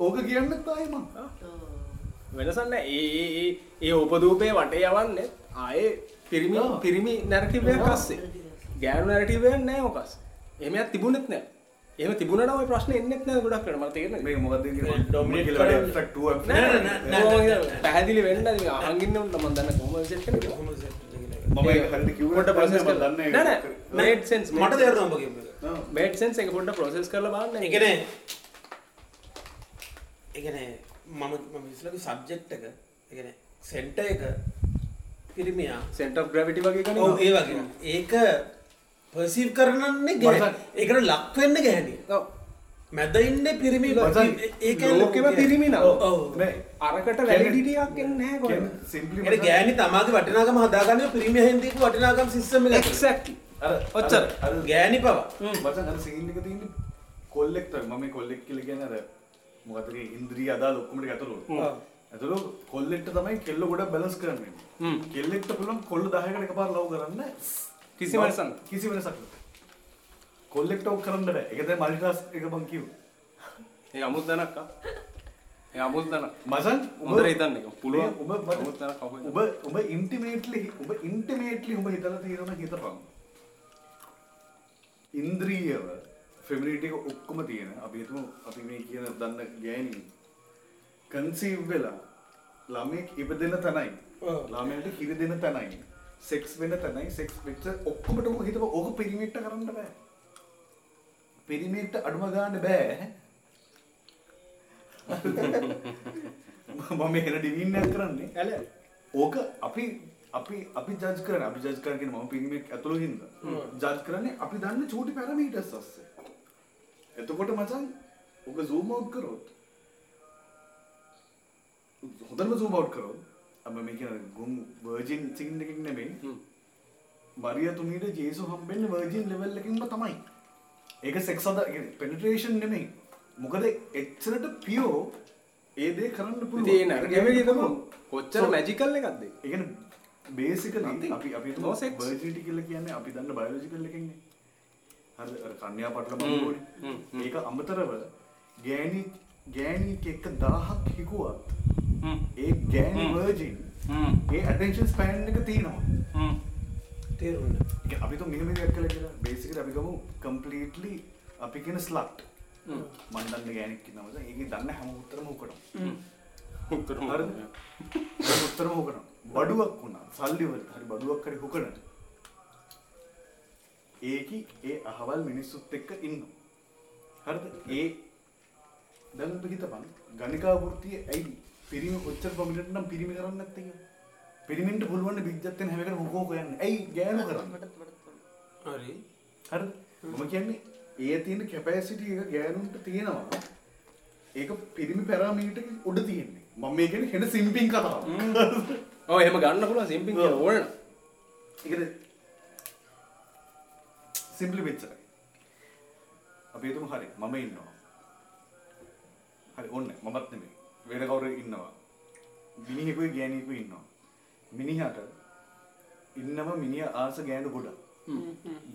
ඕක කියන්න තායි මං. වෙනසන්න ඒ ඒ ඒ ඒ උපදූපය වටේ යවන්නේ ආයේ පිරිමි. පිරිමි නැරටිවයක් අස්සේ. ගෑනු නැරටිවයක් නෑ මොකස් එහෙමයක් තිබුණෙත් නෑ එහෙම තිබුණට ඔය ප්‍රශ්න එන්නෙත් නෑ ගොඩක් වෙන මට තේරෙන්නේ මේ මොකක්ද කියන්නේ කරන්න. abstract two abstract. නෑ. පැහැදිලි වෙන්න ඉන්න උන්ට මම දන්න කොහොමද සෙට් කරන්නේ කොහොමද set කරන්නේ? මම ඒක හරියට කිව්වට පොඩ්ඩක් process මම කරලා. දන්නේ නෑ නෑ. Made sense මට තේරෙනවා ඔබ. ආ. made sense එක පොඩ්ඩක් process කරලා බලන්න ඒ කියන්නේ ඒ කියන්නේ මම මම ඉස්සෙල්ලා සබ්ජෙක්ට් එක ඒ කියන්නේ සෙන්ටර් එක පිරිමියා. Center of gravity වගේ කෙනෙක් ඔව් ඒ වගේ. ඒක පර්සීව් කරනන්නේ ගැහ ඒකට ලක් වෙන්න ගැහැණි ඔව්. මැද ඉන්නේ පිරිමි ඒක ලෝකෙම පිරිමි නම්. ඔව් ඔව්. නෑ අරකට වැලිඩිටි එකක් එන්නේ නැහැ කොහෙද? කියන්නේ simply ඒ ගෑණි තමාගේ වටිනාකම හදාගන්නේ පිරිමි හෙන් දීපු වටිනාකම සිස්ටම් එක. ඇතුළේ. exactly. අර ඔච්චර. ගෑණි පවා. මචං අර සීන් එක තියෙන්නේ කොල්ලෙක්ට මම මේ කොල්ලෙක් කියලා කියන්නේ අර මොකද ඒ ඉන්ද්‍රිය අදාළ ඔක්කොම ටික ඇතුළු. කොල්ලෙක්ට තමයි කෙල්ල ගොඩක් බැලන්ස් කරන්නේ හ්ම්. කෙල්ලෙක්ට පුළුවන් කොල්ල 10කට එකපාර ලව් කරන්න කිසිම වෙනසක්. කිසි වෙනසක් නැහැ කොල්ලෙක්ට ඔක් කරන්න බෑ. ඒක තමයි මල්ටිටාස්ක් එක මං කිව්වේ. ඒ අමුත් දනක් ආ? ඒ අමුත් දනක්. මචං හොඳට හිතන්න එක. පුළුවන්. ඔබ අමුත් දනක් අහුවෙන්න. ඔබ ඔබ ඉන්ටිමේට්ලි ඔබ ඉන්ටිමේට්ලි ඔබ හිතලා තියෙනවා හිතපන් ඉන්ද්‍රියව ෆෙමිනිටි එක ඔක්කොම තියෙන. අපි හිතමු අපි මේ කියන දන්න ගෑණි. කන්සීව් වෙලා ළමෙක් ඉපදෙන තැනයි. ළමයට කිරි දෙන තැනයි සෙක්ස් වෙන තැනයි. සෙක්ස් වෙච්ච ඔක්කොමට ඔබ හිතපන් ඕක පිරිමිට්ට කරන්න බෑ. පිරිමිට්ට අඩුම ගන්න බෑ. මම මෙහෙන ඩිවින්නයක් කරන්නේ. ඇල. ඕක අපි අපි අපි ජජ් කරන අපි ජජ් කරගෙන මම පිරිමික් ඇතුළු හින්දා. ජජ් කරන්නේ අපි දන්න චූටි පැරමීටර්ස් අස්සේ. එතකොට මචං ඕක zoom out කරොත් හොඳටම zoom out කරොත් අප මේ කියන ගුම් වර්ජින් සිගන් එකකින් නෙමෙයි. මරිය තුමීට ජේසු හම්බෙන්නේ වර්ජින් ලෙවල් එකකින්ම තමයි. ඒක සෙක්ස් අද පෙනිට්‍රේෂන් නෙමෙයි. මොකද එච්චරට පියෝ ඒ දේ කරන්න පුළුවන්. ඒ නරකෙම හිතමු කොච්චර මැජිකල් එකක්ද? ඒ? ඒකන බේසිකලි. අපි අපි No sex. බර්ජිටි කියලා කියන්නේ අපි දන්න බයෝලොජිකල් එකන්නේ හරි අර කන්‍යා පටල හ්ම්, ඒක අමතරව ගෑණි ගෑණික එක 1000ක් හිකුවත් ඒ හ්ම්. වර්ජින් ඒ ඇටෙන්ෂන් ස්පෑන් එක තියෙනවා. හ්ම් තේරුණා ඒක අපි මෙහෙම දෙයක් කළා කියලා. බේසිකලි අපි ගමු කම්ප්ලීට්ලි අපි කියන ස්ලට් හ්ම් මන් දන්න ගෑණික් ඉන්නවද ඒකේ දන්න හැම උත්තරම උත්තරම හරිද? ඒ උත්තරම උකනවා. බඩුවක් වුණා. සල්ලි වලට හරි බඩුවක් හරි හුකන. ඒකි ඒ අහවල් මිනිස්සුත් එක්ක ඉන්නවා. හරිද? ඒ දැන් හිතපන්. ගණිකා වෘත්තිය ඇයි පිරිමි කොච්චර ප්‍රොමිනන්ට් නම් පිරිමි කරන්නේ නැත්තේ කියලා පිරිමින්ට පුළුවන් නේ බිග්ජත් වෙන හැම එකම හොකෝ කියන්නේ ඇයි? ගෑනු කරන්නේ. හරි. හරිද මම කියන්නේ ඒ තියෙන කැපැසිටි එක ගෑනුන්ට තියෙනවා. ඒක පිරිමි පැරාමීටර් උඩ තියෙන්නේ. මම මේ කියන්නේ හෙන සිම්පින් කතාව ඔව් එහෙම ගන්න පුළුවන් සිම්පින් කියලා. ඕන ඒකද? සිම්පලි මෙච්චරයි අපි හිතමු හරි මම ඉන්නවා. හරි ඕන්න මමත් නෙමෙයි වෙන කවුරු ඉන්නවා. මිනිහෙකුයි ගෑණියෙකුයි ඉන්නවා. මිනිහට ඉන්නම මිනිහ ආස ගෑනු ගොඩක්.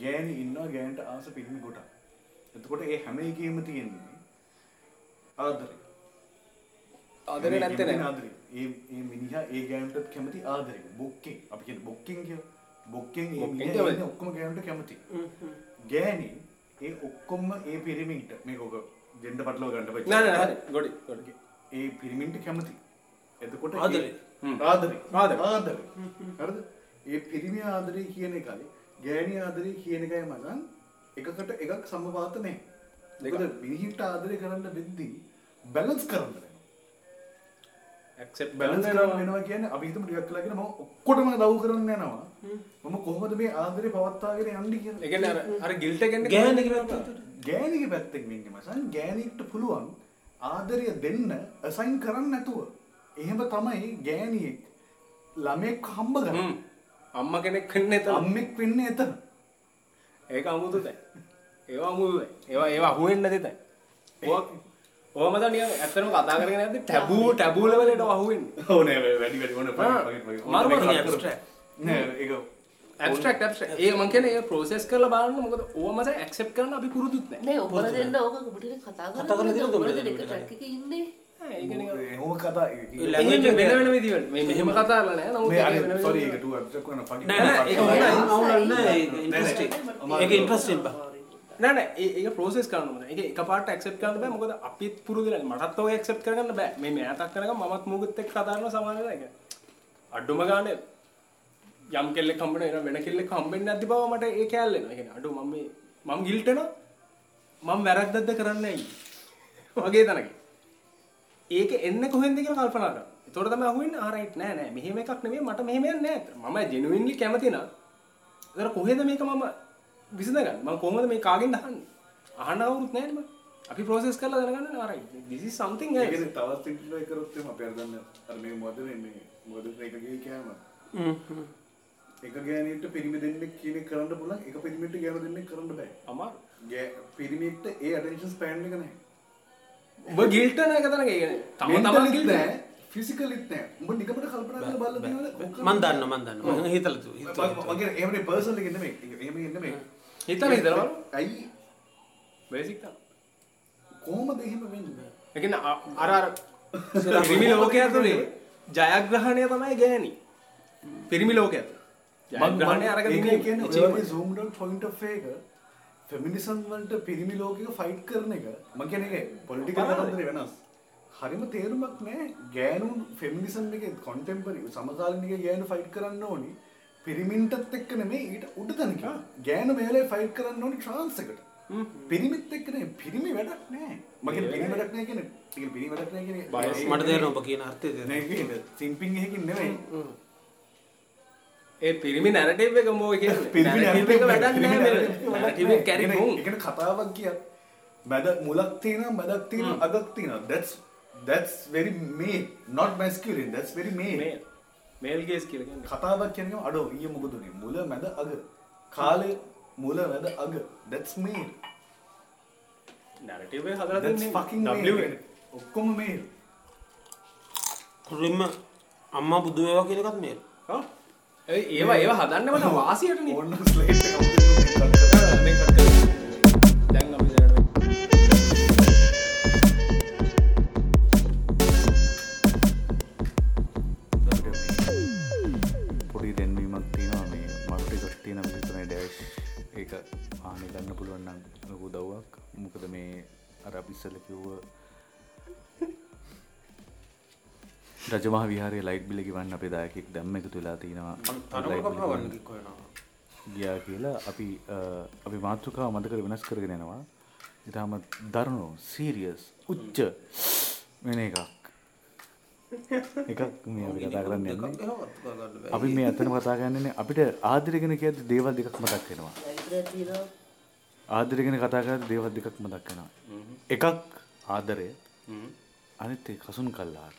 ගෑණි ඉන්නවා ගෑනට ආස පිරිමි ගොඩක්. එතකොට ඒ හැම එකේම තියෙන්නේ ආදරේ. ආදරේ නැත්තේ නෑ. ආදරේ. ඒ ඒ මිනිහා ඒ ගෑන්ටත් කැමති ආදරෙ. බොක්කෙන්. අපි කියන බොක්කෙන් කිය බොක්කෙන් ඒ මිනිහා. ඉන්නේ ඔක්කොම ගෑන්ට කැමති. ගෑනි ඒ ඔක්කොම ඒ පිරිමින්ට. මේක ඔක ජෙන්ඩ පටලව ගන්න බෑ. නෑ නෑ හරි. ගොඩි ගොඩි ඒ පිරිමින්ට කැමති එතකොට ආදරේ. ආදරේ ආදරේ. ආදරේ හරිද ඒ පිරිමි ආදරේ කියන එකයි ගෑණි ආදරේ කියන එකයි මගන් එකකට එකක් සමපාත නැහැ දෙකට මිනිහිට ආදරේ කරන්න වෙද්දී බැලන්ස් කරන්න වෙනවා ඇක්සෙප්ට් බැලන්ස් කරන්න වෙනවා කියන්නේ අපි හිතමු ටිකක් කියලා කියන මම ඔක්කොටම දව් කරන්න යනවා මම කොහොමද මේ ආදරේ පවත්වාගෙන යන්නේ කියලා ඒ කියන්නේ අර අර ගිල්ට් එක ගෑනක පැත්තට ගෑණිගේ පැත්තෙන් වෙන්නේ මසන් ගෑණිට පුළුවන් ආදරය දෙන්න අසයින් කරන්න නැතුව. එහෙම තමයි ගෑණියෙක් ළමෙක් හම්බ හ්ම්. කරන්නේ අම්මා කෙනෙක් වෙන්නේ එතන. අම්මෙක් වෙන්නේ එතන. ඒක අමුතු දැන්. ඒවා දැන්. ඒවා ඒවා ඕවා ඕවම තමයි නිකන් ඇත්තටම කතා කරගෙන යද්දි ටැබූ ටැබූ ලෙවල් එකට අහුවෙන්නේ. ඕනේ වැඩි වැඩි ඕනේ මාරු මාරු ඇබස්ට්‍රැක්ට් ඒ මං කියන්නේ ඒ ප්‍රොසෙස් කරලා බලන්න මොකද ඕවම සෑ ඇක්සෙප්ට් කරන්න අපි පුරුදුත් නැහැ නෑ ඔබල දෙන්න ඕක ඔබට කතා කතා එක එකේ ඉන්නේ. මෙහෙම කතා කරලා නැහැ නමුත් මේ ඒක අර වෙන වෙන සෝරි විදිහට. ඒක ටු ඇබ්ස්ට්‍රැක්ට් කරන ඒ ඒක ප්‍රොසෙස් කරන්න කරන්න බෑ. මොකද අපිත් පුරුදු නැහැ. මටත් ඔය ඇක්සෙප්ට් කරගන්න බෑ. මේ මෑතක් කරනකම් මමත් මොකෙත් එක්ක කතා කරනවා සමාන වෙලා ඒක. අඩුම ගානේ යම් කෙල්ලෙක් හම්බෙන වෙන වෙන කෙල්ලෙක් හම්බෙන්නේ නැති බව මට ඒ කෑල්ල එනවා. ඒ කියන්නේ අඩු මම මේ මම ගිල්ට් වෙනවා. මම වැරද්දක්ද කරන්නේ ඇයි? වගේ තනක. ඒක එන්නේ කොහෙන්ද කියලා කල්පනා කරනවා. ඒතකොට තමයි අහුවෙන්නේ ආ රයිට් නෑ නෑ මෙහෙම එකක් නෙමෙයි මට මෙහෙම යන්නේ නෑ. මම ජෙනුවින්ලි කැමති නම් ඒතර කොහෙද මේක මම විසඳගන්නේ? මම කොහොමද මේ කාගෙන්ද අහන්නේ? අහන්න කවුරුත් නෑනේ මම. අපි process කරලා දැනගන්න ආ right this is something else. ඒකනේ තවත් සිම්ප්ලිෆයි කරොත් එහම අපි අර දන්න අර මේ මොකද මේ මොකද එක ගියේ කියම එක ගෑණියෙක්ට පිරිමි දෙන්නෙක් කියන කරන්න පුළුවන්. එක පිරිමිට ගෑනු දෙන්නෙක් කරන්න බෑ. අමාරු. ගෑ පිරිමිට ඒ ඇටෙන්ෂන් ස්පෑන් එක නැහැ ඔබ ගිල්ට් වෙන එක තනක ඒ කියන්නේ තම තමන් Mentally ගිල්ට් නෑ. ෆිසිකලිත් නෑ. උඹ නිකමට කල්පනා කරලා බලලා තියෙනවද? මන් දන්න මන් දන්න මම හිතලා තු මගේ එහෙමනේ පර්සනල් එක නෙමෙයි. එහෙම නෙමෙයි. හිතලා හිතලා බලන්න. ඇයි? බේසික් තමයි. කොහොමද එහෙම වෙන්නේ? ඒ කියන්නේ අර අර පිරිමි ලෝකයේ ඇතුලේ ජයග්‍රහණය තමයි ගෑණි. පිරිමි ලෝකයේ ඒක ඉන්නේ. කියන්නේ point of එක ෆෙමිනිසම් වලට පිරිමි ලෝකයක ෆයිට් කරන එක. මම කියන්නේ ඒක පොලිටිකල් කතන්දරේ වෙනස්. හරිම තේරුමක් නැහැ ගෑනුන් ෆෙමිනිසම් එකේ කොන්ටෙම්පරරි සමකාලීන එකේ ගෑනු ෆයිට් කරන්න ඕනි. පිරිමින්ටත් එක්ක නෙමෙයි ඊට උඩ තැනක. ගෑනු මේලේ ෆයිට් කරන්න ඕනි ට්‍රාන්ස් එකට. පිරිමිත් එක්ක නෙමෙයි. පිරිමි වැඩක් නැහැ මගේ පිරිමි වැඩක් නැහැ කියන්නේ පිරිමි වැඩක් නැහැ කියන්නේ මට තේරෙනවා ඔබ කියන අර්ථය නෑ තේරෙනවා. සිම්පින් එකකින් නෙමෙයි ඒ පිරිමි නැරටිව් එක මොකද කියන්නේ? පිරිමි නැරටිව් එක වැඩක් නැහැ මෙතන. නැරටිව් එක කැරි ඒ වුන්. කියන්නේ කතාවක් කියත් මැද මුලක් තියෙනවා මැදක් තියෙනවා අගක් තියෙනවා. That's that's very male not masculine that's very male. Male. Male case කියලා කියන්නේ. කතාවක් කියන්නේ අඩෝ ඊයේ මොකද උනේ? මුල මැද අග. කාලේ මුල මැද අග. That's male නැරටිව් එක හදලා that's දෙන්නේ fucking එක. ඔක්කොම male කුරින්ම අම්මා බුදු වේවා කියන එකත් මේ ඔව්. ඒවා ඒවා හදන්න මට වාසියටනේ. ඕන්න ස්ලේට් එක අවුදේ cut කරලා දැන් පොඩි දැන්වීමක් තියෙනවා මේ මල්ටිකක් තියෙන විතන ඩෑශ් ඒක ආනි ගන්න පුළුවන් නම් ලොකු දව්වක්. මොකද මේ අර අපිස්සල කිව්ව රජමහ විහාරය ලයිට් බිලි ගවන්න අපේ දායකෙක් දැම්ම එකතු වෙලා තියෙනවා ගියා කියලා අපි අපි මාතෘකාව මතකර වෙනස් කරගෙන යනවා ඉතාම දරුණු සීරියස් උච්ච වෙන එකක්. එකක් මේ අපි කතා කරන්න යන්නේ අපි මේ ඇත්තම කතා කරන්නේ අපිට ආදරය ගැන කියද්දි දේවල් දෙකක් මතක් වෙනවා. ඇයිද තියෙනවා. ආදරය ගැන කතා කරද්දි දේවල් දෙකක් මතක් වෙනවා. එකක් ආදරය. අනිත් එක කසුන් කල්ලාර.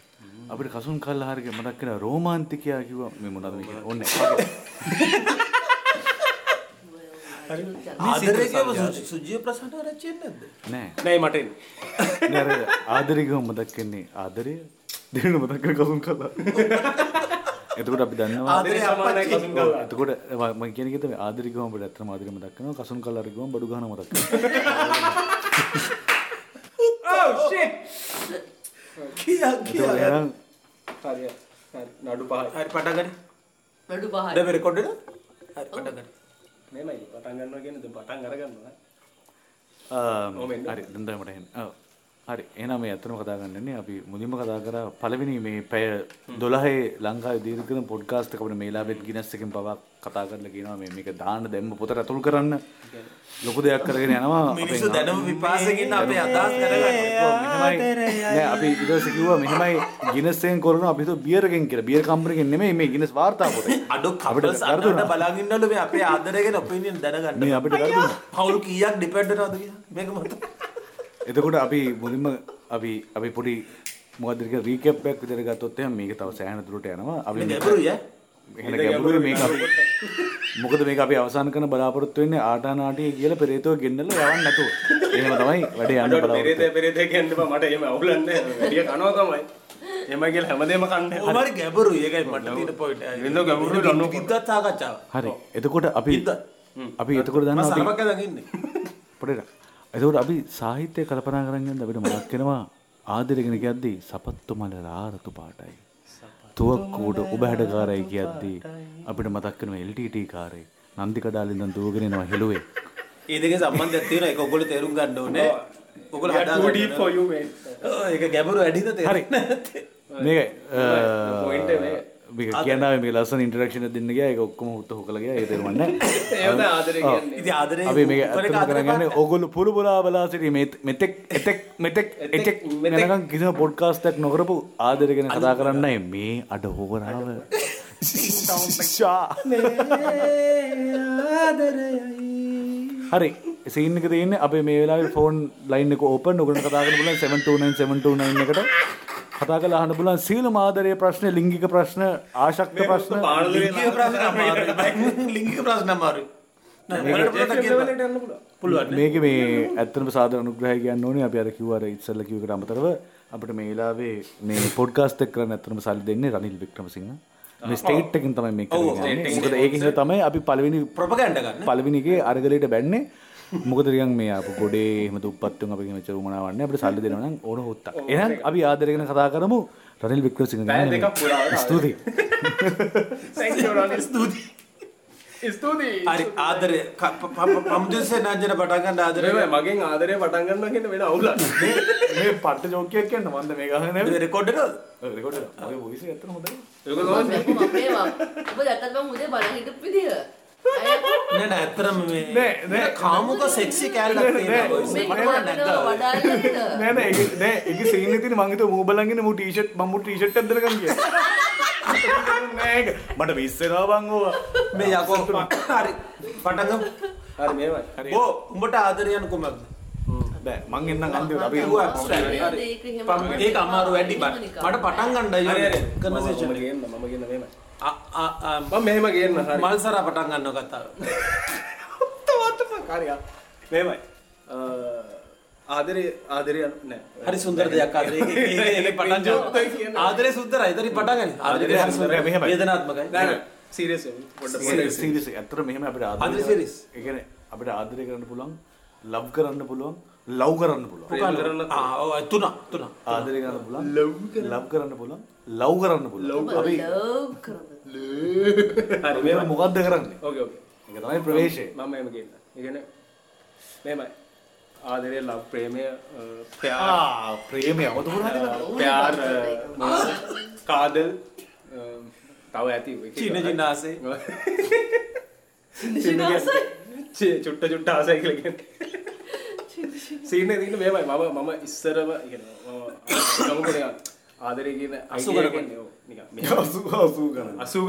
අපිට කසුන් කල්ලාර ගැන මතක් වෙන රෝමාන්තිකයා කිව්ව මේ මොනවද මේ. ආදරේ සුජිය ප්‍රසන්න රච්චියෙන් නැද්ද නෑ. නෑ මට එන්නේ. නෑ ගම මතක් වෙන්නේ ආදරය දෙන්න මතක් වෙන කසුන් කල්ලාර. එතකොට අපි දන්නවා ආදරේ සමානයි කසුන් කල්ලාර. එතකොට මම කියන එක තමයි ආදරය ගම අපිට ඇත්තම ආදරය මතක් වෙනවා කසුන් කල්ලාර ගම බඩු ගහන මතක් වෙනවා. Oh shit. කියා එහෙනම් හරි හරි. නඩු පහයි. හරි පටගන්න නඩු පහයි. ද රෙකොඩ් හරි පටගන්න මෙමයි පටන් ගන්නවා කියන්නේ දැන් පටන් අරගන්නවා. ආම්, ඔව් මෙන්න. හරි දන්දමට එන්න. ඔව්. හරි. එහෙනම් මේ ඇත්තම කතා ගන්නන්නේ අපි මුලින්ම කතා කරා පළවෙනි මේ පැය 12 ලංකාවේ දීර්ඝතම පොඩ්කාස්ට් එක අපිට මේලාවෙත් ගිනස් එකෙන් පවා කතා කරලා කියනවා මේ මේක දාන්න දැම්ම පොතට ඇතුල් කරන්න. ලොකු දෙයක් කරගෙන යනවා මිනිස්සු දැනම විපාසකින් අපේ අදහස් මෙහෙමයි. නෑ අපි ඊට පස්සේ කිව්වා මෙහෙමයි ගිනස් එකෙන් කරනවා. අපි හිතුවා බියර් එකෙන් කියලා. බියර් කම්පැනිකෙන් නෙමෙයි මේ ගිනස් වාර්තා පොතේ. අඩු අපිට කපල්ස් වැරදුනා. අන්නට බලාගන්නලු මේ අපේ ආදරයගෙන ඔපිනියන් දැනගන්න. මේ අපිට වැරදුනා. පවුල් කීයක් ඩිපෙන්ඩ් වෙනවද කියලා? මේක මත එතකොට අපි මුලින්ම අපි අපි පොඩි මොකක්ද ඒක රීකැප් එකක් විතර ගත්තොත් එහෙනම් මේක තව සෑහෙන දුරට යනවා. අපි මේ මේක අපි. මොකද මේක අපි අවසන් කරන බලාපොරොත්තු වෙන්නේ ආටානාටිය කියලා පෙරේතව ගෙන්නලා යවන්න නැතුව. එහෙම තමයි වැඩේ යන්න පෙරේත බලාපොරොත්තු. පෙරේත එපා මට එහෙම අවුලන්නේ වැඩිය කනවා තමයි. කියලා හැමදේම කන්නේ ඔමාරි ගැඹුරුයි. ඒකයි මට තියෙන පොයින්ට් වින්දෝ ගැඹුරුයි දන්නෝ. විද්වත් සාකච්ඡාව හරි. එතකොට අපි. අපි එතකොට මම දන්නවා අපි සරපක් ඇදන් ඉන්නේ පොඩේට. එතකොට අපි සාහිත්‍ය කල්පනා යද්දී අපිට මතක් වෙනවා ආදරගෙන කියද්දී සපත්තු මල රාරතු පාටයි. තුවක්කුවට ඔබ හැඩකාරයි කියද්දී අපිට මතක් වෙනවා LTT කාරේ. නන්දි කඩාලින් ඉඳන් දුවගෙන එනවා හෙළුවේ. ඒ දෙකේ සම්බන්ධයක් තියෙනවා ඒක ඔයගොල්ලෝ තේරුම් ගන්න ඕනේ ඔයගොල්ලෝ Yeah, හදා too ගන්න deep for you, man. ඕ, ඒක ගැඹුරු වැඩිද. තේරෙන්නේ එක මේක. මේක කියනාවේ මේ ලස්සන ඉන්ටරැක්ෂන් එකක් දෙන්න ගියා. ඒක ඔක්කොම උත්ත හොකලා ගියා. ඒක තේරුම් ගන්න. ඒව තමයි ආදරේ කියන්නේ. ඉතින් ආදරේ අපි මේක උඩරට ඇත්තටම ආදරේ කරන්නේ ඕගොල්ලෝ පුරු පුරා බලා සිටි මේ මෙතෙක් එතෙක් මෙතෙක් එතෙක්. වෙනකන් කිසිම පොඩ්කාස්ට් එකක් නොකරපු ආදරය ගැන කතා කරන්නයි. මේ අඩ හොවරාව ෂා. හරි. සීන් එක තියෙන්නේ අපේ මේ වෙලාවේ ෆෝන් ලයින් එක ඕපන් ඔයගොල්ලෝ කතා කරන්න පුළුවන් 729 729 එකට. කතා කරලා අහන්න පුළුවන් සීල ආදරයේ ප්‍රශ්න ලිංගික ප්‍රශ්න ආශක්ත ප්‍රශ්න. ලිංගික ප්‍රශ්න පුළුවන්. මේක මේ ඇත්තනම සාධන අනුග්‍රහය කියන්න ඕනේ. අපි අර කිව්ව අර ඉස්සෙල්ලා කිව්ව එකට අමතරව අපිට මේ වෙලාවේ මේ පොඩ්කාස්ට් එක කරන්න ඇත්තනම සල්ලි දෙන්නේ රනිල් වික්‍රමසිංහ මේ ස්ටේට් එකෙන් තමයි මේක කරන්නේ. මොකද ඒකින් තමයි අපි පළවෙනි ප්‍රොපගෑන්ඩා ගන්න. පළවෙනි එකේ අරගලයට බැන්නේ. මොකද රියන් මේ අප ගොඩේ එහෙම දුප්පත්තුන් අපි මෙච්චර උමනාවන්නේ අපිට සල්ලි දෙනවා නම් ඕන හොත්තා එහෙනම් අපි ආදරය ගැන කතා කරමු. රනිල් පුරාවට ස්තුතියි. Ronnie. ස්තුතියි. හරි ආදරය. පම්ජසේ නාජන පටන් ගන්න ආදරය. මේ මගෙන් ආදරේ පටන් ගන්නවා කියන වෙන අවුලක්. මේ පට්ට ජෝකයක් කියන්න මන්ද මේ ගහන රෙකෝඩ් එක. රෙකෝඩ් මගේ මම මේවා ඔබ බලන් හිටපු විදිය අය නෑ නෑ ඇත්තටම මේ නෑ, නෑ. කාමුක සෙක්සි කෑල්ලක් නෑ නෑ. නෑ ඒක සීන් එකේ තියෙන මං හිතුවා මූ බලන්ගෙන මූ ටී-ෂර්ට් මම මූ ටී-ෂර්ට් එකක් දානකම් කියලා. නෑ ඒක. මට වෙනවා බං ඕවා. මේ යකෝ හරි. පටන් ගමු. හරි මේවයි. බෝ උඹට ආදරය යන කුමක්ද? බෑ මං එන්නම් අන්තිමට අපි. ඒක අමාරු වැඩි බං මට පටන් ගන්න හරි හරි. කන්වර්සේෂන් මම ගේන්න මම ගේන්න මේමයි මම මෙහෙම ගේන්න හරි. මල්සරා පටන් ගන්න කතාව හරි මේමයි ආදරේ ආදරය නෑ. හරි සුන්දර දෙයක් ආදරේ ඒක- ඒක- ඒක පටන් ගන්න. ආදරේ සුන්දරයි. ඉතින් පටන් ගන්න ආදරේ හරි සුන්දරයි. මෙහෙමයි. වේදනාත්මකයි. නෑ නෑ. සීරියස් පොඩ්ඩක් සීරියස් ඇත්තට මෙහෙම අපිට ආදරය ආදරය serious. ඒ කියන්නේ අපිට ආදරය කරන්න පුළුවන් ලව් කරන්න පුළුවන් ලව් කරන්න පුළුවන්. කරන්න තුන තුන ආදරය කරන්න පුළුවන් ලව් කරන්න පුළුවන් ලව් කරන්න පුල මොකක්ද කරන්න. තමයි ප්‍රවේශය. මම එම කියන්න ඉගෙන මෙමයි ආදරය ලබ් ප්‍රේමය ප්‍රයා ප්‍රේමය. අවතු ප්යාර් කාදල් තව ඇති චීන ජින්නාසේ චුට්ට චුට්ට ආසයි කලගට සීන දන්න මෙමයි මම මම ඉස්සරව ඉගෙන ආදරය කියන අසු නිකන් අසු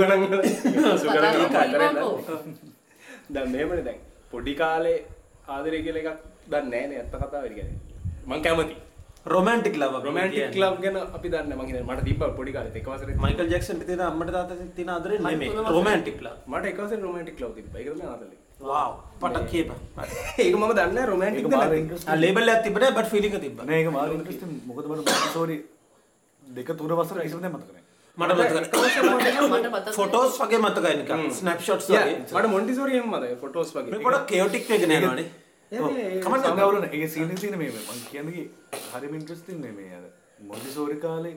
කතා අතරේ කරන්නකෝ. දැන් පොඩි කාලේ ආදරය කියලා එකක් දන්නේ නැහැ නේ ඇත්ත කතාව වෙන්නේ මං කැමති. රොමැන්ටික් ලව රොමැන්ටික් ලව් ගැන අපි දන්නේ නැහැ. මං හිතන්නේ මට තිබ්බා පොඩි කාලේ එක වසරේ මයිකල් ජැක්සන් තියෙන අම්මට තාත්තට තියෙන ආදරේ නෙමෙයි. රොමැන්ටික් ලව මට එක වසරේ රොමැන්ටික් ලව් තිබ්බා. ඒක තමයි ආදරේ. වාව් පටක් කියපන්. ඒක මම දන්නේ රොමැන්ටික් ලේබල් එකක් තිබ්බනේ බට් තිබ්බා. නෑ ඒක මාර ඉන්ට්‍රස්ටිං මොකද මොන්ටිසෝරි දෙක තුන වසර කිසිම දෙයක් මතක නෑ මට මතක මට ෆොටෝස් වගේ මතකයි නිකන්. ස්නැප්ෂොට්ස් වගේ. මට මොන්ටිසෝරි එහෙම මතකයි ෆොටෝස් වගේ. මේ පොඩක් කේටික් වෙගෙන යනවානේ කමන්න ගවලන ඒ සීන තියෙන මේ. මම කියන්නේ හරිම ඉන්ට්‍රස්ටිං මේ මේ අර. මොන්ටිසෝරි කාලේ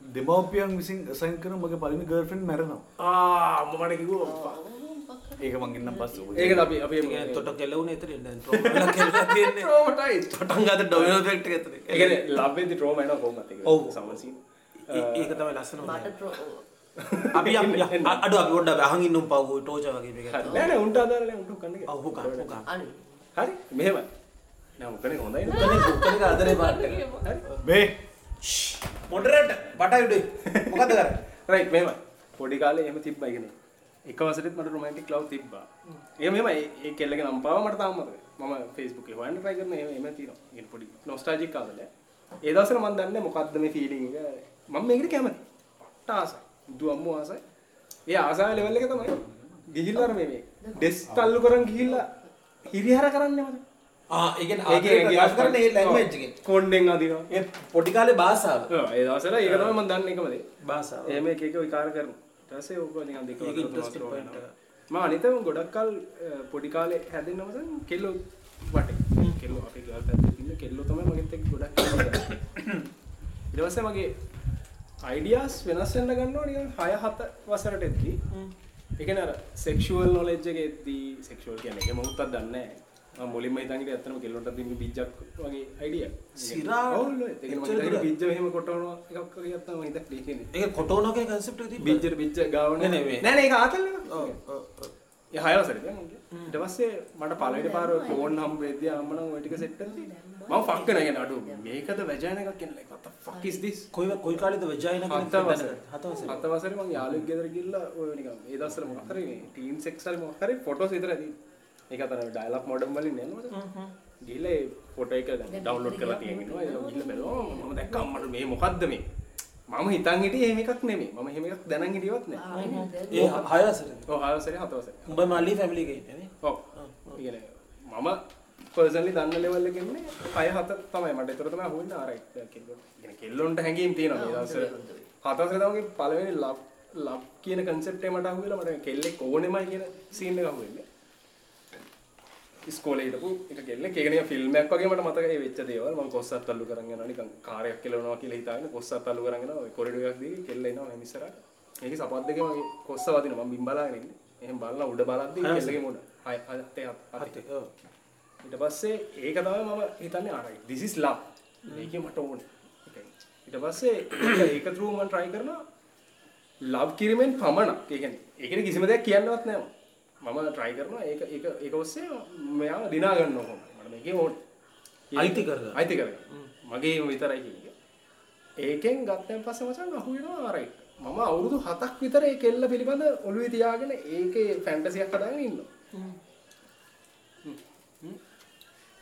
දෙමවපියන් විසින් සයින් කරන මගේ පලිමි ගර්ෆෙන් මැරෙනවා. ආ මොකට කිව්වා ඒක මං ඉන්නම් පස්ස ඒක අපි අපි තොට කෙලවුන එතර තියන්නේ ට්‍රෝමටයි පටන් ගත ඩොමිනෝ ෆෙක්ට් එකතර ඒකන ලබ්වෙදි ට්‍රෝම එන කොමත් ඔව්. සමසී ඒක තමයි ලස්සන අපි අඩු අපි ොඩ අහන් ඉන්නම් පව් ටෝච වගේ නෑන උන්ට අදාරල උන්ට කන්න ඔහු හරි මෙහෙම නමුකන හොඳයි. උත්තනක අදරේ පාට බේ මොඩරට පටයිඩ මොකද කර රයි මෙම පොඩි කාලේ එම තිබ්බයිගෙන එක වසරත් මට රොමන්ටික් ලව් තිබ්බා. ඒ මෙම ඒ කෙල්ලක නම් පාව මට තාමද මම ෆෙස්බුක් හොන් රයි කරන එම තින පොඩි නොස්ටාජික් කාදල ඒදසර මන් දන්න මොකක්ද මේ ෆිලිං මම මේකට කැමති ටාස දුවම්ම ආසයි. ඒ ආසා ලෙවල්ල එක තමයි ගිහිල්ලර මේ ඩෙස් තල්ලු කරන් ගිහිල්ලා හිරිහර කරන්න ලැංවෙච්ගේ කොන්්ඩෙන් අදිනවා. ඒ පොඩිකාලේ බාසාාව. ඒ දසර ඒක තමයි මන් දන්න එකමදේ බාසාාව. ඒම එක එක විකාර කරන ටසේ ඕක නිකන් දෙක interesting point එක. මම අනිතම ගොඩක් කල් පොඩි කාලේ හැදෙන්නම කෙල්ලෝ වටේ. කෙල්ලෝ අපේ ගල් පැත්තේ ඉන්න කෙල්ලෝ තමයි මගෙත් එක්ක ගොඩක් ඊට පස්සේ මගේ අයිඩියාස් වෙනස් වෙන්න ගන්නවා නිකන් 6 7 වසරට එද්දී. ඒ කියන්නේ අර සෙක්ෂුවල් නොලෙජ් එක එද්දී සෙක්ෂුවල් කියන්නේ ඒක මොහොතක් දන්නේ නැහැ. මම මුලින්ම හිතන් හිටියේ ඇත්තටම කෙල්ලොන්ට දෙන්න බීජක් වගේ අයිඩියා සිරා ඔව් ඒක කියන්නේ මම එච්චර හිතන්නේ දුර. බීජ මෙහෙම කොටවනවා එකක් මම හිතන්නේ කියන්නේ ඒ කොටෝනගේ කන්සෙප්ට තිබ බිජ්ජර බිච්ච ගාවන නෑ, නෑ, මේ. නෑ නෑ ඒක ආතල් එක. ඒ හයවසරද ඊට. පස්සේ මට පළවෙනි පාර ෆෝන් හම්බ වෙද්දී අම්මනම් ওই ටික සෙට් මම ෆක් කරන කියන අඩු මේකද වැජයින එකක් කියන the fuck is this? කොයි කොයි කාලෙද වජයින හත වසර හත වසර හත වසරේ මම යාළුවෙක් ගෙදර ගිහිල්ලා ඔය නිකන් ඒ දවස්වල මොකක් හරි මේ ටීම් සෙක්ස් හරි මොකක් හරි ෆොටෝස් විතර තියෙන ඒක අතන ඩයලොග් මොඩම් වලින් නේද? ගිහිල්ලා ඒ ෆොටෝ එක ඩවුන්ලෝඩ් කරලා තියෙනවා. ඒක ගිහිල්ලා බැලුවා මම දැක්කා. අම්මට මේ මොකද්ද මේ? මම හිතන් හිටියේ එහෙම එකක් නෙමෙයි. මම එහෙම එකක් දැනන් හිටියවත් නෑ. ඒ හයවසර ඔව් හයවසරේ හත වසරේ. උඹ මල්ලි ෆැමිලි නේ? ඔව්. ඉගෙන මම පර්සනලි දන්න ලෙවල් එකේ ඉන්නේ අය හත තමයි. මට ඒතර තමයි අහුවෙන්නේ ආ රයිට් කෙල්ලොන්ට හැංගීම් තියෙනවා මේ දවස්වල. හත වසරේ තමයි පළවෙනි ලව් ලව් කියන කන්සෙප්ට් එක මට අහුවෙලා මට කෙල්ලෙක් ඕනෙමයි කියන සීන් එක අහුවෙන්නේ ඉස්කෝලේ හිටපු එක කෙල්ලෙක් ඒක නිකන් ෆිල්ම් එකක් වගේ මට මතකයි වෙච්ච දේවල් මම කොස්සත් අල්ලු කරන් යනවා නිකන් කාර්යයක් කෙලවනවා කියලා හිතාගෙන කොස්සත් අල්ලු කරන් යනවා කොරිඩෝ එකක් දිගේ කෙල්ල එනවා මම ඉස්සරහට ඒකේ සපත් දෙකේ මම කොස්ස වදිනවා මම බිම් බලාගෙන ඉන්නේ එහෙම බලලා උඩ බලද්දි කෙල්ලගේ මුඩ හය හතේ හතේ ඊට පස්සේ ඒක තමයි මම හිතන්නේ ආරයි this is love. මේකේ මට ඕනේ. ඊට පස්සේ ඒක- through මම try කරනවා ලව් කිරීමෙන් පමණක් ඒ කියන්නේ ඒකේ කිසිම දෙයක් කියන්නවත් නෑ මම try කරනවා. ඒක ඒක ඒක ඔස්සේ මෙයාව දිනා ගන්න ඕන මට මේකේ ඕනේ. අයිති කරගන්න. අයිති කරගන්න. මගේ විතරයි කියන්නේ. ඒකෙන් ගත්තන් පස්සේ මචං අහු වෙනවා රයිට් මම අවුරුදු 7ක් විතර ඒ කෙල්ල පිළිබඳ ඔළුවේ තියාගෙන ඒකේ ෆැන්ටසියක් හදාගෙන ඉන්නවා.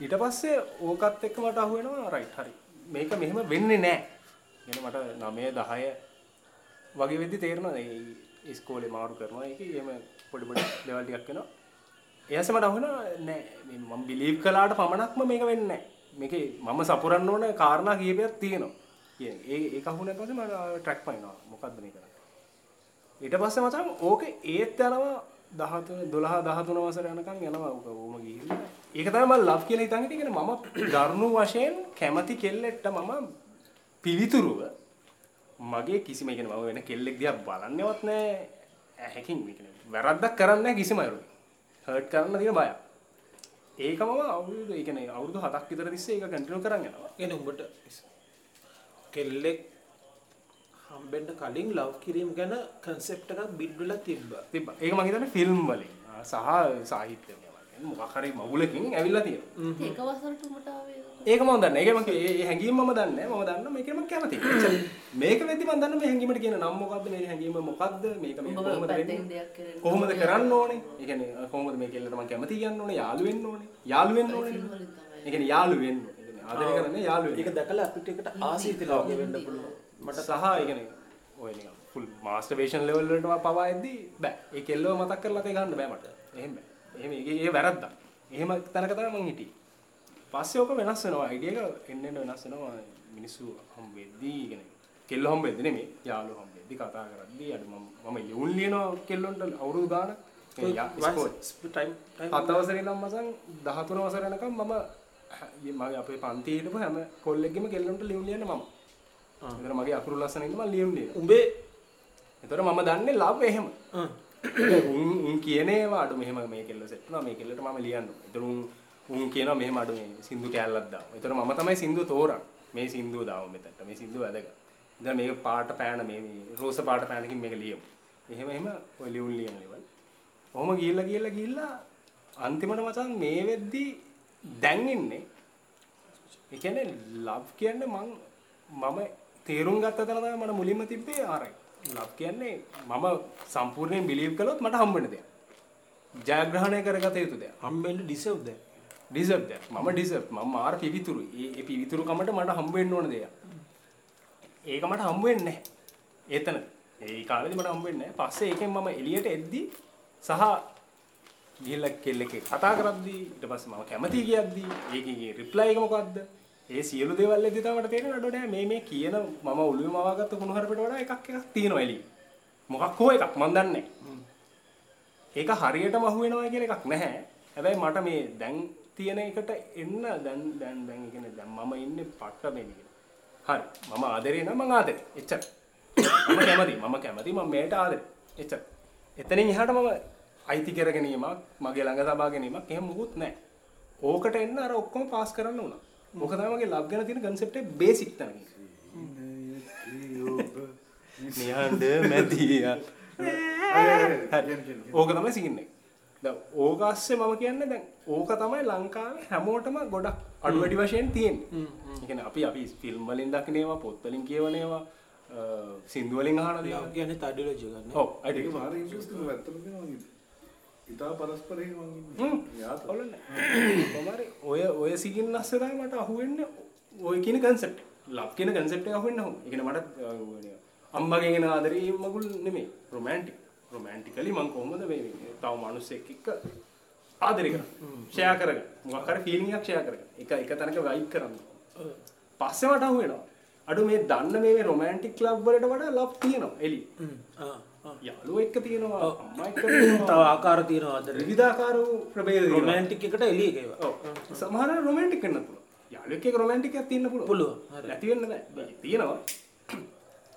ඊට පස්සේ ඕකත් එක්ක මට අහු වෙනවා රයිට් හරි. මේක මෙහෙම වෙන්නේ නැහැ එන මට 9 10 වගේ වෙද්දි තේරෙනවා. ඒ ඉස්කෝලේ මාරු කරනවා. ඒක එහෙම පොඩි පොඩි ලෙවල් ටිකක් වෙනවා එයාස මට අහුවෙනවා නෑ මේ මම බිලීව් කළාට පමණක්ම මේක වෙන්නේ නැහැ මේකේ මම සපුරන්න ඕන කාරණා කීපයක් තියෙනවා. කියන්නේ ඒ ඒක අහුවෙන පස්සේ මට ට්‍රැක් පයින්නවා මොකද්ද මේ කරන්නේ ඊට පස්සේ මචං ඕකේ ඒත් යනවා 13 12 13 වසර යනකම් යනවා ඕක ඕම ගිහිල්ලා. ඒක තමයි මම ලව් කියලා හිතන් හිටියේ. කියන්නේ මම දරුණු වශයෙන් කැමති කෙල්ලෙක්ට මම පිවිතුරුව මගේ කිසිම ඒ කියන්නේ මම වෙන කෙල්ලෙක් දිහා බලන්නේවත් නැහැ ඇහැකින් මේ කියන්නේ වැරද්දක් කරන්නේ කිසිම අයුරු. හර්ට් කරන්න තියෙන බය ඒක මම අවුරුදු ඒ කියන්නේ අවුරුදු 7ක් විතර තිස්සේ ඒක කන්ටිනියු කරන් යනවා. එන උඹට කෙල්ලෙක් හම්බෙන්ට කලින් ලව් කිරීම ගැන කන්සෙප්ට එකක් බිඩ්ඩල තිබ්බ. තිබ්බා. ඒක මම හිතන්නේ ෆිල්ම් වලින්. සහ සාහිත්‍ය වලින් මොකක් හරි මගුලකින් ඇවිල්ලා තියෙනවා ඒක වසරට උඹට ආවේ ඒක මම දන්නේ. ඒක මම ඒ හැංගීම මම දන්නේ. මම දන්නා මේක මම කැමතියි. එච්චරයි. මේක වෙද්දි මම දන්නා මේ හැංගීමට කියන නම මොකද්ද? මේ හැංගීම මොකද්ද? මේක මේ කොහොමද වෙන්නේ? කොහොමද කරන්න ඕනේ? ඒ කියන්නේ කොහොමද මේ කෙල්ලට මම කැමති කියන්න ඕනේ? යාළු වෙන්න ඕනේ. යාළු වෙන්න ඕනේ. තමයි ඒ කියන්නේ යාළු වෙන්න. ඒ කියන්නේ ආදරය කරන්නේ යාළු වෙන්න. ඒක දැකලා අපිට එකට ආසීතිලා වගේ වෙන්න පුළුවන් මට සහ ඒ කියන්නේ ඔය නිකන් ෆුල් මාස්ටර්බේෂන් ලෙවල් වලට පවා එද්දි බෑ. ඒ කෙල්ලව මතක් කරලා තේ ගන්න බෑ මට. එහෙම බෑ. එහෙම ඒක ඒ වැරද්දක්. එහෙම තැනක තමයි මං හිටියේ. පස්සේ ඔක වෙනස් වෙනවා. අයිඩියා එක එන්න එන්න වෙනස් වෙනවා. මිනිස්සු හම් වෙද්දී කියන්නේ කෙල්ල හම් වෙද්දී නෙමෙයි. යාළුවෝ හම් වෙද්දී කතා කරද්දී අර මම මම යවුන් ලියනවා කෙල්ලොන්ට අවුරුදු. ටයිම් හත වසරේ ඉඳන් මසන් 13 වසර යනකම් මම මගේ අපේ පන්තියේ හිටපු හැම කොල්ලෙක්ගෙම කෙල්ලොන්ට ලියුම් ලියන්නේ මම. එතන මගේ අකුරු ලස්සන ඉන්න මම ලියුම් ලියන උඹේ එතකොට මම දන්නේ ලව් එහෙම ආ. උන් උන් කියනේවා අඩු මෙහෙම මේ කෙල්ල සෙට් වුණා මේ කෙල්ලට මම ලියන්න ඕනේ. එතකොට උන් උන් කියනවා මෙහෙම අඩු මේ සින්දු කැල්ලක් දාමු. එතකොට මම තමයි සින්දුව තෝරන්නේ. මේ සින්දුව දාමු මෙතනට. මේ සින්දුව වැදගත්. දැන් මේක පාට පෑන මේ මේ රෝස පාට පෑනකින් මේක ලියමු. එහෙම එහෙම ඔය ලියුම් ලියන ලෙවල්. ඔහොම ගිහිල්ලා ගිහිල්ලා ගිහිල්ලා අන්තිමට මචං මේ වෙද්දි දැන් ඉන්නේ ඒ කියන්නේ ලව් කියන්නේ මං මම තේරුම් ගත්ත තැන තමයි මට මුලින්ම තිබ්බේ ආරයි. ලව් කියන්නේ මම සම්පූර්ණයෙන් බිලීව් කළොත් මට හම්බ වෙන දෙයක්. ජයග්‍රහණය කරගත යුතු දෙයක්. හම්බෙන්ඩ ඩිසව් දැ ඩිසර්ව් දෙයක්. මම ඩිසර්ව්. මම මාර පිවිතුරුයි. ඒ පිවිතුරු කමට මට හම්බ වෙන්න ඕන දෙයක්. ඒක මට හම්බ වෙන්නේ නැහැ. එතන. ඒ කාලේදී මට හම්බ වෙන්නේ නැහැ. පස්සේ ඒකෙන් මම එළියට එද්දි සහ ගිහිල්ලා කෙල්ලෙක් කතා කරද්දි ඊට පස්සේ මම කැමති කියද්දි ඒකේ රිප්ලයි එක මොකද්ද? ඒ සියලු දේවල් එද්දි තමයි මට තේරෙන්නේ අඩෝ නෑ මේ මේ කියන මම ඔළුවේ මවාගත්ත කුණුහරුපට වඩා එකක් එකක් තියෙනවා එළියේ. මොකක් හෝ එකක් මන් දන්නේ ඒක හරියටම අහු වෙනවා කියන එකක් නැහැ. හැබැයි මට මේ දැන් තියෙන එකට එන්න දැන් දැන් දැන් කියන්නේ දැන් මම ඉන්නේ පට්ට මේ. හරි. මම ආදරේ නම් මම ආදරේ. එච්චර. මම කැමති. මම කැමති. මම මේට ආදරේ. එච්චර. එතනින් එහාට මම අයිති කර ගැනීමක්, මගේ ළඟ තබා ගැනීමක් එහෙම මුකුත් නැහැ. ඕකට එන්න අර ඔක්කොම පාස් කරන්න උනා. මොක තමයි මගේ ලබ් ගැන තියෙන concept එක බේසික් තැන. නිහඬ මැදියා. ඕක තමයි සීන් එක. දැන් ඕක ASCII මම කියන්නේ දැන් ඕක තමයි ලංකාවේ හැමෝටම ගොඩක් අඩු වැඩි වශයෙන් තියෙන්නේ. ඒ කියන්නේ අපි අපි ෆිල්ම් වලින් දකිනේවා, පොත් වලින් කියවනේවා, සින්දු වලින් අහන දේවල්. ගැන තඩිලෝජ ගන්න ඔව්. ඒක මාර ඉන්ට්‍රස්ටිං ඇත්තටම ඉතා පරස්පරයෙන්. කොහමරි ඔය ඔය සීන් නැස්සේ තමයි මට අහුවෙන්නේ ඔය කියන concept. ලබ් කියන concept එක අහුවෙන්නේ නැහැ. ඒ කියන්නේ මට අම්මගෙන් එන ආදරේ මගුල් නෙමෙයි. රොමැන්ටික්. රොමැන්ටිකලි මං කොහොමද මේ තව මිනිස්සෙක් එක්ක ආදරේ කරන්නේ. ෂෙයා කරගන්න. මොකක් හරි ෆීලිං එකක් ෂෙයා කරගන්න. එක එක තැනක වයිබ් කරන්න. පස්සේ මට අහුවෙනවා. අඩු මේ දන්න මේ රොමැන්ටික් ක්ලබ් වලට වඩා ලබ් තියෙනවා එලි. යාළුවෝ එක්ක තියෙනවා තව තියෙනවා. ආකාර තියෙනවාද විවිධාකාර වූ ප්‍රභේද තියෙනවා. රොමෑන්ටික් එකට එකේවා ඔව්. සමහර රොමැන්ටික් වෙන්න පුළුවන්. යාළුවෙක් එක්ක රොමැන්ටික් එකක් තියෙන්න පුළුවන්. පුළුවන්. නැති වෙන්න බෑ. තියෙනවා.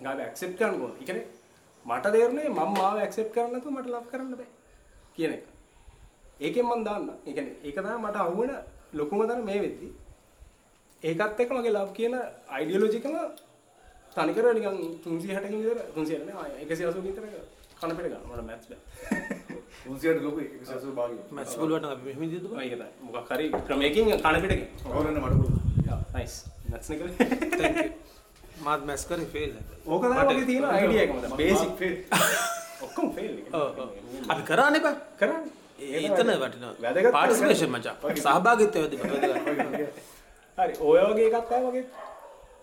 ගාව ඇක්සෙප්ට් කරන්න ඕන. ඒ කියන්නේ මට තේරුනේ මම මාව ඇක්සෙප්ට් කරන්න නැතුව මට ලව් කරන්න බෑ කියන එක. ඒකෙන් මම දාන්න. ඒ කියන්නේ ඒක තමයි මට අහුවෙන ලොකුම දර මේ වෙද්දි. ඒකත් එක්ක මගේ ලව් කියන අයිඩියොලොජි එකම තනිකර නිකන් 360කින් විතර 360 නේ 180 විතර කන පෙර ගන්න මට මැත්ස් බෑ. උන්සියට ලොකු 180 භාගයක්. මැස් පුළුවට අපි මෙහෙම දිදුව ඒක තමයි. මොකක් හරි ක්‍රමයකින් කන පිටකින්. ඕනන්න මට පුළුවන්. යා නයිස්. මැත්ස් නේ කරේ. මාත් මැස් කරේ ෆේල් ඕක තමයි මගේ තියෙන අයිඩියා එකම තමයි. බේසික් ඔක්කොම ෆේල් අපි කරන්න එපා කරන්නේ. ඒතන වටින වැදගත් පාටිස්පේෂන් මචා සහභාගිත්වය වැදගත් හරි ඔය වගේ එකක් මගේ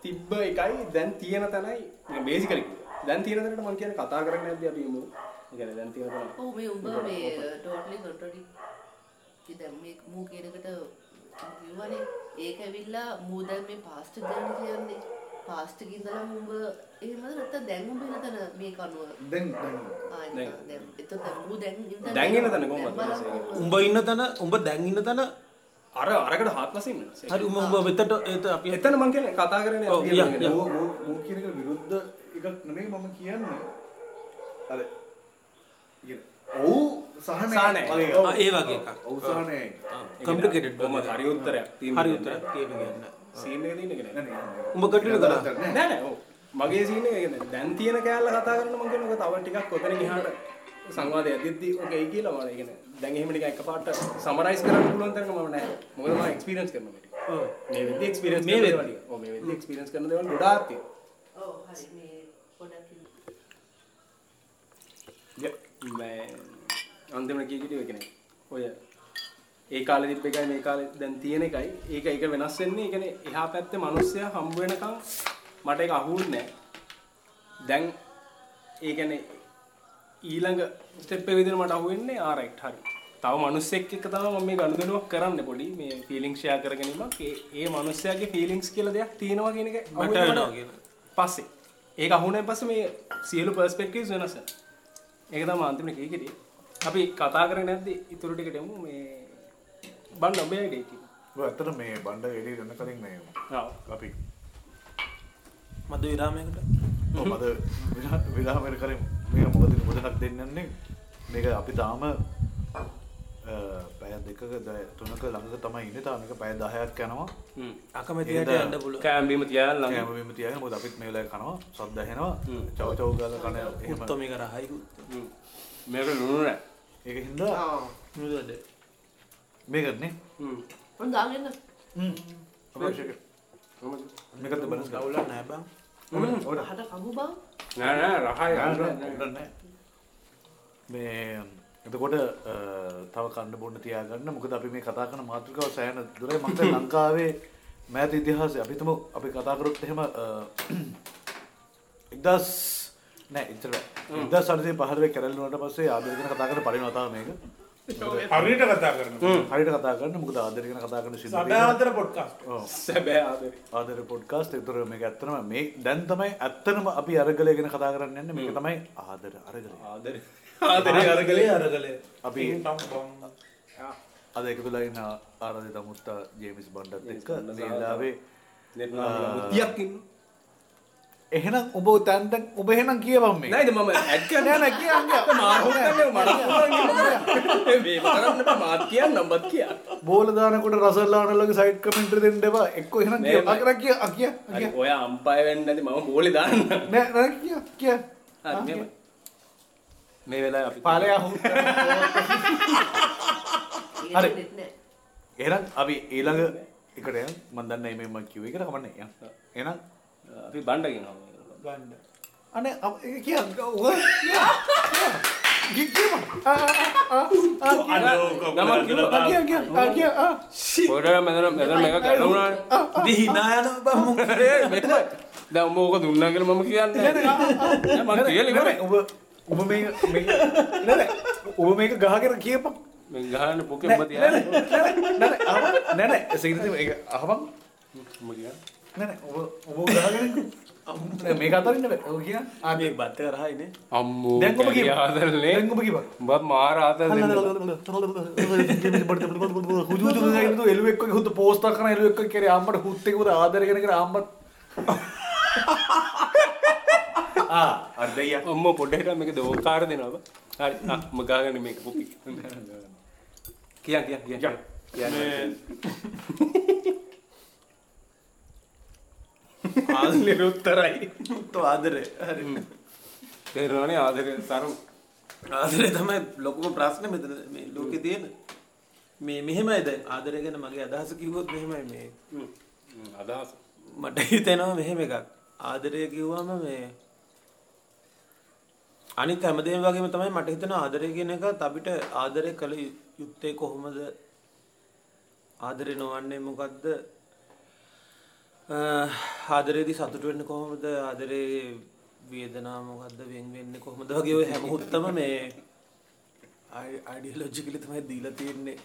තිබ්බ එකයි දැන් තියෙන තැනයි. බේසිකලි දැන් තියෙන තැනට මම කියන්නේ කතා කරන්නේ නැද්ද අපි මු. ඒ කියන්නේ දැන් තියෙන තැන. ඔව් මේ උඹ මේ ටෝටලි කොන්ට්‍රඩික් දැන් මේ මූ කියනකට කිව්වනේ ඒක ඇවිල්ලා මූ දැන් මේ පාස්ට් ගැන කියන්නේ? පාස්ට් ඉඳලා උඹ එහෙමද නැත්නම් දැන් උඹ එන තැන මේක අනුව? දැන් දැන්. දැන්. දැන්. එතකොට මූ දැන් ඉඳලා දැන් එන තැන කොහොමද? උඹ ඉන්න තැන උඹ දැන් ඉන්න තැන අර අරකට හාත්පසින් වෙනස්. හරි උඹ උඹ වෙතට ඒත අපි එතන මම කියන්නේ කතා කරන්නේ ඔව්, කියන්නේ. මෝ මෝ මෝ කියන එක විරුද්ධ එකක් නෙමෙයි මම කියන්නේ. අර ඉතින් ඔව් සහනය ඒ වගේ එකක්. ඔව් සහනය. කම්ප්ලිකේටඩ් කොහොමද හරි උත්තරයක් තියෙන. හරි උත්තරයක් තියෙන ගන්න සීන් එක තියෙන එක නෑ. උඹ කටිනු කරා නෑ. නෑ ඔව්. මගේ සීන් එක කියන්නේ දැන් තියෙන කෑල්ල කතා කරන මම කියනවා තව ටිකක් ඔතනින් එහාට සංවාදය ඇදෙද්දි ඔක එයි කියලා මම කියන්නේ දැන් එහෙම නිකන් එකපාරට සමරයිස් කරන්න පුළුවන් තරක මම නෑ. මොකද මම එක්ස්පීරියන්ස් කරනවා මේක. ඔව් මේ වෙද්දි එක්ස්පීරියන්ස් මේ වෙද්දි? ඔව් මේ වෙද්දි එක්ස්පීරියන්ස් කරන දේවල් ගොඩාක් තියෙනවා. ඔව් හරි මේ පොඩක්. මම අන්තිමට කිය කිව්වේ කියන්නේ ඔය ඒ කාලේ තිබ්බ එකයි මේ කාලේ දැන් තියෙන එකයි ඒක ඒක වෙනස් වෙන්නේ. ඒ කියන්නේ එහා පැත්තේ මිනිස්සයා හම්බ වෙනකන් මට ඒක අහුන්නේ නැහැ. දැන් ඒ කියන්නේ ඊළඟ ස්ටෙප් එක විදිහට මට අහුවෙන්නේ ආ රයිට් හරි. තව මිනිස්සෙක් එක්ක තමයි මම මේ ගනුදෙනුවක් කරන්නේ පොඩි මේ ෆීලිංග් ෂෙයා කරගැනීමක්. ඒ ඒ මිනිස්සයාගේ ෆීලිංගස් කියලා දෙයක් තියෙනවා කියන එක මට අහුවෙන්නේ වෙනවා මට. කියන පස්සේ ඒක අහුණෙන් පස්සේ මේ සියලු පර්ස්පෙක්ටිව්ස් වෙනස්. ඒක තමයි අන්තිමට කිය කිව්වේ. අපි කතා කරන්නේ නැද්ද ඉතුරු ටිකට යමු මේ බන්න ඔබේ කිව්වා. ඔය ඇත්තට මේ බණ්ඩ එළිය යන කලින් මේ අපි මද විරාමයකට මද විලාමයට කරින් මේ මොකද මුදනක් දෙන්නන්නේ? මේක අපි තාම පැය දෙකක ද- තුනක ළඟ තමයි ඉන්න. තාමික පැය දහයක් යනවා. අකමැතියට යන්න පුළුව කෑම්බීම තියාල ළඟ. කෑමීම තියන මොද අපිත් මේලා කනවා. සද්දහෙනවා චව චව ගල කන එහෙම. උත්තොමි කර හයිකු මේක ලුණු නෑ. ඒක හින්දා? මුදද මේකත්නේ මම දාගන්න අවශ්‍යක මේකත් බලස් ගවුල නෑබං හට කමු බං නෑ නෑ රහයි මේ එතකොට තව කන්න බොන්න තියාගන්න. මොකද අපි මේ කතා කරන මාතෘකාව සෑන දුරයි. මත ලංකාවේ මෑත ඉතිහාසය. අපිතම අපි කතාකරොත් එහෙම එක්දස් නෑ ඉතර ඉද සරදය පහරේ කැරල්ලුවට පස්සේ ආදරගෙන කතා කර පරිනවතාව මේක හරිට කතා කරන හරිට කතා කරන්න මොකද ආදරගෙන කතා කරන සඩාතර පොඩ්කාස්ට සැබෑ ආදරේ ආදර පොඩ්කාස්ට එතුර මේ ඇත්තනම මේ දැන් තමයි ඇත්තනම අපි අරගලයගෙන කතා කරන්න යන්න. මේක තමයි ආදර අරගලය. ආදරේ ආදරේ අරගලේ අරගලේ අපි අද එක තුලයින්න ආරධ තමුත්තා ජේමිස් බණ්ඩත් එක්ක නේලාවේ තියක් ඉන්න එහෙනම් ඔබ තැන්ට ඔබ එහෙනම් කියවම් මේ. නයිද මම ඇඩ් කරන්න? නෑ නෑ කියන්න කරන්න මාත් කියන්න නම්බත් කිය බෝලදානකොට රසල්ලානලගේ සයිට් කමෙන්ට් දෙන්න දෙවා එක්ක එහෙනම් කිය නෑ, අකර කිය අකිය හරි ඔය අම්පය වෙන්න ඇති මම බෝලි දාන්න. නෑ නෑ කිය කිය. මේ වෙලා අපි පාලයා හු හරි. නෙත් එහෙනම් අපි ඊළඟ එකට යන් මන් දන්නේ මේ මම කිව්ව එකට කමන්නේ. යන් එහෙනම් අපි බණ්ඩගෙන ගන්ඩ අනේ අප- ඒක කිය ඔය දිහිනායන උඹ ඕක දුන්නා කියලා මම කියන්නේ. නෑ මම කියලා ඉවරයි. ඔබ ඔබ මේ මේ නෑ නෑ. ඔබ මේක ගහගෙන කියපන්. මම ගහන්න පොකේ උඹ තියාගෙන. නෑ නෑ නෑ නෑ සිගරට් එක අහපන් උඹ කියන්නේ. නෑ නෑ ඔබ ඔබ ගහගෙන නෑ මේක අතරින් නෑ ඔබ කියන ආගේ බත්ත කරහයිනේ අම්මෝ දැන් ඔබ කියපන් ආදරනේ. දැන් ඔබ කියපන් උඹත් මාර ආතල් දෙන්න හුදුදු ගයිනු එළුවෙක් වගේ හුදු පෝස්ට් එකක් කරන එළුවෙක් වගේ කරේ අම්මට හුත් ආදරය කරන කර අම්මත් ආ අර දෙයියා. අම්මෝ පොඩ්ඩක් මේක දෝකාර දෙනවා හරි ගහගන්න මේක පොකි කියන් කියන් කියන් කියන්න ආදලේ උත්තරයි. උත්තු ආදරේ. හරි. තේරෙනවනේ ආදරේ තරම් ආදරේ තමයි ලොකුම ප්‍රශ්න මෙතන මේ ලෝකෙ තියෙන. මේ මෙහෙමයි දැන් ආදරය ගැන මගේ අදහස කිව්වොත් මෙහෙමයි මේ. අදහස. මට හිතෙනවා මෙහෙම එකක්. ආදරය කිව්වම මේ අනිත් හැමදේම වගේම තමයි මට හිතෙනවා ආදරය කියන එකත් අපිට ආදරය කළ යුත්තේ කොහොමද? ආදරය නොවන්නේ මොකක්ද අ, ආදරේදී සතුට වෙන්න කොහොමද? ආදරේ වේදනා මොකක්ද වෙන් වෙන්නේ කොහොමද වගේ ඔය හැම හුත්තම මේ අයිඩියොලොජිකලි තමයි දීලා තියෙන්නේ.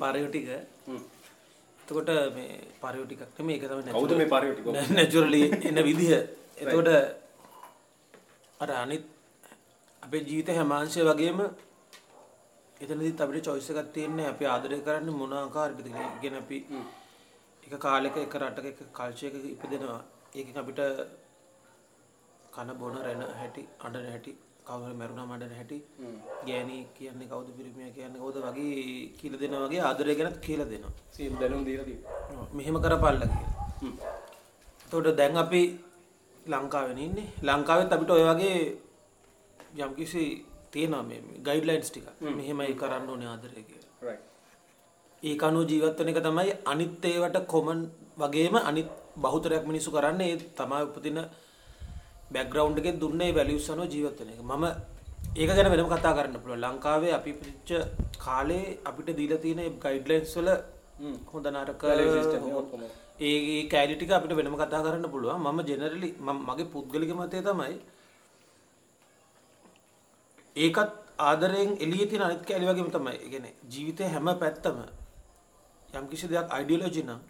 පරයෝ ටික එතකොට මේ පරයෝ ටිකක් නෙමෙයි ඒක තමයි කවුද මේ පරයෝ ටික? නැචරලි එන විදිහ. එතකොට අර අනිත් අපේ ජීවිත හැමාංශය වගේම එතනදිත් අපිට choice එකක් තියෙන්නේ අපි ආදරය කරන්නේ මොන ආකාරයකද කියන අපි එක කාලෙක එක රටක එක කල්චර් එකක ඉපදෙනවා ඒකෙන් අපිට කන බොන රැන හැටි අඬන හැටි කවුරු මැරුණා මඩන හැටි ගෑණි කියන්නේ කවුද පිරිමියා කියන්නේ කවුද වගේ කියලා දෙනවා වගේ ආදරය ගැන කියලා දෙනවා සීල් දැනුම් දීලා තියෙනවා මෙහෙම කරපල්ල කියලා. එතකොට දැන් අපි ලංකාවෙන ඉන්නේ. ලංකාවෙත් අපිට ඔය වගේ යම්කිසි තියෙනවා මේ ගයිඩ්ලයින්ස් ටික. මෙහෙමයි කරන්න ඕනේ ආදරය කියලා. right ඒක අනුව ජීවත් වෙන එක තමයි අනිත් ඒවට කොමන් වගේම අනිත් බහුතරයක් මිනිස්සු කරන්නේ ඒ තමයි උපදින බෑග්ග්‍රවුන්ඩ් එකේ දුන්නේ වැලියුස් අනුව ජීවත් වෙන එක. මම ඒක ගැන වෙනම කතා කරන්න පුළුවන්. ලංකාවේ අපි පිච්ච කාලේ අපිට දීලා තියෙන ගයිඩ්ලයින්ස් වල හොඳ නරක ඒ කෑලි ටික අපිට වෙනම කතා කරන්න පුළුවන්. මම ජෙනරලි මගේ පුද්ගලික මතය තමයි ඒකත් ආදරයෙන් එළියේ තියෙන අනිත් කෑලි වගේම තමයි. ඒ කියන්නේ ජීවිතේ හැම පැත්තම යම් කිසි දෙයක් අයිඩියොලොජි නම්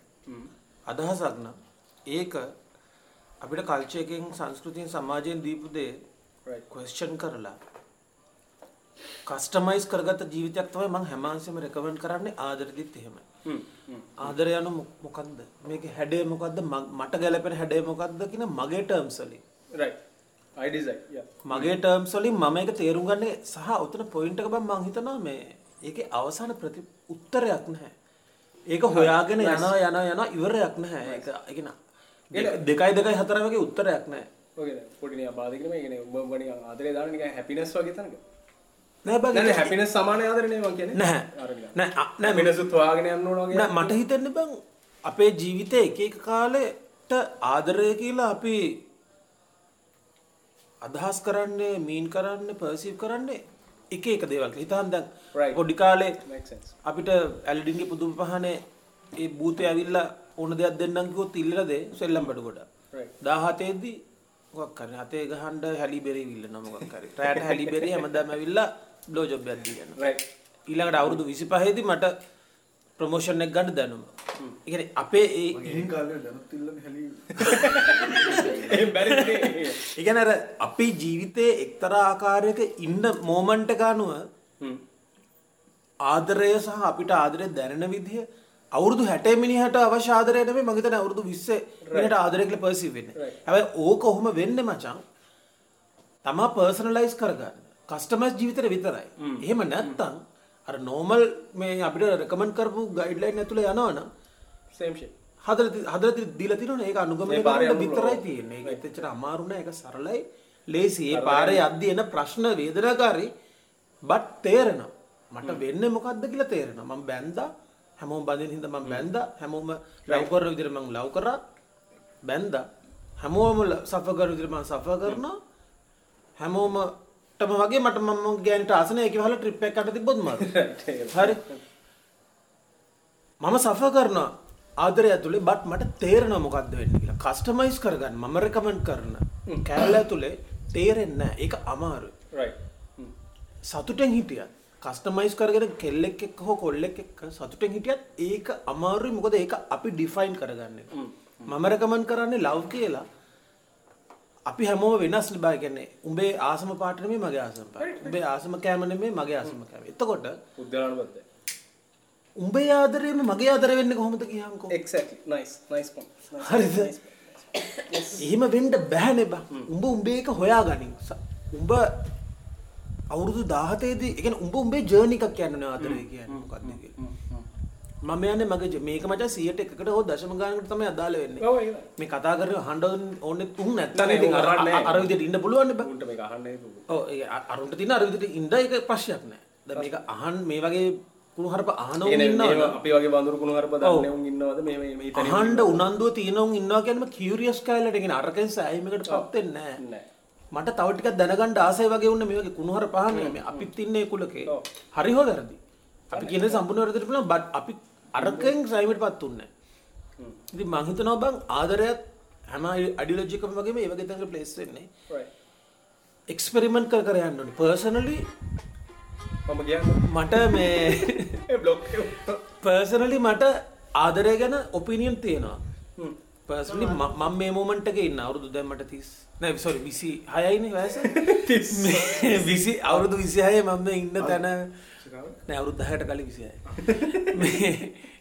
අදහසක් නම් ඒක අපිට කල්චර් එකෙන් සංස්කෘතියෙන් සමාජයෙන් දීපු දේ ක්වෙස්චන් කරලා කස්ටමයිස් කරගත ජීවිතයක් තමයි මං හැමාන්සම රෙකමෙන්ඩ් කරන්නේ ආදරදිත් එහෙමයි හ්ම් හ්ම්. ආදරය යන මොකක්ද මේක හැඩේ මොකක්ද මට ගැලපෙන හැඩේ මොකක්ද කියන මගේ ටර්ම්ස් වලින්. Right. I design yeah. මගේ ටර්ම්ස් වලින් මම ඒක තේරුම් ගන්නේ සහ උතන පොයින්ට් එක බං මං හිතනවා මේ ඒකේ අවසාන ප්‍රති උත්තරයක් නැහැ ඒක හොයාගෙන යනවා යනවා යනවා ඉවරයක් නැහැ. ඒක ඒක නා- දෙක- දෙකයි දෙකයි හතර වගේ උත්තරයක් නැහැ දැන් පොඩි නිකන් බාධකනේ මේ කියන්නේ උඹ උඹ නිකන් ආදරේ දාන නිකන් හැපිනස් වගේ තනක. නෑ බං නෑ හැපිනස් සමාන ආදරේ නේ මං කියන්නේ. නෑ අ- නෑ හැපිනස් හොයාගෙන යන්න ඕන වගේ. නෑ මට හිතෙන්නේ බං අපේ ජීවිතේ එක එක කාලෙට ආදරය කියලා අපි අදහස් කරන්නේ මීන් කරන්නේ පර්සීව් කරන්නේ එක එක දේවල් හිතන් දැන්. පොඩි කාලේ අපිට ඇල්ඩින්ගේ පුදුම පහනේ ඒ භූතය ඇවිල්ලා ඕන දෙයක් දෙන්නම් කිව්වොත් ඉල්ලලා දේ සෙල්ලම් බඩ කොට right. 17 දී මොකක් කරන්නේ අතේ ගහන්න හැලි බෙරි ඉල්ලන මොකක් හරි. රැට හැලි බෙරි හැමදාම ඇවිල්ලා බ්ලෝ ජොබ් එකක් දීගෙන ඊළඟට අවුරුදු 25 දී මට ප්‍රොමෝෂන් එක ගන්න දැනුම. ඒ කියන්නේ අපේ ඒ ගිහින් කාලේ දැනුත් ඉල්ලන්නේ හැලී ඒ බැරි නේ ඒ කියන්නේ අර අපේ ජීවිතයේ එක්තරා ආකාරයක ඉන්න මොමන්ට් එක අනුව ආදරය සහ අපිට ආදරය දැනෙන විදිහ අවුරුදු 60 මිනිහට අවශ්‍ය ආදරය නෙමෙයි මම හිතන්නේ අවුරුදු 20 මිනිහට ආදරය කියලා පර්සීව් වෙන්නේ. හැබැයි ඕක කොහොම වෙන්නේ මචං? තමා පර්සනලයිස් කරගන්න. කස්ටමයිස් ජීවිතේ විතරයි. එහෙම නැත්තම් අර නෝමල් මේ අපිට රෙකමන්ඩ් කරපු ගයිඩ්ලයින් ඇතුලේ යනවනම් same shit හදලා හදලා දීලා තියෙනවනේ ඒක අනුගමනය කරන්න විතරයි. තියෙන්නේ. ඒක එච්චර අමාරු නෑ. ඒක සරලයි. ලේසි. ඒ පාරේ යද්දී එන ප්‍රශ්න වේදනාකාරී බට් තේරෙනවා. මට වෙන්නේ මොකද්ද කියලා තේරෙනවා. මම බැන්දා හැමෝම බඳින හින්දා මම බැන්දා හැමෝම ලව් කරන විදිහට මම ලව් කරා බැන්දා හැමෝම සෆර් කරන විදිහට මම සෆර් කරනවා හැමෝමටම වගේ මට මම ගෑනිට ආසන ඒක වහලා ට්‍රිප් එකක් අට තිබ්බොත් හරි. මම සෆර් කරනවා. ආදරය ඇතුලේ බට් මට තේරෙනවා මොකද්ද වෙන්නේ කියලා. කස්ටමයිස් කරගන්න මම රෙකමන්ඩ් කරන කෑල්ල ඇතුලේ තේරෙන්නේ නැහැ. ඒක අමාරුයි. හ්ම්. සතුටෙන් හිටියත් කස්ටමයිස් කරගෙන කෙල්ලෙක් එක්ක හෝ කොල්ලෙක් එක්ක සතුටෙන් හිටියත් ඒක අමාරුයි. මොකද ඒක අපි ඩිෆයින් කරගන්න. එක. මම රෙකමන්ඩ් කරන්නේ ලව් කියලා අපි හැමෝම වෙනස් නේ බා කියන්නේ උඹේ ආසම පාට නෙමෙයි මගේ ආසම පාට. උඹේ ආසම කෑම නෙමෙයි මගේ ආසම කෑම. එතකොට උද්දලානුබද්ධ උඹේ ආදරේම මගේ ආදරය වෙන්නේ කොහොමද කියහන්කෝ. exactly nice nice point හරිද? එහෙම වෙන්න බෑනේ බා. උඹ උඹේ එක හොයාගනින්. උඹ අවුරුදු 17 දී ඒ කියන්නේ උඹ උඹේ ජර්නි එකක් කියන්නේ ආදරය කියන්නේ මොකක්ද කියලා. මම යන්නේ මගේ මේක මචං 100ට එකකට හෝ දශම ගානකට තමයි අදාළ වෙන්නේ. ඔව් ඒක මේ කතා කරේ අහන්න ඕනේ තුන් නැත්නම් නෑ, ඉතින් උන් අර අහන්නේ අර විදිහට ඉන්න පුළුවන් නේ බා. උන්ට මේක අහන්න හේතුව ඔව් ඒ අ- අරුන්ට තියෙන අර විදිහට ඉන්න එක ප්‍රශ්නයක් නෑ. දැන් මේක අහන් මේ වගේ කුණු හරප අහනවුන් කියන්නේ ඉන්නවා. මේව අපි වගේ බඳුරු කුණු හරප දන්නේ උන් ඉන්නවද මේ මේ මේ හිතන්නේ අහන්න උනන්දුව තියෙනවුන් ඉන්නවා කියන්නම කියුරියස් කයිලට කියන අරකෙන් සෑහීමකට පත් වෙන්නේ නෑ. මට තව ටිකක් දැනගන්න ආසයි වගේ වුණ මේ වගේ කුණුහර පහන්නේ මේ අපිත් ඉන්නේ කුලකේ. හරි හෝ වැරදි. අපි කියන්නේ සම්පූර්ණ වැරදිට පුළුවන් බට් අපි අරකෙන් සයිමටපත් උන්නේ නැහැ. ඉතින් මං හිතනවා බං ආදරයත් හැම අඩියොලොජි එකම වගේම ඒ වගේ තැනක ප්ලේස් වෙන්නේ. එක්ස්පෙරිමන්ට් කර කර යන්න ඕනේ. පර්සනලි මම කියන්නේ මට මේ බ්ලොග් පර්සනලි මට ආදරය ගැන ඔපිනියන් තියෙනවා. පර්සනලි මම මේ මොමන්ට් එකේ ඉන්න අවුරුදු දැන් මට 30 නෑ සෝරි 26යිනේ වයස. 20 අවුරුදු 26 මම මේ ඉන්න තැන නෑ අවුරුදු 10කට කලින් 26. මේ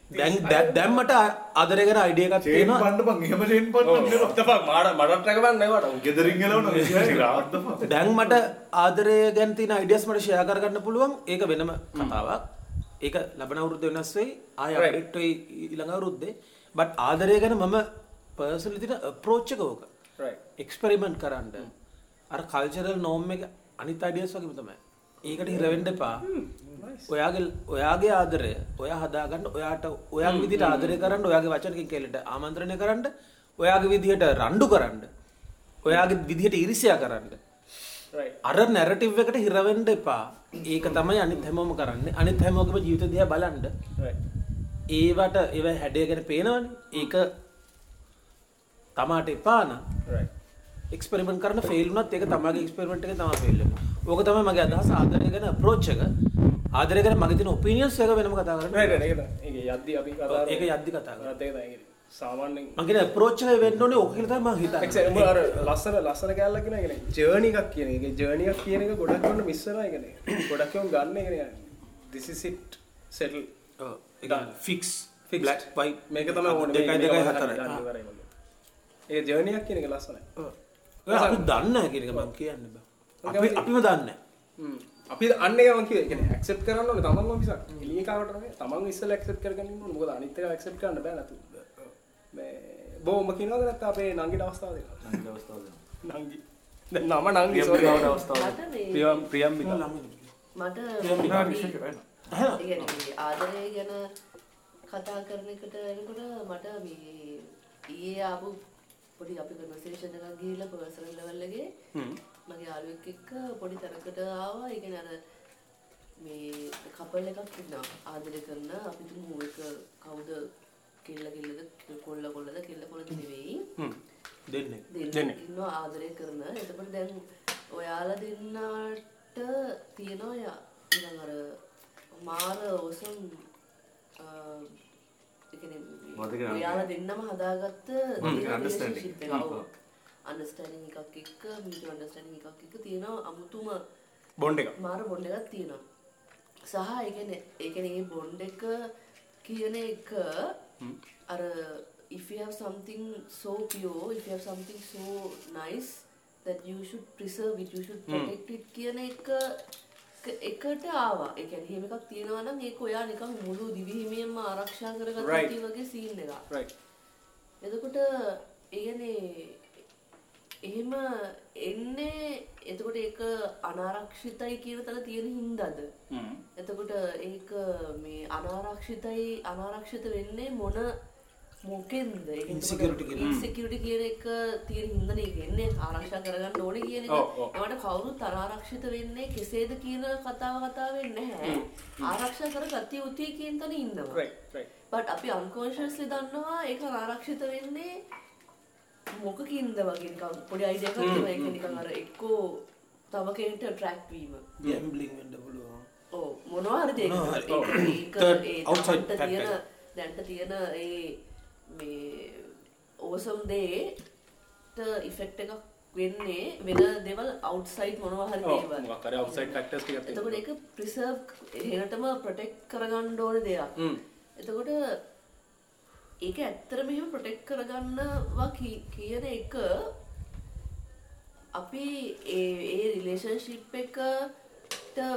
දැන් දැන්- දැන් මට ආදරය ගැන අයිඩියා එකක් තියෙනවා. පන්න බං එහෙම චේන් පන්න fuck මාඩ මඩට රැකවන්න වට ගෙදරින් ගලවන රාද්දම දැන් මට ආදරය ගැන තියෙන අයිඩියස් මට ෂෙයා කරගන්න පුළුවන්. ඒක වෙනම කතාවක්. ඒක ලබන අවුරුද්ද වෙනස් වෙයි. ආය. අප්ඩේට් වෙයි ඊළඟ අවුරුද්දේ. බට් ආදරය ගැන මම පර්සනලි තියෙන අප්‍රෝච් එක ඕක. right එක්ස්පෙරිමන්ට් කරන්න. අර කල්චරල් නෝම් එක අනිත් අයිඩියස් වගේම තමයි. ඒකට හිර වෙන්න එපා. ඔයාගේ ඔයාගේ ආදරය ඔයා හදාගන්න ඔයාට ඔයාගේ විදිහට ආදරය කරන්න ඔයාගේ වචනකින් කෙලට ආමන්ත්‍රණය කරන්න ඔයාගේ විදිහට රණ්ඩු කරන්න ඔයාගේ විදිහට ඉරිසියා කරන්න අර නැරටිව් එකට හිර වෙන්න එපා. ඒක තමයි අනිත් හැමෝම කරන්නේ. අනිත් හැමෝගේම ජීවිත බලන්න. right ඒවට ඒව හැඩය ගැන පේනවනේ. ඒක තමාට එපා නම් right එක්ස්පෙරිමන්ට් කරන ෆේල් වුණත් ඒක තමයිගේ එක්ස්පෙරිමන්ට් එක ෆේල් වෙන්නේ. ඕක තමයි මගේ අදහස ආදරය ගැන අප්‍රෝච් එක. ආදරය ගැන මගේ තියෙන ඔපිනියන්ස් එක වෙනම කතා කරන්නේ. right right ඒක ඒක යද්දි අපි කතා ඒක යද්දි කතා කරා. කරා ඒක තමයි සාමාන්‍යෙන් මගේ ප්‍රෝච්චය වෙන්න ඕනේ ඕක කියලා තමයි මම හිතන්නේ. උඹ අර ලස්සන ලස්සන කෑල්ලක් ගෙන ගෙන ජර්නි එකක් කියන එක. ජර්නි එකක් කියන එක ගොඩක් වන්න මිස්සනවා එකන ගොඩක් යොන් ගන්න එකන දිසිසිට් සෙටල් ෆික්ස් Fixed. බ්ලක් වයි මේක තම ඕන. දෙකයි දෙකයි හතරයි. ඒ ජර්නයක් කියන එක ලස්සනයි. අපි දන්න කියනක මම කියන්න බෑ. අපි අපිම දන්න හ්ම්. අපි අන්න ඒම කිය ක්සප් කරන්න ඕනේ තමන්ම මිසක්. එළියකාවට නෙමෙයි තමන් ඉස්සෙල්ලා ඇක්සෙප්ට් කරගන්න ඕනේ. මොකද අනිත් එක ඇක්සෙප්ට් කරන්න බෑ නතු. මේ බෝම කියනවාද නැත්නම් අපේ නංගිට අවස්ථාව දෙනවා? නංගි අවස්ථාව දෙනවා. නංගි. දැන් නම නංගි sorry. විකාවට අවස්ථාව ප්‍රියම් ප්‍රියම් මිතා මට කියන්නේ ආදරය ගැන කතා කරන එකට එනකොට මට මේ ඊයේ ආපු පොඩි අපි කන්වර්සේෂන් එකක් ගිහිල්ලා පර්සනල් ලෙවල් එකේ මගේ යාළුවෙක් එක්ක පොඩි තැනකට ආවා. ඒ කියන්නේ අර මේ කපල් එකක් ඉන්නවා. ආදරය කරන අපි තුමු එක කවුද කෙල්ල කෙල්ලද කොල්ල කොල්ලද කෙල්ල කොල්ලද නෙවෙයි. දෙන්නේ. දෙන්නෙක් ඉන්නවා ආදරය කරන. එතකොට දැන් ඔයාලා දෙන්නාට තියෙනවා යා. නිකන් අර මාර ඔසම් මතක නැහැ. ඔයාලා දෙන්නම හදාගත්ත මතක understanding එකක් එක්ක mutual understanding එකක් එක්ක තියෙනවා අමුතුම බොන්ඩ් එක මාර බොන්ඩ් එකක් තියෙනවා. සහ ඒ කියන්නේ ඒ කියන්නේ මේ බොන්ඩ් එක කියන එක අර if you have something so pure if you have something so nice that you should preserve it you should protect it කියන එක එකට ආවා. ඒ කියන්නේ එහෙම එකක් තියෙනවා නම් ඒක ඔයා නිකන් මුළු දිවිහිමියෙන්ම ආරක්ෂා කරගත්තා Right. වගේ සීන් එකක්. රයිට් එතකොට ඒගැනේ එහෙම එන්නේ එතකොට ඒක අනාරක්ෂිතයි කියන තැන තියෙන හින්දාද එතකොට ඒක මේ අනාරක්ෂිතයි අනාරක්ෂිත වෙන්නේ මොන මොකෙන්ද කියන. ඉන්සිකියරිටි කියන එක තියෙන හින්දානේ ඒක එන්නේ ආරක්ෂා කරගන්න ඕනේ කියන එක. ඒවට කවුරුත් අනාරක්ෂිත වෙන්නේ කෙසේද කියන කතාව කතා වෙන්නේ නැහැ. ආරක්ෂා කරගatiya යුතුයි කියන තැන ඉන්නවා. රයිට් රයිට් බට් අපි අන්කෝන්ශස්ලි දන්නවා ඒක ආරක්ෂිත වෙන්නේ මොකකින්ද වගේ නිකන් පොඩි අයිඩියා එකක් තියෙනවා ඒක නිකන් අර එක්කෝ තව කෙනෙක්ට ඇට්‍රැක්ට් වීම. ගැම්බ්ලින් වෙන්න පුළුවන් ඔව් මොනවා හරි දෙයක්. ඒක. තියෙන දැන්ට තියෙන ඒ මේ ඕසම් දේට ඉෆෙක්ට් එකක් වෙන්නේ වෙන දේවල් අවුට්සයිඩ් මොනවා හරි දේවල්. මොකක් හරි අවුට්සයිඩ් ෆැක්ටර්ස් ටිකක් එතකොට තියෙනවා ඒක ප්‍රිසර්ව් එහෙනටම ප්‍රොටෙක්ට් කරගන්න ඕන දෙයක්. හ්ම් එතකොට ඒක ඇත්තටම එහෙම ප්‍රොටෙක්ට් කරගන්නවා කියන එක අපි ඒ ඒ රිලේෂන්ෂිප් එකට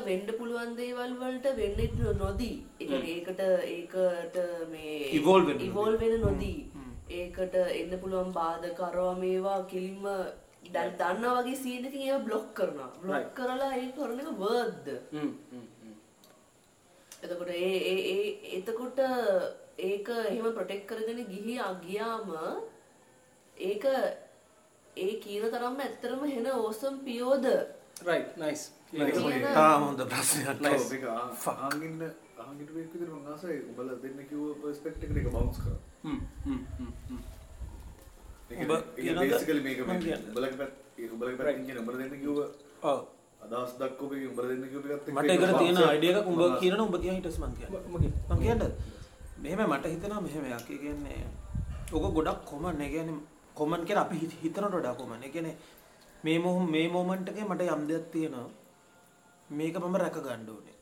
වෙන්න පුළුවන් දේවල් වලට වෙන්න නොදී. ඒ ඒකට ඒකට මේ නොදී. evolve වෙන්න නොදී. ඒකට එන්න පුළුවන් බාධක අරවා මේවා කිලින්ම දැන් දන්නා වගේ සීන් එකකින් ඒවා බ්ලොක් කරනවා. බ්ලොක්. කරලා ඒක කරන එක වර්ද්ද. එතකොට ඒ ඒ ඒ එතකොට ඒක එහෙම ප්‍රොටෙක්ට් කරගෙන ගිහි ගියාම ඒක ඒ කියන තරම්ම ඇත්තරම හෙන ඕසම් පියෝද රයිට් නයිස් තාම හොඳ ප්‍රශ්නයක්. ඔව්, ඒක අහන් හිටපු එක්ක විතර මං ආසයි උඹලා දෙන්න කිව්ව පර්ස්පෙක්ටිව් එකට ඒක බවුන්ස් කරා. හ්ම් හ්ම් හ්ම් කියන්නේ කියනවද? basically මේක මං. උඹලගේ පැත්ත ඒ උඹලගේ පැත්තෙන් කියන උඹලා දෙන්න කිව්ව ඔව්. අදහස් දක්වපු උඹලා දෙන්න කිව්ව එකත් මට ඒක ඒකට තියෙන අයිඩියා එකක් උඹ කරා. කියනවා උඹ කියන හිටස් මං කියන්නේ. ම- මගේ මං කියන්නද මෙහෙම මට හිතෙනවා මෙහෙම යක් ඒ කියන්නේ ඕක ගොඩක් කොමන් ඒ කියන්නේ කොමන් කියන අපි හිත- හිතනට වඩා කොමන් ඒ කියන්නේ මේ මොහ මේ මොමන්ට් එකේ මට යම් දෙයක් තියෙනවා. මේක මම රැක ගන්න ඕනේ.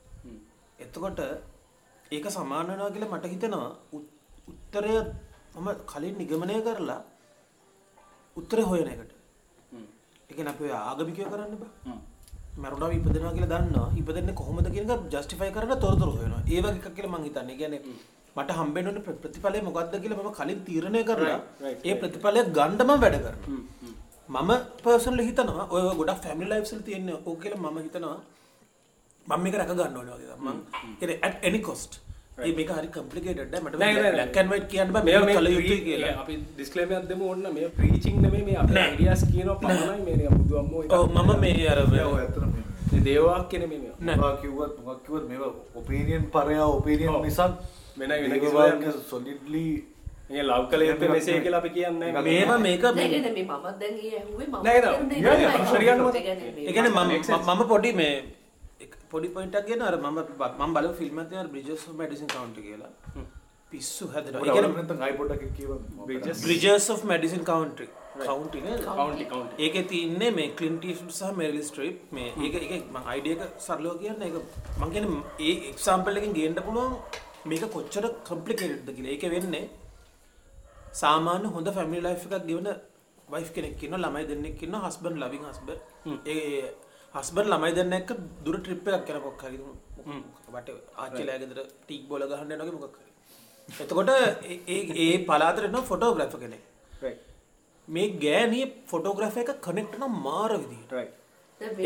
එතකොට ඒක සමාන වෙනවා කියලා මට හිතෙනවා. උත්- උත්තරය මම කලින් නිගමනය කරලා උත්තරය හොයන එකට. ඒ කියන්නේ අපි ආගමිකයෝ කරන්න බෑ. මැරුණාම ඉපදෙනවා කියලා දන්නවා. ඉපදෙන්නේ කොහොමද කියන එක ජස්ටිෆයි කරන්න තොරතුරු හොයනවා. ඒ වගේ එකක් කියලා මං හිතන්නේ. කියන්නේ මට හම්බෙන්න ප්‍රතිඵලය මොකක්ද කියලා මම කලින් තීරණය කරලා. ඒ ප්‍රතිඵලය මම වැඩ හ්ම්. මම පර්සනලි හිතනවා ඔය ගොඩක් ෆැමිලි ලයිෆ්ස් වල තියෙන ඕක කියලා මම හිතනවා. මම මේක රැක ගන්න ඕනේ වගේ මම කියන්නේ at any cost. ඒ මේක හරි ද මට නෑ, නෑ, නෑ. white කියන්න බෑ. මේ මේක මේ කල යුතුයි pre- කියලා. අපි ඩිස්ක්ලේමර් එකක් දෙමු ඕන්න. මේ ප්‍රීචිං නෙමෙයි මේ අපේ නෑ. අයිඩියාස් කියනවා පමණයි. මේ බුදුම්මෝ ඔව් මම මේ අර ඔව්, ඇත්තටම මේ- මේ දේවාක් කියන මේ මේවා. නෑ. මොකක් කිව්වත් මොකක් කිව්වත් මේවා ඔපීනියන් පරයා ඔපීනියන් ඔව්. වෙන වෙන solidly මේ ලව් කළ යුත්තේ මෙසේ කියලා අපි කියන්නේ. මේම මේක නෑ මේ නෑ මේ මමත් දැන් ඒ ඇහුවේ මම ඒ කියන්නේ ඒ කියන්නේ මම. මම පොඩි මේ එක පොඩි පොයින්ට් එකක් කියන අර මම මම බලපු ෆිල්ම් එකක් තියෙනවා බ්‍රිජස් ඔෆ් මැඩිසන් කවුන්ටි කියලා. පිස්සු හැදෙන නැත්නම් අයි පොඩ්ඩක් කියව බ්‍රිජර්ස් of මැඩිසින් කවන්ට්‍රි කවුන්ටි කවුන්ටි කවුන්ටි ඒක තියන්නේ මේ කලින්ටි සහ මෙරලි ස්ට්‍රීප් මේ ඒක එක අයිඩියක සරලෝ කියන්න එක මංගෙන ඒ එක්සාම්පල් එකින් ගේන්ට පුළුවන් මේක කොච්චර කම්පලිකේට්ද කියලා. ඒක වෙන්නේ සාමාන්‍ය හොඳ ෆැමිලි ලයිෆ් එකක් ගෙවන වයිෆ් කෙනෙක් ඉන්න ළමයි දෙන්නෙක් ඉන්න හස්බන්ඩ් ලවින් හස්බන්ඩ් ඒ හස්බන්ඩ් ළමයි දෙන්න එක්ක දුර ට්‍රිප් එකක් කරන මොකක් හරි වට ආච්චිලා ගෙදර ටීක් බෝල ගහන්න යනවා වගේ මොකක් හරි. එතකොට ඒ- ඒ ඒ පලාතට එනවා ෆොටෝග්‍රැෆර් කෙනෙක්. මේ ගෑනිය ෆොටෝග්‍රෆ එක කනෙක්ට නම් මාර විදිට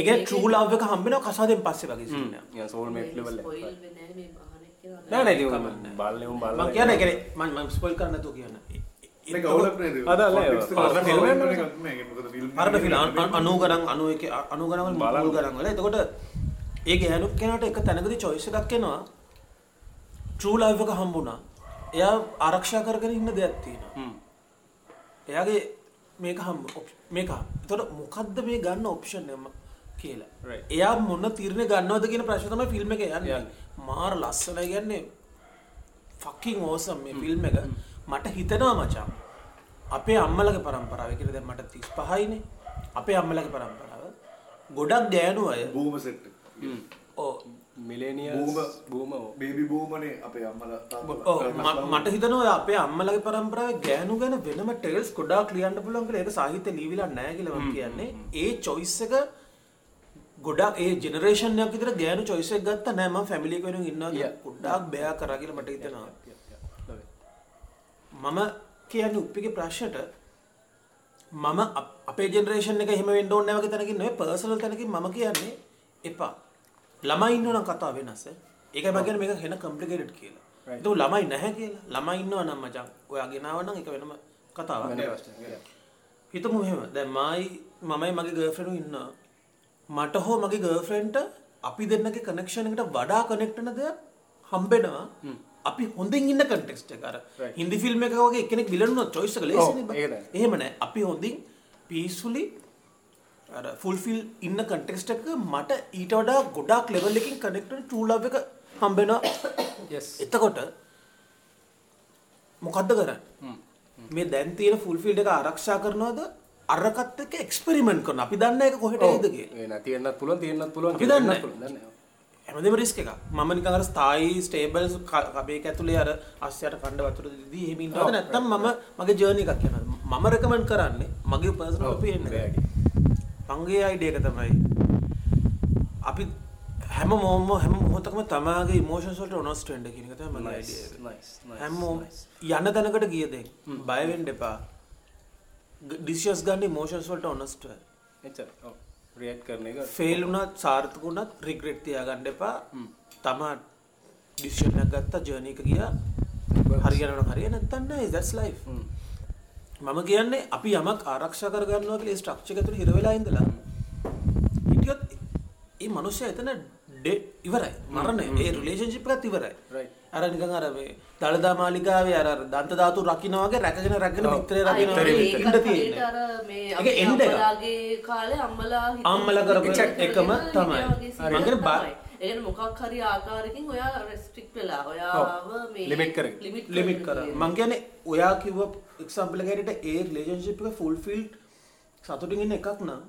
එක ට්‍රූ ලාව් එක හම්බෙන කසාදෙන් පස්සේ වගේ සින්න සෝල් මේට් ලෙවල් එක. බල්ලේ බල්ලා මං කියන එක මම මම ස්පොයිල් කරන්න නැතුව කියන්න. මේ ගවුලක් නේද අද අල්ලේ පරණ ෆිල්ම් එකක් නේ. මේක මොකද ෆිල්ම් පරණ ෆිල්ම් අනු ගණන් අනු එක අනු ගණන් වල මුල් ගණන් වල. එතකොට ඒ ගෑනු කෙනාට එක තැනකදී choice එකක් එනවා. ට්‍රූ ලයිව් එක හම්බුණා. එයා ආරක්ෂා කරගෙන ඉන්න දෙයක් තියෙනවා. එයාගේ මේක හම්බ මේක. එතකොට මොකද්ද මේ ගන්න ඔප්ෂන් එක කියලා. එයා මොන තීරණය ගන්නවද කියන ප්‍රශ්න තමයි ෆිල්ම් එක යන්නේ මාර ලස්සනයි කියන්නේ ෆකින් ඕසම් මේ ෆිල්ම් එක. මට හිතෙනවා මචං අපේ අම්මලගේ පරම්පරාව කියලා දැන් මට 35යිනේ අපේ අම්මලගේ පරම්පරාව ගොඩක් ගෑනු අය බූම සෙට් ඕ මිලේනියල්ස් බූම බේබි බූමනේ අපේ අම්මලා මට හිතනවා අපේ අම්මලගේ පරම්පරාවේ ගෑනු ගැන වෙනම ටෙල්ස් ගොඩාක් ලියන්න පුළුවන් කියලා. ඒක සාහිත්‍ය ලියවිලා නැහැ කියලා මම කියන්නේ. ඒ එක ගොඩාක් ඒ ජෙනරේෂන් එකක් විතර ගෑනු එක ගත්තා නෑ මම ෆැමිලි එක වෙනුවෙන් ඉන්නවා කියලා ගොඩාක් බෑ කරා කියලා මට හිතෙනවා. මම කියන්නේ උප්පිගේ ප්‍රශ්නට මම අප- ජෙනරේෂන් එක එහෙම වෙන්න ඕනේ නැහැ වගේ තැනකින් නෙවෙයි පර්සනල් තැනකින් මම කියන්නේ එපා. ළමයි ඉන්නවනම් කතාව වෙනස්. ඒකයි මම කියන්නේ මේක හෙන කම්ප්ලිකේටඩ් කියලා. ඒක ළමයි නැහැ කියලා. ළමයි ඉන්නවා නම් මචං ඔයා ගෙනාව නම් ඒක වෙනම කතාවක්. හිතමු මෙහෙම. දැන් මායි මමයි මගේ ගර්ල්ෆ්‍රෙන්ඩ් ඉන්නවා. මට හෝ මගේ ගර්ල්ෆ්‍රෙන්ඩ්ට අපි දෙන්නගේ කනෙක්ෂන් එකට වඩා කනෙක්ට් වෙන දෙයක් හම්බෙනවා. අපි හොඳින් ඉන්න කන්ටෙක්ස්ට් එක අර හින්දි ෆිල්ම් වගේ එක ලේසිනේ බං. ඒක තමයි. එහෙම නැහැ. අපි හොඳින් අර ෆුල්ෆිල් ඉන්න කන්ටෙක්ස්ට් එක මට ඊට වඩා ගොඩාක් ලෙවල් එකකින් කනෙක්ට් love එක හම්බෙනවා. yes එතකොට මොකද්ද කරන්නේ? මේ දැන් තියෙන ෆුල්ෆිල්ඩ් එක ආරක්ෂා කරනවද? අරකට එක්ක එක්ස්පෙරිමන්ට් කරනවා. අපි දන්නේ ඒක කොහෙට එයිද කියලා. නැති වෙන්නත් පුළුවන් තියෙන්නත් පුළුවන් අපි දන්නේ. හැමදේම රිස්ක් එකක්. මම නිකන් අර ස්ථායි ස්ටේබල් කබේක ඇතුලේ අර අස්සයට කණ්ඩ වතුර දිදී එහෙම ඉන්නවද නැත්නම් මම මගේ ජර්නි එකක් යනවා. මම රෙකමන්ඩ් කරන්නේ මගේ පර්සනල් ඔපිනියන් එක. මගේ අයිඩියා එක තමයි අපි හැම මොම හැම මොහොතකම තමාගේ ඉමෝෂන්ස් වලට ඔනස්ට් වෙන්න කියන එක තමයි මගේ අයිඩියා එක. හැමෝම යන්න තැනකට ගිය දෙන් බය වෙන්න එපා. ඩිසිෂන්ස් ගන්න ඉමෝෂන්ස් වලට ඔනස්ට් රියැක්ට් කරන එක ෆේල් වුණත් සාර්ථක වුණත් රිග්‍රෙට් තියාගන්න එපා. තමා ඩිසිෂන් ගත්තා ජර්නි එක ගියා. හරියනවා හරිය නැත්නම් නෑ that's life. මම කියන්නේ අපි යමක් ආරක්ෂා කරගන්නවා කියලා එක තුළ හිර වෙලා ඉඳලා හිටියොත් ඒ මිනිස්සයා එතන ඉවරයි. මරණය. ඒ රිලේෂන්ෂිප් එකත් ඉවරයි. Right. අර නිකන් අර මේ දළදා මාලිගාවේ අර අර දන්ත ධාතු රකින්න වගේ රැකගෙන රැකගෙන මිත්‍රය රකින්න ඉන්න තියෙන්නේ. අර මේ අපේ. අම්මලාගේ කාලේ අම්මලා අම්මලා කරපු එකම තමයි. වගේ scene මං කියන්නේ. ඒ කියන්නේ මොකක් හරි ආකාරයකින් ඔයා රෙස්ට්‍රික්ට් වෙලා ඔයාව මේ limit කරගෙන. limit ලිමිට් කර මං කියන්නේ ඔයා කිව්ව එක්සාම්පල් එකකට ඒ රිලේෂන්ෂිප් එක ෆුල්ෆිල්ඩ් සතුටින් ඉන්න එකක් නම්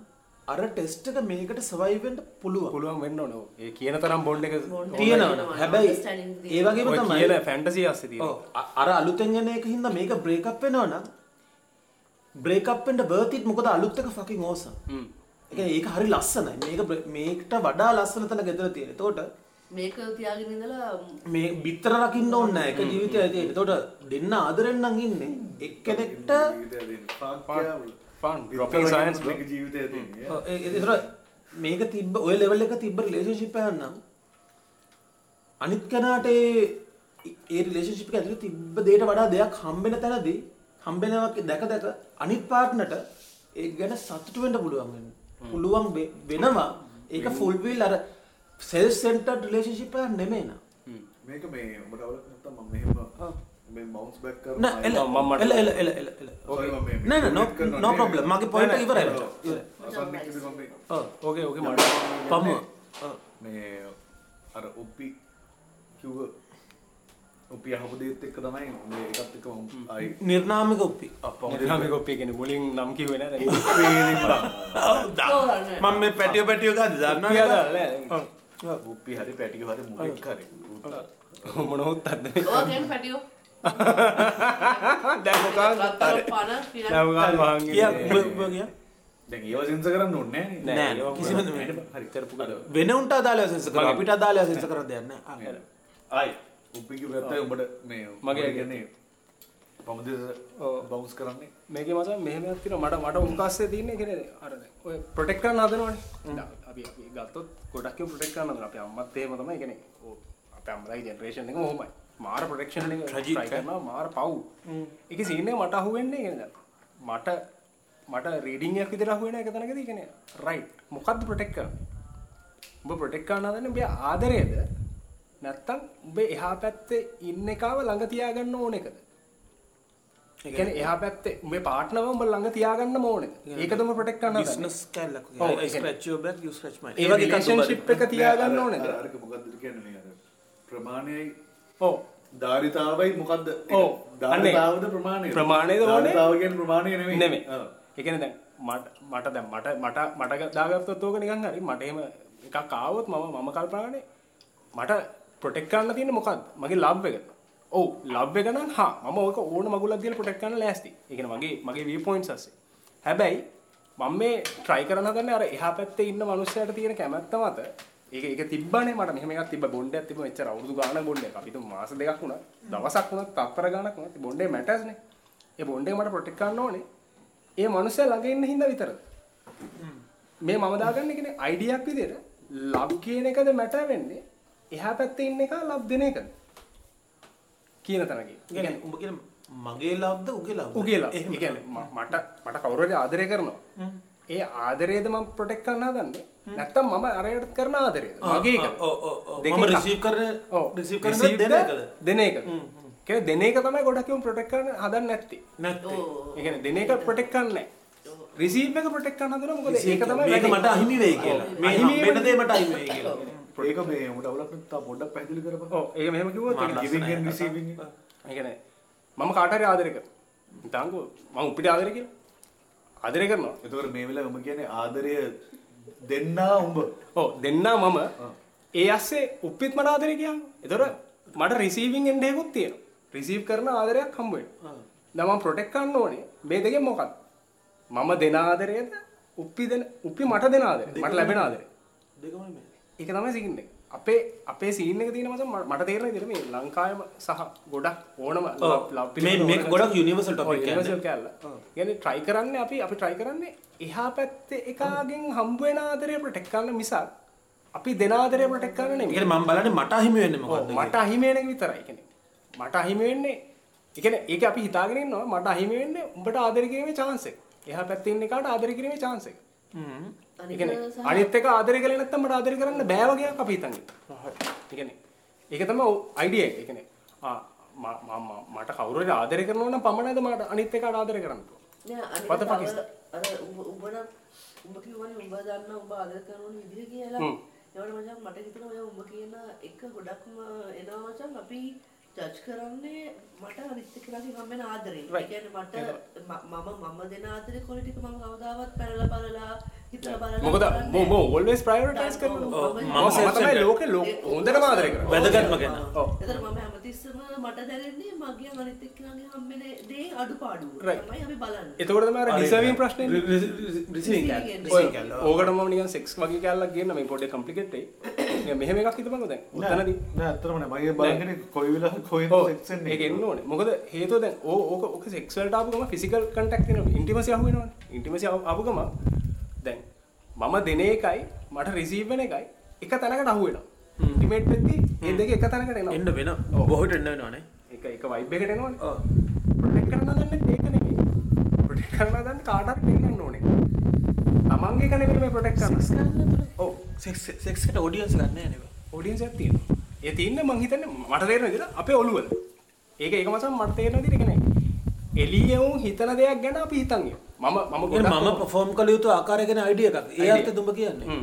අර ටෙස්ට් එක මේකට සර්වයිව් වෙන්න පුළුවන් පුළුවන් වෙන්න ඕනේ. ඒ කියන තරම් බොන්ඩ් එක තියෙනවා හැබැයි ඒ වගේම තමයි කියන ෆැන්ටසි ආස්සේ තියෙන. ඔව්, අ- අර අලුතෙන් එන එක හින්දා මේක බ්‍රේක් අප් වෙනවා නම් බ්‍රේක් අප් වෙන්න worth it මොකද අලුත් එක fucking awesome. හ්ම්. ඒ කියන්නේ ඒක හරි ලස්සනයි. මේක මේකට වඩා ලස්සන තැන ගෙදර තියෙන. එතකොට මේක තියාගෙන ඉඳලා මේ බිත්තර රකින්න ඕනේ නැහැ. එක ජීවිතයයි තියෙන්නේ. එතකොට දෙන්න ආදරෙන් නම් ඉන්නේ. එක්කෙනෙක්ට fun dropping science bro. ජීවිතය ඒ- ඒ- එතකොට මේක තිබ්බ ඔය ලෙවල් එක තිබ්බ රිලේෂන්ෂිප් එකක් නම් අනිත් කෙනාට ඒ ඒ එක ඇතුලේ තිබ්බ දෙයට වඩා දෙයක් හම්බෙන තැනදී හම්බෙනවා දැක දැක අනිත් පාර්ට්නර්ට ඒක ගැන සතුටු වෙන්න පුළුවන්. පුළුවන් වෙනවා. ඒක ෆුල් වීල් අර සෙල්ෆ් සෙන්ටර්ඩ් රිලේෂන්ෂිප් එකක් නෙමෙයි නා. මේක මේ ඔබට අවුලක් නැත්තම් මම මෙහෙම මේ බවුන්ස් බෑක් කරනවා නෑ එල මම එල එල එල එල. එල. නෑ නෑ නේ. problem. මගේ පොයින්ට් එක ඉවරයි. ඔව්. ඕකේ ඕකේ මට පමුව. ඔව්. මේ අර ඔප්පි කිව්ව උපිය හපුදේත් එක්ක තමයි මේ එකත් එක්ක මම ආයි. නිර්නාමික උප්පි නිර්නාමික කොප්පිය කියන්නේ මුලින් නම් කිව්වේ නෑ දැන්. මම මේ පැටියෝ පැටියෝ ගාද දන්නවා උප්පිය දාලා උප්පි හරි පැටික හරි මුලෙක් හරි මොනොත් අද්ද ඕගෙන් පැටියෝ දැන් මොකක්ද දැන් මොකක්ද වහන් කියා ඉන්නේ? උඹ- උඹ කියා දැන් ඒව සින්ස කරන්න ඕනේ නෑ නෑ, කිසිම හරි කරපු කඩ වෙන උන්ට අදාළ සෙන්ස කර අපිට අදාළ සෙන්ස කරන්න දෙයක් නෑ. ආයි උප්පිගේ පැත්තයි උඹට මේ මගේ කියන්නේ. බවුන්ස් කරන්නේ. මේකේ මචං මෙහෙමයක් තියෙනවා. මට මට උන්කාස්සේ තියෙන්නේ කියන්නේ අර ඔය ප්‍රොටෙක්ට් කරන්න හදනවනේ. දැන් අපි අපි ගත්තොත් ගොඩක් ඒවා ප්‍රොටෙක්ට් කරන්න අපේ අම්මත් එහෙම තමයි. කියන්නේ ඕ අපේ අම්මලාගේ ජෙනරේෂන් එක ඔහොමයි මාර එක try කරනවා මාර පව් ඒකේ සීන් එක මට අහුවෙන්නේ දැන් මට මට රීඩින් එකක් විතර අහුවෙන එක තැනකදී කියන්නේ රයිට් මොකද්ද ප්‍රොටෙක්ට් කරන්නේ උඹ ප්‍රොටෙක්ට් කරන්න හදන්නේ උඹේ ආදරයද නැත්තම් උඹේ එහා පැත්තේ ඉන්න එකව ළඟ තියාගන්න ඕන එකද ඒ කියන්නේ එහා පැත්තේ උඹේ පාර්ට්නර්ව උඹ ළඟ තියාගන්න ඕනද ඒකද උඹ ප්‍රොටෙක්ට් කරන්න business කැල්ලක් scratch your back you scratch mine ඒ වගේ රිලේෂන්ෂිප් එක තියාගන්න ඕනේද අරක මොකද්ද කියන්නේ මේ අර ප්‍රමාණයයි ඔව් ධාරිතාවයි ඔව්, අන්නේ. ධාරිතාවද ප්‍රමාණය ප්‍රමාණයද? ඕනේ? ධාරිතාව කියන්නේ ප්‍රමාණය නෙමෙයි. නෙමෙයි. ඔව්. ඒ කියන්නේ දැන් මට මට දැන් මට මට මට දාගත්තොත් ඕක නිකන් හරි මට එහෙම එකක් ආවොත් මම මම කල්පනා කරන්නේ මට ප්‍රොටෙක්ට් කරන්න තියෙන්නේ මොකද්ද? මගේ ලබ් එක. ඔව්. ලබ් එක නම් හා මම ඕක ඕන මගුලක් දීලා ප්‍රොටෙක්ට් කරන්න ලෑස්ති. ඒ කියන්නේ මගේ මගේ view points අස්සේ. හැබැයි මම මේ try කරන හදන්නේ අර එහා පැත්තේ ඉන්න මිනිස්සයාට තියෙන කැමැත්ත මත ඒක ඒක තිබ්බනේ මට. මෙහෙම එකක් තිබ්බ බොන්ඩයක් තිබ්බ මෙච්චර අවුරුදු ගාණක් බොන්ඩයක් අපි තුන් මාස දෙකක් වුණා. දවසක් වුණා තත්පර ගාණක් වුණා බොන්ඩේ මැටර්ස් නේ. ඒ බොන්ඩේ මට ප්‍රොටෙක්ට් කරන්න ඕනේ. ඒ මනුස්සයා ළඟ ඉන්න හින්දා විතරද? මේ මම දාගන්නේ කියන්නේ අයිඩියක් විදිහට ලබ් කියන එකද මැටර් වෙන්නේ? එහා පැත්තේ ඉන්න එක ලබ් දෙන එකද? කියන තැනකින් කියන්නේ උඹ කියන මගේ ලබ්ද උගේ ලබ්ද උගේ ලබ් ඒ කියන්නේ මට මට කවුරු හරි ආදරය කරනවා ඒ ආදරයද මම ප්‍රොටෙක්ට් කරන්න හදන්නේ නැත්තම් මම අරයට කරන ආදරයද මගේ එක ඔව් ඔව් ඔව්. මම. රිසීව් කරන රිසීව් කරන receive දෙන එකද? දෙන එක කියන්නේ දෙන එක තමයි ගොඩක් උන් ප්‍රොටෙක්ට් කරන්න හදන්නේ නැත්තේ. නැත්තේ. ඒ කියන්නේ දෙන එක ප්‍රොටෙක්ට් කරන්නේ නැහැ. රිසීව් එක ප්‍රොටෙක්ට් කරන්න හදනවා. මොකද ඒක තමයි මේක. මට අහිමි වෙයි කියලා. මේ හම්බෙන දේ මට අහිමි වෙයි කියලා. ඒක මේ අවුලක් නැත්නම් පොඩ්ඩක් පැහැදිලි කරපන්. ඔව්. ඒක මෙහෙම කිව්වොත් ඒක giving and receiving එක. ඒ කියන්නේ මම කාට හරි ආදරය කරනවා. හිතංකෝ මම උපිට ආදරය කියලා. ආදරය කරනවා. එතකොට මේ වෙලාවේ උඹ කියන්නේ ආදරය දෙන්නා උඹ ඔව් දෙන්නා මම ඒ ඇස්සේ උප්පිත් මට ආදරය කියන්නේ. ඒතකොට මට රිසීවිං එන්ඩ් එකකුත් තියෙනවා. රිසීව් කරන ආදරයක් හම්බ වෙනවා. දැන් මම ප්‍රොටෙක්ට් කරන්න ඕනේ මේ දෙකෙන් මොකක්ද? මම දෙන ආදරයද උප්පි දෙන උප්පි මට දෙන ආදරය. මට ලැබෙන ආදරය. දෙකමයි මේ ඒක තමයි සීන් එක. අපේ අපේ සීන් එක තියෙන මචං මට- තේරෙන විදිහට මේ ලංකාවේම සහ ගොඩක් ඕනම මේ මේක ගොඩක් යුනිවර්සල් ටොපික් යුනිවර්සල් කැල්ල. කියන්නේ try කරන්නේ අපි අපි try කරන්නේ එහා පැත්තේ එකාගෙන් හම්බ වෙන ආදරය ප්‍රොටෙක්ට් කරන්න මිසක් අපි දෙන ආදරය ප්‍රොටෙක්ට් කරන්න නෙමෙයි. කියන්නේ මම බලන්නේ මට අහිමි වෙන්නේ මොකද්ද මට අහිමි වෙන එක විතරයි. කියන්නේ මට අහිමි වෙන්නේ කියන්නේ ඒක අපි හිතාගෙන ඉන්නවා මට අහිමි වෙන්නේ උඹට ආදරය කිරීමේ chance එක. එහා පැත්තේ ඉන්න එකාට ආදරය කිරීමේ chance එක. ඒ කියන්නේ අනිත් එක ආදරය කළේ නැත්නම් මට ආදරය කරන්න බෑ වගේ අපි හිතන්නේ. ඒ කියන්නේ ඒක තමයි අයිඩියා එක. ඒ කියන්නේ ආ ම- ම- ම- මට කවුරු හරි ආදරය කරනවා නම් පමණද මට අනිත් එකාට ආදරය කරන්න පුළුවන්. නෑ. අර උඹ නම් උඹ කිව්වනේ උඹ දන්න උඹ ආදර කරන විදිහ කියලා. ඒවට මචං මට හිතෙනවා ඔය උඹ කියන එක ගොඩක්ම එනවා මචං අපි ජජ් කරන්නේ මට අනිත් එක්කෙනාගෙන් හම්බෙන ආදරේ. ඒ. කියන්නේ මට මම මම දෙන ආදරේ කොල ටික මම කවදාවත් පැනලා බලලා මොකද මෝ මෝ always prioritize කරනවා. ඔව්, මම මම මම තමයි ලෝකේ ලෝ- හොඳටම ආදරය කරන්නේ. වැදගත්ම. ඔව්. එතන මම හැමතිස්සම මට දැනෙන්නේ මගේ අනිත් එක්කෙනාගෙන් හම්බෙන දේ අපි බලන්නේ. එතකොට තමයි අර deserving ප්‍රශ්නේ ඕකට මම නිකන් සෙක්ස් වගේ කැලලක් ගේන්න මේ වෙයි. නිකන් මෙහෙම එකක් හිතපන්කෝ දැන්. උතනදී. නෑ ඇත්තටම නෑ මගේ බලන්නේ කොයි වෙලාවක කොහෙන්ද ඔව් සෙක්ස් එන්නේ ඕනේ. මොකද හේතුව දැන් ඕක ඕක සෙක්ස් වලට ආපු ගම ෆිසිකල් කන්ටැක්ට් වෙනවා. ඉන්ටිමසි අහු වෙනවනේ. ඉන්ටිමසි ආපු ගම දැන් මම දෙන එකයි මට රිසීව් වෙන එකයි එක තැනකට අහු වෙනවා. ඉන්ටිමේට් වෙද්දී මේ දෙක එක තැනකට එනවා. එන්න වෙන බොහෝට එන්න වෙනවනේ එක එක වයිබ් එකට එනවනේ. ඔව් ප්‍රොටෙක්ට් කරන්න හදන්නේ ඒක නෙමෙයි. ප්‍රොටෙක්ට් කරන්න හදන්නේ කාට හරි දෙන්නන්න ඕනේ. තමන්ගේ නෙමෙයි මේ ප්‍රොටෙක්ට් කරන්න. ඔව්. සෙක්ස් සෙක්ස්කට ඔඩියන්ස් ගන්න නෑ නේද ඔඩියන්ස් එකක් තියෙනවා. ඒ තියන්නේ මං හිතන්නේ මට තේරෙන විදිහට අපේ ඔළුවල. ඒක ඒක මසම් මට තේරෙන විදිහට කියන්නේ එළියේ උන් හිතන දෙයක් ගැන අපි හිතන් ඉන්නවා. මම මම කියන මම පෆෝම් කළ යුතු ආකාරගෙන අයිඩිය එකක්. ඒ අර්ථ දුඹ කියන්නේ.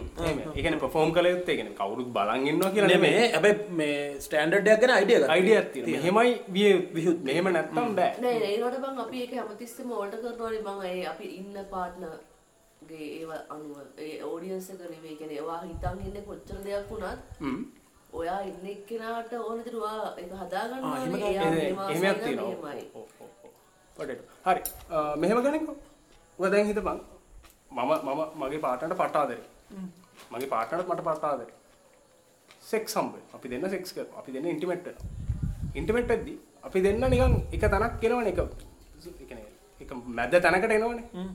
ඒකන පොෆෝම් කළ යුත්තේ ගෙන කවුරුත් බලගන්නවා කියලා නෙමේ හැබැයි මේ ස්ටෑන්ඩර්ඩයක් ගැන අයිඩිය අයිඩිය ඇත්ති මෙහෙමයි විය විහුත් මෙහෙම නැත්තම් බෑ. නෑ ඒවට බං අපි ඒක හැමතිස්සෙම ඕල්ට කරනවානේ. බං ඒ අපි ඉන්න පාර්ට්නර්ගේ ඒව අනුව. ඒ ඕඩියන්ස් එක නෙවෙයි කියන්නේ ඒවා හිතන් ඉන්නේ කොච්චර දෙයක් වුණත් ඔයා ඉන්න එක්කෙනාට ඕන දිරුවා ඒක හදාගන්න එහෙමයක් තියෙනවා. හරි. මෙහෙම ගනිකෝ ඔය දැන් හිතපන්. මම මම මගේ පාටනට පටාදරේ මගේ පාටනට මට පටාදරේ සෙක්ස් හම්බේ අපි දෙන්න සෙක්ස් කරමු අපි දෙන්න ඉන්ටිමේට් වෙනවා. ඉන්ටිමේට් වෙද්දි අපි දෙන්න නිකන් එක තැනක් එනවනේ. එක ඒ කියන්නේ එක මැද තැනකට එනවනේ.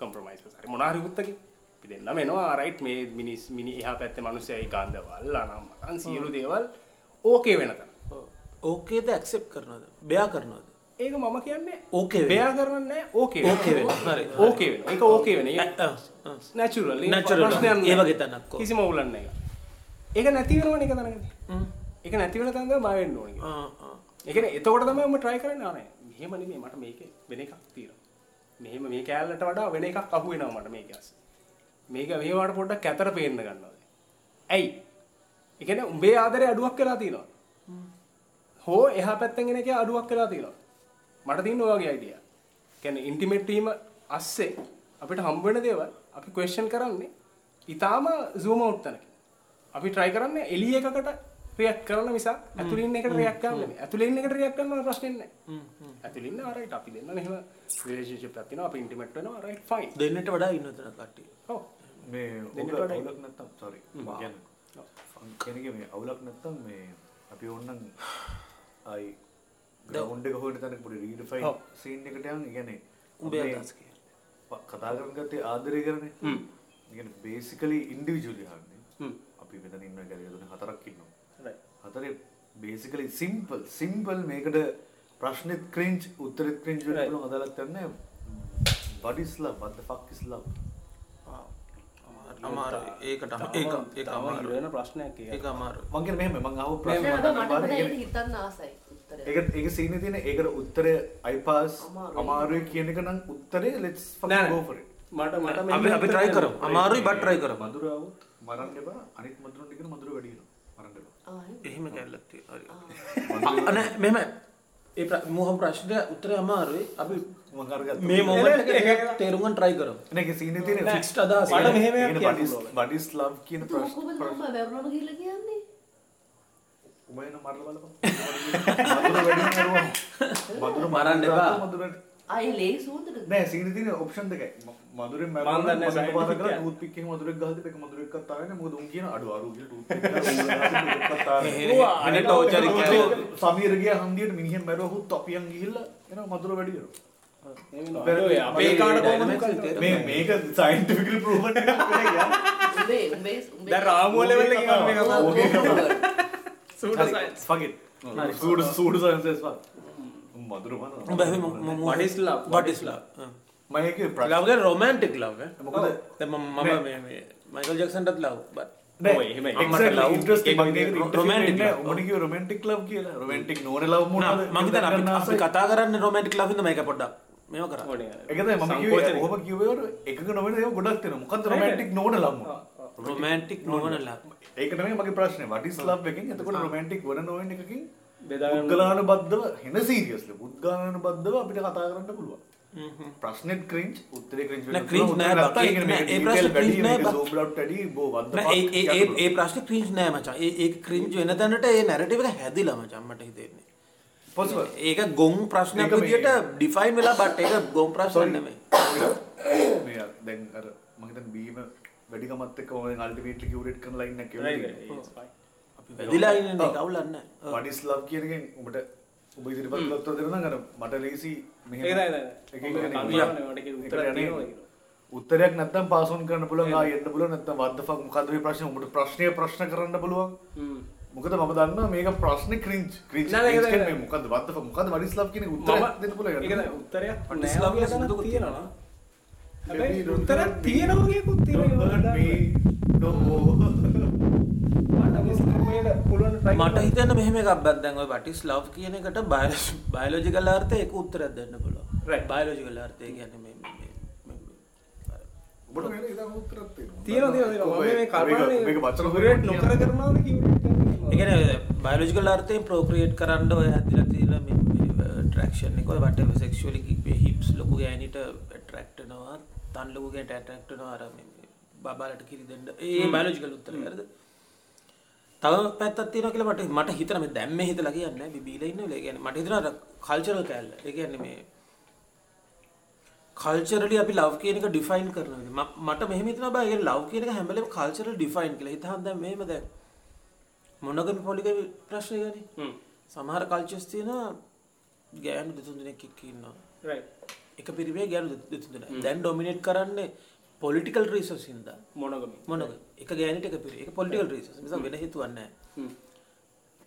කොම්ප්‍රොමයිස් හරි මොනවා හරි උත්තකින් අපි දෙන්නම එනවා. රයිට් මේ මිනිස් මිනි එහා පැත්තේ මිනිස්සයා ඒ කාන්දවල් අනම් මතන් සියලු දේවල් ඕකේ වෙන තැන. ඕකේද ඇක්සෙප් කරනවද? බයා කරනවද ඒක මම කියන්නේ ඕකේ. බයා කරන්නේ ඕකේ ඕකේ. හරි. ඕකේ වෙන ඒක ඕකේ වෙන නැචුරල් Natural. ඒ වගේ තැනක්. කිසිම උලන්න එක ඒක. නැති වෙනවනේ එක තැනකදී ඒක නැති වෙන තැනක බය වෙන්න ඕනේ ඒ කියන්නේ එතකොට තමයි මම try කරන්නේ. ආනේ මෙහෙම නෙමෙයි. මට මේකේ වෙන එකක් තියෙනවා. මෙහෙම මේ කෑල්ලට වඩා වෙන එකක් අහු වෙනවා මට මේක ඇස්. මේක මේවට පොඩ්ඩක් කැතර පේන්න ගන්නවා. ඇයි? ඒ කියන්නේ උඹේ ආදරේ අඩුවක් වෙලා තියෙනවා. හෝ එහා පැත්තෙන් එන එකේ අඩුවක් වෙලා තියෙනවා මට තියෙන ඔය වගේ අයිඩියා කියන්නේ ඉන්ටිමේට් වීම අස්සේ අපිට හම්බ වෙන දේවල් අපි ක්වෙස්චන් කරන්නේ ඊටාම zoom out තැනකින්. අපි try කරන්නේ එළිය එකකට රියැක්ට් කරන මිසක් ඇතුළේ ඉන්න එකට රියැක්ට් කරන්න නෙමෙයි ඇතුළේ ඉන්න එකට රියැක්ට් කරනවා ප්‍රශ්නේ නැහැ ඇතුළේ ඉන්න ආරයිට් අපි දෙන්න එහෙම රිලේෂන්ෂිප් එකක් තියෙනවා. අපි ඉන්ටිමේට් වෙනවා රයිට් ෆයින් දෙන්නට වඩා ඉන්නතන කට්ටිය. ඔව්. මේ දෙන්නට වඩා අවුලක් නැත්තම් සොරි කියන්න කෙනක මේ අවුලක් නැත්තම් මේ අපි ඔන්නන් අයි එක හොට තැන පොඩි රීඩ ෆයි ඔව්. සීන් එකට යන් ඉගැන උඹේ අදහස් කියන්න. කතා කරන ගත්තේ ආදරය කරන ඉගෙන බේසිකලි ඉන්ඩිවිජුලි හන්නේ හ්ම්. අපි මෙතන ඉන්න ගැලදුන හතරක් ඉන්නවා. හතරේ බේසිකලි සිම්පල් සිම්පල් මේකට ප්‍රශ්නෙත් ක්‍රින්ච් උත්තරෙත් ක්‍රින්ච්. වෙන අදලත් යන්නේ බඩිස්ලා බද්ද ෆක්කිස්ලා අමාර ඒකට ඒක ඒක අමාරු වෙන ප්‍රශ්නයක් ඒක. අමාරු මංගෙන මෙහෙම මං අහපු නෑ, ප්‍රශ්නේ මට මට මට බලන්න ඒක හිතන්න ආසයි. ඒක ඒක සීනේ තියෙන ඒකට උත්තරය අයිපාස් අමාරුයි. කියන එක නම් උත්තරේ let's fucking go for it. මට මට මේ අපි අපි try කරමු. අමාරුයි but try කරමු. මధుර આવුත් මරන්න එපා. අනිත් මధుරට කියන මధుර වැඩි වෙනවා. මරන්න එපා. එහෙම. කැල්ලක් තියෙනවා. හරි. අනේ මෙහෙම. ඒ මොහොම ප්‍රශ්නට උත්තරය අමාරුයි. අපි මේ මොමන්ට් එක තේරුම් ගන්න try කරමු. නේ සීනේ තියෙන fixed අදහස මට මෙහෙම කියන්න what is love කියන ප්‍රශ්න. කොහොමද මම වැරුණම ගිහලා කියන්නේ? උඹේන මරලා බලපන්. මදුර මරන්න එපා. මදුරට. ආයේ ලේ සූඳට. නෑ සිංහල තියෙන ඔප්ෂන් දෙකයි. මදුරෙන් මැරුවා මම දන්නේ නැහැ පාද කරලා ටූත් පික් එකේ මදුරෙක් ගහද්දි එක මදුරෙක් අත් ආගෙන මොකද උන් කියන අඩු අරු කියලා ටූත් පික් එක අනේ ටෝචර් එක සමීර ගියා හන්දියට මිනිහෙන් මැරුවා. හුත් අපියන් ගිහිල්ලා එනවා මදුර වැඩි වෙනවා. අපේ කාට කොහොමද මේ මේක සයන්ටිෆිකලි ප්‍රූවන් එකක් නේ. දැන් රාමුව ලෙවල් එකේ ගන්න මේක ඕකේ it. සූඩ සූඩ සයින්සස් වා මధుර මන What is love? what is love? මම ඒකේ ප්‍රශ්න ලව් කියන්නේ romantic love? මොකද දැන් මම මේ මේ මයිකල් ජැක්සන්ටත් ලව් love. ලව් කියලා romantic නොවන love. නා, මොනවද මම හිතන්නේ අපි අපි කතා කරන්නේ romantic love ඉඳ මේක පොඩ්ඩක් මේව කරා කිව්වේ ඔහොම කිව්වේ එකක නොවන ඒවා ගොඩක් තියෙනවා මොකද්ද romantic නොවන romantic නොවන love ඒක තමයි මගේ ප්‍රශ්නේ. What is love එකකින්? එතකොට romantic වන නොවන එකකින් පුද්ගලාන බද්ධව හෙන සීරියස්ලි පුද්ගලාන බද්ධව අපිට කතා කරන්න පුළුවන්. ප්‍රශ්නෙත් ක්‍රින්ච් උත්තරේ ක්‍රින්ච් නෑ, cringe නෑ බක්. ඒක නෑ, ඒ ප්‍රශ්නේ cringe නෑ මචං. ඒ ඒක ක්‍රින්ජ් වෙන තැනට ඒ නැරටිව් එක හැදිලා මචං මට හිතෙන්නේ. possible. ඒක ගොන් ප්‍රශ්නයක් විදියට ඩිෆයින් වෙලා බට් ඒක ගොන් ප්‍රශ්න නෙමෙයි. දැන් අර මම හිතන්නේ බීම වැඩිකමත් එක්ක මම අල්ටිමේට්ලි කිව්රේට් කරන ලයින් එකක් Right, කියලා right, it's fine. අපි වැදිලා ඉන්නේ කවුලක් නෑ what is love කියන එකෙන් උඹට ඔබ ඉදිරිපත් උත්තර දෙනවා නම් අර මට ලේසි. යන්නේ. උත්තරයක් යන්නේ. නැත්තම් පාස් ඔන් කරන්න පුළුවන් එන්න පුළුවන් නැත්තම් what the fuck මොකද්ද මේ ප්‍රශ්නේ උඹට ප්‍රශ්නය ප්‍රශ්න කරන්න පුළුවන් හ්ම්. මොකද මම දන්නවා මේක ප්‍රශ්නේ. මේ the fuck මොකද්ද what is love කියන මම- දෙන්න පුළුවන් ඒක තමයි උත්තරයක් තියෙනවා. හැබැයි don't උත්තරයක් hurt me. තියෙනවා වගේකුත් තියෙනවා. Don't hurt me. No. මට. හිතන්න මෙහෙම එකක් බත් දැන් ඔය what is love කියන එකට බයොලොජිකල් අර්ථය ඒක උත්තරයක් දෙන්න පුළුවන් Right. බයොලොජිකල් අර්ථය කියන්නේ මේ මේ- මේ ඔබට වෙන ඉතින් උත්තරයක් තියෙනවා. තියෙනවා තියෙනවා තියෙනවා. මම මේ මේක- කල්පනානේ මේක වචන කුරේට් හොයන්න නොකර කරනවාද කියන්නේ එකන බයලෝජිකල් අර්ථයෙන් ප්‍රෝක්‍රියේට් කරන්න ඔය හැදිලා තියෙන ට්‍රක්ෂන් එක වට සෙක්ෂුවලි හිප්ස් ලොකු ගෑනිට ට්‍රක්ටනවා තන් ලොකු ගෑට ඇටක්ටනවා අර මේ බබාලට කිරි දෙන්න. ඒ බයලෝජිකල් උත්තර හරිද තව පැත්තක් තියෙනවා කියලා මට මට හිතන මේ දැන් මේ හිතලා කියන්නේ බිබීලා ඉන්න වෙලේ කියන්නේ මට හිතනවා අර කල්චරල් කැල්ල ඒ කියන්නේ මේ කල්චරලි අපි ලව් කියන එක ඩිෆයින් කරන විදිහ ම- මට මෙහෙම හිතනවා බෑ. ඒ ලව් කියන එක හැම වෙලේම කල්චරල් ඩිෆයින් කියලා. හිතහන් දැන් මෙහෙම දැන් මොනගම පොලිගමි ප්‍රශ්නය ගනි. සමහර කල්චස් තියෙනවා ගෑනු දෙතුන් දෙනෙක් එක්ක ඉන්නවා. රයිට් එක පිරිවේ ගෑනු දෙතුන් දෙනෙක් දැන් ඩොමිනේට් කරන්නේ පොලිටිකල් රීසන්ස් හින්දා. මොනගම? මොනග එක ගෑනිට එක පිරි එක පොලිටිකල් රීසන්ස් නිසා වෙන හේතුවක් නැහැ.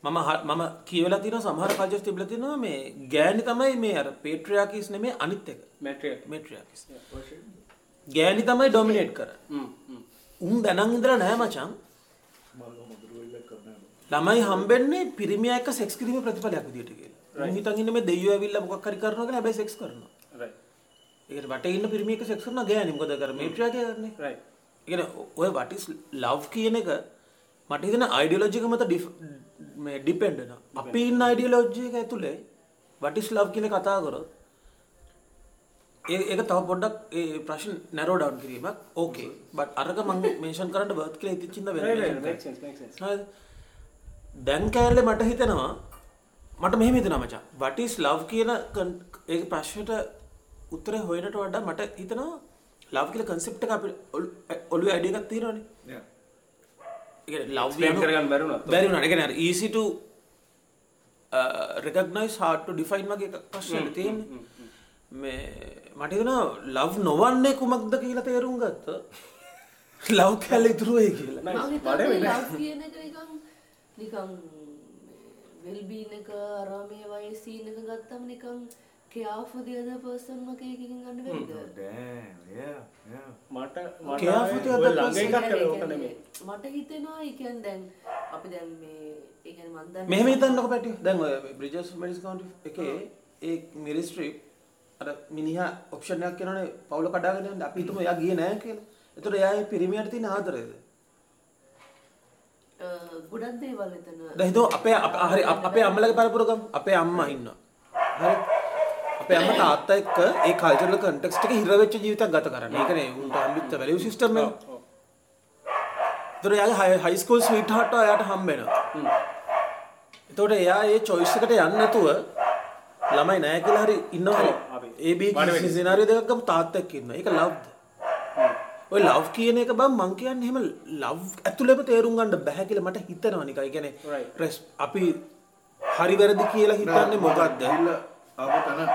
මම මම කියවලා තියෙනවා සමහර කල්චස් තිබිලා තියෙනවා මේ ගෑනි තමයි මේ අර පේට්‍රියාකිස් නෙමෙයි අනිත් එක. මැට්‍රියක් මේට්‍රියාකිස් ගෑනි තමයි ඩොමිනේට් කරන්නේ. උන් දැනන් ඉඳලා නෑ මචං. ළමයි හම්බෙන්නේ පිරිමියා එක්ක සෙක්ස් කිරීමේ ප්‍රතිඵලයක් විදියට කියලා. ඉන්නේ මේ දෙයියෝ ඇවිල්ලා මොකක් හරි කරනවා කියලා හැබැයි සෙක්ස් කරනවා. රයිට් ඒකට වටේ ඉන්න පිරිමිය එක්ක සෙක්ස් කරනවා ගෑණි මොකද කර මේට්‍රියා කියන්නේ. රයිට් ඒ කියන්නේ ඔය is love කියන එක මට හිතෙන අයිඩියොලොජි එක මත ඩිෆ- මේ ඩිපෙන්ඩ් වෙනවා. අපි ඉන්න අයිඩියොලොජි එක ඇතුලේ what is love කියන කතා කරොත් ඒ ඒක තව පොඩ්ඩක් ඒ ප්‍රශ්න නැරෝ ඩවුන් කිරීමක්. ඕකේ බට් අරක මම මෙන්ෂන් කරන්න බර්ත් කියලා හරිද? දැන් කෑල්ලේ මට හිතෙනවා මට මෙහෙම හිතෙනවා මචං. is love කියන ඒ ප්‍රශ්නට උත්තරේ හොයනට වඩා මට හිතෙනවා love කියලා concept එක අපි කියන්නේ love Explain යනු- කරගන්න බැරි වුණා. බැරි වුණා. ඒ කියන්නේ අර easy to uh, recognize hard to define වගේ එකක් ප්‍රශ්නයක් තියෙන්නේ. මේ මට හිතෙනවා love නොවන්නේ කුමක්ද කියලා තේරුම් කියලා. හිතන්නේ ලව් කියන එක නිකන් නිකන් වෙල්බීන් එක අරාමේ වගේ සීන් එක ගත්තම නිකන් care for the other person වගේ එකකින් ගන්න බැරිද? මට මට ඔය ළඟ එකක් ඕක නෙමෙයි. මට හිතෙනවා ඒ කියන්නේ දැන් අපි දැන් මේ ඒ කියන්නේ මන් දන්නේ මෙහෙම හිතන්නකො පැටිය. දැන් ඔය බ්‍රිජස් මෙඩිස් කවුන්ටි එකේ ඒ මිරි ස්ට්‍රීප් අර මිනිහා ඔප්ෂන් එකක් කියනවනේ පවුල කඩාගෙන යන්න අපි හිතමු එයා ගියේ නැහැ කියලා. ඒතකොට එයා ඒ පිරිමියට තියෙන ආදරයද? ගොඩක් දේවල් එතන දැන් හිතමු අපේ අප- හරි අප- අම්මලගේ පරපුර ගමු. අපේ අම්මා ඉන්නවා. හරි. අපේ අම්මා තාත්තා එක්ක ඒ කල්චරල් කන්ටෙක්ස්ට් එකේ හිර වෙච්ච ජීවිතයක් ගත කරන්නේ. ඒ කියන්නේ උන්ට හම්බෙච්ච වැලියු සිස්ටම් එක. ඒතර එයාගේ හයි ස්කූල් ස්වීට් හාර්ට් එයාට හම්බ වෙනවා. එතකොට එයා ඒ choice එකට යන්නේ නැතුව ළමයි නැහැ කියලා හරි ඉන්නවා. ඒ බී සිනාරියෝ දෙකක් ගමු තාත්තා එක්ක ඉන්නවා. ඒක ලව්ද? ඔය ලව් කියන එක බං මං කියන්නේ එහෙම ලව් ඇතුළෙම තේරුම් ගන්න බෑ කියලා මට හිතෙනවා නිකන්. ඒ කියන්නේ අපි හරි වැරදි කියලා හිතන්නේ මොකක්ද? ගිහිල්ලා ආපු තැන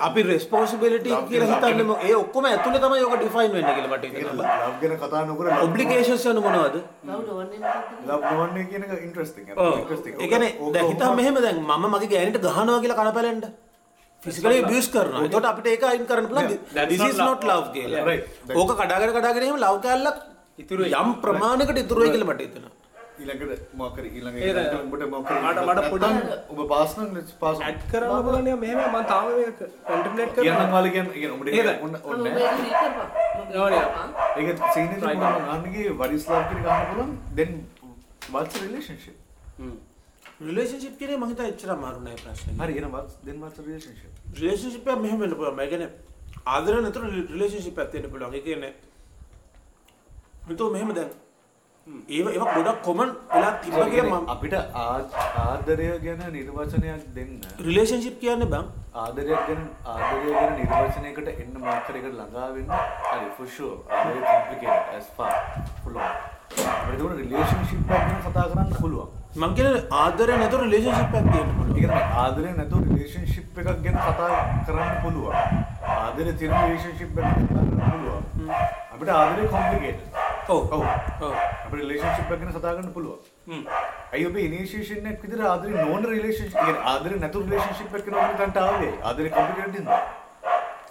අපි රෙස්පොන්සිබිලිටි කියලා හිතන්නේ මො- ඒ ඔක්කොම ඇතුළේ තමයි ඔක ඩිෆයින් වෙන්නේ කියලා මට හිතෙනවා. ලව් ගැන කතා නොකර ඔබ්ලිගේෂන්ස් යන මොනවද? ලව්? ලව් නොවන්නේ කියන එක ඉන්ට්‍රස්ටිං ඔව්. ඒ කියන්නේ දැන් හිතන්න මෙහෙම දැන් මම මගේ ගෑනිට ගහනවා කියලා කනපැලෙන්න. ෆිසිකලි ඇබියුස් කරනවා. එතකොට අපිට ඒක අයින් කරන්න පුළුවන්. that's this not is love. not love කියලා. Right. ඕක කඩාගෙන කඩාගෙන එහෙම ලව් කැල්ලක් ඉතුරු. යම් ප්‍රමාණයකට ඉතුරු වෙයි කියලා මට හිතෙනවා. ඊළඟට මොකක් හරි ඊළඟ ඒ දැන් මොකක් හරි මට- මට පොඩි- නැත්නම් ඔබ පාස් pass on. ඇඩ් කරන්න මෙහෙම මම තාම මේක කන්ටෙම්ප්ලේට් කියන්නම් කරනවා. වාලේ කියන්න කියන උඹට ඒද? ඔන්න ඔන්න. ඒක සීන් love කියන ගන්න පුළුවන් then what's the relationship hmm. Relationship කියන්නේ මම හිතා එච්චර නෑ ප්‍රශ්නේ. හරි එහෙනම් what's then what's the relationship relationship එක මෙහෙම වෙන්න පුළුවන්. ඒ කියන්නේ ආදරය නැතුව රිලේෂන්ෂිප් එකක් තියෙන්න පුළුවන්. ඒ කියන්නේ හිතුව මෙහෙම දැන් ඒව ඒව ගොඩක් කොමන් වෙලා තිබ්බ කියලා අපිට ආදරය ගැන නිර්වචනයක් දෙන්න. රිලේෂන්ෂිප් කියන්නේ බං. ආදරයක් ගැන ආදරය ගැන නිර්වචනයකට එන්න මාත්‍රයකට ළඟා වෙන්න. හරි sure. ආදරය complicated as far පුළුවන්. අපිට ඒක රිලේෂන්ෂිප් එකක් ගැන කතා කරන්න පුළුවන්. මං කියන්නේ ආදරය නැතුව රිලේෂන්ෂිප් එකක් තියෙන්න ඒ පුළුවන්. කියන්නේ ආදරය නැතුව රිලේෂන්ෂිප් එකක් ගැන කතා කරන්න පුළුවන් ආදරය තියෙන රිලේෂන්ෂිප් එකක් ගැන කතා කරන්න පුළුවන්. අපිට ආදරය complicated. ඔව්. ඔව්. ඔව්. අපිට රිලේෂන්ෂිප් එකක් ගැන කතා කරන්න පුළුවන්. හ්ම්. ඇයි ඔබ ඉනිෂියේෂන් එකක් විතර ආදරේ නොවන රිලේෂන්ෂිප් කියන්නේ ආදරේ නැතුව රිලේෂන්ෂිප් එකක් කරනවා කියන තැනට ආවේ? ආදරේ කොම්ප්ලිකේටඩ් ඉඳලා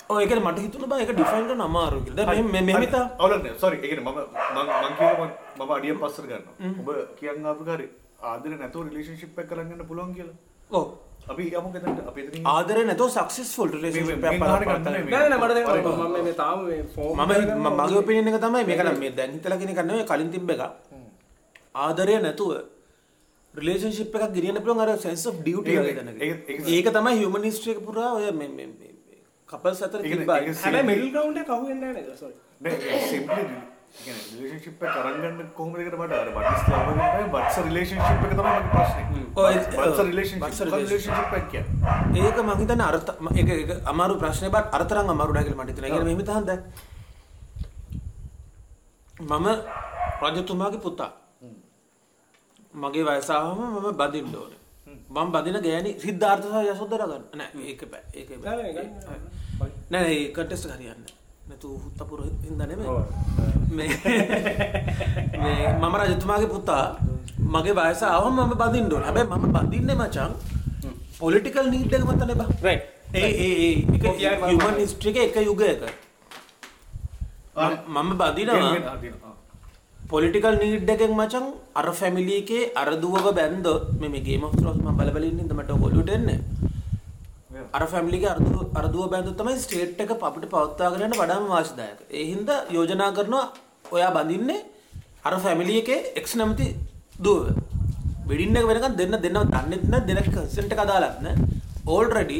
ඔව් ඒ කියන්නේ මට හිතුණා බං. ඒක ඩිෆයින් කරන්න අමාරුයි කියලා. දැන් මෙහෙම මෙහෙම හිතා. අවුලන්නේ සෝරි ඒ කියන්නේ මම මම මං කියනවා මම අඩියෙන් පස්සට ගන්නවා. ඔබ කියන් ආපු කාරේ ආදරේ නැතුව රිලේෂන්ෂිප් එකක් කරන් යන්න පුළුවන් කියලා. ඕ අපි යමු එතනට අපි එතනින් ආදරය නැතුව සක්සස්ෆුල් රිලේෂන්ෂිප් එකක් මේ- මේ පවත්වා ගන්න නෑ නෑ මට දැන් මම මේ තාම මේ ෆෝම් මම මගේ ඔපිනියන් එක තමයි මේක නම් මේ දැන් හිතලා කියන එක නෙවෙයි කලින් තිබ්බ එක. ආදරය නැතුව රිලේෂන්ෂිප් එකක් ගෙනියන්න පුළුවන් අර sense of duty ඒක- වගේ දැනගන්න. ඒක- තමයි human history එක පුරා ඔය මේ මේ කපල්ස් අතර තිබ්බා. හැබැයි මිඩල් ග්‍රවුන්ඩ් එක අහුවෙන්නේ නෑ නේද? සෝරි නෑ සිම්පලි කියන්නේ රිලේෂන්ෂිප් එක කරන් ගන්න කොහොමද ඒකට මට බට්ස් රිලේෂන්ෂිප් එක මගේ ප්‍රශ්නේ ඒ- එක ඒක මං හිතන්නේ අර්ථ ම- ඒක අමාරු ප්‍රශ්නේ බත් අර්ථරං අමාරු නෑ කියලා මට. ඒ තහන් දැන් මම රජතුමාගේ පුතා. මගේ වයස ආවම මම බදින්න ඕනේ. මම බදින ගෑණි සිද්ධාර්ථ සහ යසෝදරා ගන්න. නෑ බෑ. ඒක බෑ. නෑ, නෑ. නෑ නෑ ඒ එක හරියන්නේ නෑ. නැතු හුත්තපුර හින්දා නෙමෙයි. ඔව්. මේ මේ මම රජතුමාගේ පුතා මගේ වයස ආවම මම බදින්න ඕනේ. හැබැයි මම බදින්නේ මචං පොලිටිකල් නීඩ් එක මත නේ බා. රයිට් ඒ ඒ ඒ human history එක එක යුගයක මම- මම බදිනවා පොලිටිකල් නීඩ් එකෙන් මචං අර ෆැමිලි එකේ අර දුවව බැන්දොත් මේ මේ ගේම් ඔෆ් ත්‍රෝන්ස් මම බල බල ඉන්නේ මට ඔලුවට එන්නේ අර ෆැමිලි එකේ අර දුව අර දුව බැන්දොත් තමයි ස්ටේට් එක අපිට පවත්වාගෙන යන්න වඩාම වාසිදායක. ඒ හින්දා යෝජනා කරනවා ඔයා බඳින්නේ අර ෆැමිලි එකේ එක්ස් නැමති දුව. වෙඩින් එක වෙනකන් දෙන්න දෙන්නව දන්නෙත් නැත් දෙන අදාළත් නැහැ. ඕල්රෙඩි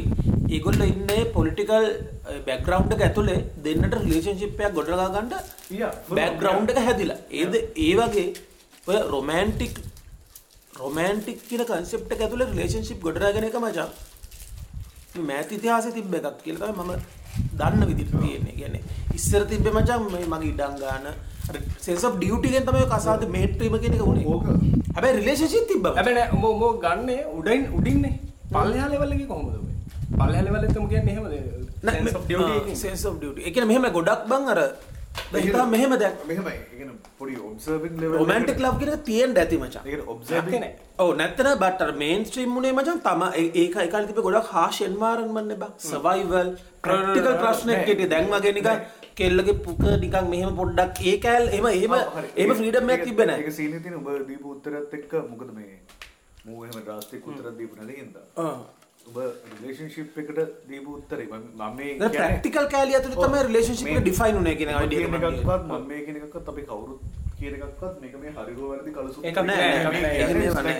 ඒගොල්ලෝ ඉන්නේ පොලිටිකල් බෑග්ග්‍රවුන්ඩ් එක ඇතුලේ දෙන්නට Yeah, full බෑග්ග්‍රවුන්ඩ් එක හැදිලා. ඒද ඒ වගේ ඔය රොමෑන්ටික් රොමෑන්ටික් කියන කන්සෙප්ට් එක ඇතුලේ රිලේෂන්ෂිප් ගොඩනගාගෙන එක මචං මෑත් ඉතිහාසයේ තිබ්බ එකක් කියලා තමයි මම දන්න විදිහට තියෙන්නේ. කියන්නේ ඉස්සර තිබ්බේ මචං මේ මගේ ඉඩම් ගන්න අර sense of duty එකෙන් තමයි කසාද මේට්‍රීම කියන එක උනේ. ඕක හැබැයි රිලේෂන්ෂිප් තිබ්බා. හැබැයි නෑ උඹ උඹ ගන්නේ උඩින් උඩින්නේ පල්ලෙහා ලෙවල් එකේ කොහොමද ඔබ පල්ලෙහා ලෙවල් එකම කියන්නේ එහෙමද of duty එකකින්? Sense of duty. ඒ කියන්නේ මෙහෙම ගොඩක් බං අර හිතා මෙහෙම කියන්නේ පොඩි රොමැන්ටික් ලව් කියන එක තියෙන්න ඇති මචං. ඔව් නැත්තන බට් මේන් ස්ට්‍රීම් උනේ මචං තම ඒක ඒ කාලේ තිබ්බ ගොඩක් හාෂ් එන්වයරන්මන්ට් නේ බං. සර්වයිවල් ප්‍රැක්ටිකල් ප්‍රශ්නෙක් හිටියේ දැන් වගේ නිකන් කෙල්ලගේ පුක නිකන් මෙහෙම පොඩ්ඩක් ඒ කෑල් එහෙම එහෙම එහෙම ෆ්‍රීඩම් එකක් තිබ්බේ නැහැ. ඒක සීනේ තියෙන ඔබ දීපු උත්තරයත් එක්ක මොකද මේ මූ එහෙම ඩ්‍රාස්ටික් උත්තරයක් රිලේෂන්ෂිප් එකට දීපු උත්තරේ. මම ප්‍රැක්ටිකල් කෑලි ඇතුලේ තමයි රිලේෂන්ෂිප් එක ඩිෆයින් උනේ කියන එකක්වත් මම මේ කියන එකක්වත් අපි කවුරුත් කියන එකක්වත් මේක මේ හරි හෝ වැරදි කලසු එකක් නෑ, නෑ. නෑ.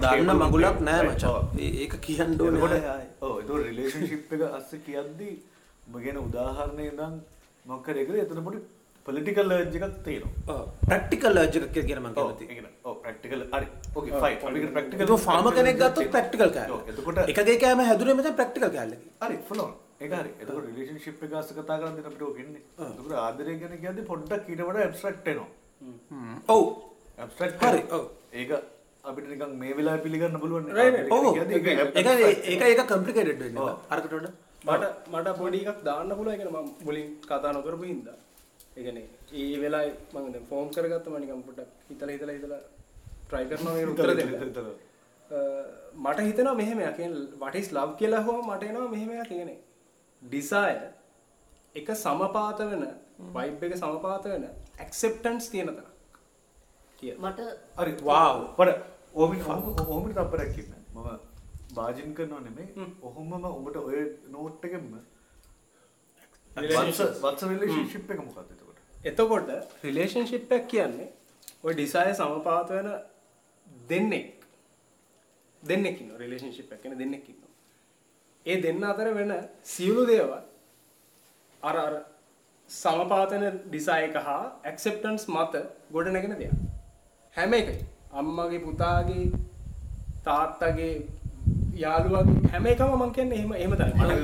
දන්න මගුලක් නෑ මචං. ඒක කියන්න ඕනේ. ඔව් ඒක රිලේෂන්ෂිප් එක අස්සේ කියද්දි ඔබ කියන උදාහරණේ ඉඳන් මොකක් හරි එකද එතන පොඩි පොලිටිකල් ලර්ජ් එකක් තියෙනවා. ඔව්. ප්‍රැක්ටිකල් ලර්ජ් එකක් කියලා කියන මම කැමතියි. ඒ ප්‍රැක්ටිකල් හරි. ප්‍රැක්ටිකල් ඒක ෆාම කෙනෙක් ගත්තොත් ප්‍රැක්ටිකල් ඔව් කෑල්ල. එතකොට එකගේ කෑම හැදුනේ මචං ප්‍රැක්ටිකල් කෑල්ලකින්. හරි ෆලෝන් ඒක හරි. එතකොට රිලේෂන්ෂිප් එක අස්සේ කතා කරන් දෙන අපිට ඉන්නේ. එතකොට ආදරය ගැන කියද්දි පොඩ්ඩක් ඊට වඩා ඇබ්ස්ට්‍රැක්ට් එනවා ඔව් ඇබ්ස්ට්‍රැක්ට් හරි, ඔව්. ඒක අපිට නිකන් මේ වෙලාවේ පිළිගන්න පුළුවන්. ඔව් කියද්දි ඒක ඒක abstract. ඒක ඒක කම්ප්ලිකේටඩ් වෙන්නේ. ඔව්. අරකට වඩා. මට මට පොඩි එකක් දාන්න පුළුවන්. ඒ කියන්නේ මම මුලින් කතා නොකරපු හින්දා. ඒ කියන්නේ ඒ වෙලාවේ මම දැන් ෆෝම් කරගත්තම නිකන් පොඩ්ඩක් හිතලා හිතලා හිතලා try කරනවා මේ උත්තර දෙන්න. මට හිතෙනවා මෙහෙම කියන්නේ what is love කියලා හෝ මට එනවා මෙහෙම එකක් කියන්නේ desire එක සමපාත වෙන vibe එක සමපාත වෙන acceptance තියෙන තරක්. කියලා මට හරි Wow. පර ඕමින් ඕමින් තප්පරක් කිව්ව මම භාජන කරනවා නෙමෙයි. ඔහොමම උඹට ඔය නෝට් එකෙන්ම වත්ස රිලේෂන්ෂිප් එක මොකක්ද එතකොට? එතකොට රිලේෂන්ෂිප් එකක් කියන්නේ ওই desire සමපාත වෙන දෙන්නෙක්. දෙන්නෙක් ඉන්නවා රිලේෂන්ෂිප් එකක් කියන්නේ දෙන්නෙක් ඉන්නවා. ඒ දෙන්න අතර වෙන සියලු දේවල් අර අර සමපාත වෙන desire එක හා acceptance මත ගොඩ නැගෙන දෙයක් හැම එකයි අම්මගේ පුතාගේ තාත්තගේ යාළුවාගේ හැම එකම මම කියන්නේ එහෙම එහෙම තමයි.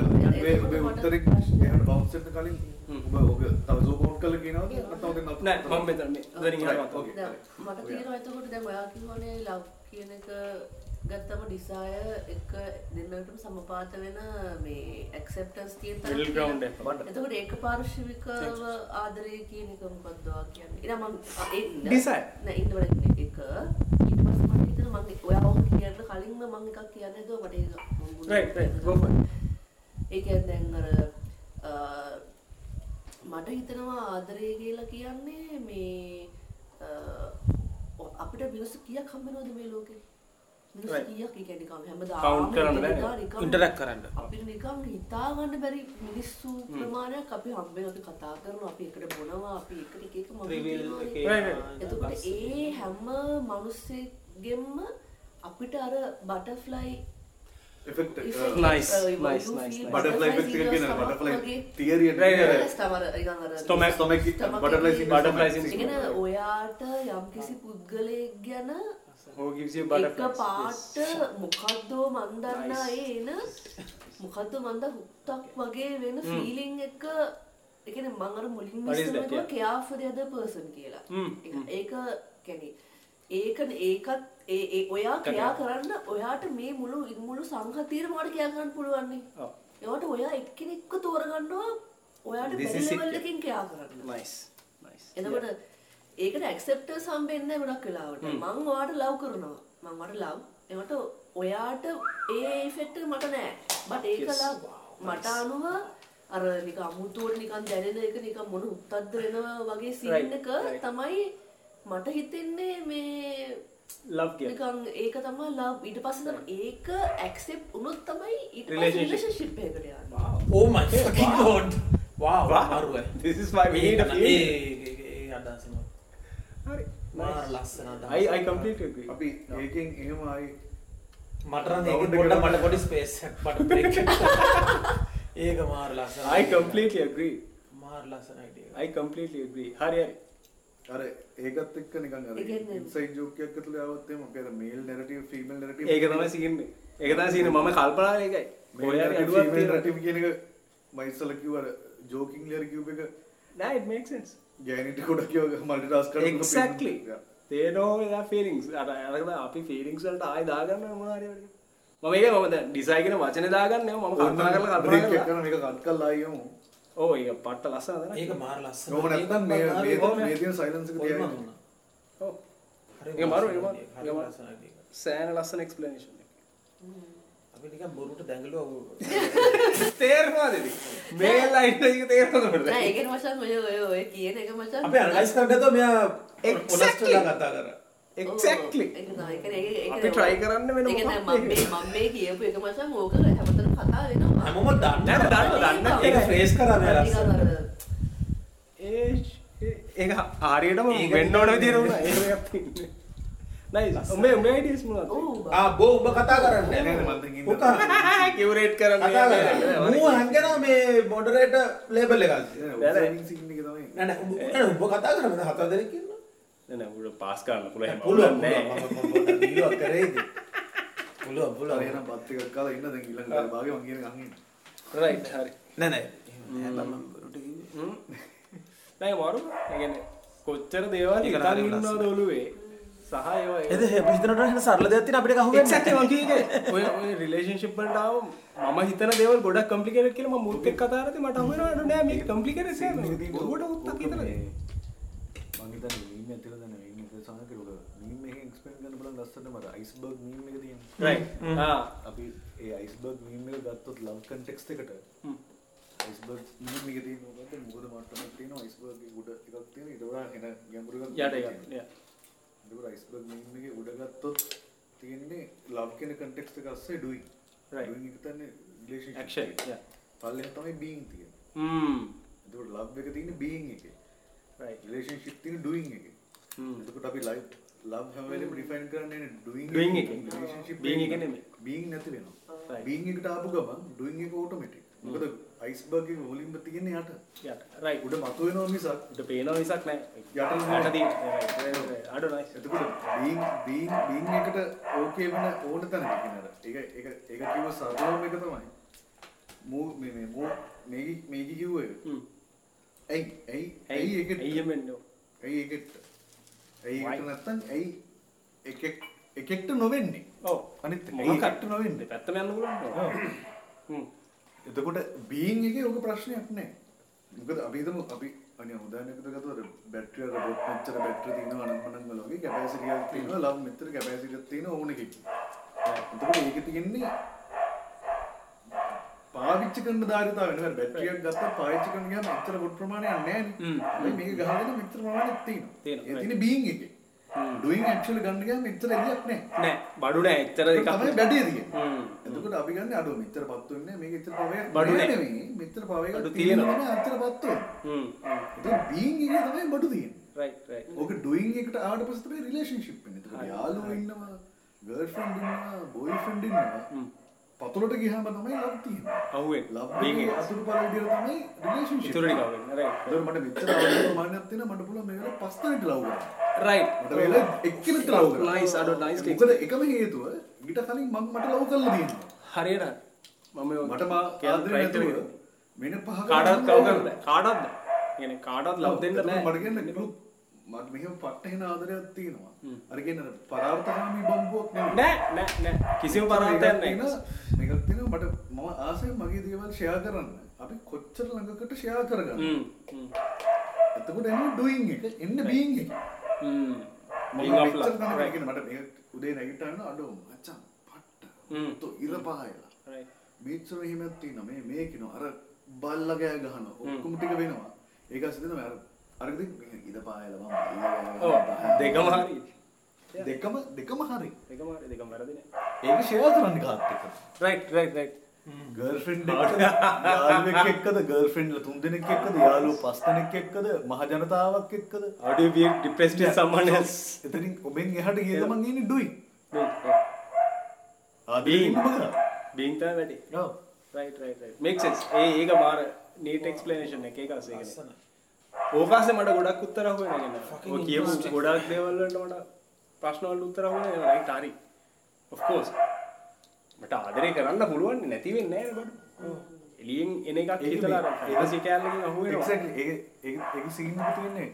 ඔබේ උත්තරේ එහෙම බවුන්ස් වෙන්න කලින් ඔබ ඔබ තව අවුට් කරලා කියනවද නැත්නම් ඔතෙන් නෑ මම මෙතන මේ ඉතින් ඉහළ මත Okay. දැන් මට තියෙනවා එතකොට දැන් ඔයා කිව්වනේ ලව් කියන එක ගත්තම ඩිසයර් එක දෙන්නටම සමපාත වෙන මේ ඇක්සෙප්ටන්ස් තියෙන තරම් Middle ground එක. තියෙනවා. එතකොට ඒක පාර්ශවිකව ආදරය කියන එක මොකක්ද ඔයා කියන්නේ? ඊට මම ඒ Desire. නෑ ඉන්න වල එක ඊට පස්සේ මට හිතෙනවා මම ඔයා ඔහොම කියන්න කලින්ම මම එකක් කියන්න හදුවා මට ඒක මම right right go for it ඒ කියන්නේ දැන් අර මට හිතෙනවා ආදරය කියලා කියන්නේ මේ අපිට මිනිස්සු කීයක් හම්බ වෙනවද මේ ලෝකේ? මිනිස්සු කීයක් ඒ කියන්නේ නිකන් හැමදාම ඉන්ටරැක්ට් කරන්න. අපිට නිකන් හිතාගන්න බැරි මිනිස්සු ප්‍රමාණයක් අපි හම්බෙන අපි කතා කරනවා අපි එකට බොනවා අපි එකට එක එක right. එතකොට ඒ හැම මිනිස්සෙගෙම අපිට අර butterfly effect Nice, nice, nice, nice. Butterfly effect එක කියන බටර්ෆ්ලයි තියරි එක. ස්ටමක් Stomach. ස්ටොමැක් butterfly Butterfly syndrome. ඉගෙන ඔයාට යම්කිසි පුද්ගලයෙක් ගැන gives you එක? පාට මොකක්දෝ මන්දන්න ඒන මොකක්ද මන්ද හුත්තක් වගේ වෙන ෆීලිං එක එකන මංගර මුලින් What is that? Yeah. කයාෆදයද පර්සන් කියලා ඒක කැනෙ ඒකන ඒකත් ඒ ඒ ඔයා ක්‍රියා කරන්න ඔයාට මේ මුළු ඉමුළු සංහතීර මට කයා කරන්න පුළුවන්නේ. Oh, එවට ඔයා එක්කෙනෙක්ක තෝරගන්නවා ඔයාට is it, බැලවල්ලකින් ක්‍යා කරන්න. Nice, nice. එතකොට ඒකට ඇක්සෙප්ට සම්බෙන්න ගොඩක් වෙලාවට. මං වාට ලව් කරනවා. මං වට ලව් එමට ඔයාට ඒ ෆෙක්ට මට නෑ බට ඒක ලව් මට අනුව අර නික අමුතුවට නිකන් දැනෙන එක නික මොන උත්තද්ද වෙනවා වගේ සීන් එක. තමයි මට හිතෙන්නේ මේ game. නිකන් ඒක තමයි ලව් ඊට පස්සේ තමයි ඒක ඇක්සෙප්ට් වුණොත් තමයි ඊට එකකට යන්නේ a ඒ feeling. ඒ- ඒ අදහසම. හරි. මාර ලස්සන අදහසක්. I, I completely agree. අපි ඒකෙන් එහෙම ආයි මට නම් Round ඒක ගමන්. මට පොඩි ස්පේස් එකක් මට බ්‍රේක් ඒක මාර ලස්සන I completely agree. මාර ලස්සන I completely agree. හරි හරි. අර ඒකත් එක්ක නිකන් අර ඉන්සයිඩ් ජෝක් එකක් ඇතුලේ ආවොත් එහෙම මොකද මේල් නැරටිව් ෆීමේල් නැරටිව් ඒක තමයි සීන්නේ. ඒක තමයි සීන්නේ. මම කල්පනා කරේ ඒකයි. ඔයාගේ අඩුවක් ෆීමේල් තියෙනවා. නැරටිව් කියන එක මම ඉස්සලා කිව්ව අර ජෝකින් ලියර කිව්ව එක Nah, it makes sense. ගෑනිට ගොඩක් කිව්ව මල්ටි ටාස්ක් කරන Exactly. They know their feelings. අර අරගෙන අපි feelings වලට ආයෙ දාගන්න මොනවා හරි වගේ. මම ඒක මම දැන් ඩිසයින් කරන වචනේ දාගන්නේ මම කල්පනා කරලා කල්පනා එක කරලා. මේක කට් කරලා ආයෙම ඔව් ඒක පට්ට ලස්සනද නේද? ඒක මාර ලස්සන එක ඒක මාරු, ඒක. ඒක හරි මාරු. ලස්සන idea. සෑහෙන ලස්සන explanation එක. අපි නිකන් බොරුට දැඟලුවා තේරෙනවද ඉතින්? මේ ලයින් එක තේරෙනවද? නෑ ඒකෙන් මචං ඔය ඔය කියන එක මචං අපි අනලයිස් කරන්න ගත්තා මෙයා. ඔනස්ට්‍රලා කතා කරා ඒක ඒක අපි try කරන්න වෙන ඒක මොකක්ද නෑ මම මේ මම මේ කියපු එක මචං ඕක හැමතැනම කතා වෙනවා. හැමෝම දන්න දන්න, දන්න. ඒක ෆ්‍රේස් කරා මෙයා නිකන් ලස්සන අර ඒ ඒක හරියටම ඒක වෙන්න ඕන විදිහට වුණා. ඒක. Nice. උඹේ උඹේ මොනවද? ඔව් ආ බෝ ඔබ කතා කරන්නේ. මම ඉන්න පුතා කියවරේට් කරන්න කතා කරන්නේ. මූ හැංගෙනවා මේ මොඩරේටර් ලේබල් එකක්. එක නෑ නෑ උඹ උඹ කතා කරන්නේ හතර දෙනෙක් ඉන්නවා නෑ නෑ උඩ පාස් කරන්න එහෙම පුළුවන් නෑ. අර පුළුවන් එහෙනම් බත් එකක් කාලා ඉන්න දැන් ඊළඟ කාලේ භාගේ මං කියන ගහන් ඉන්න right හරි. නෑ නෑ නෑ. නෑ මාරු. කියන්නේ කොච්චර දේවල් හරි ඉන්නවද ඔළුවේ? සහ හිතනට වෙන සරල දෙයක් තියෙන අපිට කහුවෙන්නේ එක්සැක්ට්ලි මම කිව්වේ ඔය ඔය රිලේෂන්ෂිප් වලට ආවම මම හිතන දේවල් ගොඩක් කම්ප්ලිකේටඩ් කියලා මම මුත් එක්ක කතා කරද්දි මට හමු වෙනවා නෑ නෑ මං හිතන්නේ මීම් ඇතුළේ දැන් මීම් එක සමහර කෙනෙකුට මීම් එකෙන් එක්ස්ප්ලেইন කරන්න බලන්න ලස්සනම අර අයිස්බර්ග් මීම් එක තියෙනවා. රයිට් ආ අපි ඒ අයිස්බර්ග් මීම් එක ගත්තොත් ලව් කන්ටෙක්ස්ට් එකට. හ්ම්. අයිස්බර්ග් මීම් එක තියෙන මොකද්ද? මුහුද මට්ටමක් තියෙනවා. අයිස්බර්ග් එකේ උඩ එකක් තියෙනවා. ඊට වඩා එන ගැඹුරු එකක් යට තියෙනවා. එක ය එතකොට අයිස්බර්ග් මීම් එකේ උඩ ගත්තොත් තියෙන්නේ ලව් කියන කන්ටෙක්ස්ට් එක අස්සේ ඩුයින් Right. ඩුයින් එක තමයි රිලේෂන්ෂිප් ඇක්ෂන් ය පල්ලෙන් තමයි බීයින් තියෙන්නේ. හ්ම් එතකොට ලව් එක තියෙන්නේ බීයින් එකේ. රයිට් රිලේෂන්ෂිප් තියෙන්නේ ඩුයින් එකේ. හ්ම් එතකොට අපි ලයිව් ලව් හැම වෙලේම ඩිෆයින් කරන්නේ ඩුයින් Doing එකෙන්. රිලේෂන්ෂිප් Being එක නෙමෙයි. බීයින් නැති වෙනවා. බීයින් එකට ආපු ගමන් ඩුයින් එක ඔටෝමැටික් මොකද අයිස්බර්ග් එක මුලින්ම තියෙන්නේ යට. යට. රයිට් උඩ මතුවෙනවා මිසක්. උඩ පේනවා මිසක් නෑ. යට නෑ. යට තියෙන අඩු නයිස් එතකොට බීන් බීන් බීන් එකට ඕකේ වෙන ඕන තැනක කියනද ඒක ඒක ඒක කිව්ව සාධාරණ එක තමයි. මූ මේ මේ මූ මේකි මේකි කිව්ව. එක ඇයි ඇයි ඇයි? ඒකට? එయ్యం වෙන්න ඇයි ඒකට ඇයි Why? ඒකට නැත්තම් ඇයි එකෙක් එකෙක්ට නොවෙන්නේ? ඔව්. අනිත්? එකෙක්ට නොවෙන්නේ? පැත්තම යන්න හ්ම්. එතකොට බීන් එකේ ඕක ප්‍රශ්නයක් නැහැ මොකද අපි හිතමු අපි අනිය උදාහරණයකට ගත්තොත් බැටරිය අර බොත් මෙච්චර බැටරි තියෙනවා අනම්මනම් වල වගේ කැපැසිටි එකක් තියෙනවා ලව් මෙච්චර කැපැසිටි එකක් තියෙනවා ඕන එකකින්. එතකොට ඒක තියෙන්නේ පාවිච්චි කරන ධාරිතාව වෙනවා බැටරියක් ගත්තා පාවිච්චි කරන ගියාම මෙච්චර බොත් ප්‍රමාණයක් නැහැ. නේ. මේක ගහගෙන මෙච්චර ප්‍රමාණයක් තියෙනවා. ඒ තියෙන්නේ බීන් එකේ. ඩුයින් ඇක්චුවලි ගන්න ගියාම මෙච්චර එළියක් නෑ නෑ බඩු නෑ එච්චර එකක් තමයි වැඩේ තියෙන්නේ. එතකොට අපි ගන්න අඩුව මෙච්චර පත්තු වෙන්නේ මේක එච්චර පවයක් බඩු. නෙමෙයි. මෙච්චර පවයක් තියෙනවා. වෙන්නේ හ්ම් හ්ම්. එතකොට බීන් එකේ තමයි බඩු තියෙන්නේ. රයිට් රයිට් ඕක ඩුයින් එකට ආවට පස්සේ තමයි රිලේෂන්ෂිප් වෙන්නේ. එතකොට යාළුවෝ ඉන්නවා ගර්ල්ෆ්‍රෙන්ඩ් ඉන්නවා බොයිෆ්‍රෙන්ඩ් ඉන්නවා පතුලට ගියාම තමයි ලව් තියෙන්නේ. අහුවෙන් ලව් එකේ අතුරු පළ විදියට තමයි රිලේෂන්ෂිප් ඉතුරු ටික අහුවෙන් රයිට් එතකොට මට මෙච්චර අවුරුදු මානයක් තියෙනවා. මට පුළුවන් මේ වෙලාවේ පස් දෙනෙක් ලව් කරන්න. රයිට් මට වෙලාවේ එක්කෙනෙක් ලව් කරන්න. Nice, අඩෝ, nice cake. මොකද එකම හේතුව ඊට කලින් මම මට ලව් කරලා තියෙනවා. හරියට මම මට මා ආදරේ නැතුව මෙන්න පහ කාටත් කව කරන්න කාටත්ද කියන කාටත් ලබ් දෙන්න බෑ. මට කියන්න මට මෙහෙම පට්ටහෙන ආදරයක් තියෙනවා අර කියන්නේ පරාර්ථකාමී බම්බුවක් නෑ. නෑ නෑ කිසිම පරාතයක් නෑ. මේකත් තියෙනවා මට මම ආසයි මගේ දේවල් ෂෙයා කරන්න. අපි කොච්චර ළඟකට ෂෙයා කරගන්න? එතකොට එන්නේ ඩුයින් එක. එන්නේ බීන් එක. හ්ම්. මට මේක උදේ නැගිට්ටාම අඩෝ මචං පට්ට. තෝ ඉර පහයලා. මේච්චර එහෙමත් තියෙනවා මේ මේ කිනෝ අර බල්ලා ගෑ ගහනවා. ඔක්කොම ටික වෙනවා. ඒක සිදෙනවා අර අර ඉතින් ඉර පහයලා මම ඔව්. දෙකම හරි. දෙකම දෙකම හරි. දෙකම හරි දෙකම වැරදි නෑ. ඒක ෂෙයා කරන්න කාත් එක්ක. රයිට් රයිට් රයිට් ගර්ෆ්‍රෙන්ඩ් එක්කද? යාළුවෙක් එක්කද? ගර්ෆ්‍රෙන්ඩ්ලා තුන් දෙනෙක් එක්කද? යාළුවෝ පස් දෙනෙක් එක්කද? මහ ජනතාවක් එක්කද? How do you be depressed with someone else. එතනින් ඔබෙන් එහාට ගිය ගමන් ඉන්නේ ඩුයි ඉන්න being තමයි වැඩි. ඔව්. Right right right. Make sense. ඒ ඒක මාර neat explanation එක ඒක අසේ කියන්නේ ඕකාසේ මට ගොඩක් උත්තර ඔය කියපු ගොඩක් දේවල් වලට මට ප්‍රශ්න වලට උත්තර නේද? right හරි. Of course. මට ආදරේ කරන්න පුළුවන් නැති වෙන්නේ නැහැ බඩු එළියෙන් එන එකක් ඒක හිතලා මේ- අර fantasy කැලලකින් අහුවෙනවා. එක්සැක්ට්ලි ඒක ඒක ඒක සීන් එක තියෙන්නේ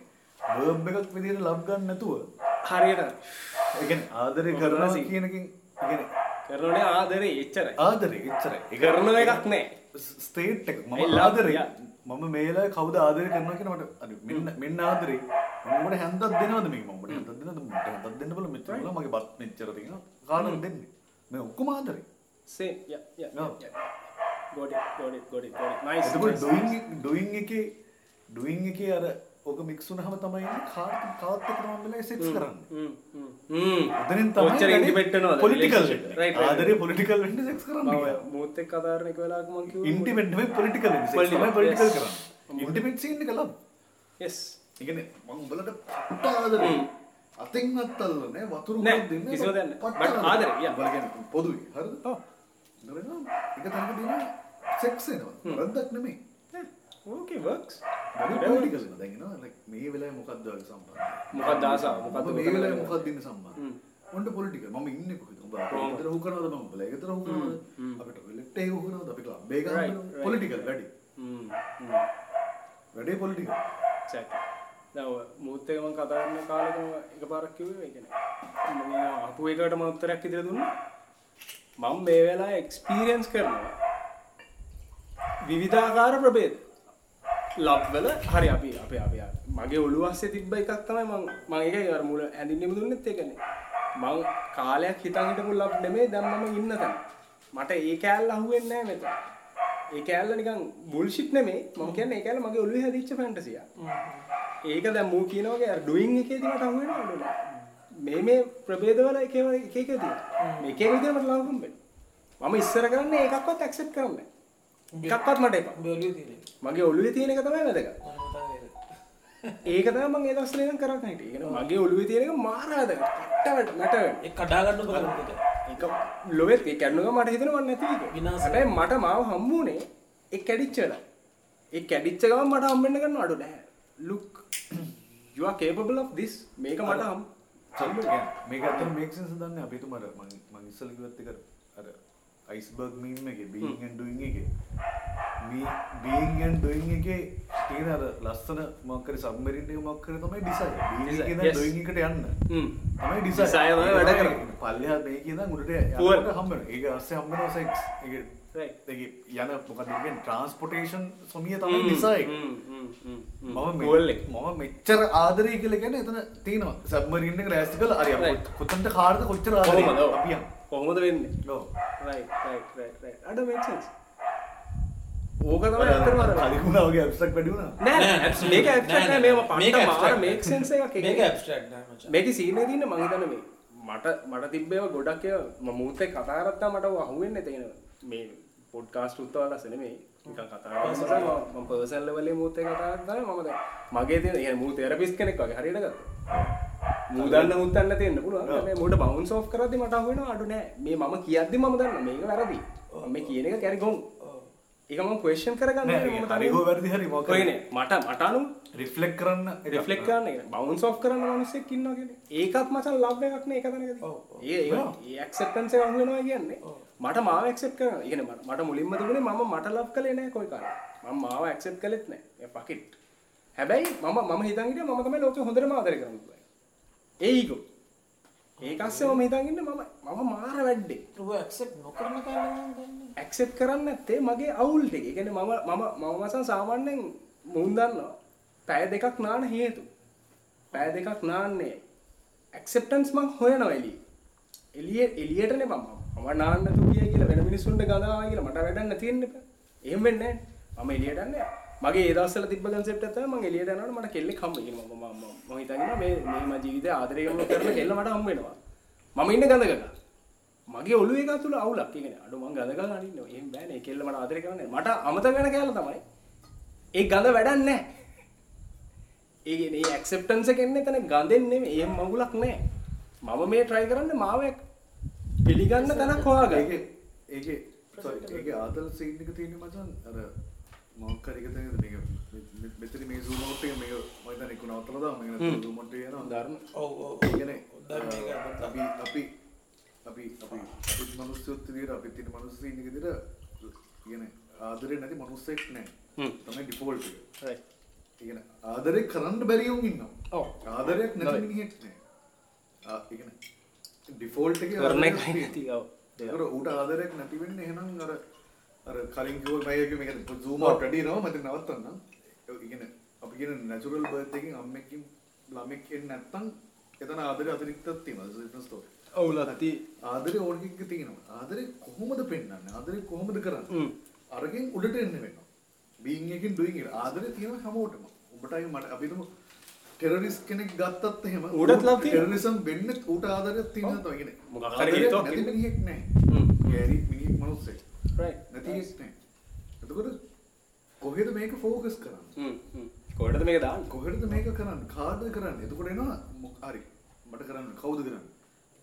verb එකක් විදිහට ලබ් ගන්න නැතුව. හරියට. ඒ කියන්නේ ආදරේ කරනවා කියන එකෙන් ඒ කියන්නේ කරනනේ ආදරේ එච්චරයි. ආදරේ එච්චරයි. ඒක කරන එකක් නැහැ ස්ටේට් එක. මම ආදරේ. මම මේලා කවුද ආදරේ කරනවා කියන මට අර මෙන්න මෙන්න ආදරේ. මම උඹට හැන්දක් දෙනවද මේක මම උඹට හැන්දක් දෙනවද? මට හැන්දක් දෙන්න බල මෙච්චර බල මගේ බත් මෙච්චර තියෙනවා කාටද දෙන්නේ. මේ ඔක්කොම ආදරේ. Same. Yeah yeah No. yeah got it got it got it got it. Nice එතකොට. ඩුයින් ඩුයින් එකේ ඩුයින් එකේ අර ඕක මික්ස් වුණාම තමයි කාත් කාත් එක්ක තමයි වෙලාවේ සෙක්ස් කරන්නේ. හ්ම් හ්ම්. එතනින් තමයි intimate වෙනවද? Political right. ආදරේ පොලිටිකල් වෙන්න සෙක්ස් කරන්න මුත් එක්ක කරන එක වෙලාවක මම කිව්වා ඉන්ටිමේට් නෙමෙයි පොලිටිකල් වෙන්න. Political, තමයි පොලිටිකල්. කරන්නේ. ඉන්ටිමේට් සීන් එක ලබ් yes. ඒ කියන්නේ මම උඹලට පට්ට ආදරේ අතින් අත්තල්ල නෑ වතුරු ගොඩක් දෙන්නේ කිසිම දෙයක් නෑ. පට්ට But ආදරේ, yeah. උඹලා කියන්නේ පොදුයි හරිද? ඔව්. ඒක තමයි දෙන සෙක්ස් එනවා වරද්දක් නෙමෙයි works. බඩු පොලිටිකල් වෙනවා දැන් එනවා like මේ වෙලාවේ මොකක්ද ඔය සම්බන්ධය? මොකක්ද ආසාව? මොකක්ද මේ වෙලාවේ? මොකක්ද ඉන්නේ සම්බන්ධය? ඔන්න පොලිටිකල් මම ඉන්නේ කොහෙද? උඹ අපේ ගෙදර හු කරනවද මම උඹලා ගෙදර හු කරනවද අපිට ටොයිලට් එකේ හු කරනවද අපි ක්ලබ් එකේ. පොලිටිකල් වැඩි. වැඩේ පොලිටිකල් exactly. දැන් ඔය මුත් එක්ක මම කතා කරන කාලෙක මම එකපාරක් කිව්වේ ඒ කියන්නේ. මම අපු එකකට මම උත්තරයක් ඉදිරිය දුන්නා. මම මේ වෙලාවේ එක්ස්පීරියන්ස් කරනවා විවිධාකාර ප්‍රභේද ලබ් වල හරි අපි අපි අපි මගේ ඔළුව අස්සේ තිබ්බ එකක් තමයි මම මම ඒකයි අර මුල ඇඳින්නෙම දුන්නෙත් ඒකනේ මම කාලයක් හිතන් හිටපු ලබ් නෙමෙයි දැන් මම ඉන්න තැන මට ඒ කෑල්ල අහුවෙන්නේ නැහැ මෙතන ඒ කෑල්ල නිකන් බුල්ෂිට් නෙමෙයි මම කියන්නේ ඒ කෑල්ල මගේ ඔළුවේ හැදිච්ච ෆැන්ටසියක් ඒක දැන් මූ කියන වගේ අර ඩුයින් එකේදී මට අහු වෙනවා නේද මේ මේ ප්‍රභේදවල එක එක එක එක තියෙනවා මේක එක විදිහට මට ලඟ හම්බෙන්නේ මම ඉස්සර කරන්නේ ඒකක්වත් ඇක්සෙප්ට් කරන්නේ නැහැ එකක්වත් මට එපා මගේ ඔළුවේ තියෙන එක තමයි වැදගත් ඒක තමයි මම ඒ දවස්වල ඉඳන් කරන්නේ හිටියේ. කියන්නේ මගේ ඔළුවේ තියෙන එක මාර වැදගත්. පට්ට මට ඒ කඩාගන්න බලන්නට ඒක ලොවෙත් ඒ කැඩුණා මට හිතෙනවා නැති එක. විනාශ. හැබැයි මට මාව හම්බුනේ ඒ කැඩිච්ච වෙලාව. ඒ කැඩිච්ච ගමන් මට හම්බෙන්න ගන්න අඩු නෑ. look you are capable of this. මේක මට හම් මේක ඇත්තට මේක් සෙන්ස් දන්නේ අපි තුමාර මම ඉස්සෙල්ලා කිව්වත් එක අර අයිස්බර්ග් මීම් එකේ and doing එකේ. මේ and doing එකේ තියෙන අර ලස්සන මොකක් හරි සබ්මරින් එක මොකක් හරි තමයි doing එකට යන්න. තමයි තමයි වැඩ මේකේ ඉඳන් උඩට Fuel. යනකොට හම්බ ඒක ASCII හම්බ වෙනවා සෙක්ස් යන මොකක්ද කියන්නේ? ට්‍රාන්ස්පෝර්ටේෂන් සොමිය තමයි හ්ම්. මම එක. මම මෙච්චර ආදරය කියලා කියන්නේ එතන තියෙනවා. සබ්මරීන් එක රෑස්ති කරලා හරි අපි Right. කොතනට කාර්ද කොච්චර ආදරේ? කොහොමද? ඔව්. අපි යන් කොහොමද වෙන්නේ? ඔව් right right right right. අඩ make sense. ඕක තමයි ඇත්තටම අර කලිකුණාවගේ ඇබ්ස්ටක් වැඩිුණා නෑ නෑ abs- මේක abstract නෑ මේක මේක පට්ට abstract මාර make sense එකක් ඒක. මේක ඇබ්ස්ට්‍රැක්ට් නෑ මචං මේක සීනේ තියන්න මං හිතන්නේ මේ මට මට තිබ්බේව ගොඩක් ඒවා මම මූත් එක්ක කතා කරත්තා මට ඔය අහුවෙන්නේ තේන මේ පොඩ්කාස්ට් උත්වල නෙමෙයි නිකන් කතා කරලා නිසා මම මම පර්සනල් ලෙවල් එකේ මූත් එක්ක කතා කරලා මම දැන් මගේ තියෙන يعني මූ තෙරපිස්ට් කෙනෙක් වගේ හරියට ගත්තා මූ දන්න මුත් දන්න තියෙන්න පුළුවන්. මූට බවුන්ස් ඔෆ් කරද්දි මට අහුවෙනවා අඩු නෑ. මේ මම කියද්දි මම දන්නවා. මේක වැරදි. මේ කියන එක කැරි ගොන් ඒක මම ක්වෙස්චන් කරගන්න හරිහෝ වැරදි හරි මොක ඔයනේ මට මට අනුව රිෆ්ලෙක් කරන්න රිෆ්ලෙක්ට් කරන්න එක. බවුන්ස් ඔෆ් කරන්න මිනිස්සෙක් ඉන්නවා කියන්නේ. ඒකත් මචං ලව් එකක් නේ එක තැනකදී. ඒ ඒ ඒ ඇක්සෙප්ටන්ස් එක අහු වෙනවා කියන්නේ මට මාව ඇක්සෙප්ට් කරනවා ඒ කියන්නේ මට මුලින්ම තිබුණේ මම මට ලව් කළේ නැහැ කොයි කාලේ මම මාව ඇක්සෙප්ට් කළෙත් නැහැ ඒ it. හැබැයි මම මම හිතන් හිටියා මම තමයි ලෝකේ හොඳටම ආදරය කරන්නේ කියලා ඒ ඊගෝ ඒක අස්සේ මම මම මම මාර වැඩේ ඔබ ඇක්සෙප්ට් නොකරන කාලේ මම දන්නේ ඇක්සෙප් කරන්න නැත්තේ මගේ අවුල් ටික. ඒ කියන්නේ මම මම මම මසන් සාමාන්‍යයෙන් මුන් දන්නවා පැය දෙකක් නාන හේතු. පැය දෙකක් නාන්නේ ඇක්සෙප්ටන්ස් මං හොයනවා එළියේ. එළියේ එළියටනේ මම මම නාන්න තු කියයි කියලා වෙන මිනිස්සුන්ට ගඳාවයි කියලා මට වෙන්න එපා. එහෙම වෙන්නේ නැහැ. මම එළියට යන්නේ මගේ ඒ දවස්වල තිබ්බ කන්සෙප්ට් එක තමයි මම එළියට යනකොට මට කෙල්ලෙක් හම්බ වෙනවා. මම මම මම හිතන්නේ මේ මේ මගේ ජීවිතේ ආදරය කරන කරන කෙල්ල මට හම්බ වෙනවා. මම ඉන්නේ ගඳ ගගා. මගේ ඔළුව එක තුළ අවුලක් ඒ කියන්නේ අඩු මං ගඳ ගන්න අනින්නවා. එහෙම බෑනේ. ඒ කෙල්ල මට ආදරය කරන්නේ. මට අමතක වෙන කෑල්ල තමයි. ඒ ගඳ වැඩක් නැහැ. ඒ කියන්නේ ඒ ඇක්සෙප්ටන්ස් එක එන්නේ එතන ගඳෙන් නෙමෙයි. එහෙම මඟුලක් නැහැ. මම මේ try කරන්නේ මාව පිළිගන්න තැනක් හොයාගන්න. ඒක ඒකේ sorry, ඒකේ ආදල් සීන් එක තියෙන්නේ මචං අර මොකක් හරි එක තැනකද මේක මෙ- මෙතන මේ out එක zoom out එක යනවා ධර්ම අ, අපි අපි අපි අපි විදියට අපි තියෙන මනුස්ස සීන් එක විදියට කියන්නේ ආදරේ නැති මනුස්සෙක් හ්ම්. තමයි ඩිෆෝල්ට් එක right. ඒ කියන්නේ ආදරේ කරන්න බැරි උන් ඉන්නවා. ආදරයක් Right. මිනිහෙක් ඒ කියන්නේ ඩිෆෝල්ට් කරන ඌට ආදරයක් නැති වෙන්නේ එහෙනම් අර කලින් කිව්ව මම මේක වැඩි වෙනවා මම දැන් නවත්තන්න. ඒ කියන්නේ අපි natural birth එකකින් අම්මෙක්කින් ළමෙක් එන්නේ නැත්තම් එතන ආදරය අතිරික්තයක් තියෙනවා. that's a different story. ඔව් ලත්ති. ආදරේ එකක තියෙනවා. ආදරේ කොහොමද පෙන්වන්නේ? ආදරේ කොහොමද කරන්නේ? හ්ම්. අරකින් උඩට එන්න එකකින් doing එක. ආදරේ තියෙනවා හැමෝටම. ඔබටයි මට අපි හිතමු ටෙරරිස්ට් කෙනෙක් ගත්තත් එහෙම love තියෙනවා. ටෙරරිසම් වෙන්න ඌට ආදරයක් තියෙනවා කියන්නේ. මොකක් හරි හේතුවක් නැති. මිනිහෙක් නැහැ. හ්ම්. ගෑරි මිනිහෙක් මනුස්සෙක්. Right. නැති. එතකොට කොහෙද මේක ෆෝකස් කරන්නේ? කොහෙටද මේක දාන්නේ? කොහෙද මේක කරන්නේ? කාටද කරන්නේ? එතකොට එනවා මොක- හරි. මට කරන්න කවුද කරන්නේ?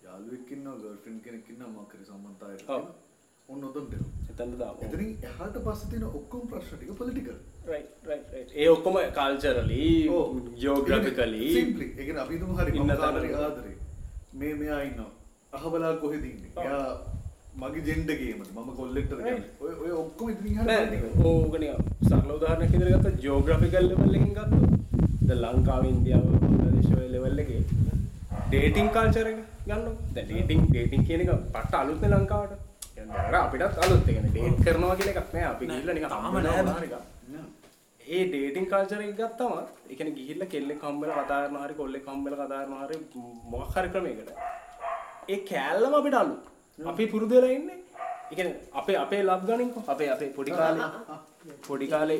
යාළුවෙක් ඉන්නවා, ගර්ල්ෆ්‍රෙන්ඩ් කෙනෙක් ඉන්නවා, මොකක් හරි සම්බන්ධතාවයකට. ඔව්. ඔන්න ඔතනට එනවා. එතනද දාමු. එතනින් එහාට පස්සේ තියෙන ඔක්කොම ප්‍රශ්න ටික පොලිටිකල්. right right right. ඒ ඔක්කොම කල්චරලි ජියෝග්‍රැෆිකලි සිම්පලි. ඒ කියන්නේ අපි හිතමු හරි ඉන්න. ආදරේ. මේ මෙයා ඉන්නවා. අහබලා කොහෙද ඉන්නේ? මගේ ජෙන්ඩර් ගේමද? මම කොල්ලෙක්ටද කියන්නේ? ඔය ඔය ඔක්කොම ඉතින් එහාට නෑ political. ඕක නිකන් සරල උදාහරණයක් විදිහට ගත්තොත් ජියෝග්‍රැෆිකල් ලෙවල් එකකින් ගත්තොත් දැන් ලංකාව ඉන්දියාව බංග්ලාදේශ ඔය ලෙවල් එකේ. ඩේටිං කල්චර් එක දැන් ඩේටිං ඩේටිං කියන එක පට්ට අලුත්නේ ලංකාවට. අපිටත් අලුත්. ඒ කියන්නේ ඩේට් කරනවා කියන එකක් නෑ. අපි ගිහිල්ලා නිකන් තාම හම්බ නෑ. වෙනවා බං. නිකන් නෑ. ඒ ඩේටිං කල්චර් එක ගත්තම ඒ කියන්නේ ගිහිල්ලා කෙල්ලෙක් හම්බෙලා කතා කරනවා හරි කොල්ලෙක් හම්බෙලා කතා කරනවා හරි මොකක් හරි ක්‍රමයකට. ඒ කෑල්ලම අපිට අලු අපි පුරුදු වෙලා ඉන්නේ. ඒ කියන්නේ අපේ අපේ ලබ් ගනින්කෝ. අපේ අපේ පොඩි කාලේ. පොඩි කාලේ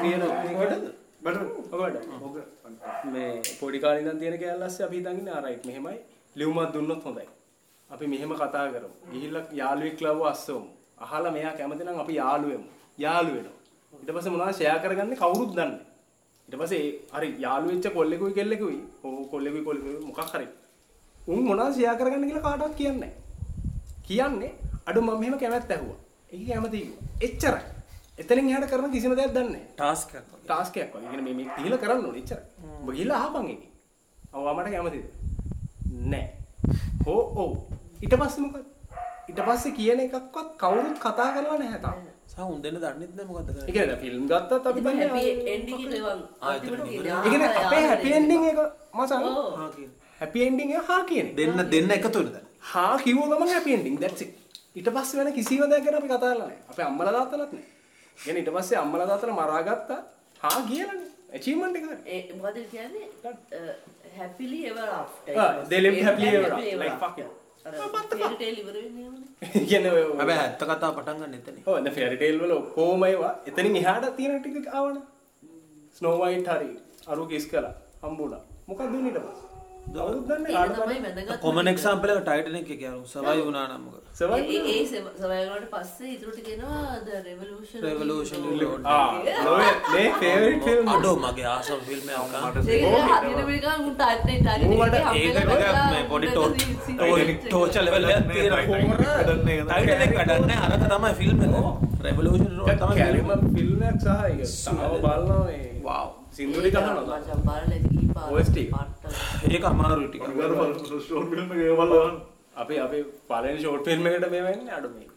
තියෙන ඔකට ඔක මේ පොඩි කාලේ ඉඳන් තියෙන කෑල්ලස්සේ අපි හිතන් ඉන්නේ ආ රයිට් මෙහෙමයි. ලියුමක් දුන්නොත් හොඳයි. අපි මෙහෙම කතා කරමු. ගිහිල්ලා යාළුවෙක් ලව්ව අස්සවමු. අහලා මෙයා කැමති නම් අපි යාළු වෙමු. යාළු වෙනවා. ඊට පස්සේ මොනවද ෂෙයා කරගන්නේ? කවුරුත් දන්නේ ඊට පස්සේ හරි යාළු වෙච්ච කොල්ලෙකුයි කෙල්ලෙකුයි. ඕ කොල්ලෙකුයි කොල්ලෙකුයි. මොකක් හරි. උන් මොනවද ෂෙයා කරගන්න කියලා කාටවත් කියන්නේ නැහැ කියන්නේ අඩු මම මෙහෙම කැමැත්ත ඇහුවා ඒක කැමති එච්චරයි එතනින් එහාට කරන කිසිම දෙයක් දන්නේ නැහැ ටාස්ක් එකක් වගේ. ටාස්ක් එකක් වගේ. කියන්නේ මේ මේ ගිහිල්ලා කරන්න ඕනේ එච්චරයි. ඔබ ගිහිල්ලා අහපන් ඒක. අවවා මට කැමතිද? නෑ. හෝ ඔව්. ඊට පස්සේ මොකද? ඊට පස්සේ කියන එකක්වත් කවුරුත් කතා කරලා නැහැ තාම. සහ දෙන්න දන්නෙත් නැහැ මොකද්ද ඒ කරන්නේ. කියන්නේ ෆිල්ම් ගත්තත් අපි දන්නේ හැපි එන්ඩින් ඉවරයි. ඒ කියන්නේ අපේ හැපි එන්ඩින් එක මසන් ඔව්. හා කියන. හැපි එන්ඩින් එක හා කියන එක. දෙන්න දෙන්න එකතු වෙන දැන්. හා කිව්ව ගමන් හැපි එන්ඩින් that's it. ඊට පස්සේ වෙන කිසිම දෙයක් ගැන අපි කතා කරලා නැහැ. අපේ අම්මලා තාත්තලාත් නැහැ. කියන්නේ ඊට පස්සේ අම්මලා තාත්තලා මරාගත්තා හා කියලානේ. achievement එක. ඒ මොකද කියන්නේ ever after Ah, they lived happily ever after. Like fuck it. හැබැයි ඇත්ත කතා පටන් ගන්න එතන ඔව් දැන් ෆෙයරි ටේල් වල ඒවා එතනින් එහාට තියෙන ටික ආවනේ ස්නෝ වයිට් හරි අරු කිස් කළා හම්බුණා මොකක්ද උනේ ඊට කොමන් එක්සාම්පල් එක ටයිටනික් එක කියන්නේ සවයි වුණා නම් මොකද? සර්වයිවල් ඒ ඒ සවයගලට පස්සේ ඉතුරු ටික එනවා ද රෙවලූෂන් Revolution ආ ලෝය මේ ෆේවරිට් ෆිල්ම් අඩෝ මගේ ආසම් ෆිල්ම් පොඩි ටෝච ලෙවල් නැහැ අරක තමයි ෆිල්ම් එක. රෙවලූෂන් ෆිල්ම් සහ ඒක. තාම බලනවා මේ Wow. ඒක එක බලන්න අපි අපි පලන ෂෝට් ෆිල්ම් එකට මේ වෙන්නේ අඩු මේ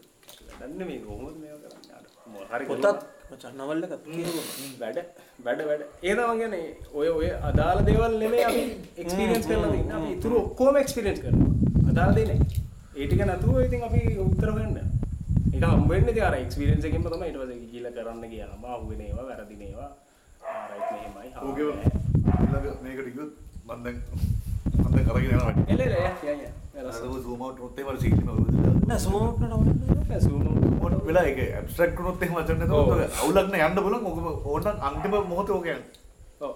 දන්න මේ කොහොමද මේව කරන්නේ? අඩු. හරි පොතත් මචං නවල් එකක් වැඩ වැඩ වැඩ. ඒ තමයි කියන්නේ ඔය ඔය අදාළ දේවල් නෙමෙයි අපි එක්ස්පීරියන්ස් කරලා තින්නේ අපි ඉතුරු ඔක්කොම එක්ස්පීරියන්ස් කරනවා. අදාළ දේ නේ ඒ ටික නැතුව ඉතින් අපි උත්තර හොයන්න. ඒක හම්බ වෙන්නේ ඉතින් අර එක්ස්පීරියන්ස් එකෙන්ම තමයි ඊට පස්සේ ගිහිල්ලා කරන්න ගියාම අහුවෙන ඒවා වැරදින ඒවා. රයිට් මෙහෙමයි ඕකේ මේකට ඉක්කොත් මන්දන් මන්දන් කරගෙන යනවා. එල එල යා යා යා. සූම් අවුට් උනොත් එහෙම සීක්‍රම අවුලද නෑ සූම් අවුට් නෑ. සූම් අවුට් වෙලා ඒක ඇබ්ස්ට්‍රැක්ට් උනොත් එහෙම අචන්න නේද අවුලක් නෑ යන්න බලමු ඕකම ඕනනම් අන්තිම මොහොතේ ඕක යන්න. ඔව්.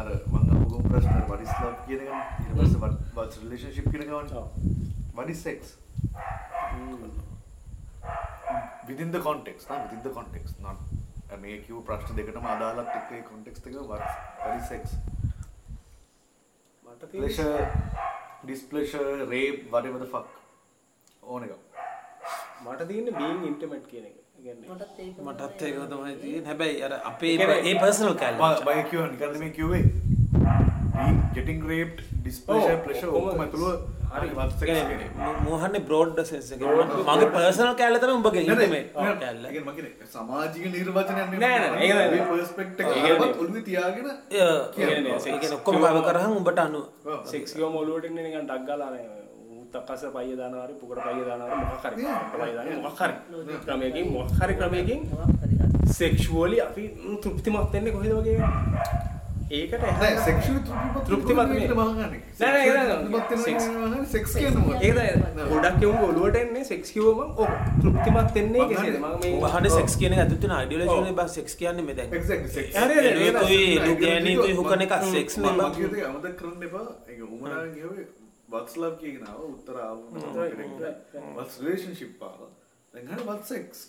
අර මම ඔගොම ප්‍රශ්න what is love කියන එක ඊට පස්සේ what what's relationship කියන එක වань what is sex? within the context nah, within the context not මේ කිව් ප්‍රශ්න දෙකටම අදාළත් එක්ක ඒ context එක what is sex. මට pleasure displeasure rape whatever the fuck. ඕන එක මට තියෙන්නේ being intimate කියන එක. මටත් ඒක මටත් ඒක තමයි තියෙන්නේ. හැබැයි අර අපේ ඒ පර්සනල් කැලේ බය කියව නිකන් මේ කිව්වේ. Getting raped displeasure pleasure ඔක්කොම ඔක්කොම බ්‍රෝඩ් සෙන්ස් එක. මගේ පර්සනල් කැලේ තමයි උඹගේ නෑ, නෑ, ඉන්ටිමේට් නෑ, කැලේ ඒ කියන්නේ මම කියන්නේ සමාජික නිර්වචනයක් නෙමෙයි. නෑ, තියාගෙන ඔක්කොම කව කරහන් උඹට අනු. සෙක්ස් ගියම ඔලුවට එන්නේ නිකන් ඩක් ගාලා නේ. උත්තක්කස පයිය දානවා හරි පුකට පයිය දානවා හරි මොකක් හරි. පයිය දානවා මොකක් හරි. ක්‍රමයකින් මොකක් හරි ක්‍රමයකින් සෙක්ෂුවලි අපි ම්, තෘප්තිමත් වෙන්නේ කොහෙද වගේ ඒකට තෘප්තිමත් ගොඩක් එවුන් ඔලුවට එන්නේ සෙක්ස් කිව්වම ඔව් තෘප්තිමත් වෙන්නේ කෙසේද මම මේ උඹහනේ සෙක්ස් කියන අයිඩියොලොජි නේ බස් සෙක්ස් කියන්නේ මේ දැන්. Exactly, sex. හරි, හරි, හරි. එළුවෙකුයි නෑ, ඒක ලුගෑනිකුයි මම- හුකන එක මම- sex මම- නේ මම බං. කියපු දේ අමතක කරන්න එපා. ඒක උමනාවෙන් කියුවේ what's love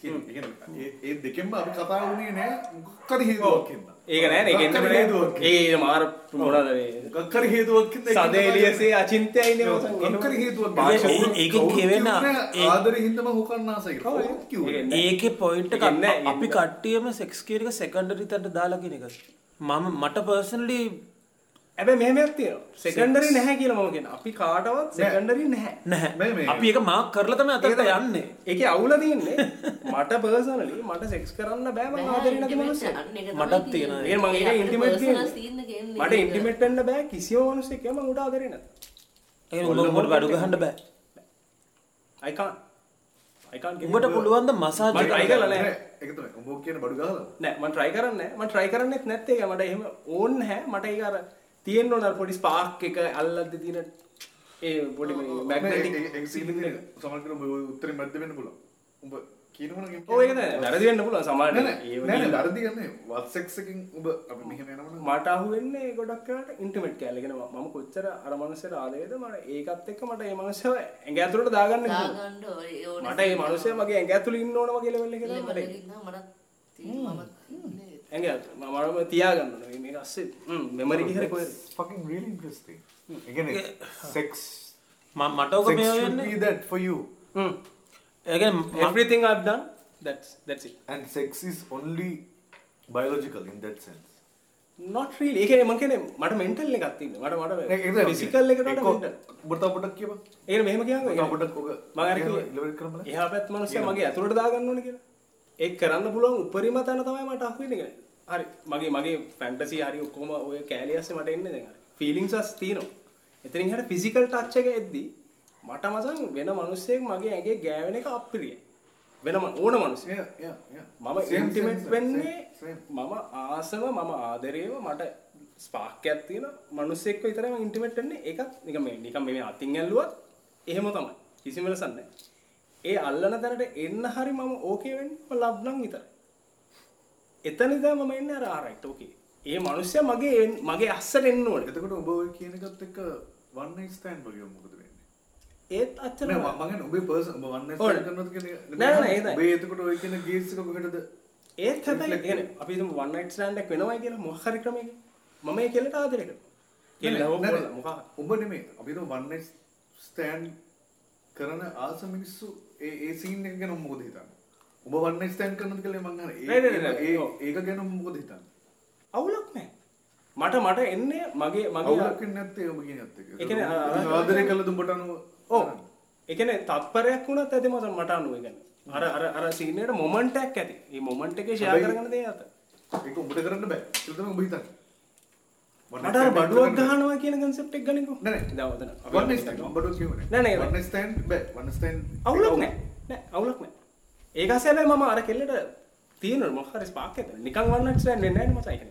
කියන එක. ඒ කියන්නේ ඒ- ඒ දෙකෙන්ම අපි කතා වුණේ නෑ මොකක් හරි හේතුවක් හින්දා. ඒක නෑ නේ හරි හේතුවක්. ඒ මාර මොනවද මේ? මොකක් හරි හේතුවක් ඒක සදේ එලියසේ අචින්තයයිනේ මොකක් හරි හේතුවක් ඒ- හින්දා. ඒ- ඒකෙන් කවුරුත් කියවෙන කිව්වේ නෑ, ඒ- ආදරේ හින්දාම හුකන්න ආසයි කියලා. ඔව්, කවුරුත් කිව්වේ ඒ- නෑ. ඒකේ පොයින්ට් එක ඒකෙන් නෑ, අපි කට්ටියම සෙක්ස් කියන එක සෙකන්ඩරි තැනට දාලා කියන එක. මම මට පර්සනලි හැබැයි මෙහෙමයක් තියෙනවා. සෙකන්ඩරි නැහැ කියලා මම කියනවා. අපි කාටවත් සෙකන්ඩරි නැහැ. නැහැ. මේ- මේ- අපි ඒක මාක් කරලා තමයි අතට යන්නේ. ඒකේ අවුල තියෙන්නේ. මට පර්සනලි මට සෙක්ස් කරන්න බෑ මම ආදරේ නැති මිනිස්සෙක් මටත් තියෙනවා. ඒ මම ඒක ඉන්ටිමේට් කියන්නේ මට ඉන්ටිමේට් වෙන්න බෑ මම උඩ ආදරේ නැත. ඒ උඹට බඩු ගහන්න බෑ. I can't. I can't give උඹට it. පුළුවන් ද මසාජ් මම try කරලා නෑ. නෑ, ඒක තමයි. උඹ කියන බඩු ගහලා. නෑ මම try කරන්නේ මම try කරන්නෙත් නැත්තේ. ඒක මට එහෙම ඕන් නැහැ. මට ඒක අර තියෙන්න ඕන අර පොඩි ස්පාර්ක් එක අල්ලද්දි තියෙන ඒ පොඩි උඹ ඔය උත්තරේ මැද්ද වෙන්න පුළුවන්. උඹ කියන මොන ගේම් ඔය ඒක නෑ. වැරදි වෙන්න පුළුවන් සමහරට නෑ නෑ. ඒ නෑ වගේ නෑ වැරදි ගන්නේ what sex එකකින් උඹ අපි මෙහෙම යනවනම්. මට අහුවෙන්නේ ගොඩක් කරාට ඉන්ටිමේට් කෑල්ල කියන මම කොච්චර අර මනුස්සයට ආදරේද මට ඒකත් එක්ක මට ඒ මනුස්සයව ඇඟ ඇතුළට දාගන්න. මට ඒ මනුස්සයා මගේ ඇඟ ඇතුළේ ඉන්න ඕන වගේ ලෙවල් එකේ තමයි මට ඇඟ මම තියාගන්න ඕන. මේක අස්සේ මෙමරි එක හරි කොහෙද? fucking really interesting. ඒ කියන්නේ sex මම මට ඔක මේ වෙන්නේ? be that for you. හ්ම්. ඒ කියන්නේ everything i've done that's that's it. And sex is only biological in that sense. Not really. ඒ කියන්නේ මම කියන්නේ මට mental එකක් තියෙනවා. මට මට physical එකට වඩා mental. තව පොඩක් කියපන්. ඒක මෙහෙම කියන්නකෝ තව පොඩක් ඔක මම අර කිව්වේ ඉලෙවර් කරමු. එහා පැත්ත මිනිස්සයා මගේ ඇතුළට දාගන්න ඕනේ කියලා. ඒක කරන්න පුළුවන් උපරිම තැන තමයි මට අහුවෙන්නේ කියලා. හරි. මගේ මගේ ෆැන්ටසි හරි ඔක්කොම ඔය කෑලි ඇස්සේ මට එන්නේ දැන් හරි. ෆීලිංස් අස් තියෙනවා. එතනින් හරිය ෆිසිකල් ටච් එක එද්දි මට මසන් වෙන මිනිස්සෙක් මගේ ඇඟේ ගෑවෙන එක අප්‍රියයි. වෙන ම- ඕන yeah. මම same, වෙන්නේ. මම ආසම මම ආදරේව මට ස්පාක් එකක් තියෙන මිනිස්සෙක්ව විතරම ඉන්ටිමේට් වෙන්නේ ඒකත් නිකන් මේ නිකන් මේ අතින් ඇල්ලුවත් එහෙම තමයි කිසිම වෙනසක් නැහැ ඒ අල්ලන තැනට එන්න හරි මම ඕකේ වෙන්නේ. ලබ් නම් විතරයි. එතන ඉඳන් මම එන්නේ අර ආරයිට් ඕකේ ඒ මිනිස්සයා මගේ මගේ අස්සට එන්න ඕනේ. එතකොට ඔබ ඔය කියන එකත් එක්ක one night stand වගේ මොකද වෙන්නේ? ඒත් අච්චර නෑ මම මම ඔබේ පර්සන් ඔබ one night stand කරනවද කියන්නේ? නෑ, නෑ, ඒකයි. ඔබේ එතකොට ඔය කියන ගේස් එක කොහෙටද? ඒත් හැබැයි කියන්නේ අපි හිතමු one night stand එකක් වෙනවයි කියලා මොකක් හරි ක්‍රමයකින්. මම ඒ කෙල්ලට ආදරය කරනවා. පොල්ල නෑ. මොකක් ඔබ නෙමෙයි. අපි හිතමු one night stand කරන ආස මිනිස්සු ඒ ඒ සීන් එක ගැන මොකද හිතන්නේ? ඔබ one night stand කරනවද කියලා මං අහන්නේ. නෑ, නෑ, නෑ, ඒ. ඒක ගැන මොකද හිතන්නේ? අවුලක් නැහැ මට මට එන්නේ මගේ මගේ අවුලක් වෙන්නේ නැත්තේ ඔබ කියන එකත් එක්ක ඒ කියන්නේ ආදරය කළද උඹට අනුව? ඔව්. ඒ කියන්නේ තත්පරයක් වුණත් ඇති මට මට අනුව ඒ කියන්නේ. අර අර අර සීන් එකට මොමන්ට් එකක් ඇති. මේ මොමන්ට් එකේ ෂෙයා කරගන්න දේ අත. ඒක උඹට කරන්න බෑ. ඒක තමයි ඔබ හිතන්නේ මට බඩුවක්. ගහනවා කියන කන්සෙප්ට් එක ගනිකෝ නෑ, නෑ. night අපිට stand බඩුවක් කියවනේ නෑ, නෑ, night stand බෑ. Night stand අවුලක් නැහැ නෑ. අවුලක් නැහැ ඒක ඇස්සේ හැබැයි මම අර කෙල්ලට තියෙන මොකක් හරි ස්පාක් එකක්. නිකන් වන් ස්ටෑන්ඩ් වෙන්නේ නේ මචං ඒක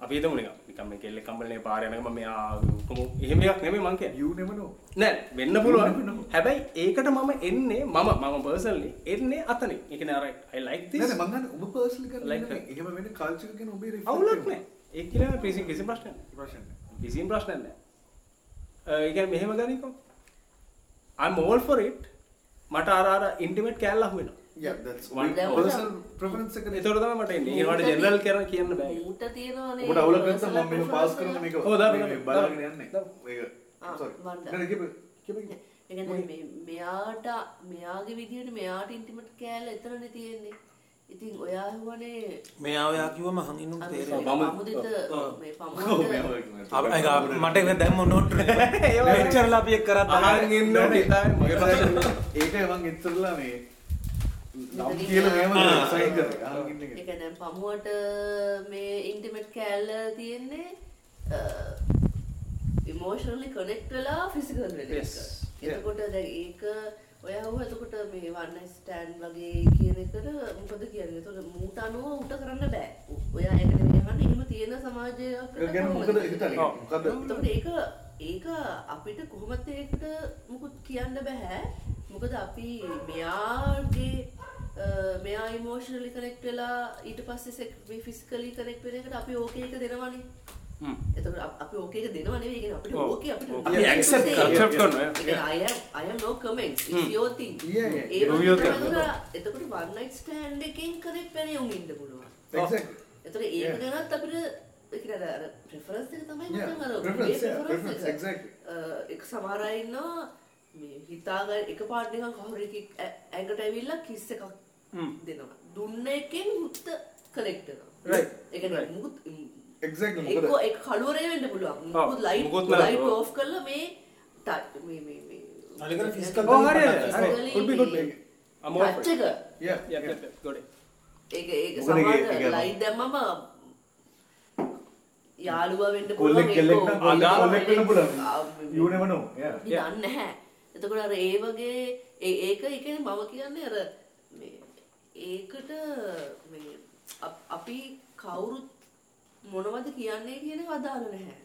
අපි හිතමු නිකන්. නිකන් මේ කෙල්ලෙක් කම්බලනේ පාර යනකම මෙයා කොහොම එහෙම එකක් නෙමෙයි මං කියන්නේ. You never know. නෑ වෙන්න පුළුවන්. හැබැයි ඒකට මම එන්නේ මම මම පර්සනලි එන්නේ අතනින් ඒ කියන්නේ අර I like this. නෑ නෑ මං අහන්නේ ඔබ personally කරන්නේ. එහෙම වෙන culture එක ගැන ඔබේ අවුලක් වෙනවා. ඒක කියලා කිසි කිසි ප්‍රශ්නයක් නැහැ. කිසිම ප්‍රශ්නයක් නැහැ ඒ කියන්නේ මෙහෙම ගනිකෝ I'm all for it මට අර අර ඉන්ටිමේට් කෑල්ල අහුවෙනවා Yeah, that's One- personal preference එක. ඒතකොට තමයි මට එන්නේ ඒකට ජෙනරල් කරන කියන්න බෑ ඌට තියෙනවානේ අවුලක් නැත්නම් personal මම මෙහෙම පාස් කරන මේක ඔව්, දාන්න. බලාගෙන යන්නේ. මේක sorry. නෑ, කියපන්. කියපන්. ඒ කියන්නේ මේ මෙයාට මෙයාගේ විදිහට මෙයාට ඉන්ටිමේට් කෑල්ල එතනනේ තියෙන්නේ. ඉතින් ඔයා හුවනේ මෙයා ඔයා කිව්වම හංිනුම් අර තේරෙනවා පමු- පමුදිත මේ කිව්වා. අයික මට එක දැම්ම නොට වෙච්චරලා අපි එක් කරත් අහන් ඉන්න මගේ ප්‍රශ්න ඒකයි මං ඉස්සරලා මේ නම් මෙහෙම ආ. sign කරේ. අහන් ඉන්න එක. ඒක දැන් පමුවට මේ ඉන්ටිමේට් කෑල්ල තියෙන්නේ ඉමෝෂනලි කනෙක්ට් වෙලා ෆිසිකල්. Yes. එතකොට දැන් ඒක ඔයා හුව එතකොට මේ වන්න ස්ටෑන්ඩ් වගේ කියන එකට මොකද කියන්නේ? එතකොට මූට අනුව උට කරන්න බෑ. ඔයා ඒක නෙමෙයි අහන්නේ. එහෙම තියෙන සමාජයකට ඒක ගැන මොකද හිතන්නේ? මොකද එතකොට ඒක ඒක අපිට කොහොමද ඒකට මුකුත් කියන්න බෑ මොකද අපි මෙයාගේ මෙයා ඉමෝෂනලි කනෙක්ට් වෙලා ඊට පස්සේ මේ ෆිසිකලි කනෙක්ට් වෙන එකට අපි ඕකේ එක දෙනවනේ. එතකොට අප- අපි ඕකේ එක දෙනව නෙවෙයි කියන්නේ අපිට. ඕකේ අපිට. අපි accept කරනවා, am no comments it's your thing Yeah, yeah. ඒ. එතකොට- one night stand එකෙන් කනෙක්ට් වෙන උන් ඉන්න පුළුවන් exactly. එතකොට ඒක. ගැනත් අපිට ඒ කියන්නේ අර ප්‍රෙෆරන්ස් එක තමයි මචං අර preference preference, එක. සමහර අය ඉන්නවා මේ හිතාගන්න එක පාට නිකන් කවුරු එකෙක් ඇඟට ඇවිල්ලා කිස් එකක්. දෙනවා. දුන්න එකෙන් මුත්ත කලෙක්ට් වෙනවා. Right. ඒ කියන්නේ මොකද එක කළුවරේ වෙන්න පුළුවන්. මුකුත් ලයිට්. ලයිට් ඕෆ් කරලා මේ මේ මේ මේ අනිකර physical ඔව්, හරි, හරි. Could be, could be. මේ I'm all for touch it. එක. Yeah, Yeah, it. ඒක ඒක මොකද ඒක- සමහර ඒක- ලයිට් දැම්මම යාළුවා වෙන්න එක්කෝ කොල්ලෙක් අදාළ වෙන්න පුළුවන්. You never know. Yeah. දන්නේ නැහැ. එතකොට අර ඒ වගේ ඒක ඒ කියන්නේ මම කියන්නේ අර මේ ඒකට මේ අපි කවුරුත් මොනවද කියන්නේ කියන එක අදාළ නැහැ.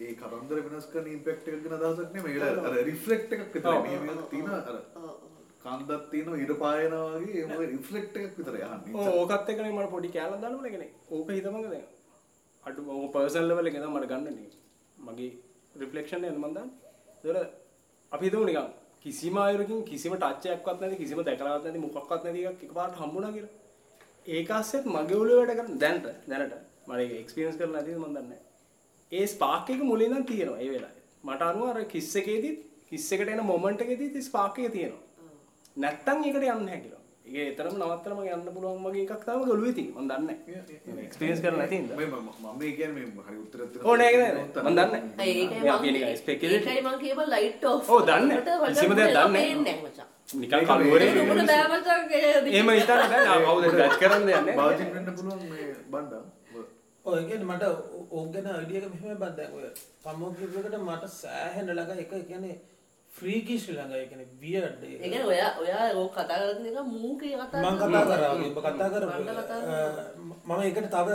ඒ කතන්දර වෙනස් කරන ඉම්පැක්ට් එකක් ගැන අදහසක් නෙමෙයි. ඒක අර රිෆ්ලෙක්ට් එකක් විතරයි. මේ මේක තියෙන අර ඔව්, ඔව්. කන්දක් තියෙන ඉර පායනවා වගේ ඒ මොකද රිෆ්ලෙක්ට් එකක් විතරයි අහන්නේ. ඕ ඕකත් එක්කනේ මට පොඩි කෑල්ලක් දාන්න ඕනේ කෙනෙක්. ඕක හිතමං දැන්. අඩු ඕක පර්සනල් ලෙවල් එකේ තමයි මට ගන්න නේ. මගේ රිෆ්ලෙක්ෂන් එක මම දාන්නේ. ඒතර අපි හිතමු නිකන් කිසිම අයුරකින් කිසිම ටච් එකක්වත් නැති කිසිම දැකලාවත් නැති මොකක්වත් නැති එකක් එකපාරට හම්බුණා කියලා. ඒක ASCIIත් මගේ ඔළුවේ වැඩ කරන දැනට දැනට මම ඒක එක්ස්පීරියන්ස් කරලා නැතිද මම දන්නේ නැහැ. ඒ ස්පාර්ක් එක මුලින් ඉඳන් තියෙනවා ඒ වෙලාවේ. මට අනුව අර කිස් එකේදීත් කිස් එකට එන මොමන්ට් එකේදීත් ස්පාර්ක් එක තියෙනවා. නැත්තම් ඒකට යන්නේ නැහැ කියලා. ඒක එතරම් නවත්තලා මම යන්න පුළුවන් වගේ එකක් තමයි ඔළුවේ තියෙන්නේ. මම දන්නේ නැහැ. එක්ස්පීරියන්ස් කරලා නැති හින්දා. මම මම මේ කියන්නේ මේ හරි උත්තරයක් දෙන්න. ඕ කියපන් ලයිට් ඔෆ් ඔව්, දන්නේ නැහැ. කිසිම දෙයක් දන්නේ නිකන් කලුවරේ බෑ. ආ, කවුද ජජ් කරන්න. භාජන වෙන්න පුළුවන් මේ බණ්ඩා. ඔය කියන්නේ මට ඕක ගැන අයිඩියා එක මෙහෙම බද්දක් ඔය පමෝක් කිව්වකට මට සෑහෙන ළඟ එක කියන්නේ ෆ්‍රීකී ශ්‍රී ලංකා එකන වියඩ් ඒකන ඔයා ඔයා ඕ කතා කරන එක මූකේ කතා මං කතා කරා කතා කර බණ්ඩ කතා කරා. මම එකට තව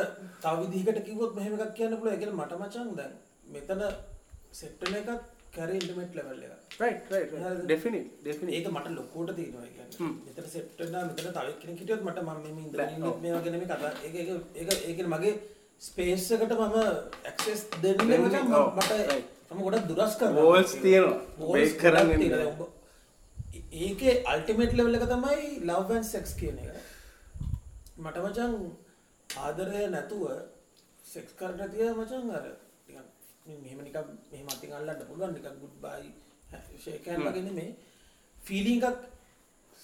තව විදිහකට කිව්වොත් මෙහෙම එකක් කියන්න පුළුවන් ඒ කියන්නේ මට මචං දැන් මෙතන සෙට් වෙන එකක් කැරේ ඉන්ටිමේට් ලෙවල් එක රයිට් රයිට් ඩෙෆිනිට් ඩෙෆිනිට් ඒක මට ලොකෝට තියෙනවා ඒ කියන්නේ මෙතන සෙට් වෙනවා මෙතන තව කෙනෙක් හිටියොත් මට මම මේ ඉඳලා ඉන්නේ මේ වගේ නෙමෙයි කතා. ඒක ඒක ඒක ඒ කියන්නේ මගේ ස්පේස් එකට මම ඇක්සස් දෙන්නේ මට right. මම ගොඩක් දුරස් කරනවා. Walls තියෙනවා. ගොඩක් කරන්න ඒකේ අල්ටිමේට් ලෙවල් එක තමයි ලව් ඇන්ඩ් සෙක්ස් කියන එක. මට මචං ආදරය නැතුව සෙක්ස් කරන්න තිය මචං අර මෙහෙම නිකන් මෙහෙම අතින් අල්ලන්න පුළුවන් නිකන් ගුඩ් බයි ෂේක් හෑන්ඩ් වගේ නෙමෙයි. ෆීලිං එකක්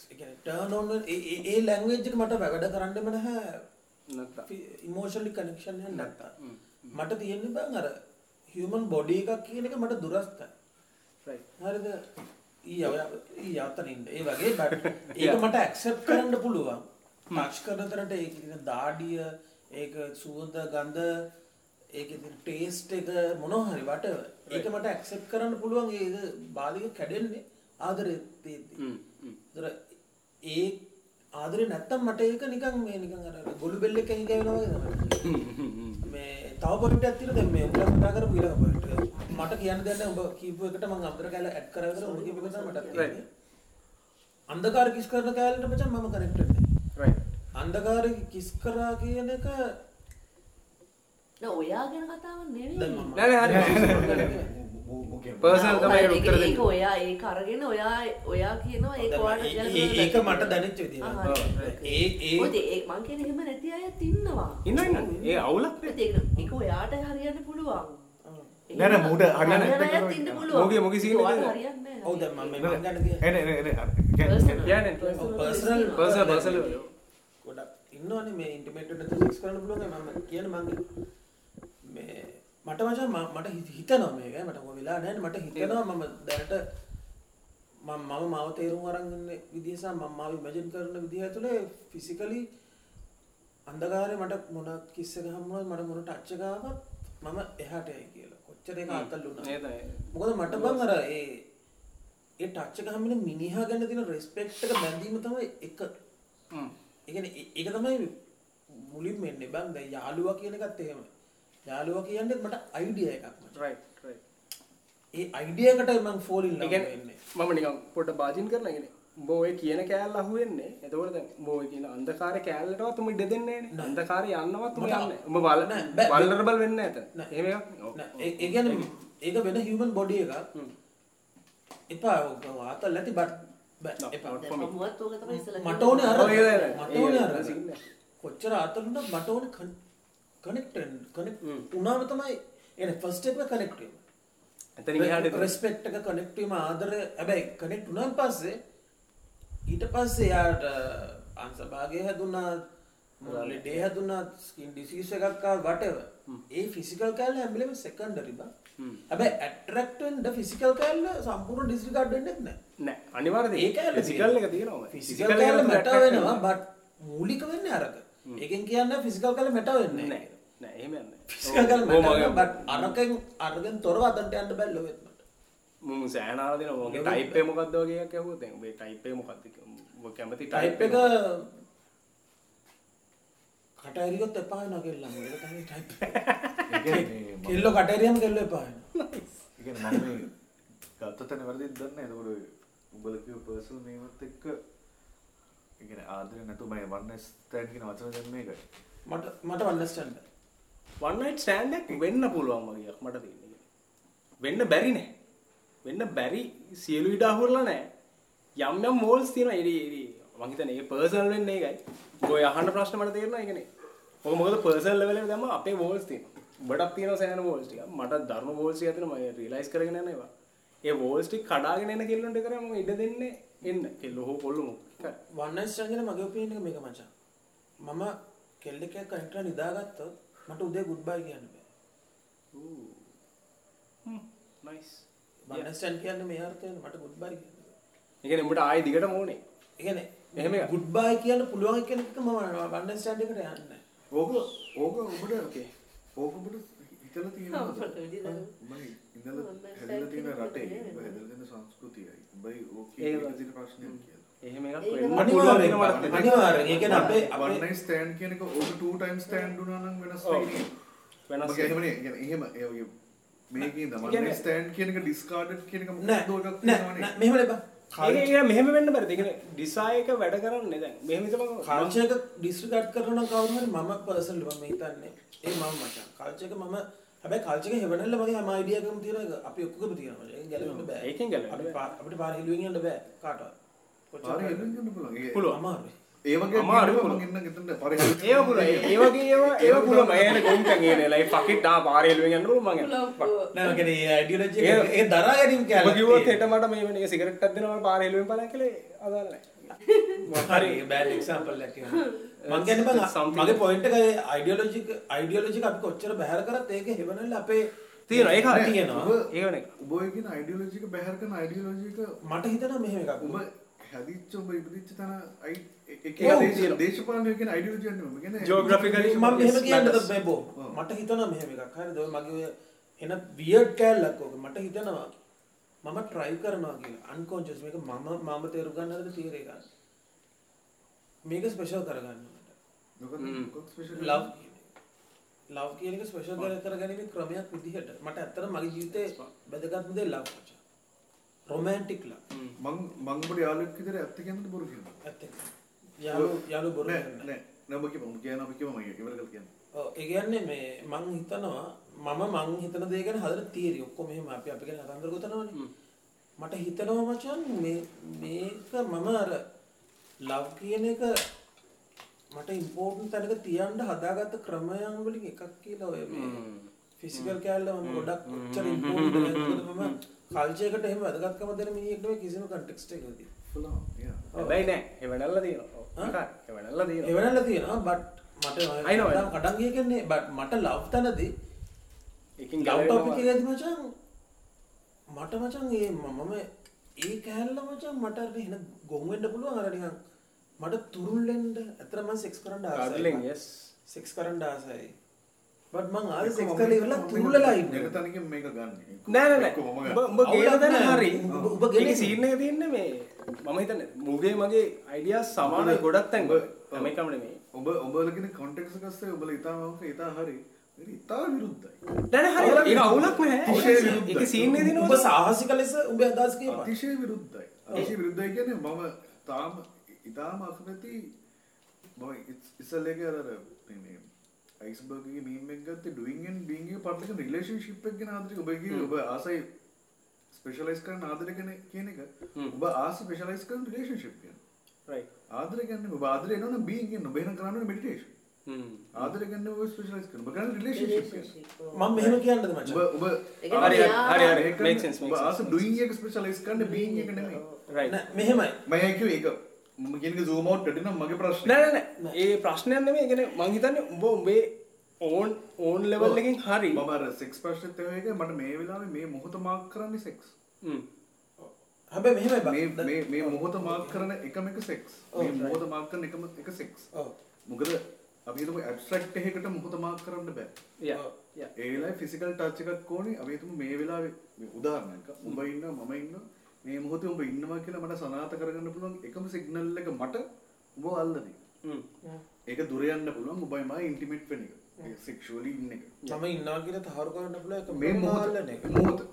ඒ කියන්නේ ටර්න් ඔන් ඒ ඒ- ලැන්ග්වේජ් එක මට වැඩ කරන්නෙම නැහැ. නැත්නම් ඉමෝෂනලි කනෙක්ෂන් එක නැත්තා මට තියෙන්නේ බං අර හියුමන් බොඩි එකක් කියන එක මට දුරස්තයි. රයිට් හරිද? ඊ ඊ අතනින්ද ඒ වගේ බට ඒක මට ඇක්සෙප් කරන්න පුළුවන්. මක්ෂ් කරන තරට ඒ තියෙන දාඩිය ඒක සුවඳ ගඳ ඒක ටේස්ට් එක මොනවා හරි වට ඒක මට ඇක්සෙප් කරන්න පුළුවන් ඒක බාධක කැඩෙන්නේ ආදරේ තියෙද්දි ඒතර ඒ ආදරේ නැත්තම් මට ඒක නිකන් මේ නිකන් අර ගොළු බෙල්ල එක හිඟ වෙනවා වගේ තමයි. මේ තව පොයින්ට් එකක් තියෙනවා. දැන් මේ උඹලා කතා කරපු ඊළඟ පොයින්ට් එක. මට කියන්න නැහැ. උඹ කීප එකට මම අතර කැල ඇඩ් කරා විතර උඹ කීප එකට මට තියෙන්නේ. අන්ධකාර කිස් කරන කැලේට මචං මම කනෙක්ටඩ් නැහැ. රයිට් අන්ධකාර කිස් කරා කියන එක නෑ ඔයා ගැන කතාවක් නෙවෙයි දැන් මම නෑ නෑ හරි. පර්සනල් තමයි උත්තර ඒක දෙන්නේ. ඔයා ඒක අරගෙන ඔයා ඔයා කියනවා ඒක ඒ- ඒක මට දැනෙච්ච මම. හරි. ඒ ඒ මොකද ඒ මං කියන එහෙම නැති අයත් ඉන්නවා. ඉන්න ඉන්න. ඒ අවුලක් ඒත් ඒක ඒක ඔයාට හරියන්න පුළුවන්. නෑ, නෑ, මූට හරියන්න පුළුවන්. මොකේ- මොකේ scene එකද? හරියන්නේ නැහැ. ඔව් දැන් මම මේ මං ගන්න කිය එන එන එන. කියන්නේ තියෙනවා. පර්සනල් පර්සනල් ගොඩක් ඉන්නවනේ මේ ඉන්ටිමේට් එකට සෙක්ස් කරන්න පුළුවන් මම කියන මං මේ මට මචං ම- මට හිත- හිතෙනවා මේක. මට මොකද වෙලා නැහැ මට හිතෙනවා මම දැනට මම මාව තේරුම් විදිහ සහ මම මාව ඉමැජින් කරන විදිහ ඇතුලේ ෆිසිකලි අන්ධකාරේ මට මොන කිස් එක හම්බුනොත් මට මොන ටච් එක ආවත් මම එහාට යයි කියලා. කොච්චර ඒ තමයි මොකද මට බං අර ඒ ඒ ටච් එක හම්බෙන මිනිහා ගැන තියෙන රෙස්පෙක්ට් එක බැඳීම තමයි එක. හ්ම්. ඒ කියන්නේ ඒ- ඒක තමයි මුලින්ම එන්නේ. බං දැන් යාළුවා කියන එකත් එහෙම යාළුවා කියන්නේ මට අයිඩියා එකක් මචං රයිට් රයිට් ඒ අයිඩියා එකටයි මං ෆෝල් ඉන් ලව් වෙන්නේ මම නිකන් පොඩ්ඩ බාජින් කරලා කියන්නේ උඹ ඔය කියන කෑල්ල අහුවෙන්නේ. එතකොට දැන් උඹ ඔය කියන අන්ධකාර කෑල්ලටවත් උඹ ඉඩ දෙන්නේ නැහැ අන්ධකාරය යන්නවත් උඹ යන්නේ උඹ වල නෑ, බෑ- වල්නරබල් වෙන්නේ නැත නෑ. එහෙම එකක්? ඒ කියන්නේ ඒක වෙන හියුමන් බොඩි එකක්. එපා ඔක ආතල් නැති බට් බෑ එපා. මට ඕනේ අර. මට ඕනේ අර. කොච්චර ආතල් වුණත් මට ඕනේ කනෙක්ට් කනෙක්ට් හ්ම්. උනාම තමයි එනේ ෆස්ට් ස්ටෙප් එක කනෙක්ට් වීම. එතනින් එහාට එතන. රෙස්පෙක්ට් එක කනෙක්ට් වීම ආදරය. හැබැයි කනෙක්ට් වුණාන් පස්සේ ඊට පස්සේ යාට අංශභාගය හැදුනා ලෙඩේ හැදුනා ස්කින් ඩිසීස් එකක් ආව whatever. ඒ ෆිසිකල් කැලේ හැම වෙලේම සෙකන්ඩරි බා. හැබැයි ඇට්‍රැක්ට් වෙන්න ෆිසිකල් කැලේ සම්පූර්ණ ඩිස්රිගාඩ් වෙන්නෙත් නෑ නෑ අනිවාර්යයෙන්. ඒ කැලේ ෆිසිකල් එක තියෙනවා ෆිසිකල් කැලේ මැට වෙනවා බට් මූලික වෙන්නේ අරක. ඒකෙන් කියන්නේ ෆිසිකල් කැලේ මැට වෙන්නේ නෑ නෑ එහෙම ෆිසිකල් බට් අරකෙන් අරගෙන් තොරව අදන්ට යන්න බෑ ලොවෙත් මට. මම සෑහනාල දෙනවා. මොකද ටයිප් එක මොකක්ද වගේ එකක් ඇහුවොත් දැන් ඔබේ ටයිප් එක මොකක්ද කැමති ටයිප් ටයිප් එක? එක. කටඇරියොත් එපා මේ කෙල්ලෝ කටඇරියම කෙල්ලෝ එපා වෙනවා. ඒ කියන්නේ මම මේ ගත්ත තැන වැරදිද දන්නේ උඹලා කියව පර්සනල් මේවත් එක්ක ඒ කියන්නේ ආදරේ නැතුව මම වන්නස් කියන වචන දැන් මේකයි. මට මට අන්ඩර්ස්ටෑන්ඩ් වන් නයිට් ස්ටෑන්ඩ් එකක් වෙන්න පුළුවන් වගේ මට තියෙන්නේ. වෙන්න බැරි නෑ. වෙන්න බැරි සියලු ඉඩ අහුරලා නෑ. යම් යම් මෝල්ස් තියෙනවා ඉරි ඉරි මං හිතන්නේ ඒක පර්සනල් වෙන්නේ ඒකයි. ඔය අහන්න ප්‍රශ්න මට තේරෙනවා ඒකනේ. ඔක මොකද පර්සනල් ලෙවල් එකේ දැම්ම අපේ වෝල්ස් තියෙනවා. ඔබටත් තියෙනවා සෑහෙන වෝල්ස් ටික. මට ධර්ම වෝල්ස් ටික තියෙනවා මම රියලයිස් කරගෙන යන ඒවා. ඒ වෝල්ස් ටික කඩාගෙන එන කෙල්ලොන්ට කරා මම ඉඩ දෙන්නේ එන්න. කෙල්ලෝ හෝ කොල්ලෝ මොකක් හරි. වන්නයිස්ටන් ගැන මගේ ඔපිනියන් එක මේක මචං මම කෙල්ල එකක් කනෙක්ට් නිදාගත්තොත් මට උදේ ගුඩ් බයි කියන්න බෑ. හ්ම් නයිස්. වන්නයිස්ටන් කියන්නේ මේ අර්ථයෙන් මට ගුඩ් බයි කියන්න බෑ. ඒ කියන්නේ උඹට ආයෙ දිගටම ඕනේ. ඒ කියන්නේ එහෙම. ගුඩ් බයි කියන්න පුළුවන් කෙනෙක් මම වන්නයිස්ටන් එකට යන්නේ. නැහැ ඕක ඕක ඔබට ඕකේ. ඕක ඔබට හිතලා විදිහට. මම ඉඳලා හැදලා තියෙන රටේ. හැදලා තියෙන සංස්කෘතිය බයි ඕක ඒක ප්‍රශ්නයක් එහෙම එකක් වෙන්න අනිවාර්යෙන්? අනිවාර්යෙන්. ඒ කියන්නේ අපේ අපේ වන්නයි ස්ටෑන්ඩ් කියන එක ඕක 2 ටයිම්ස් ස්ටෑන්ඩ් වුණා නම් වෙනස්. වෙන්නේ වෙනස් එහෙමනේ? කියන්නේ එහෙම ඒ වගේ මේකේ තමයි. ස්ටෑන්ඩ් කියන එක ඩිස්කාඩඩ් කියන එක නෑ මොකක්ද එකක් නෑ මෙහෙම නෙබා. ඒක මෙහෙම වෙන්න බැරිද? ඒ කියන්නේ ඩිසයි එක වැඩ කරන්නේ දැන්. මෙහෙම හිතපන්. කල්චර් එක කරනවා නම් කවුරු හරි මම පර්සනලි මම හිතන්නේ. ඒ මම මචං. කල්චර් එක මම හැබැයි කල්චර් එක හෙවනල්ල මගේ හැම අයිඩියා එකම තියෙන එක අපි ඔක්කොගම තියෙනවා. ඒක ගැලවෙන්න බෑ. ඒකෙන් ගැලවෙන්න අපිට පාර හෙළුවෙන් යන්න බෑ කාටවත් පුළුවන්. අමාරුයි ඒ වගේ අමාරු අමාරු පුළුවන්. මම ඉන්න ගෙතන පාරේ ඒව පුළුවන්. ඒ. නෑ දරා ගැනීම කිව්වොත් හෙට මට මේ වෙන එක සිගරට් එකක් දෙනවා මම පාරේ එළුවෙන් බලන්න කියලා අදාළ නැහැ. හරි බෑඩ් එක්සාම්පල් එකක් කියනවා මං කියන්නේ බං මගේ පොයින්ට් එක අයිඩියොලොජි අයිඩියොලොජි එක අපි කොච්චර බැහැර කරත් ඒක හෙවනල්ල අපේ තියෙනවා ඒක හරි. තියෙනවා ඒක එක. ඔබ කියන අයිඩියොලොජි එක බැහැර කරන අයිඩියොලොජි එක මට හිතෙනවා මෙහෙම එකක් හැදිච්ච ඔබ ඉපදිච්ච තැන අයි. දේශපාලනය කියන අයිඩියොලොජි යන්නේ මම කියන්නේ Geographically මම මෙහෙම කියන්නද matters. බෝ. මට හිතනවා මෙහෙම එකක්. හරිද ඔය මගේ ඔය එන වියර්ඩ් කෑල්ලක් ඕක. මට හිතෙනවා මම try කරනවා කියලා. Unconscious. මේක මම මම තේරු ගන්න හදන theory එකක් මේක ස්පෙෂල් කරගන්න ස්පෙෂල් ලව් ලව් කියන එක. ස්පෙෂල් කර කරගැනීමේ ක්‍රමයක් විදිහට. මට ඇත්තට මගේ ජීවිතේ වැදගත්ම දේ ලව් රොමැන්ටික් ලව් මං මං ඔබට යාළුවෙක් විදිහට ඇත්ත කියන්නද බොරු කියන්නද ඇත්තට යාළු යාළු බොරු නෑ කරන්නේ නෑ නෑ ඔබ කියපන් කියන ඔබ කියපන් මම ඉවර කරලා කියන්න ඔව් ඒ කියන්නේ මේ මං හිතනවා මම මං හිතන දේ ගැන හදන තියරි ඔක්කොම එහෙම අපි අපි ගැන කතන්දර ගොතනවනේ මට හිතනවා මචං මේ මේක මම අර ලව් කියන එක මට ඉම්පෝර්ටන්ට් තැනක තියන්න හදාගත්ත ක්‍රමයන් වලින් එකක් කියලා ඔය මේ ෆිසිකල් කැලේ මම ගොඩක් කොච්චර ඉම්පෝර්ටන්ට් එකද මම කල්චර් එකට එහෙම වැදගත්කම දෙන මිනිහෙක් නෙවෙයි කිසිම කන්ටෙක්ස්ට් එකකදී හැබැයි නෑ. ඒ වෙනල්ලා තියෙනවා. ඔව්. ආ? ඒ වෙනල්ලා තියෙනවා. එවනල්ල තියෙනවා බට් මට I know, I know. කඩන් ගිය කියන්නේ බට් මට ලව් තැනදී ඒකෙන් ලව්. ටොපික් එකේදී මචං මට මචං ඒ මම ඒ කෑල්ල මචං මට අර එන ගොන් වෙන්න පුළුවන් අර නිකන් මට තුරුල් වෙන්න ඇත්තට මම සෙක්ස් කරන්න ආසයි yes. සෙක්ස් කරන්න ආසයි බට් මං ආයෙ සෙක්ස් කරලා ඉවරලා තුරුල්ලලා ඉන්නේ එක තැනකින් මේක ගන්න නෑ නෑ නෑ. ගන්න. උඹ ගේන අවුලක් තැන නෑ. හරි. උඹ ගෙනේ. සීන් එක තියෙන්නේ මේ මම හිතන්නේ මුගේ මගේ අයිඩියාස් සමාන උඹ- ගොඩක් තැන් එකම නෙමෙයි. ඔබ ඔබලගෙන කොන්ටෙක්ස් එකක් අස්සේ ඔබලා ඉතාම ඉතා හරි ඒක ඉතා විරුද්ධයි නෑ නෑ හරි. ඒක අවුලක් නෑ. ඒකේ සීන් එක උඹ දිනවා. සාහසික ලෙස උඹ අදහස් කියපන් අතිශය විරුද්ධයි අතිශය විරුද්ධයි කියන්නේ මම තාම ඉතාම අකමැති මම ඉස්සල්ලේක අර මේ අයිස්බර්ගගේ මීමක් ගත්ත ඩුවන්ගෙන් ඩිගේ පටක රිලේෂන් ශිප්ක් නාදරක ඔබගේ ඔබ ආසයි ස්පේෂලයිස් කරන ආදරකන කියන එක ඔබ ආස පේෂලයිස් කරන රිලේෂන් ශිප්ය ආදරගන්න බාදර න බීගෙන් නොබේන කරන්න මිටේෂ ආදරගන්න ස්පේෂලයිස් කරන ගන්න රිලේෂන් ම මෙම කියන්නද ම ඔබ ආස ඩුවන්ගේ ස්පේෂලයිස් කරන්න බීග මෙහෙමයි. මයක ඒක. මම කියන එක zoom out කරලා නම් මගේ ප්‍රශ්නේ නෑ නෑ නෑ. ඒ ප්‍රශ්නයක් නෙමෙයි. ඒ කියන්නේ මං හිතන්නේ උඹ උඹේ ඕන් ඕන් ලෙවල් එකකින් හරි. මම අර සෙක්ස් ප්‍රශ්නෙත් ඒ වගේ මට මේ වෙලාවේ මේ මොහොත මාක් කරන්නේ සෙක්ස් හ්ම්. හැබැයි මෙහෙමයි බං. මේ මේ මේ මොහොත මාක් කරන එකම එක සෙක්ස් මේ මොහොත මාක් කරන එකම එක සෙක්ස් ඔව් මොකද අපි හිතමු ඇබ්ස්ට්‍රැක්ට් එකකට මොහොත මාක් කරන්න බෑ Yeah. Yeah. ඒ වෙලාවේ ෆිසිකල් ටච් එකක් ඕනේ අපි හිතමු මේ වෙලාවේ මේ උදාහරණයක් උඹ ඉන්නවා මම ඉන්නවා මේ මොහොතේ උඹ ඉන්නවා කියලා මට සනාථ කරගන්න පුළුවන් එකම සිග්නල් එක මට උඹ අල්ලන එක. හ්ම්. ඒක දුර යන්න පුළුවන් උඹයි මා ඉන්ටිමේට් වෙන එක. සෙක්ෂුවලි ඉන්න එක. මම ඉන්නවා කියලා තහවුරු කරන්න පුළුවන් එක මේ මොහොත. මොහොත.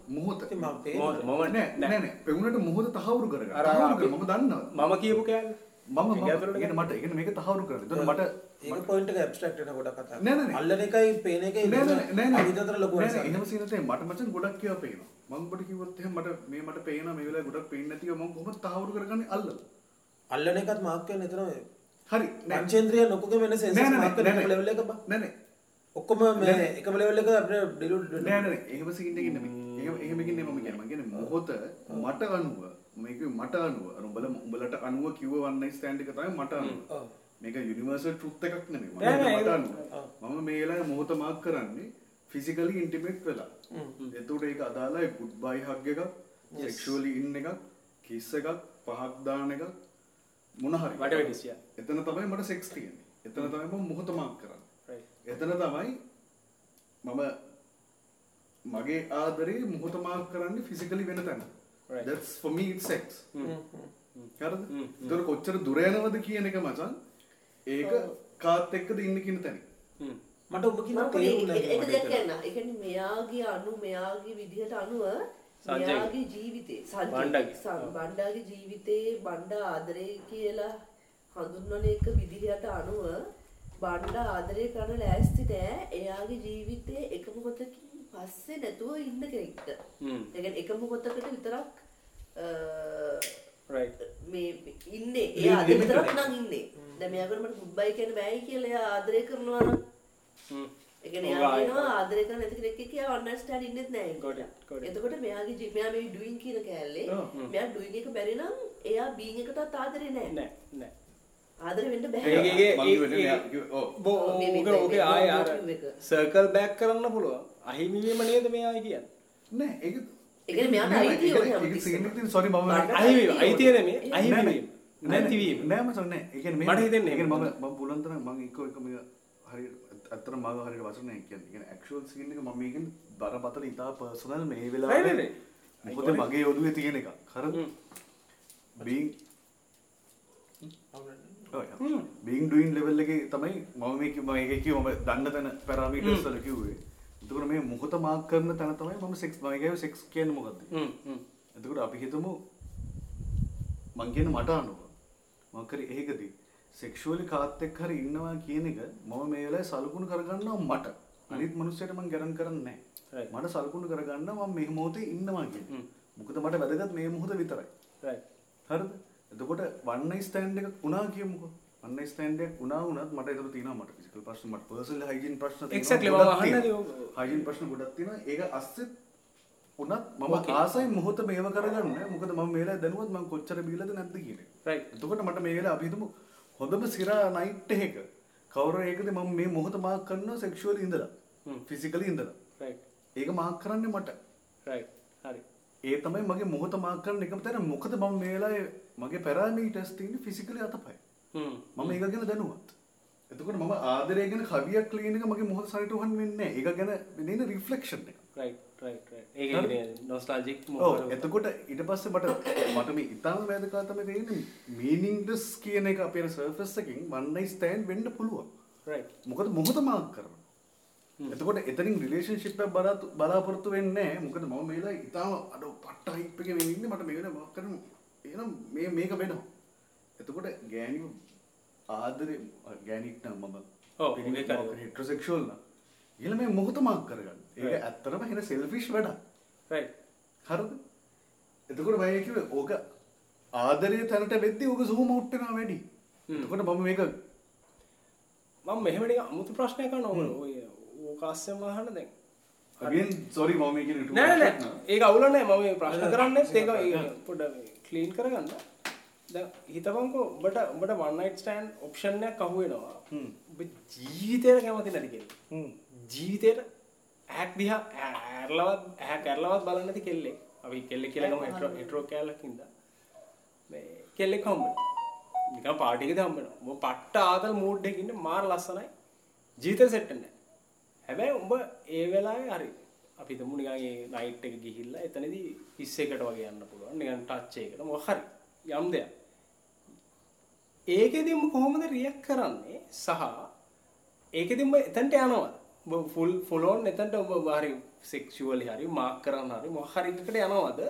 මොහොත. මම නෑ නෑ නෑ. පෙවුනට මොහොත තහවුරු කරගන්න. අර මම දන්නවා. මම කියපු කෑල්ල. මම මම. මට. ඒක මේක තහවුරු කරන්න. එතකොට මට ඒක පොයින්ට් එක ඇබ්ස්ට්‍රැක්ට් වෙන ගොඩක් කතා. නෑ, නෑ. අල්ලන එකයි පේන එකයි නෑ නෑ නෑ අතර ලොකු වෙනසක්. එහෙම සීනත්. මට මචං ගොඩක් කියවා පේනවා. මම ඔබට කිව්වොත් එහෙනම් මට මේ මට පේනවා මේ වෙලාවේ ගොඩක් පේන්නේ නැතිව මම කොහොමද තහවුරු කරගන්නේ අල්ලලා. අල්ලන එකත් මාක් වෙන එතන හරි නෑ පංචේන්ද්‍රිය ලොකුගේ වෙන සෙන්සස් මාක් කරන. ලෙවල් එක බා. නෑ නෑ ඔක්කොම මේ එකම ලෙවල් එක අපිට ඩිලූට් නෑ නෑ. එහෙම සීන් එකකින් නෙමෙයි. එහෙම එහෙම එකකින් නෙමෙයි මම කියන්නේ. මම කියන්නේ මොහොත මට අනුව මේක මට අනුව අර උඹලා උඹලට අනුව කිව්ව night stand එක තමයි මට අනුව. මේක යුනිවර්සල් ට්‍රුත් එකක් නෙමෙයි. මම. මම මේ වෙලාවේ මොහොත මාක් කරන්නේ ෆිසිකලි ඉන්ටිමේට් වෙලා. එතකොට ඒක අදාළයි ගුඩ් බයි හග් එකක්, සෙක්ෂුවලි ඉන්න එකක්, කිස් එකක්, පහක් දාන එකක් මොන හරි. Is, yeah. එතන තමයි මට සෙක්ස් තියෙන්නේ. එතන තමයි මම මොහොත මාක් කරන්නේ. එතන තමයි මම මගේ ආදරේ මොහොත මාක් කරන්නේ ෆිසිකලි වෙන තැන. That's for me it's sex හරිද ඒතර කොච්චර දුර යනවද කියන එක මචං ඒක කාත් එක්කද ඉන්න කියන තැන හ්ම්. මට ඔබ කියන ඒක දෙයක්. කියන්න. ඒ කියන්නේ මෙයාගේ අනු මෙයාගේ විදිහට අනුව සංජයගේ. මෙයාගේ ජීවිතේ. බණ්ඩාගේ. ජීවිතේ බණ්ඩා ආදරේ කියලා හඳුන්වන එක විදිහට අනුව බණ්ඩා ආදරේ කරන ලෑස්ති නෑ එයාගේ ජීවිතේ එක මොහොතකින් පස්සේ නැතුව ඉන්න කෙනෙක්ට. හ්ම්. ඒ කියන්නේ එක මොහොතකට විතරක් මේ ඉන්නේ එයා විතරක්. නම් ඉන්නේ. දැන් මෙයාකට මට ගුඩ් බයි කියන්න බෑයි කියලා එයා ආදරේ කරනවා නම් හ්ම්. ඒ කියන්නේ එයා. කියනවා ආදරේ කරන නැති කෙනෙක් එක්ක එයා අන්ඩර්ස්ටෑන්ඩ් ඉන්නෙත් නෑ Got කියලා. it, got it. එතකොට මෙයාගේ ජී- මෙයා මේ ඩුයින් කියන කෑල්ලේ මෙයා ඩුයින් එක බැරි නම් එයා බීන් එකටත් ආදරේ නෑ. නෑ නෑ ආදරේ වෙන්න ඒක- බෑ. ඒක- මං කිව්වේ ඒ- මෙයා කිව්වේ- ඔව්. බෝ මේ- මේ- ඕක ඕකේ මේ- ආය. සර්කල් බෑක් කරන්න පුළුවන් අහිමිවීම නේද මේ ආයි කියන්නේ නෑ ඒක ඒ කියන්නේ මෙයාට අයිතිය අයිතිය නෙමෙයි එහෙම. අහිමිවීම නැතිවීම නෑ මචං නෑ ඒ කියන්නේ මට හිතෙන්නේ මම පුළුවන් තරම් මම එක එක මේ හරි අත්තර මම හරියට වචන නෑ කියන්නේ. කියන්නේ ඇක්චුවල් සීන් එක මම මේකෙන් බරපතල ඉතා පර්සනල් මේ right. මොකද මගේ ඔළුවේ තියෙන එකක්. හරිද? being බිං ඩුවන් ලෙවල් එක තමයි මම මේක ඒක කිව්ව මම දන්න තැන පැරාමීටර්ස් වල කිව්වේ. එතකොට මේ මොහොත මාක් කරන තැන තමයි මම සෙක්ස් මම කියවේ සෙක්ස්? හ්ම් හ්ම් එතකොට අපි හිතමු මං කියන මට අනුව මම කරේ ඒකදී සෙක්ෂුවලි කාත් එක්ක හරි ඉන්නවා කියන එක මම මේ වෙලාවේ සලකුණු කරගන්නවා මට. අනිත් මිනිස්සුන්ට මං ගැරන් කරන්නේ නැහැ. මට සලකුණු කරගන්නවා මම මේ මොහොතේ ඉන්නවා කියන්නේ. මොකද මට වැදගත් මේ මොහොත විතරයි. right හරිද? එතකොට වන් නයිට් ස්ටෑන්ඩ් එකක් වුණා කියමුකෝ. වන් නයිට් ස්ටෑන්ඩ් එකක් වුණා වුණත් මට ඒතර තියෙනවා මට ෆිසිකල් ප්‍රශ්න මට පර්සනල් හයිජීන් ප්‍රශ්න තියෙනවා. Exactly, මම. ඕක. හයිජීන් ප්‍රශ්න ගොඩක් තියෙනවා. ඒක අස්සෙත් උනත් මම. ආසයි මොහොත මේව කරගන්න. මොකද මම මේ වෙලාවේ දැනුවත් මම කොච්චර බීලාද නැද්ද කියන එක. right එතකොට මට මේ වෙලාවේ අපි හිතමු හොඳම සිරා නයිට් එකක කවුරු එකද මම මේ මොහොත මාක් කරනවා සෙක්ෂුවලි ඉඳලා. ෆිසිකලි ඉඳලා. right ඒක මාක් කරන්නේ මට. right හරි ඒ තමයි මගේ මොහොත මාක් කරන එකම තැන මොකද මම මේ වෙලාවේ මගේ පැරාමීටර්ස් තියෙන්නේ ෆිසිකලි අතපය. හ්ම් මම ඒක ගැන දැනුවත්. එතකොට මම ආදරය ගැන කවියක් ලියන එක මගේ මොහොත සනිටුහන් වෙන්නේ නැහැ. ඒක ගැන වෙන රිෆ්ලෙක්ෂන් එක. right ඔව් එතකොට ඊට පස්සේ මට මට මේ ඉතාලම වැදගත් තමයි තේරෙන්නේ මීනින්ග්ලස් කියන එක අපේ සර්ෆස් එකකින් one night stand වෙන්න පුළුවන්. මොකද මොහොත මාක් කරනවා. එතකොට එතනින් රිලේෂන්ෂිප් එක බලා- බලාපොරොත්තු වෙන්නේ. මොකද මම මේ වෙලාවේ ඉතාලම අර පට්ට මේ ඉන්නේ මට මේ වෙලාවේ මාක් කරන එහෙනම් මේ මේක වෙනවා. එතකොට ගෑණිව ආදරේ ගෑණික් නම් මම නම් ඊළ මේ මොහොත මාක් කරගන්න. ඒක ඇත්තටම හෙන සෙල්ෆිෂ් right. හරිද? එතකොට මම කිව්වේ ඕක ආදරයේ තැනට වෙද්දී ඕක out වෙනවා වැඩි. එතකොට මම මේක මම මෙහෙම නිකන් අමුතු ප්‍රශ්නයක් ඕන ඔය ඕක අස්සෙම අහන්න දැන්. Again sorry මම මේක නේ නෑ නෑ. ඒක අවුල නෑ. මම මේ ප්‍රශ්න කරන්නේත් ඒක පොඩ්ඩක් ක්ලීන් කරගන්න. දැන් හිතපන්කෝ උඹට උඹට one night stand option එකක් අහු වෙනවා ඔබ ජීවිතේට කැමති නැති කෙනෙක් ඇහක් දිහා ඇරලවත් ඇහ කැරලවත් බලන්න නැති කෙල්ලෙක්. අපි කෙල්ලෙක් කියලා ගමු හෙටරෝ හෙටරෝ කැලකින්ද මේ කෙල්ලෙක් හම්බෙනවා. නිකන් පාටි එකද හම්බෙනවා. උඹ පට්ට ආතල් මූඩ් එකකින් ඉන්නේ මාර ලස්සනයි. ජීවිතේ සෙට් නැහැ. හැබැයි උඹ ඒ වෙලාවේ හරි අපි හිතමු නිකන් ඒ නයිට් එක ගිහිල්ලා එතනදී කිස් එකට වගේ යන්න පුළුවන්. නිකන් ටච් එකකට. මොකක් හරි. යම් දෙයක්. ඒකෙදි උඹ කොහොමද රියැක්ට් කරන්නේ? සහ ඒකෙදි උඹ එතනට යනවා උඹ ෆුල් ෆුල් ඔන් එතනට උඹ හරි සෙක්ෂුවලි හරි මාක් කරන්න හරි මොකක් හරි එකකට යනවද?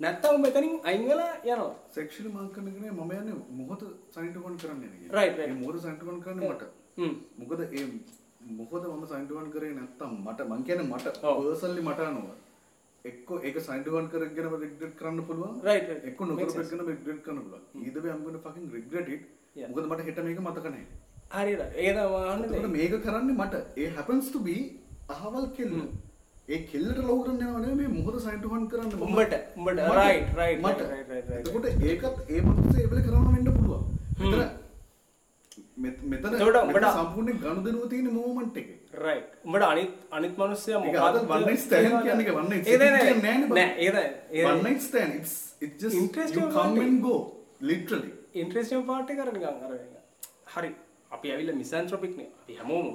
නැත්නම් උඹ එතනින් අයින් වෙලා යනවා. සෙක්ෂුවලි මාක් කරන එක නේ මම යන්නේ මොහොත සනිටුකන් කරන්නේ නේ Right, right. ඒ මොහොත සනිටුකන් කරන්නේ මට. මොකද ඒ මොකද මම සනිටුකන් කරේ නැත්තම් මට මං කියන්නේ මට. පර්සනලි මට අනුව. එක්ක ඒක සනිටුකන් කරගෙන රිග්‍රෙට් කරන්න පුළුවන්. Right, right. එක්ක නොකරපෙන්න රිග්‍රෙට් කරන්න පුළුවන්. way I'm going to fucking regret it. මොකද මට හෙට මේක මතක නැහැ අහන්නේ එතකොට මේක කරන්නේ මට ඒ to be අහවල් කෙල්ල. ඒ කෙල්ලට ලොව් කරන්න යනවා නෙමෙයි මේ මොහොත සයින්ටුවන් කරන්න උඹට, උඹට. Right, right, මට. එතකොට ඒකත් ඒ මොහොතේ ඒවල කරන්න වෙන්න පුළුවන්. මෙතන උඹට- සම්පූර්ණ ගනුදෙනුව තියෙන මොමන්ට් එකේ. රයිට් උඹට අනිත් අනිත් මනුස්සයා one night stand කියන්නේ night ඒ බං. ඒ නෑ One night stand it's it's just Interesting you come part and go literally. Interesting part එක අර නිකන් අර නිකන් හරි අපි ඇවිල්ලා මිසැන්ට්‍රොපික් නේ. අපි හැමෝම.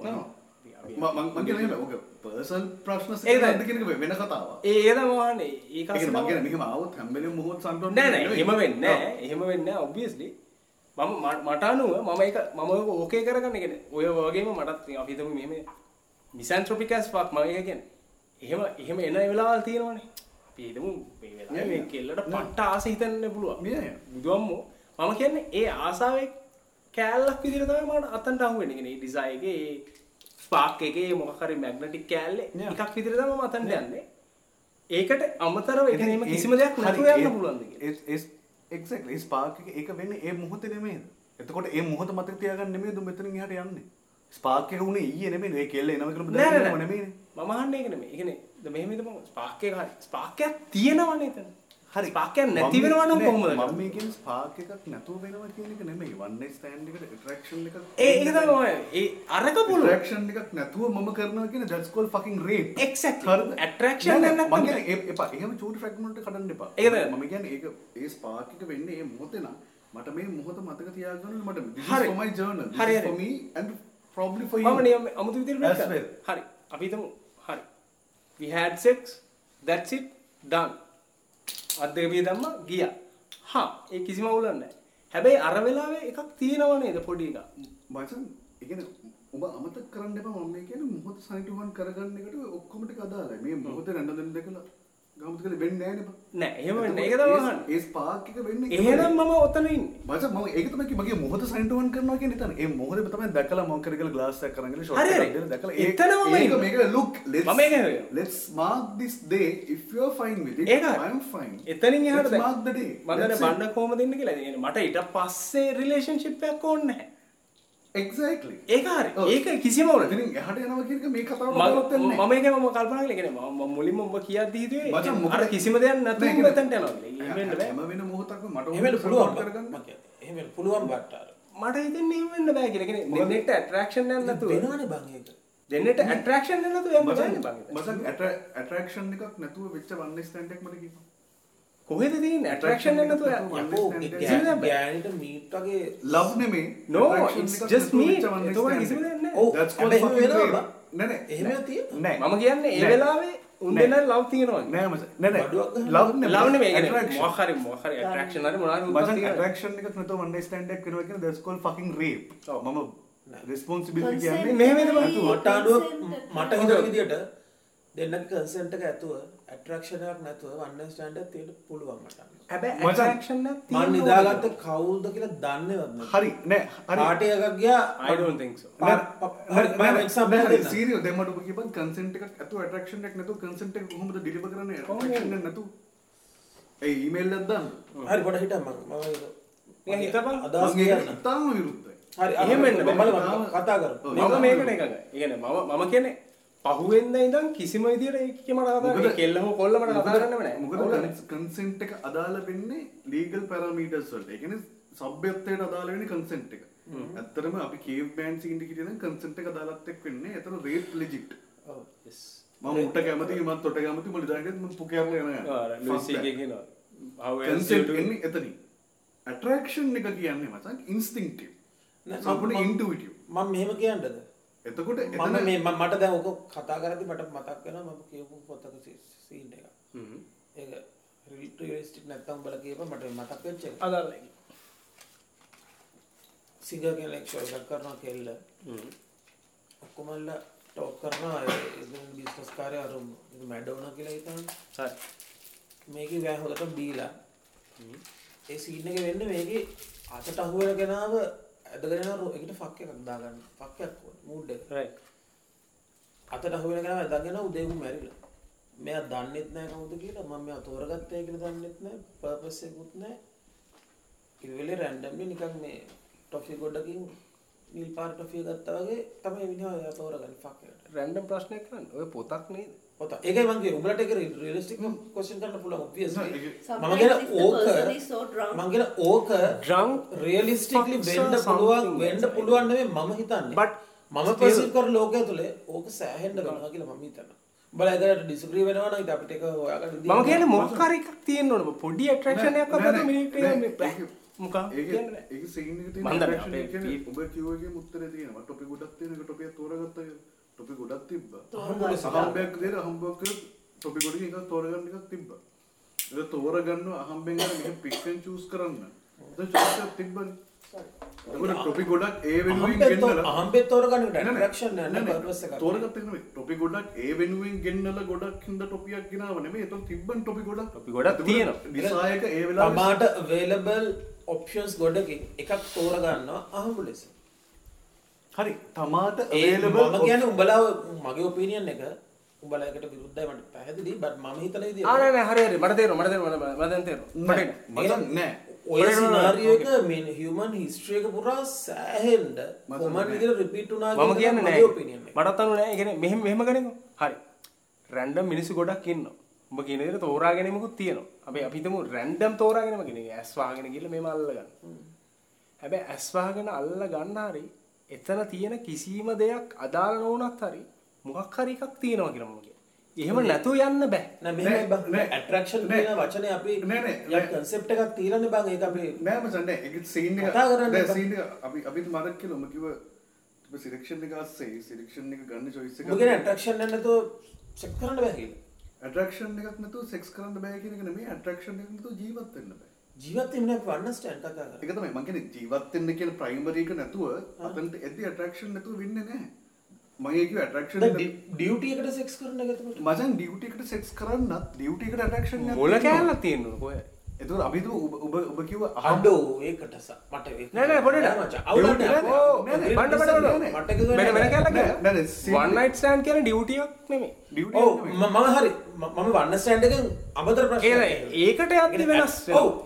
මගේ ඕක පර්සල් ප්‍රශ්න ඒකයි. සිද්ධ වෙන කතාව ඒ ඒද මහන්නේ ඒ ඒක මගේ මෙහම ආවත් හැම්බෙල මුහොත් සන්ටෝ නෑ එහෙම වෙන්නේ එහෙම වෙන්නේ නෑ ඔබ්වියස්ලි මම මට අනුව මම ඒක මම ඔක ඕකේ කරගන්න කියන්නේ ඔය වගේම මටත් අපි හිතමු මෙහෙම මිසැන්ට්‍රොපික් ඇස් ෆක් මම ඒක කියන්නේ. එහෙම එහෙම එන වෙලාවල් තියෙනවනේ. අපි හිතමු මේ වෙලාවේ මේ කෙල්ලට පට්ට ආස හිතන්න yeah. බුදුම්මෝ මම කියන්නේ ඒ ආසාවේ කෑල්ලක් විදිහට තමයි මට අහුවෙන්නේ. කියන්නේ ඒ ඩිසයින් එකේ එකේ හරි මැග්නටික් කෑල්ලේ. එකක් තමයි මම අතන්ට යන්නේ. ඒකට අමතරව එහෙම කිසිම දෙයක් නැතුව යන්න පුළුවන්ද ස්පාක් ඒක වෙන්න ඒ මුහොත නෙමේ එතකොට ඒ මුහොත මතක තියාගන්න නෙමේ දු මෙතනින් එහාට යන්නේ ස්පාක් එක උනේ ඊයේ නෙමෙයි ඒ කෙල්ල එනව කරපු නෑ නෑ දැන් නෑ. නෙමෙයි මම අහන්නේ ඒක නෙමෙයි. ඒ කියන්නේ ද මෙහෙම එක. ස්පාර්ක් එකක් තියෙනවනේ එතන. හරි. ස්පාර්ක් එකක් නැති වෙනවා නම් කොහොමද? මම මේ කියන්නේ ස්පාක් එකක් නැතුව වෙනවා කියන එක නෙමෙයි. වන් නයිට් ස්ටෑන්ඩ් එකට ඇට්‍රැක්ෂන් එකක් ඒ ඒක තමයි ඒ අරක පුළුවන්. ඇට්‍රැක්ෂන් එකක් නැතුව මම කරනවා කියන that's called fucking rape. Exactly. Attraction නෑ, නැත්නම් මම. කියන්නේ එපා. එහෙම චූටි ෆ්‍රැග්මන්ට් එක කඩන්න එපා. ඒක. මම කියන්නේ ඒක ඒ ස්පාක් එක වෙන්නේ ඒ මොහොතේ නම්. මට මේ මොහොත මතක තියාගන්න ඕනේ මට. This is for my journal. This is for me and probably for you. මම නියම අමුතු විදිහට. හරි. අපි හිතමු. හරි. We had sex. That's it. Done අත් දෙක පිය දැම්මා ගියා. හා ඒ කිසිම අවුලක් නැහැ. හැබැයි අර වෙලාවේ එකක් තියෙනව නේද පොඩි එකක්? මචන් ඒ කියන්නේ ඔබ අමතක කරන්න එපා මම මේ කියන්නේ මොහොත සනිටුවන් කරගන්න එකට ඔක්කොම ටික අදාළයි. මේ මොහොතේ රැඳ දෙන්න දෙකලා ගාමත කලේ වෙන්නේ නේ එහෙම වෙන්නේ ඒක තමයි අහන්නේ ඒ ස්පාක් එක වෙන්නේ එහෙනම් මම ඔතන ඉන්නේ මචං මම ඒක තමයි කිව්වේ, මගේ මොහොත සනිටුවන් කරනවා කියන්නේ එතන. ඒ මොහොතේ තමයි දැකලා මම කරගෙන ග්ලාස් එකක් අරන් ගිහලා ෂොට් එකක්. දෙලා දැකලා ඒක ඉන්නේ. මේක look let's මම ඒක let's mark this day if you are fine with it ඒක හරි. I am fine. එතනින් එහාට දැන් mark the day. මම it. බණ්ඩ කොහොමද ඉන්නේ කියලා. මට ඊට පස්සේ රිලේෂන්ෂිප් එකක් ඕනේ නැහැ. Exactly. ඒක හරි. ඒක කිසිම කියන එක මේ කතාවට මම බලවත් වෙන්නේ. මම ඒක මම කල්පනා කළේ කියන්නේ මම මම මුලින්ම ඔබ මචං, අර මොකද- කිසිම දෙයක් නෑ, වෙන්න බෑ. හැම වෙන මොහොතක්ම මට වෙන්න පුළුවන් කරගන්න වෙන්න පුළුවන් බට්ට අර මට එහෙම වෙන්න බෑ කියලා. කියන්නේ මොකද- දෙන්නෙක්ට ඇට්‍රැක්ෂන් එකක් නැතුව වෙනවනේ බං ඒක දෙන්නෙක්ට ඇට්‍රැක්ෂන් එකක් නැතුව වෙච්ච stand එකක් මට කියපන්. කොහෙද තියෙන්නේ ඇට්‍රැක්ෂන් බෑ. ගෑනිට මීට් වගේ love නෙමේ That's called හැබැයි fucking එහෙම. වෙනවා නෑ නෑ නෑ මම කියන්නේ ඒ නෑ. වෙලාවේ උන් නෑ. දෙනා ලව් තියෙනවා. නෑ නෑ නෑ love නෙමෙයි ලව් නෙමෙයි. ඒ කියන්නේ attraction. මොකක් හරි මොකක් හරි ඇට්‍රැක්ෂන් හරි මොනවා හරි උන්ට මචං තියෙනවා. attraction එකක් night stand එකක් කරනවා කියන්නේ that's called fucking rape. ඔව්. මම responsibility Consent කියන්නේ මෙහෙම වෙන එකයි, මට අඩුව consent මට. හිතන විදියට දෙන්නගේ කන්සෙන්ට් එක ඇතුව ඇට්‍රැක්ෂන් එකක් නැතුව වන් ස්ටෑන්ඩ් තියෙන්න පුළුවන් මට. මම තියෙන්න නිදාගත්ත. කවුද කියලා දන්නේවත් නැහැ. හරි නෑ හරි පාටි එකක් ගියා I don't think so. පා- පා- හරි මම එක්සාම්පල් දෙන්නම්. සීරියස් දැන් මට ඔබ කියපන් කන්සෙන්ට් එකක් ඇතුව ඇට්‍රැක්ෂන් එකක් නැතුව කන්සෙන්ට් එක කොහොමද ඩිලිවර් කරන්නේ ඇට්‍රැක්ෂන් එක නැතුව ඒ ඊමේල් එකක් දාන්න හරි පොඩ හිටන් මම මම නිකන් හිතපන්. අදහස් මම ඒක කියන්න. ඉතාම විරුද්ධයි හරි එහෙම වෙන්න බෑ. බලමු කතා. මම මේකට එකගයි. ඒ කියන්නේ මම මම කියන්නේ පහුවෙන්ද ඉඳන් කිසිම විදියට ඒක මට කතා කරන්න මොකද- කෙල්ල හෝ කොල්ල මට කතා කරන්නම නැහැ. මොකද කන්සෙන්ට් එක අදාළ වෙන්නේ ලීගල් පැරමීටර්ස් වලට. ඒ කියන්නේ සભ્યත්වයට අදාළ වෙන්නේ කන්සෙන්ට් එක. ඇත්තටම අපි කේව් බෑන්ඩ් සීන් එකේ කියන කන්සෙන්ට් එක අදාළත් එක්ක වෙන්නේ. ඒතර රේප් ලෙජිට්. ඔව්. මම උට කැමති මම තොට කැමති මම ඩිසයිඩ් මම පුකේරලා යනවා. ආ ලුයිසි එකේ කියනවා. කන්සෙන්ට්? එන්නේ එතනින්. ඇට්‍රැක්ෂන් එක කියන්නේ මචං ඉන්ස්ටින්ක්ටිව්. නෑ, සම්පූර්ණ මම- ඉන්ටුයිටිව්. මම මෙහෙම කියන්නද? එතකොට මම එතන මේ මට දැන් ඔක කතා කරද්දි මට මතක් වෙනවා මම කියපු පොතක සීන් එක. හ්ම්. ඒක රියලිස්ටික් නැත්තම් බල කියපන් මට මතක් වෙච්ච එක. අදාළයි. සිංගර් කෙනෙක් ෂෝ එකක් කරනවා කෙල්ල. හ්ම්. ඔක්කොමල්ල ටෝක් කරනවා ඒ බිස්නස් කාර්ය අර මැඩෝනා කියලා හිතන්න. හරි. මේකේ වැය හොදට බීලා. ඒ සීන් එක වෙන්නේ මේකේ අතට අහුවෙන කෙනාව ඇදගෙන යන එකට ෆක් එකක් දාගන්න. ෆක් එකක් ඕනේ මූඩ් එක. right. අතට අහුවෙන කෙනාව ඇදගෙන උදේම මැරිලා. මෙයා දන්නෙත් නැහැ කවුද කියලා මම මෙයා තෝරගත්තේ කියලා දන්නෙත් නැහැ පර්පස් එකකුත් නැහැ. ඉවෙලේ රැන්ඩම්ලි නිකන් මේ ටොෆි ගොඩකින් නිල් පාට ටොෆිය ගත්තා වගේ තමයි මිනිහා එයා තෝරගන්නේ ෆක් එකට. රැන්ඩම් ප්‍රශ්නයක් කරන්න. ඔය පොතක් නේද? පොත. ඒකයි මම කිව්වේ උඹලට ඒක රියලිස්ටික් ක්වෙස්චන් කරන්න පුළුවන් ඔබ්වියස්ලි. මම කියන ඕක මම කියන ඕක Drunk රියලිස්ටික්ලි වෙන්න පුළුවන් වෙන්න. පුළුවන් නෙමෙයි මම හිතන්නේ. But මම පර්සීව් කරන ලෝකය තුළ ඕක සෑහෙන්න වෙනවා කියලා මම හිතනවා. උඹලා ඒකට ඩිසග්‍රී වෙනවා නම් ඉතින් අපිට ඒක හොයාගන්න මම කියන්නේ. මොකක් හරි එකක් තියෙන්න ඕන. පොඩි ඇට්‍රැක්ෂන් එකක් නෑ, මිනිත් මේ ඒක- මොකක් කියන්නේ. ඒක සීන් එකේ තියෙන එක ඔබ කිව්වගේ උත්තරේ තියෙනවා. ටොපි ගොඩක් තියෙන එක ටොපියක් තෝරගත්තා ටොපි ගොඩක් තිබ්බා. විදිහට අහම්බයක් කරලා ටොපි ගොඩකින් එකක් තෝරගන්න එකක් තිබ්බා. ඒක තෝරගන්න අහම්බෙන් අර මෙහෙම පික් ඇන්ඩ් චූස් කරන්න. දැන් චූස් එකක් තිබ්බනේ. ටොපි ගොඩක් ඒ වෙනුවෙන් ගෙන්නලා අහම්බෙත් තෝරගන්න එක නෙමෙයි. ටොපි ගොඩක් ඒ වෙනුවෙන් ගෙන්නලා ගොඩක් හින්දා ටොපියක් ගෙනාව නෙමෙයි. ඒතකොට තිබ්බන් ටොපි ගොඩක්. ටොපි ගොඩක් තියෙනවා. ඩිසායක ඒ වෙලාවේ තමාට අවේලබල් ඔප්ෂන්ස් ගොඩකින් එකක් තෝරගන්නවා අහඹ ලෙස හරි තමාට ඒ available මම කියන්නේ උඹලා මගේ ඔපිනියන් එක උඹලා එකට විරුද්ධයි මට පැහැදිලි බට් මම හිතන ආ විදිහට නෑ නෑ හරි හරි. මට තේරෙනවා මට තේරෙනවා මට මට දැන් තේරෙනවා. නෑ, මට නෑ. ඔය සිනාරියෝ එක මෙන් හියුමන් හිස්ටරි එක පුරා සෑහෙන්න මම කොමන්. විදිහට රිපීට් වුණා මම කියන කියන්නේ නෑ. ඔපිනියන් එක? මටත් අනු නෑ. ඒ කියන්නේ මෙහෙම මෙහෙම ගනිමු හරි. රැන්ඩම් මිනිස්සු ගොඩක් ඉන්නවා. උඹ කියන විදිහට තෝරා ගැනීමකුත් තියෙනවා. අපි අපි හිතමු රැන්ඩම් තෝරා ගැනීම කියන්නේ ඇස් වහගෙන ගිහලා මේම අල්ල ගන්න හැබැයි ඇස් වහගෙන අල්ල ගන්න හරි එතන තියෙන කිසිම දෙයක් අදාළ නොවුනත් හරි මොකක් හරි එකක් තියෙනවා කියලා මම කියන්නේ එහෙම නැතුව යන්න බෑ. නෑ මෙහෙම බං නෑ. ඇට්‍රැක්ෂන්. කියන වචනේ අපි නෑ, නෑ, නෑ. කන්සෙප්ට් එකක් තියලානේ බං ඒක අපි. නෑ මචං නෑ. ඒක සීන් එක කතා කරන්න නෑ. සීන් එක අපි අපි මතක් කියලා ඔම කිව්ව තිබ සිලෙක්ෂන් එක ASCII සිලෙක්ෂන් එක ගන්න choice එක කියන ඇට්‍රැක්ෂන් නැතුව චෙක් කරන්න බෑ කියලා. Attraction එකක් නැතුව sex කරන්න බෑ කියන එක නෙමෙයි. Attraction එකක් නැතුව ජීවත් වෙන්න බෑ ජීවත් වෙන්න අපි අන්ඩර්ස්ටෑන්ඩ් කතා කරා ඒක තමයි. මම කියන්නේ ජීවත් වෙන්න කියන ප්‍රයිමරි එක නැතුව අතනට එද්දි attraction නැතුව වෙන්නේ නැහැ. මම ඒ කිව්ව attraction එක ඩියුටි එකට සෙක්ස් කරන එක එතකොට? මචං ඩියුටි එකට සෙක්ස් කරන්නත් ඩියුටි එකට attraction එකක් මොල තියෙනවා. කෑල්ලක් තියෙනවා කොහෙ එතකොට අපි හිතුව ඔබ ඔබ අහම් අඩෝ ඒකට මට නෑ නෑ පොඩට මචං. අවුලක් නෑ. ඕ නෑ, නෑ, බණ්ඩ බණ්ඩ බණ්ඩ මට කිව්වේ වෙන වෙන නෑ. කෑල්ලක් නෑ, නෑ, නෑ, simply- වන් නයිට් ස්ටෑන්ඩ් කියන්නේ ඩියුටි එකක් නෙමෙයි. ඩියුටි ඔව් ම- මම හරි මම වන්න ස්ටෑන්ඩ් එකෙන් අමතර ප්‍රශ්න ඒ ඒකට යද්දි වෙනස්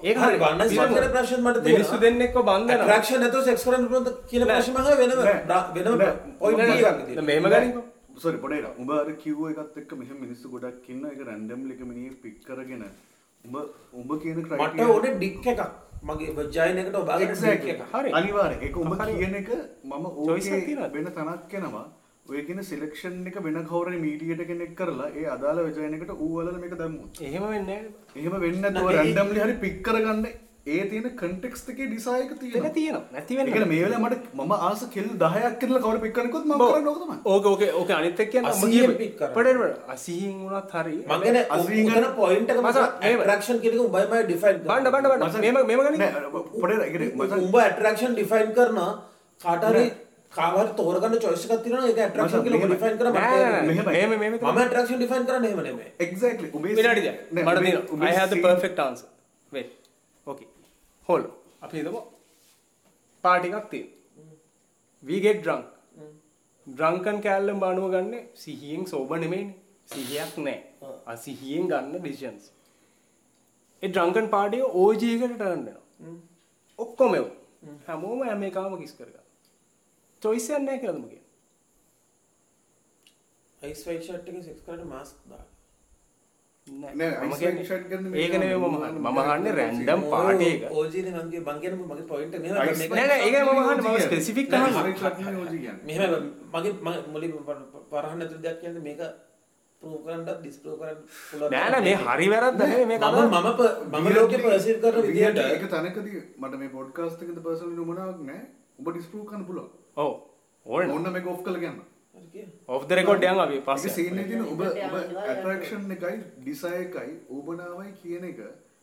ඒක හරි වන්න ස්ටෑන්ඩ් එකට ප්‍රශ්න මට තියෙනවා. මිනිස්සු දෙන්නෙක්ව බන්ධනවා ඇට්‍රැක්ෂන් නැතුව සෙක්ස් කරන්න පුළුවන්ද කියන නෑ. ප්‍රශ්න මම වෙනම නෑ. බ්‍රා- වෙනම නෑ. පොයින්ට් නෑ, එකක් නෑ. විදියට. මෙහෙම ගනිමු සොරි පොඩේට උඹ අර කිව්ව එකත් එක්ක මෙහෙම මිනිස්සු ගොඩක් රැන්ඩම්ලි එක මිනිහ පික් කරගෙන උඹ කියන මට ඕනේ ඩික් එකක් මගේ වජයින් එකට ඔබාගෙන ඩික් Exactly. එකක් හරි. අනිවාර්යෙන් ඒක උඹ. කියන එක මම තියෙනවද? වෙන තැනක් යනවා ඔය කියන සිලෙක්ෂන් එක වෙන කවුරුරි මීඩියේට කෙනෙක් කරලා ඒ අදාළ වෙජයින් එකට ඌ වලලා මේක දැම්මොත් එහෙම වෙන්නේ නැහැ එහෙම වෙන්නේ රැන්ඩම්ලි හරි පික් කරගන්න ඒ තියෙන කන්ටෙක්ස්ට් එකේ ඩිසයින් එක ඒක තියෙනවා. තියෙනවා නැති ඒ වෙන්නේ කියන්නේ මේ වෙලාවේ මට මම ආස කෙල් 10ක් කියලා කවුරු පික් කරනකොත් මම කරන්නේ ඕක තමයි. ඕක ඕක ඕක අනිත් එක්ක කියන්නේ අසීයෙන් pick කරන්න. පොඩේ අසීහින් වුණත් හරි. මම කියන්නේ අසීන් උතන පොයින්ට් එක මචං, මේව. ඇට්‍රැක්ෂන් කියන එක උඹයි මයි ඩිෆයින් බණ්ඩ බණ්ඩ බණ්ඩ. මචං, මේම මේම ගනිමු නෑ පොඩේ ඒ කියන්නේ මචං උඹ ඇට්‍රැක්ෂන් ඩිෆයින් කරනවා. කාට හරි කාවහරි තෝරගන්න choice එකක් තියෙනවා ඒක ඇට්‍රැක්ෂන් කියලා. ඩිෆයින් කරා. නෑ මෙහෙම මෙහෙම මම ඇට්‍රැක්ෂන් ඩිෆයින් කරන්නේ එහෙම නෙමෙයි. එක්සැක්ට්ලි ඔබේ විනාඩි දෙක නෑ, මට ඔබේ I have the perfect answer. Wait on. අපි හිතමු පාටි එකක් තියෙනවා. We get drunk. Drunken කෑල්ලෙන් බානුව ගන්න සිහියෙන් සෝබ නෙමෙයිනේ. සිහියක් නැහැ අසිහියෙන් ගන්න decisions. ඒ drunken party එක OG එකට turn වෙනවා. ඔක්කොම ඒවා. හැමෝම හැම එකම කිස් කරගන්න. choice එකක් නැහැ කියලාද එකේ දාන්න මම ice white shirt ගන්න මේ ඒක නෙමෙයි මම අහන්නේ. මම අහන්නේ රැන්ඩම් පාටි එක ඕජීනේ මගේ මං කියන්නේ මගේ පොයින්ට් එක Ice මෙහෙම white නෑ, නෑ, ඒකයි මම අහන්නේ. මම කියන්නේ. specific නෑ, අහන්නේ. ice white shirt නෙමෙයි OG කියන්නේ. මෙහෙම මගේ මුලින් පරහන්න ඇතුළේ දෙයක් කියන්නේ මේක ප්‍රූව් කරන්නත් ඩිස්ප්‍රූව් කරන්න පුළුවන් නෑ නෑ මේ හරි වැරද්ද නෙමෙයි මේ මම මම ලෝකේ පර්සීව් කරන විදිහට ඒක තැනකදී මට මේ පොඩ්කාස්ට් එකේ පර්සනලි නුමනාවක් නෑ ඔබ පුළුවන් ඔව් ඕන ඕන්න මේක ඔෆ් කරලා කියන්න හරි කියන්න. ඔෆ් රෙකෝඩ් යන් අපි පස්සේ. සීන් එකේ තියෙන ඔබ ඔබ ඇට්‍රැක්ෂන් එකයි ඩිසයර් එකයි ඕබනාවයි කියන එක.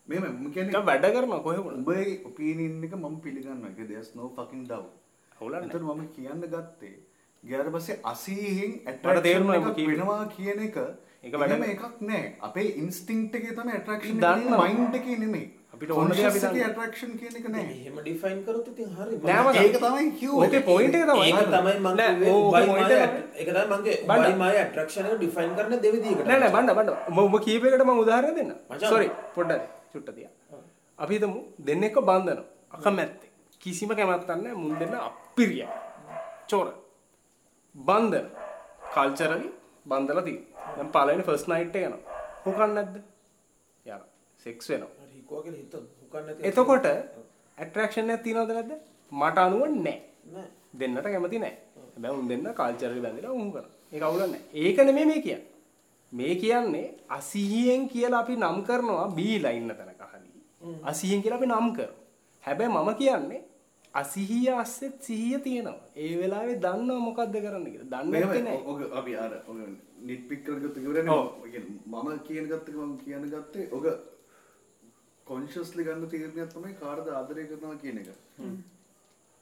මෙහෙම මම කියන්නේ වැඩ කරනවා කොහෙ වුණත්. උඹේ ඔපිනියන් එක මම පිළිගන්නවා. ඒක there's no fucking doubt. අවුලක් එතකොට මම කියන්න ගත්තේ ගියාට පස්සේ 80න් මට තේරුණා ඇට්‍රැක්ෂන් ඔබ කිව්වේ. වෙනවා කියන එක ඒක වැඩ එකක් නෑ. අපේ ඉන්ස්ටින්ක්ට් එකේ තමයි ඇට්‍රැක්ෂන් එක. මයින්ඩ් එකේ නෙමෙයි අපිට ඕන. ඇට්‍රැක්ෂන් කියන එක නෑ. එහෙම ඩිෆයින් කරොත් ඉතින් හරි නෑ. ඒක තමයි කිව්වේ ඕකේ point එක තමයි. ඒක තමයි මම නෑ, කිව්වේ ඒක තමයි මගේ my attraction එක ඩිෆයින් කරන්න දෙවිදියකට. නෑ නෑ බණ්ඩ බණ්ඩ ඔබ කීප එකට මම උදාහරණ දෙන්න. සෝරි පොඩ්ඩක් චුට්ට තියා. අපි හිතමු දෙන්නෙක්ව බන්ධනවා අකමැත්තේ. කිසිම කැමැත්තක් නැහැ. මුන් දෙන්න අපිරිය චෝර. බන්ධන. කල්චරලි බන්ධලා තියෙනවා. දැන් පළවෙනි ෆස්ට් නයිට් එක යනවා. හොකන්නේ නැද්ද? යනවා සෙක්ස් වෙනවා හිකුවා කියලා හිතමු හුකන්න නැති එතකොට ඇට්‍රැක්ෂන් එකක් තියනවද නැද්ද මට අනුව නැහැ නෑ දෙන්නට කැමති නැහැ. හැබැයි උන් දෙන්න කල්චරලි බැඳලා උන් කරනවා. ඒක අවුලක් නැහැ. ඒක නෙමෙයි මේ කියන්නේ. මේ කියන්නේ අසීයෙන් කියලා අපි නම් කරනවා බීලා ඉන්න තැනක හරි. අසීයෙන් කියලා අපි නම් කරනවා. හැබැයි මම කියන්නේ අසිහිය අස්සෙත් සිහිය තියෙනවා ඒ වෙලාවේ දන්නවා මොකක්ද කරන්න කියලා දන්න මෙහෙම නැත්තේ නෑ. ඔග අපි අර ඔග නිට් පික් කරගත්ත කියන්නේ මම කියන ගත්ත එක මම කියන ගත්තේ ඔග කොන්ෂස්ලි ගන්න තීරණයක් තමයි කාටද ආදරය කරනවා කියන එක.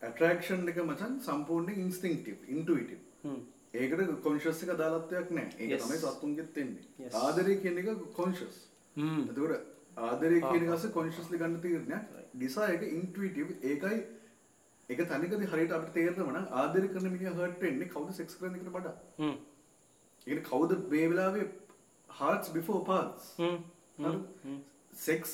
ඇට්‍රැක්ෂන් එක මචං සම්පූර්ණයෙන් ඉන්ස්ටින්ක්ටිව් ඉන්ටුයිටිව්. හ්ම්. ඒකට කොන්ෂස් එක දාලත්වයක්. ඒක Yes. තමයි සත්තුන්ගෙත් එන්නේ. ආදරය කියන එක කොන්ෂස්. හ්ම්. එතකොට ආදරය කියන එක අස්සේ කොන්ෂස්ලි ගන්න තීරණයක්. ඩිසයර් එක ඉන්ටුයිටිව් ඒකයි ඒක තනිකරදී හරියට අපිට තේරෙනවා නම් ආදරය කරන මිනිහා හර්ට් වෙන්නේ කවුද සෙක්ස් කරන එකට වඩා. හ්ම්. ඒ කවුද මේ වෙලාවේ hearts before paths. Hmm. Sex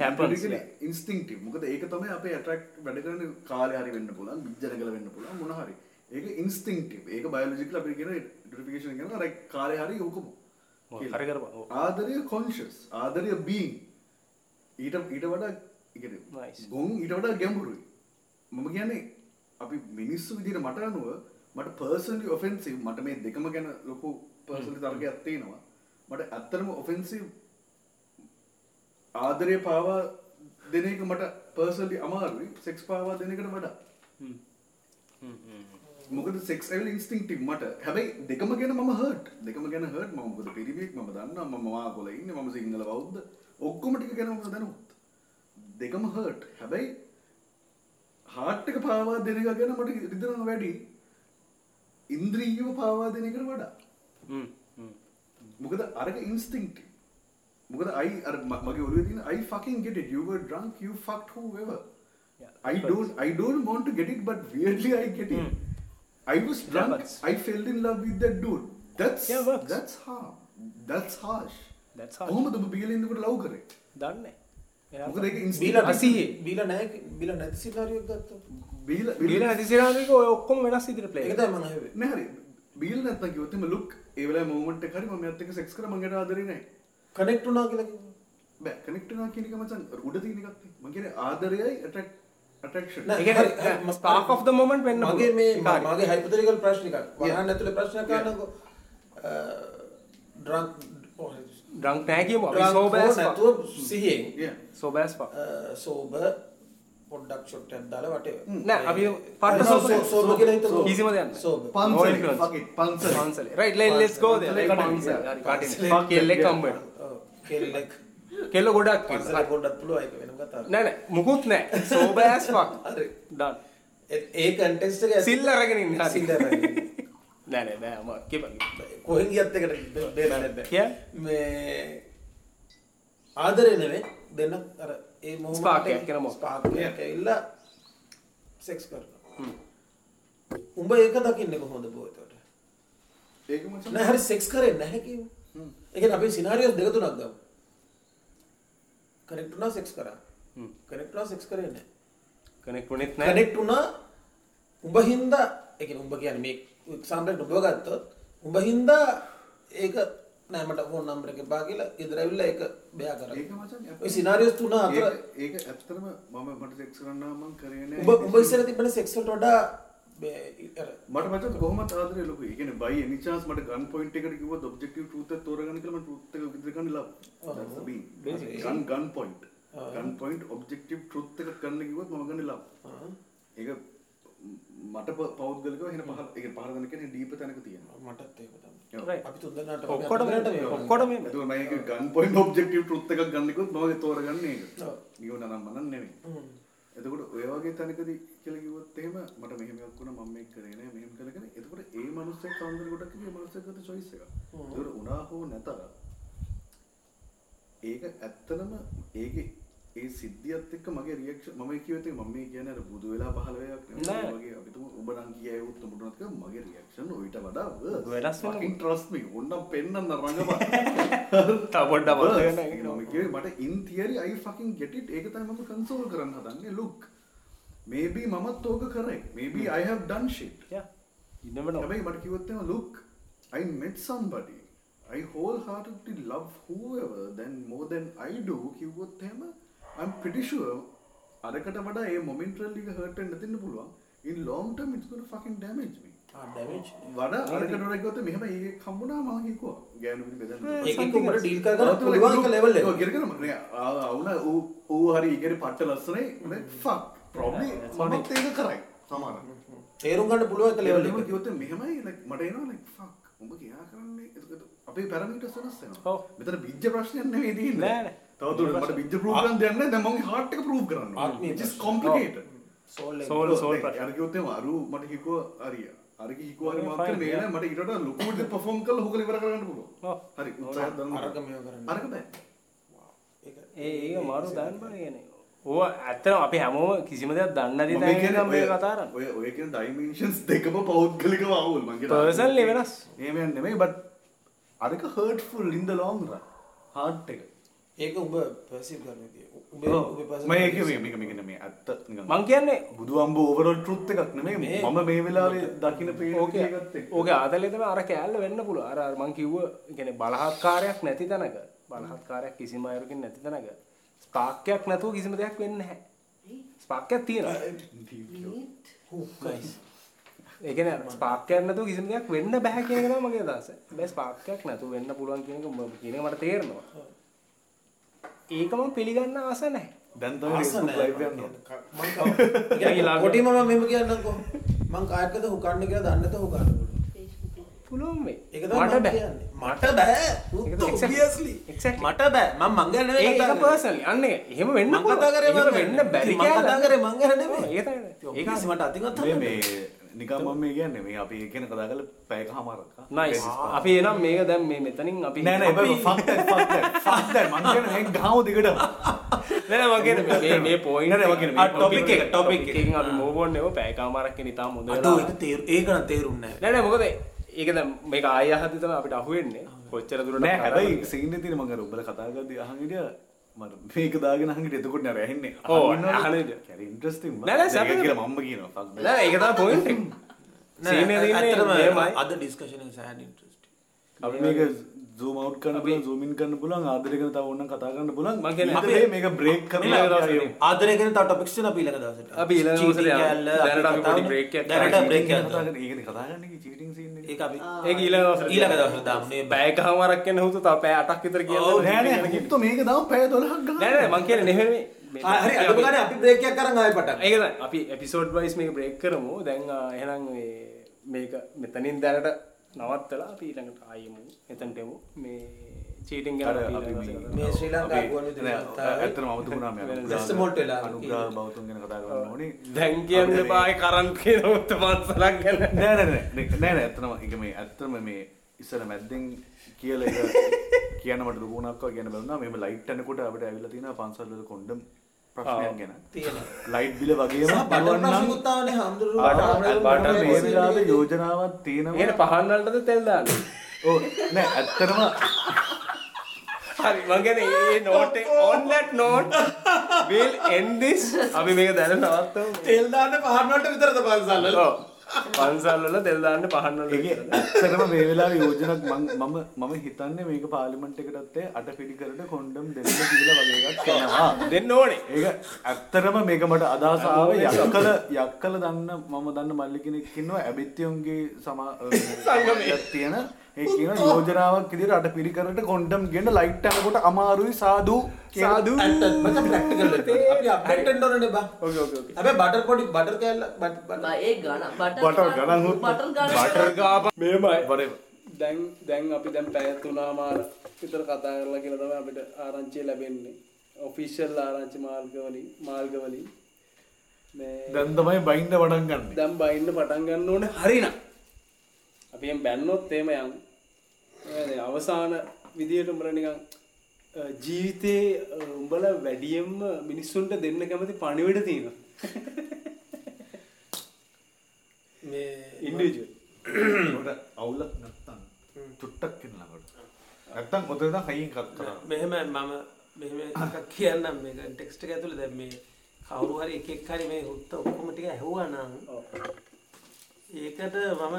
happens, instinctive. මොකද ඒක තමයි අපේ ඇට්‍රැක්ට් වැඩ කරන කාලේ හරි වෙන්න පුළුවන්, බිජ්ජනකල වෙන්න පුළුවන් මොන හරි. ඒක ඉන්ස්ටින්ක්ටිව්. ඒක බයොලොජිකල් අපිට කියන ඩෙරිෆිකේෂන් කියනවා අර කාලේ හරි උකම. කියලා. හරි කරපන්. ඔව්. ආදරය කොන්ෂස් ආදරය බීන් ඊට ඊට වඩා. ගොන් ඊට වඩා ගැඹුරුයි මම කියන්නේ අපි මිනිස්සු විදිහට මට අනුව මට පර්සනලි ඔෆෙන්සිව් මට මේ දෙකම ගැන ලොකු පර්සනලි තර්කයක් තියෙනවා මට ඇත්තටම ඔෆෙන්සිව් ආදරය පාවා දෙන එක මට පර්සනලි අමාරුයි. සෙක්ස් පාවා දෙන එකට වඩා. මොකද සෙක්ස් ඇවිල් ඉන්ස්ටින්ක්ටිව් මට. හැබැයි දෙකම ගැන මම හර්ට් දෙකම ගැන හර්ට් මම මොකද පිරිමියෙක් මම දන්නවා. මම වාගොල ඉන්නේ. මම සිංහල බෞද්ධ ඔක්කොම ටික ගැන මම දැනුත් දෙකම හර්ට් හැබැයි හාර්ට් එක පාවා දෙන එක ගැන මට රිදෙනවා වැඩි ඉන්ද්‍රියව පාවා දෙන එකට වඩා. හ්ම්. මොකද අරක ඉන්ස්ටින්ක්ටිව් මොකද I අර මගේ ඔළුවේ තියෙන I fucking get it. You were drunk you fucked whoever. Yeah, I don't I don't want to get it but weirdly I get it. I was drunk. works. I fell in love with that dude. That's Yeah, works. that's hard that's harsh. That's harsh. කොහොමද ඔබ බීලා ඉන්නකොට love කරේ? දන්නේ. මොකද ඒක බීලා instinctive අසීයේ. බීලා නැහැ බීලා නැති සිනාරියක් ගත්තා බීලා බීලා බීලා නැති සිනාරියක ඔය ඔක්කොම වෙනස් විදිහට ප්ලේ ඒක තමයි මම හැවේ නෑ හරි බීලා නැත්තම් කිව්වොත් එම ලුක් ඒ වෙලාවේ මොමන්ට් එක හරි මම එයාත් එක්ක සෙක්ස් කරා මගේ ආදරේ නෑ කනෙක්ට් වුණා කියලා කිව්වා බෑ කනෙක්ට් වෙනවා කියන එක මචං උඩ තියෙන එකක් නේ මම කියන්නේ ආදරයයි ඇට්‍රැක්ට් මම- spark of the moment වෙන්න මගේ. මේ. මගේ හයිපොතෙටිකල් ප්‍රශ්න එකක් Yeah. වහන්න ඇතුලේ ප්‍රශ්නයක් Yeah. අහන්නකෝ ඩ්‍රංක් drunk නෑ කියමු අපි ඩ්‍රංක් fuck. නැතුව සිහියෙන් yeah sober as fuck. සෝබ පොඩ්ඩක් ෂොට් එකක් දාලා වටේ නෑ, අපි පට්ට නෑ. සෝබ කියලා හිතමු කිසිම දෙයක් නෑ. සෝබ පන්සලේ it පන්සලේ පන්සලේ. right let, let's go there. පන්සලේ කටින්. කෙල්ලෙක්. හම්බ වෙනවා. ඔව්, කෙල්ලෙක් කෙල්ල ගොඩක් පන්සලේ. පොඩ්ඩක් පුළුවන් ඒක වෙනම කතාවක් නෑ නෑ මුකුත් නෑ. sober as fuck. හරි done. ඒ- කන්ටෙස්ට් එක සිල් අරගෙන ඉන්න හරි. සිල් අරගෙන. නෑ නෑ බෑ අම කිපන්. කොහෙන් ගියත් එකට දෙන්න කිය? මේ ආදරේ නෙවෙයි දෙන්න අර ඒ මොහොත Spark එකක් කියලා මොකක්ද? ස්පාර්ක් එකක් ඇවිල්ලා සෙක්ස් කරනවා. උඹ ඒක දකින්නේ කොහොමද බෝ එතකොට? ඒක මචං නෑ හරි සෙක්ස් කරේ නැහැ කිව්ව ඒ කියන්නේ අපි සිනාරියෝස් දෙක තුනක් ගමු. කනෙක්ට් වුණා සෙක්ස් කරා. හ්ම්. කනෙක්ට් වුණා සෙක්ස් කරේ නැහැ. කනෙක්ට් වුණෙත් නෑ. කනෙක්ට් වුණා උඹ හින්දා ඒ කියන්නේ උඹ කියන්නේ මේ එක්සැම්පල් උඹ ගත්තොත් උඹ හින්දා ඒක නෑ මට ෆෝන් නම්බර් එක එපා කියලා ඉදර ඇවිල්ලා ඒක බයා කරා ඒක මචං ඔය සිනාරියෝස් තුන අතර ඒක ඇත්තටම මම මට සෙක්ස් කරන්න මම කරේ නෑ උඹ උඹ ඉස්සර තිබෙන සෙක්ස් වලට වඩා මට මචං කොහොමත් ආදරේ ලොකුයි. ඒ කියන්නේ බයි එනි chance මට ගන් පොයින්ට් එකට කිව්වොත් ඔබ්ජෙක්ටිව් ට්‍රූත් එක තෝරගන්න කියලා මම ට්‍රූත් එක විතර ගන්න bean. Gun gun point. Gun point objective truth එක ගන්න කිව්වොත් මම ගන්න ලව්. ඒක මට පෞද්ගලිකව එහෙන පහල ඒ කියන්නේ පහල දෙන කෙනෙක් දීප තැනක තියෙනවා. මටත් ඒක තමයි එතකොට මම ඒක ගන් පොයින්ට් ඔබ්ජෙක්ටිව් ට්‍රූත් එකක් ගන්න කිව්වොත් මම ඒක තෝරගන්නේ. නියම නම් මනන් නෙමෙයි. එතකොට ඔය වගේ තැනකදී කියලා කිව්වොත් එහෙම මට මෙහෙම එකක් වුණා මම මේක කරේ නෑ මෙහෙම කරගෙන එතකොට ඒ මනුස්සයෙක් කවුරුද ගොඩක් ගත්ත choice එක. උනා හෝ නැතර ඒක ඇත්තටම ඒකේ ඒ සිද්ධියත් එක්ක මගේ රියැක්ෂන් මම කියුවේ මම මේ කියන්නේ අර බුදු වෙලා පහළ වෙයක් නෑ. නෙවෙයි වගේ අපි තුමු ඔබ නම් කියයුත් උඹට නැත්නම් මගේ රියැක්ෂන් ඔයිට වඩා. වෙනස් වෙනවා. Trust me ඕන්නම් පෙන්නන්න රඟපන් තව පොඩ්ඩක් නැහැ. මම කිව්වේ මට in theory I fucking get it ඒක තමයි මම console කරන්න හදන්නේ look maybe මමත් ඕක කරේ maybe I have done shit Yeah. You never know. හැබැයි මට කිව්වොත් එහෙම look I met somebody I wholeheartedly love whoever then more than I do කිව්වොත් එහෙම I'm pretty sure අරකට වඩා ඒ momentarily එක hurt වෙන්න දෙන්න පුළුවන්. In long term it's going to fucking damage me. Damage වඩ අරකටරකොත මෙහම ඒ කම්බුණා මහිකෝ ගෑනු බෙදන්න ඒක උඹට ඩීල් කරගන්න පුළුවන් එක ලෙවල් එක. ගෙරකම අවුන ඌ හරි ඉගරි පට්ට ලස්සනේ ෆක් ප්‍රොබ්ලි මත් ඒක කරයි. සමාන තේරුම් ගන්න පුළුවන් එක ලෙවලම එක. කිවත මෙහමයි. මට එනවා ෆක් උඹ කියා කරන්නේ? එතකොට අපේ පැරමිට සනස්සෙන ඔව්. මෙතන බිජ්ජ ප්‍රශ්නයන්න වේදී නෑ, නෑ. තවතුට මට බිජ්ජ ප්‍රූගන් දෙන්න දැමගේ හාට්ක ප්‍රූ් කරන්න. කොම්පිකේට සෝල්. සෝල් අරගයොත්තේ අරු මට හිකෝ අරිය අරක හිකවාරි මක්ක මේන මට ඉට ලොකුට පොෆෝම් කල හොකල ඉවර කරන්න ඔව්. හරි උත්සාහ දන්න අරක මේව කරන්න. අරක බෑ. ඒක ඒ ඒක මාරු කියන්නේ. ඕව ඇත්තටම අපි හැමෝම කිසිම දෙයක් දන්නේ ඉඳන් මේ ඔය- කතා කරන්නේ. ඔය ඔය කියන ඩයිමන්ෂන්ස් දෙකම පෞද්ගලිකව අවුල්. මගේ Personally වෙනස්. එහෙම යන්නේ නෙමෙයි බට් අරක හර්ට්ෆුල් ඉන් ද ලොං රන් හાર્ට් එක ඒක උඹ පර්සීව් කරන කරන මේ ඇත්ත මං කියන්නේ බුදු අම්බ ඕවරෝල් ට්‍රුත් එකක් නෙමෙයි මේ- මම මේ වෙලාවේ දකින්න පේන ඕකේ එකත් එක්ක ඕකේ ආතලේ තමයි අර කෑල්ල වෙන්න පුළුවන්. අර අර මං කිව්ව කියන්නේ බලහත්කාරයක් නැති තැනක බලහත්කාරයක් කිසිම අයරකින් නැති තැනක ස්පාක්යක් නැතුව කිසිම දෙයක් වෙන්නේ නැහැ. ස්පාක්යක් තියෙනවා. Nice. ඒ කියන්නේ ස්පාක්යක් නැතුව කිසිම දෙයක් වෙන්න බෑ කියන එක තමයි මගේ අදහස. හැබැයි ස්පාක්යක් නැතුව වෙන්න පුළුවන් කියන එක උඹ කියන මට තේරෙනවා. ඒක මම පිළිගන්න ආස නැහැ. දැන් තමයි නෑ. live යනවා කොටිම මම මෙහෙම කියන්නම්කෝ. මං කායකද හුකන්න කියලා දන්නේ නැතුව හුකන්න පුළුවන්. පුළුවන් මේ. ඒක තමයි මට මම බෑ. කියන්නේ. මට බෑ. ඒක. Exactly. මට බෑ. මම මං ගැන නෙවෙයි ඒක කතා කරන්නේ. පර්සනලි අන්න ඒක. එහෙම වෙන්න මං කතා කරේ එහෙම මං වෙන්න. බැරි මං කතා කරේ මං ගැන නෙවෙයි. ඒක තමයි. ඒක මට අතින් අත මේ මේ නිකම් මේ කියන්නේ මේ අපි ඒ කියන කතා කරලා පැයක හමාරක් නයිස්. අපි එනම් මේක දැන් මේ මෙතනින් අපි නෑ නෑ අපි- එබැයි ෆක් දැන් ෆක් දැන් ෆක් දැන් මං කියන්නේ මේ ගාව දිගටම. නෑ කියන්නේ මේ මේ නෑ මම කියන්නේ එක. මේ topic topic එක එක, topic topic එක. එකකින් අපි move on නෙව පැයකමාරක් කියන ඉතාම හොඳ අතෝ වෙලා ඒක තේරු ඒක නම් තේරුන්නේ නැහැ. නෑ නෑ මොකද ඒක දැන් මේක ආය අහද්දි තමයි අපිට අහුවෙන්නේ. කොච්චර දුරට නෑ කතා හැබැයි කරනවද. සීන් එකේ තියෙන මම මට මේක දාගෙන හිටිය එතකොට නෑ ඇහෙන්නේ ඔව්, අහන විදිය. කැරි ඉන්ට්‍රස්ටිං නෑ, නෑ, සැපද? කියලා මම්ම කියනවා ෆක් නෑ ඒක තමයි පොයින්ට්. අද ඩිස්කෂන් එක සෑහෙන ඉන්ට්‍රස්ටිං. අපි මේක zoom out කරන්න පුළුවන් zoom in කරන්න පුළුවන් ආදරය ගැන තව ඕනනම් කතා කරන්න පුළුවන්. මං කියන්නේ අපි මේක යමු. ආදරය ගැන තව topics තියෙනවා අපි ඊළඟ දවසට. අපි ඊළඟ දවසට දැනට අපි පොඩි break එකක් දැනට break එකක්. කතා. කරන්න ඒකනේ කතා කරන්න cheating scene එක. ඒක අපි ඒක ඊළඟ දවසට ඊළඟ දවසට දාමු. මේ පැයකමාරක් කියන හුතු තව පැය 8ක් විතර ඔව්, කියන්න නෑ නෑ මුත්තු මේක දාමු පැය 12ක් ගන්න. නෑ නෑ මං කියන්නේ නෙමෙයි. හරි. අඩුම ගානේ අපි බ්‍රේක් එකක් අරන් ආයෙ පටන්. ඒක තමයි. අපි එපිසෝඩ් වයිස් මේක බ්‍රේක් කරමු. දැන් එහෙනම් මේක මෙතනින් දැනට නවත්තලා අපි ඊළඟට ආයෙමු. එතනට එමු මේ චීටින් ගැන මේ- මේ ශ්‍රී ලංකා ගුවන් විදුලි ඇත්තටම අමතකුණා මේ අනුග්‍රහ- Just mold වෙලා අනුග්‍රහ බෞතුන් ගැන කතා කරන්න ඕනේ. දැන් කියන්න බායි කරන් කියන උත්ත පන්සලක් ගැන. නෑ නෑ නෑ. නෑ නෑ ඇත්තම ඒක මේ ඇත්තම මේ ඉස්සර මැද්දෙන් කියලා එක කියන්න මට දුකුණක්ව කියන බැලුණා මෙහෙම ලයිට් යනකොට අපිට ඇවිල්ලා තියෙනවා පන්සල් වල කොන්ඩම් ප්‍රශ්නයක් ගැන. තියෙනවා. ලයිට් බිල වගේම සහ බටර් පුළුවන් නම් ප්‍රශ්නකුත් ආවනේ හාමුදුරුවෝ. බටර්- හාමුදුරුවෝ බටර් බටර් මේ වෙලාවේ යෝජනාවක් තියෙනවා. ඒකට පහන් වලටද තෙල් දාන්න? ඕ නෑ ඇත්තටම හරි මං කියන්නේ මේ නෝට් එක on that note we'll end this. අපි මේක දැන නවත්තමු. තෙල් දාන්න පහන් වලට විතරද පන්සල් වල? ඔව්. පන්සල් වල තෙල් දාන්න පහන් වල ඒක ඇත්තටම මේ වෙලාවේ යෝජනාවක් මම මම හිතන්නේ මේක පාර්ලිමේන්තු එකටත් අට පිළිකරට කොන්ඩම් දෙන්න කියලා වගේ එකක් එනවා දෙන්න ඕනේ ඒක ඇත්තරම මේක මට අදහස ආවේ යක්කල යක්කල දන්න මම දන්න මල්ලි කෙනෙක් ඉන්නවා ඇබිත්තියුන්ගේ සමා. තියෙන ඒ කියන යෝජනාවක් විදිහට අට පිළිකරට කොන්ඩම් ගෙන ලයිට් යනකොට අමාරුයි සාදු. කියන- සාදු. මචං ප්‍රැක්ටිකල්. අපි අප්ඩේට් වෙන්න ඕනේ බා. ඕකේ ඕකේ ඕකේ හැබැයි බටර් පොඩි බටර් කෑල්ල බට- බට- බ- ඒ ගණ බටර් බටර් ගණන් බටර් ගණ බටර් ගාප මෙහෙමයි. Whatever. දැන් දැන් අපි දැන් පැය තුනමාර විතර කතා කරලා කියලා තමයි අපිට ආරංචිය ලැබෙන්නේ. ඔෆිෂියල් ආරංචි මාර්ගවලින් මාර්ගවලින් මේ දැන් තමයි බයින්ද වඩන් ගන්න. දැන් බයින්න පටන් ගන්න ඕනේ හරිනම්. අපි එම් බැන්නොත් එහෙම යන්. ඒ අවසාන විදියට උඹලා නිකන් ජීවිතේ උඹලා වැඩියෙන්ම මිනිස්සුන්ට දෙන්න කැමති පණිවිඩ තියෙනවා. මේ ඉන්ඩිවිජුවල් අවුලක් නැත්තම් චුට්ටක් කියනකොට නැත්තම් ඔතන හයියෙන් කත් කරා. මෙහෙම මම මෙහෙම එකක් කියන්නම්. මේක ටෙක්ස්ට් එක ඇතුලේ. දැන් මේ කවුරු හරි එක එක හරි මේ හුත්ත ඔක්කොම ටික ඇහුවා නම් ඒකට මම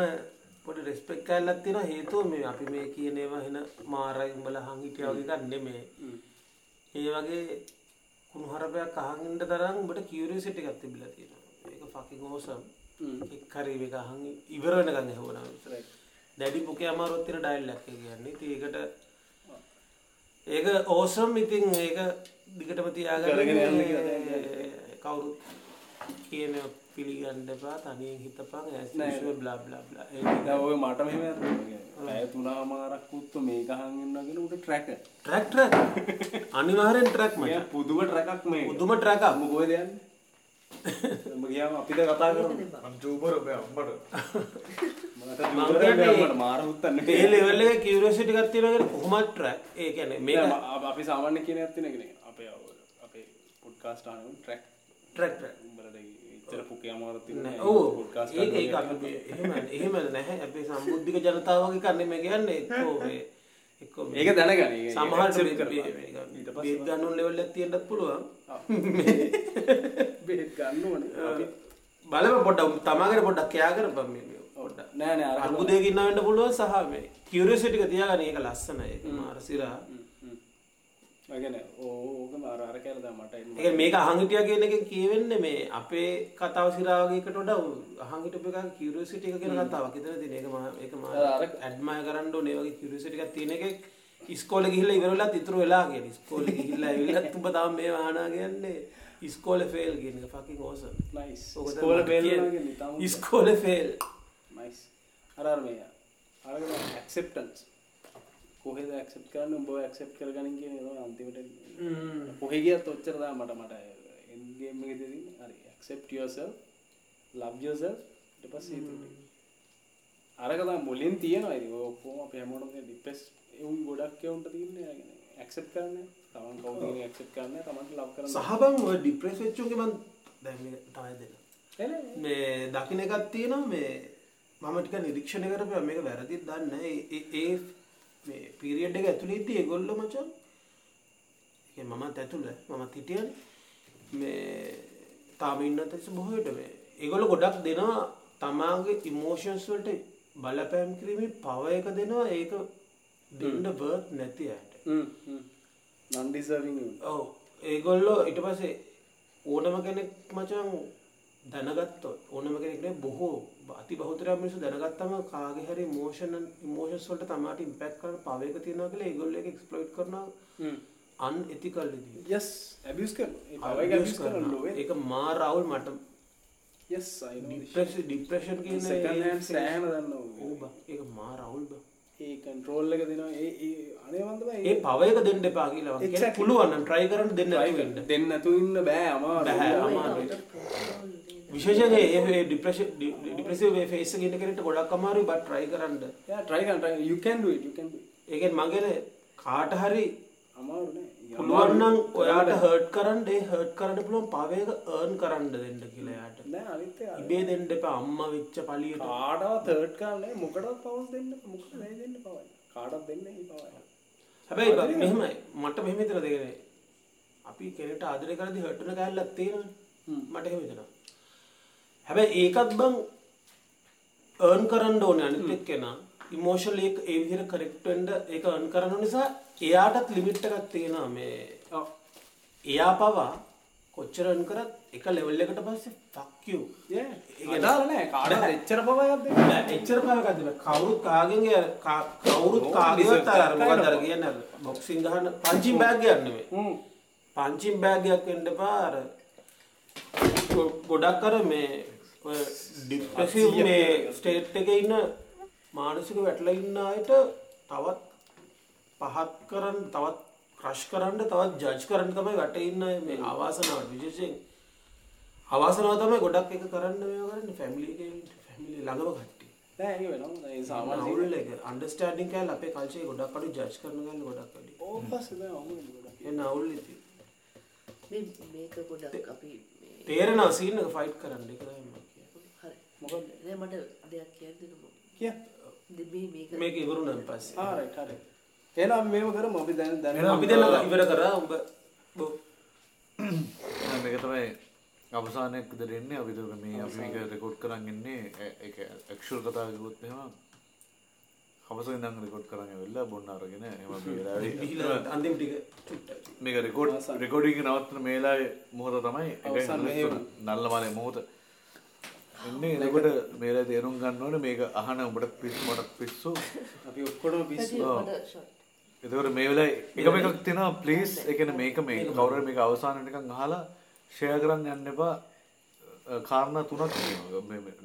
පොඩි රෙස්පෙක්ට් කරලක් තියෙනවා හේතුව මේ අපි මේ කියන ඒවා එන මාරයි උඹලා අහන් හිටියා වගේ එකක් නෙමෙයි. ඒ වගේ කුණුහරුපයක් අහන් ඉන්න තරම් උඹට කියුරියසිටි එකක් තිබිලා තියෙනවා. ඒක ෆකින් ඕසම්. එක හං ඉවර වෙනකං හෝන දැඩි පොකේ අමාරොත්තින ඩයිල් ලැක්ක කියන්නේ. ඒකට ඒක ඕසම් ඉතින් ඒක දිගටම තියාගන්න කවුරුත් කියන පිළිගන්න පා තනියෙන් හිතපන් ඇ බ්ලා බ්ලා බ්ලා. ඔය මට මෙම ඇය තුනාමාරක් උත්තු මේ ගහගන්නගෙන උට ට්‍රැක ට්‍රක් ට්‍රක් අනිවාරෙන් ට්‍රක් මය පුදුම ට්‍රැකක් මේ උදුම ට්‍රක මොකෝය දෙයන්න ගියාම අපිට කතා කර ජූබර ඔබ මට ඒ ලෙවල්ල කිවරසිටි ගත්තිනගෙන කොහොමත් ට්‍රක් ඒ කැන මේ අපි සාමාන්‍ය කියන ඇත්තිනගෙන අපේ අපේ පුඩ්කාස්ටාන ට්‍රැක් ට්‍රක් උඹලට ඉතර පුකේ අමාරත් ඕ ඒ එහෙම එහෙම නැහැ අපේ සම්බුද්ධික ජනතාවගේ කන්නේ මේ කියන්නේ එක්කෝ එක්කෝ ඒක දැනගන සමහර ගන්නුන් ලෙවල් ඇතියෙන්ටත් පුළුවන්. බෙත් ගන්න ඕන. බලම පොඩ්ඩ තමාගෙන පොඩ්ඩක්. කයා කර බම පොඩ්ඩ නෑ නෑ අර අර්බුදයකින්නවට පුළුවන් සහ මේ කිවරසිටික තියාගන ඒක ලස්සන ඒක මාර සිරා ගැන ඕක මාරාර කෑලද මට ඒ මේක අහංගිටිය කියන එක කියවෙන්න මේ අපේ කතාව සිරාවගේකට ොඩ අහංගිට එක කිවරසිටික කියෙන කතාවක්. එතන තින එක ඒක ඇඩ්මය කරන්න නේවගේ කිවරසිටික තියෙන එක ඉස්කෝල ගිහිල්ල ඉවරලා ඉතුරු වෙලාගේ ස්කෝල ගිහිල්ල විල්ල තුබ තාම මේ වානා කියන්නේ ඉස්කෝල ෆේල් කියන ෆකින් ඕස ස්කෝල බේල ඉස්කෝල ෆේල් නයිස් අරර් මේ අරග ඇක්සෙප්ටන්ස් කොහෙද ඇක්සප් කරන්න? උඹ ඇක්සප් කරගනින් කියන අන්තිමට කොහෙ ගියත් ඔච්චරදා මට මට එන්ගේම හරි ඇක්සප් යසල් ලබ් යසල් ට පස් අරකතා මුලින් තියෙනවා. ඇති ඔක්කෝම පෑමෝට ඩිපෙස් එවුන් ගොඩක් එවුන්ට තියන්න ඇක්සප් කරන්න තමන් කවුද ඇක්සප් කරන්න තමන්ට ලබ් කරන්න සහබං ඔය ඩිප්‍රෙස් වෙච්චුගේ මන් දැම තමයි දෙන්න. මේ දකින එකත් තියෙනවා. මේ මම ටික නිරීක්ෂණය කරපය මේක වැරදිත් දන්න ඒ මේ පිරිියඩ් එක ඇතුළේදී ඒගොල්ල මචන්. මමත් ඇතුළ මමත් හිටියන් මේ තාම ඉන්න තැස බොහට මේ ඒගොල ගොඩක් දෙනවා තමාගේ ඉමෝෂන්ස් වලට බලපෑම් කිරීම පව එක දෙනවා. ඒක දෙන්න බර්ත් නැති ඇයට. නන්ඩිසවිං ඔව. ඒගොල්ලෝ ඉට පසේ ඕනම කෙනෙක් මචන් දැනගත්ත ඕනම කෙනෙක්නේ බොහෝ අති බහතරයක් මිනිසු දැනගත්තම කාගේ හරි මෝෂණ මෝෂස් වලට තමාට ඉම්පැක් කරන පවයක තියෙනවා කියලා ඒගොල්ලෝ ඒක එක්ස්ප්ලොයිට් කරනවා. අන් එතිකල්ලදී යස් ඇබියස් කරන ඒක මා රවුල් මට යස් ඩිප්‍රේෂන් කියන සෑහන දන්න ඕ ඒක මා රවුල් බ. ඒ කන්ට්‍රෝල් එක දෙනවා. ඒ අනේවන්තම ඒ පවයක දෙන්න එපා කියලා පුළුවන් ට්‍රයි කරන්න දෙන්න දෙන්න නැතු ඉන්න බෑ. අමා විශේෂගේ ඒ ඩිප්‍රේෂ ඩිප්‍රසිව ෆේස ගෙන කරට ගොඩක් අමාරු බත් ට්‍රයි කරන්න. ට්‍රයි යුකන් ඒකෙන් මගෙන කාට හරි අමාරුනේ පුළුවන්නම් ඔයාට හර්ට් කරන්න ඒ හර්ට් කරන්න පුළුවන් පවයක ඒර්න් කරන්න දෙන්න කියලායාට නෑ අනිත් ඉබේ දෙන්න එපා අම්ම වෙච්ච පලියට කාටවත් හර්ට් කරන්නේ මොකටවත් පවස් දෙන්න මොකද නෑ දෙන්න පවයි? කාටවත් දෙන්න ඒ පවයි. හැබැයි මෙහෙමයි. මට මෙහෙම හිතලා දෙගෙන. අපි කෙනෙක්ට ආදරය කරද්දි හර්ට් වෙන කැලලක් තියෙනවනේ. මට එහෙම හිතෙනවා හැබැයි ඒකත් බං ඒර්න් කරන්න ඕනේ අනිත් එක්කෙනා ඉමෝෂනල් එක ඒ විදිහට කරෙක්ට් වෙන්න ඒක අර්න් කරන නිසා එයාටත් ලිමිට් එකක් තියෙනවා මේ. එයා පවා කොච්චර අර්න් කරත් එක ලෙවල් එකට පස්සේ ෆක් යූ ඒදාලනෑ කාට එච්චර පවයක්ද එච්චර පවකද කවුරුත් කාගෙන් කවුරුත් කාගවත් අර මොකක්ද අර කියන්නේ බොක්සිං ගහන පංචින් බෑග් ගන්න නෙමෙයි. පංචින් බෑග්යක් වෙන්න පාර ගොඩක් කර මේ ඩිප්‍රසිව් මේ ස්ටේට් එක ඉන්න මානසික වැටල ඉන්න අයට තවත් පහත් කරන්න තවත් ක්‍රශ් කරන්න තවත් ජජ් කරන්න තමයි වැට ඉන්න මේ අවාසනාවට විශේෂයෙන් අවාසනාව තමයි ගොඩක් එක කරන්න මේ කරන්න ෆැමිලි ෆැමිලි ළඟම කට්ටි නෑ වෙන ඒ සාමාන්‍ය නවුල් එක අන්ඩර්ස්ටෑන්ඩින් කෑල් අපේ කල්චේ ගොඩක් අඩු ජජ් කරන ගන්න ගොඩක් ගොඩක්. ඒ නවුල් ඉති. මේ- මේක ගොඩක් අපි මේ- තේරෙනවා සීන් එක ෆයිට් කරන්න. එක තමයි මම කියන්නේ. හරි නෑ මට දෙයක් කියන්න දෙන්නකෝ. කිය. මේක මේක ඉවරුණන් පස්සේ. ආරයි හරි. එහෙනම් මේව කරමු. අපි දැන් දැන් අපි දෙන්න ඉවර කරා. උඹ බෝ. මේක තමයි අවසානයක් දෙරෙන්නේ අපි දුක මේ අපි මේක රෙකෝඩ් කරන් ඉන්නේ. ඒක ඇක්ෂුවල් කතා කිව්වොත් එහෙම. හවස ඉඳන් රෙකෝඩ් කරන් ඇවිල්ලා බොන්න අරගෙන එහෙම මේ වෙලාවේ අන්තිම ටික මේක රෙකෝඩ් රෙකෝඩින් එක නවත්තන මේ වෙලාවේ මොහොත තමයි. මෙහෙයුම. නල්ල මාලේ මොහොත එන්නේ එනකොට මේල තේරුම් ගන්න ඕන මේක අහන උඹට පිස් මට පිස්සු. අපි ඔක්කොටම පිස්සු. එතකට මේ වෙලා එකම එකක් තියෙනවා ප්ලීස් එකන මේක මේ කවුර මේක අවසාන එකක් අහලා ෂය කරන්න යන්න එපා. කාරණ තුනක් කියනවා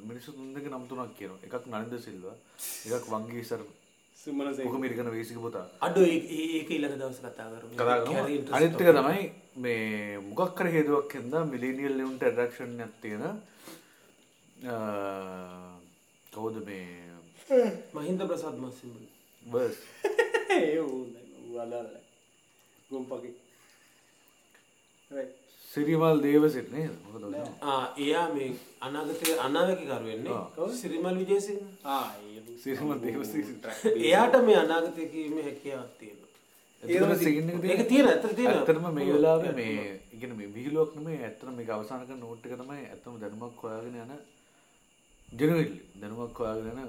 මිනිස්සු තුන්දක නම් තුනක් කියනවා. එකක් නනින්ද සිල්ව එකක් වංගේ සර සුමන මුක මිරිකන වේසික පුතා. අඩු ඒක ඊළඟ දවස කතා කරමු. කතා කරනවා interesting අනිත්තක තමයි මේ මොකක් කර හේතුවක් හින්දා මිලීනියල් ලියුන්ට ඇඩක්ෂන්යක් තියෙන කවුද මේ මහින්ද ප්‍රසාද් මස්සිම්බල්. බස් ඒ වලල්ල ගොම්පකි සිරිමල් දේවසිට නේද මොකද ඔය? ආ එයා මේ අනාගතයේ අනාවැකිකරු වෙන්නේ සිරිමල් විජේසිංහ. සිරිමල් දේවසිට එයාට මේ අනාගතය කීමේ හැකියාවක් එක ඒක තියෙන ඇත්තට තියෙන. ඇත්තටම මේ වෙලාවේ මේ ඉගෙන මේ විහිළුවක් නෙමෙයි ඇත්තටම මේක අවසන් කරන නෝට් එක තමයි ඇත්තම දැනුමක් හොයාගෙන යන ජෙනුවින්ලි දැනුමක් හොයාගෙන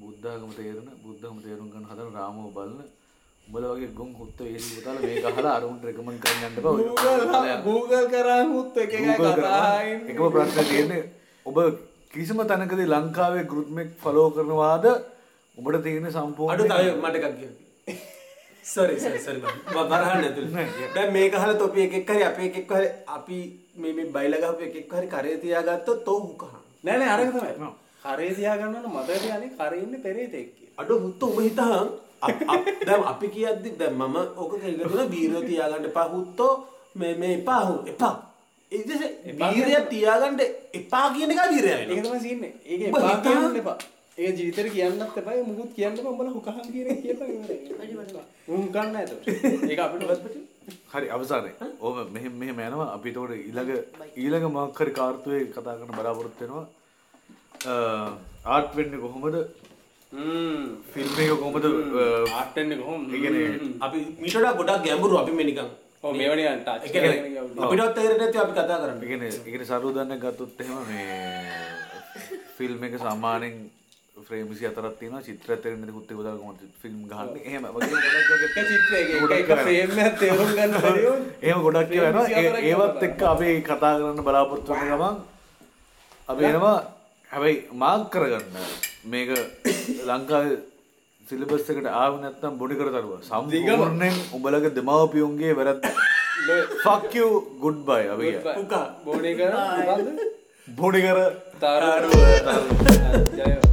බුද්ධාගම තේරෙන බුද්ධාගම තේරුම් ගන්න හදන රාමව බලන උඹලා වගේ ගොන් හුත්ත වේසි පුතාලා මේක අහලා අරුන්ට රෙකමන්ඩ් කරන්න යන්න එපා. ඔය Google කරා මුත් එක එක Google. කතායින් එකම ප්‍රශ්නේ තියෙන්නේ ඔබ කිසිම තැනකදී ලංකාවේ ගෲප් එක ෆලෝ කරනවාද ඔබට තියෙන අඩු සම්පූර්ණ තව මට එකක් කියන්න. සොරි සොරි සොරි මම බරහන්න ඇතුළේ. දැන් මේක අහලා තොපි එකෙක් හරි අපේ එකෙක් හරි අපි මේ මේ බයිලා ගහපු එකෙක් හරි කරේ තියාගත්තොත් තෝ හුකහන්. නෑ නෑ අරක තමයි. කරේ තියාගන්න ඕන මතක තියානේ කරේ ඉන්නේ පෙරේතෙක් කියලා. අඩු හුත්ත උඹ හිතහන්. අප- අප- දැන් අපි කියද්දි දැන් මම ඕක කෙල්ලගෙන වීරය තියාගන්න එපා. හුත්තෝ මේ මේ එපා හු එපා. ඒ වීරය තියාගන්න එපා කියන එක වෙනවා. තමයි සීන්නේ ඒක උඹ එපා හිතා- කියන්න එපා. ඒක ජීවිතේට කියන්නත් එපා. ඒක මුකුත් කියන්න උඹලා හුකහන් කියන එක කියපන්. ඉවරයි උන් ගන්න නැතෝ ඒක අපිට වස්පටි හරි අවසානයේ. ඕම මෙහෙම මෙහෙම යනවා. අපි එතකොට ඊළඟ ඊළඟ මොකක් හරි කාර්තුවේ කතා කරන බලාපොරොත්තු වෙනවා. ආර්ට් වෙන්නේ කොහොමද? හ්ම්. ෆිල්ම් එක කොහොමද? ආට් වෙන්නේ කොහොමද? ඒ කියන්නේ අපි මීට වඩා ගොඩක් ගැඹුරු අපි මේ නිකන්. ඔව් මේවනේ ටච් ඒ කියන්නේ අපිටවත් තේරෙන්නේ නැති අපි කතා කරන්නේ. ඉගෙන ඉගෙන සරුදන්න ගත්තොත් එහෙම මේ ෆිල්ම් එක සාමාන්‍යයෙන් ෆ්‍රේම් 24ක් තියෙනවා චිත්‍ර ඇතරෙන් දෙකුත් ඒක දාලා කොහොමද ෆිල්ම් ගන්න බැරි වුණා එහෙම ගොඩක් ඒවා එනවා ඒ- 24ක් ඒවත් එක්ක අපි කතා කරන්න බලාපොරොත්තු වෙන ගමන් අපි එනවා. හැබැයි මාක් කරගන්න. මේක ලංකාවේ සිලබස් එකට ආව නැත්තම් බොඩි කර තරුවා. සම්පූර්ණයෙන් උඹලගේ දෙමාපියුන්ගේ වැරද්ද. fuck you goodbye අපි බෝඩේ කර? බොඩි කර. තාරුව. තාරුව. ජය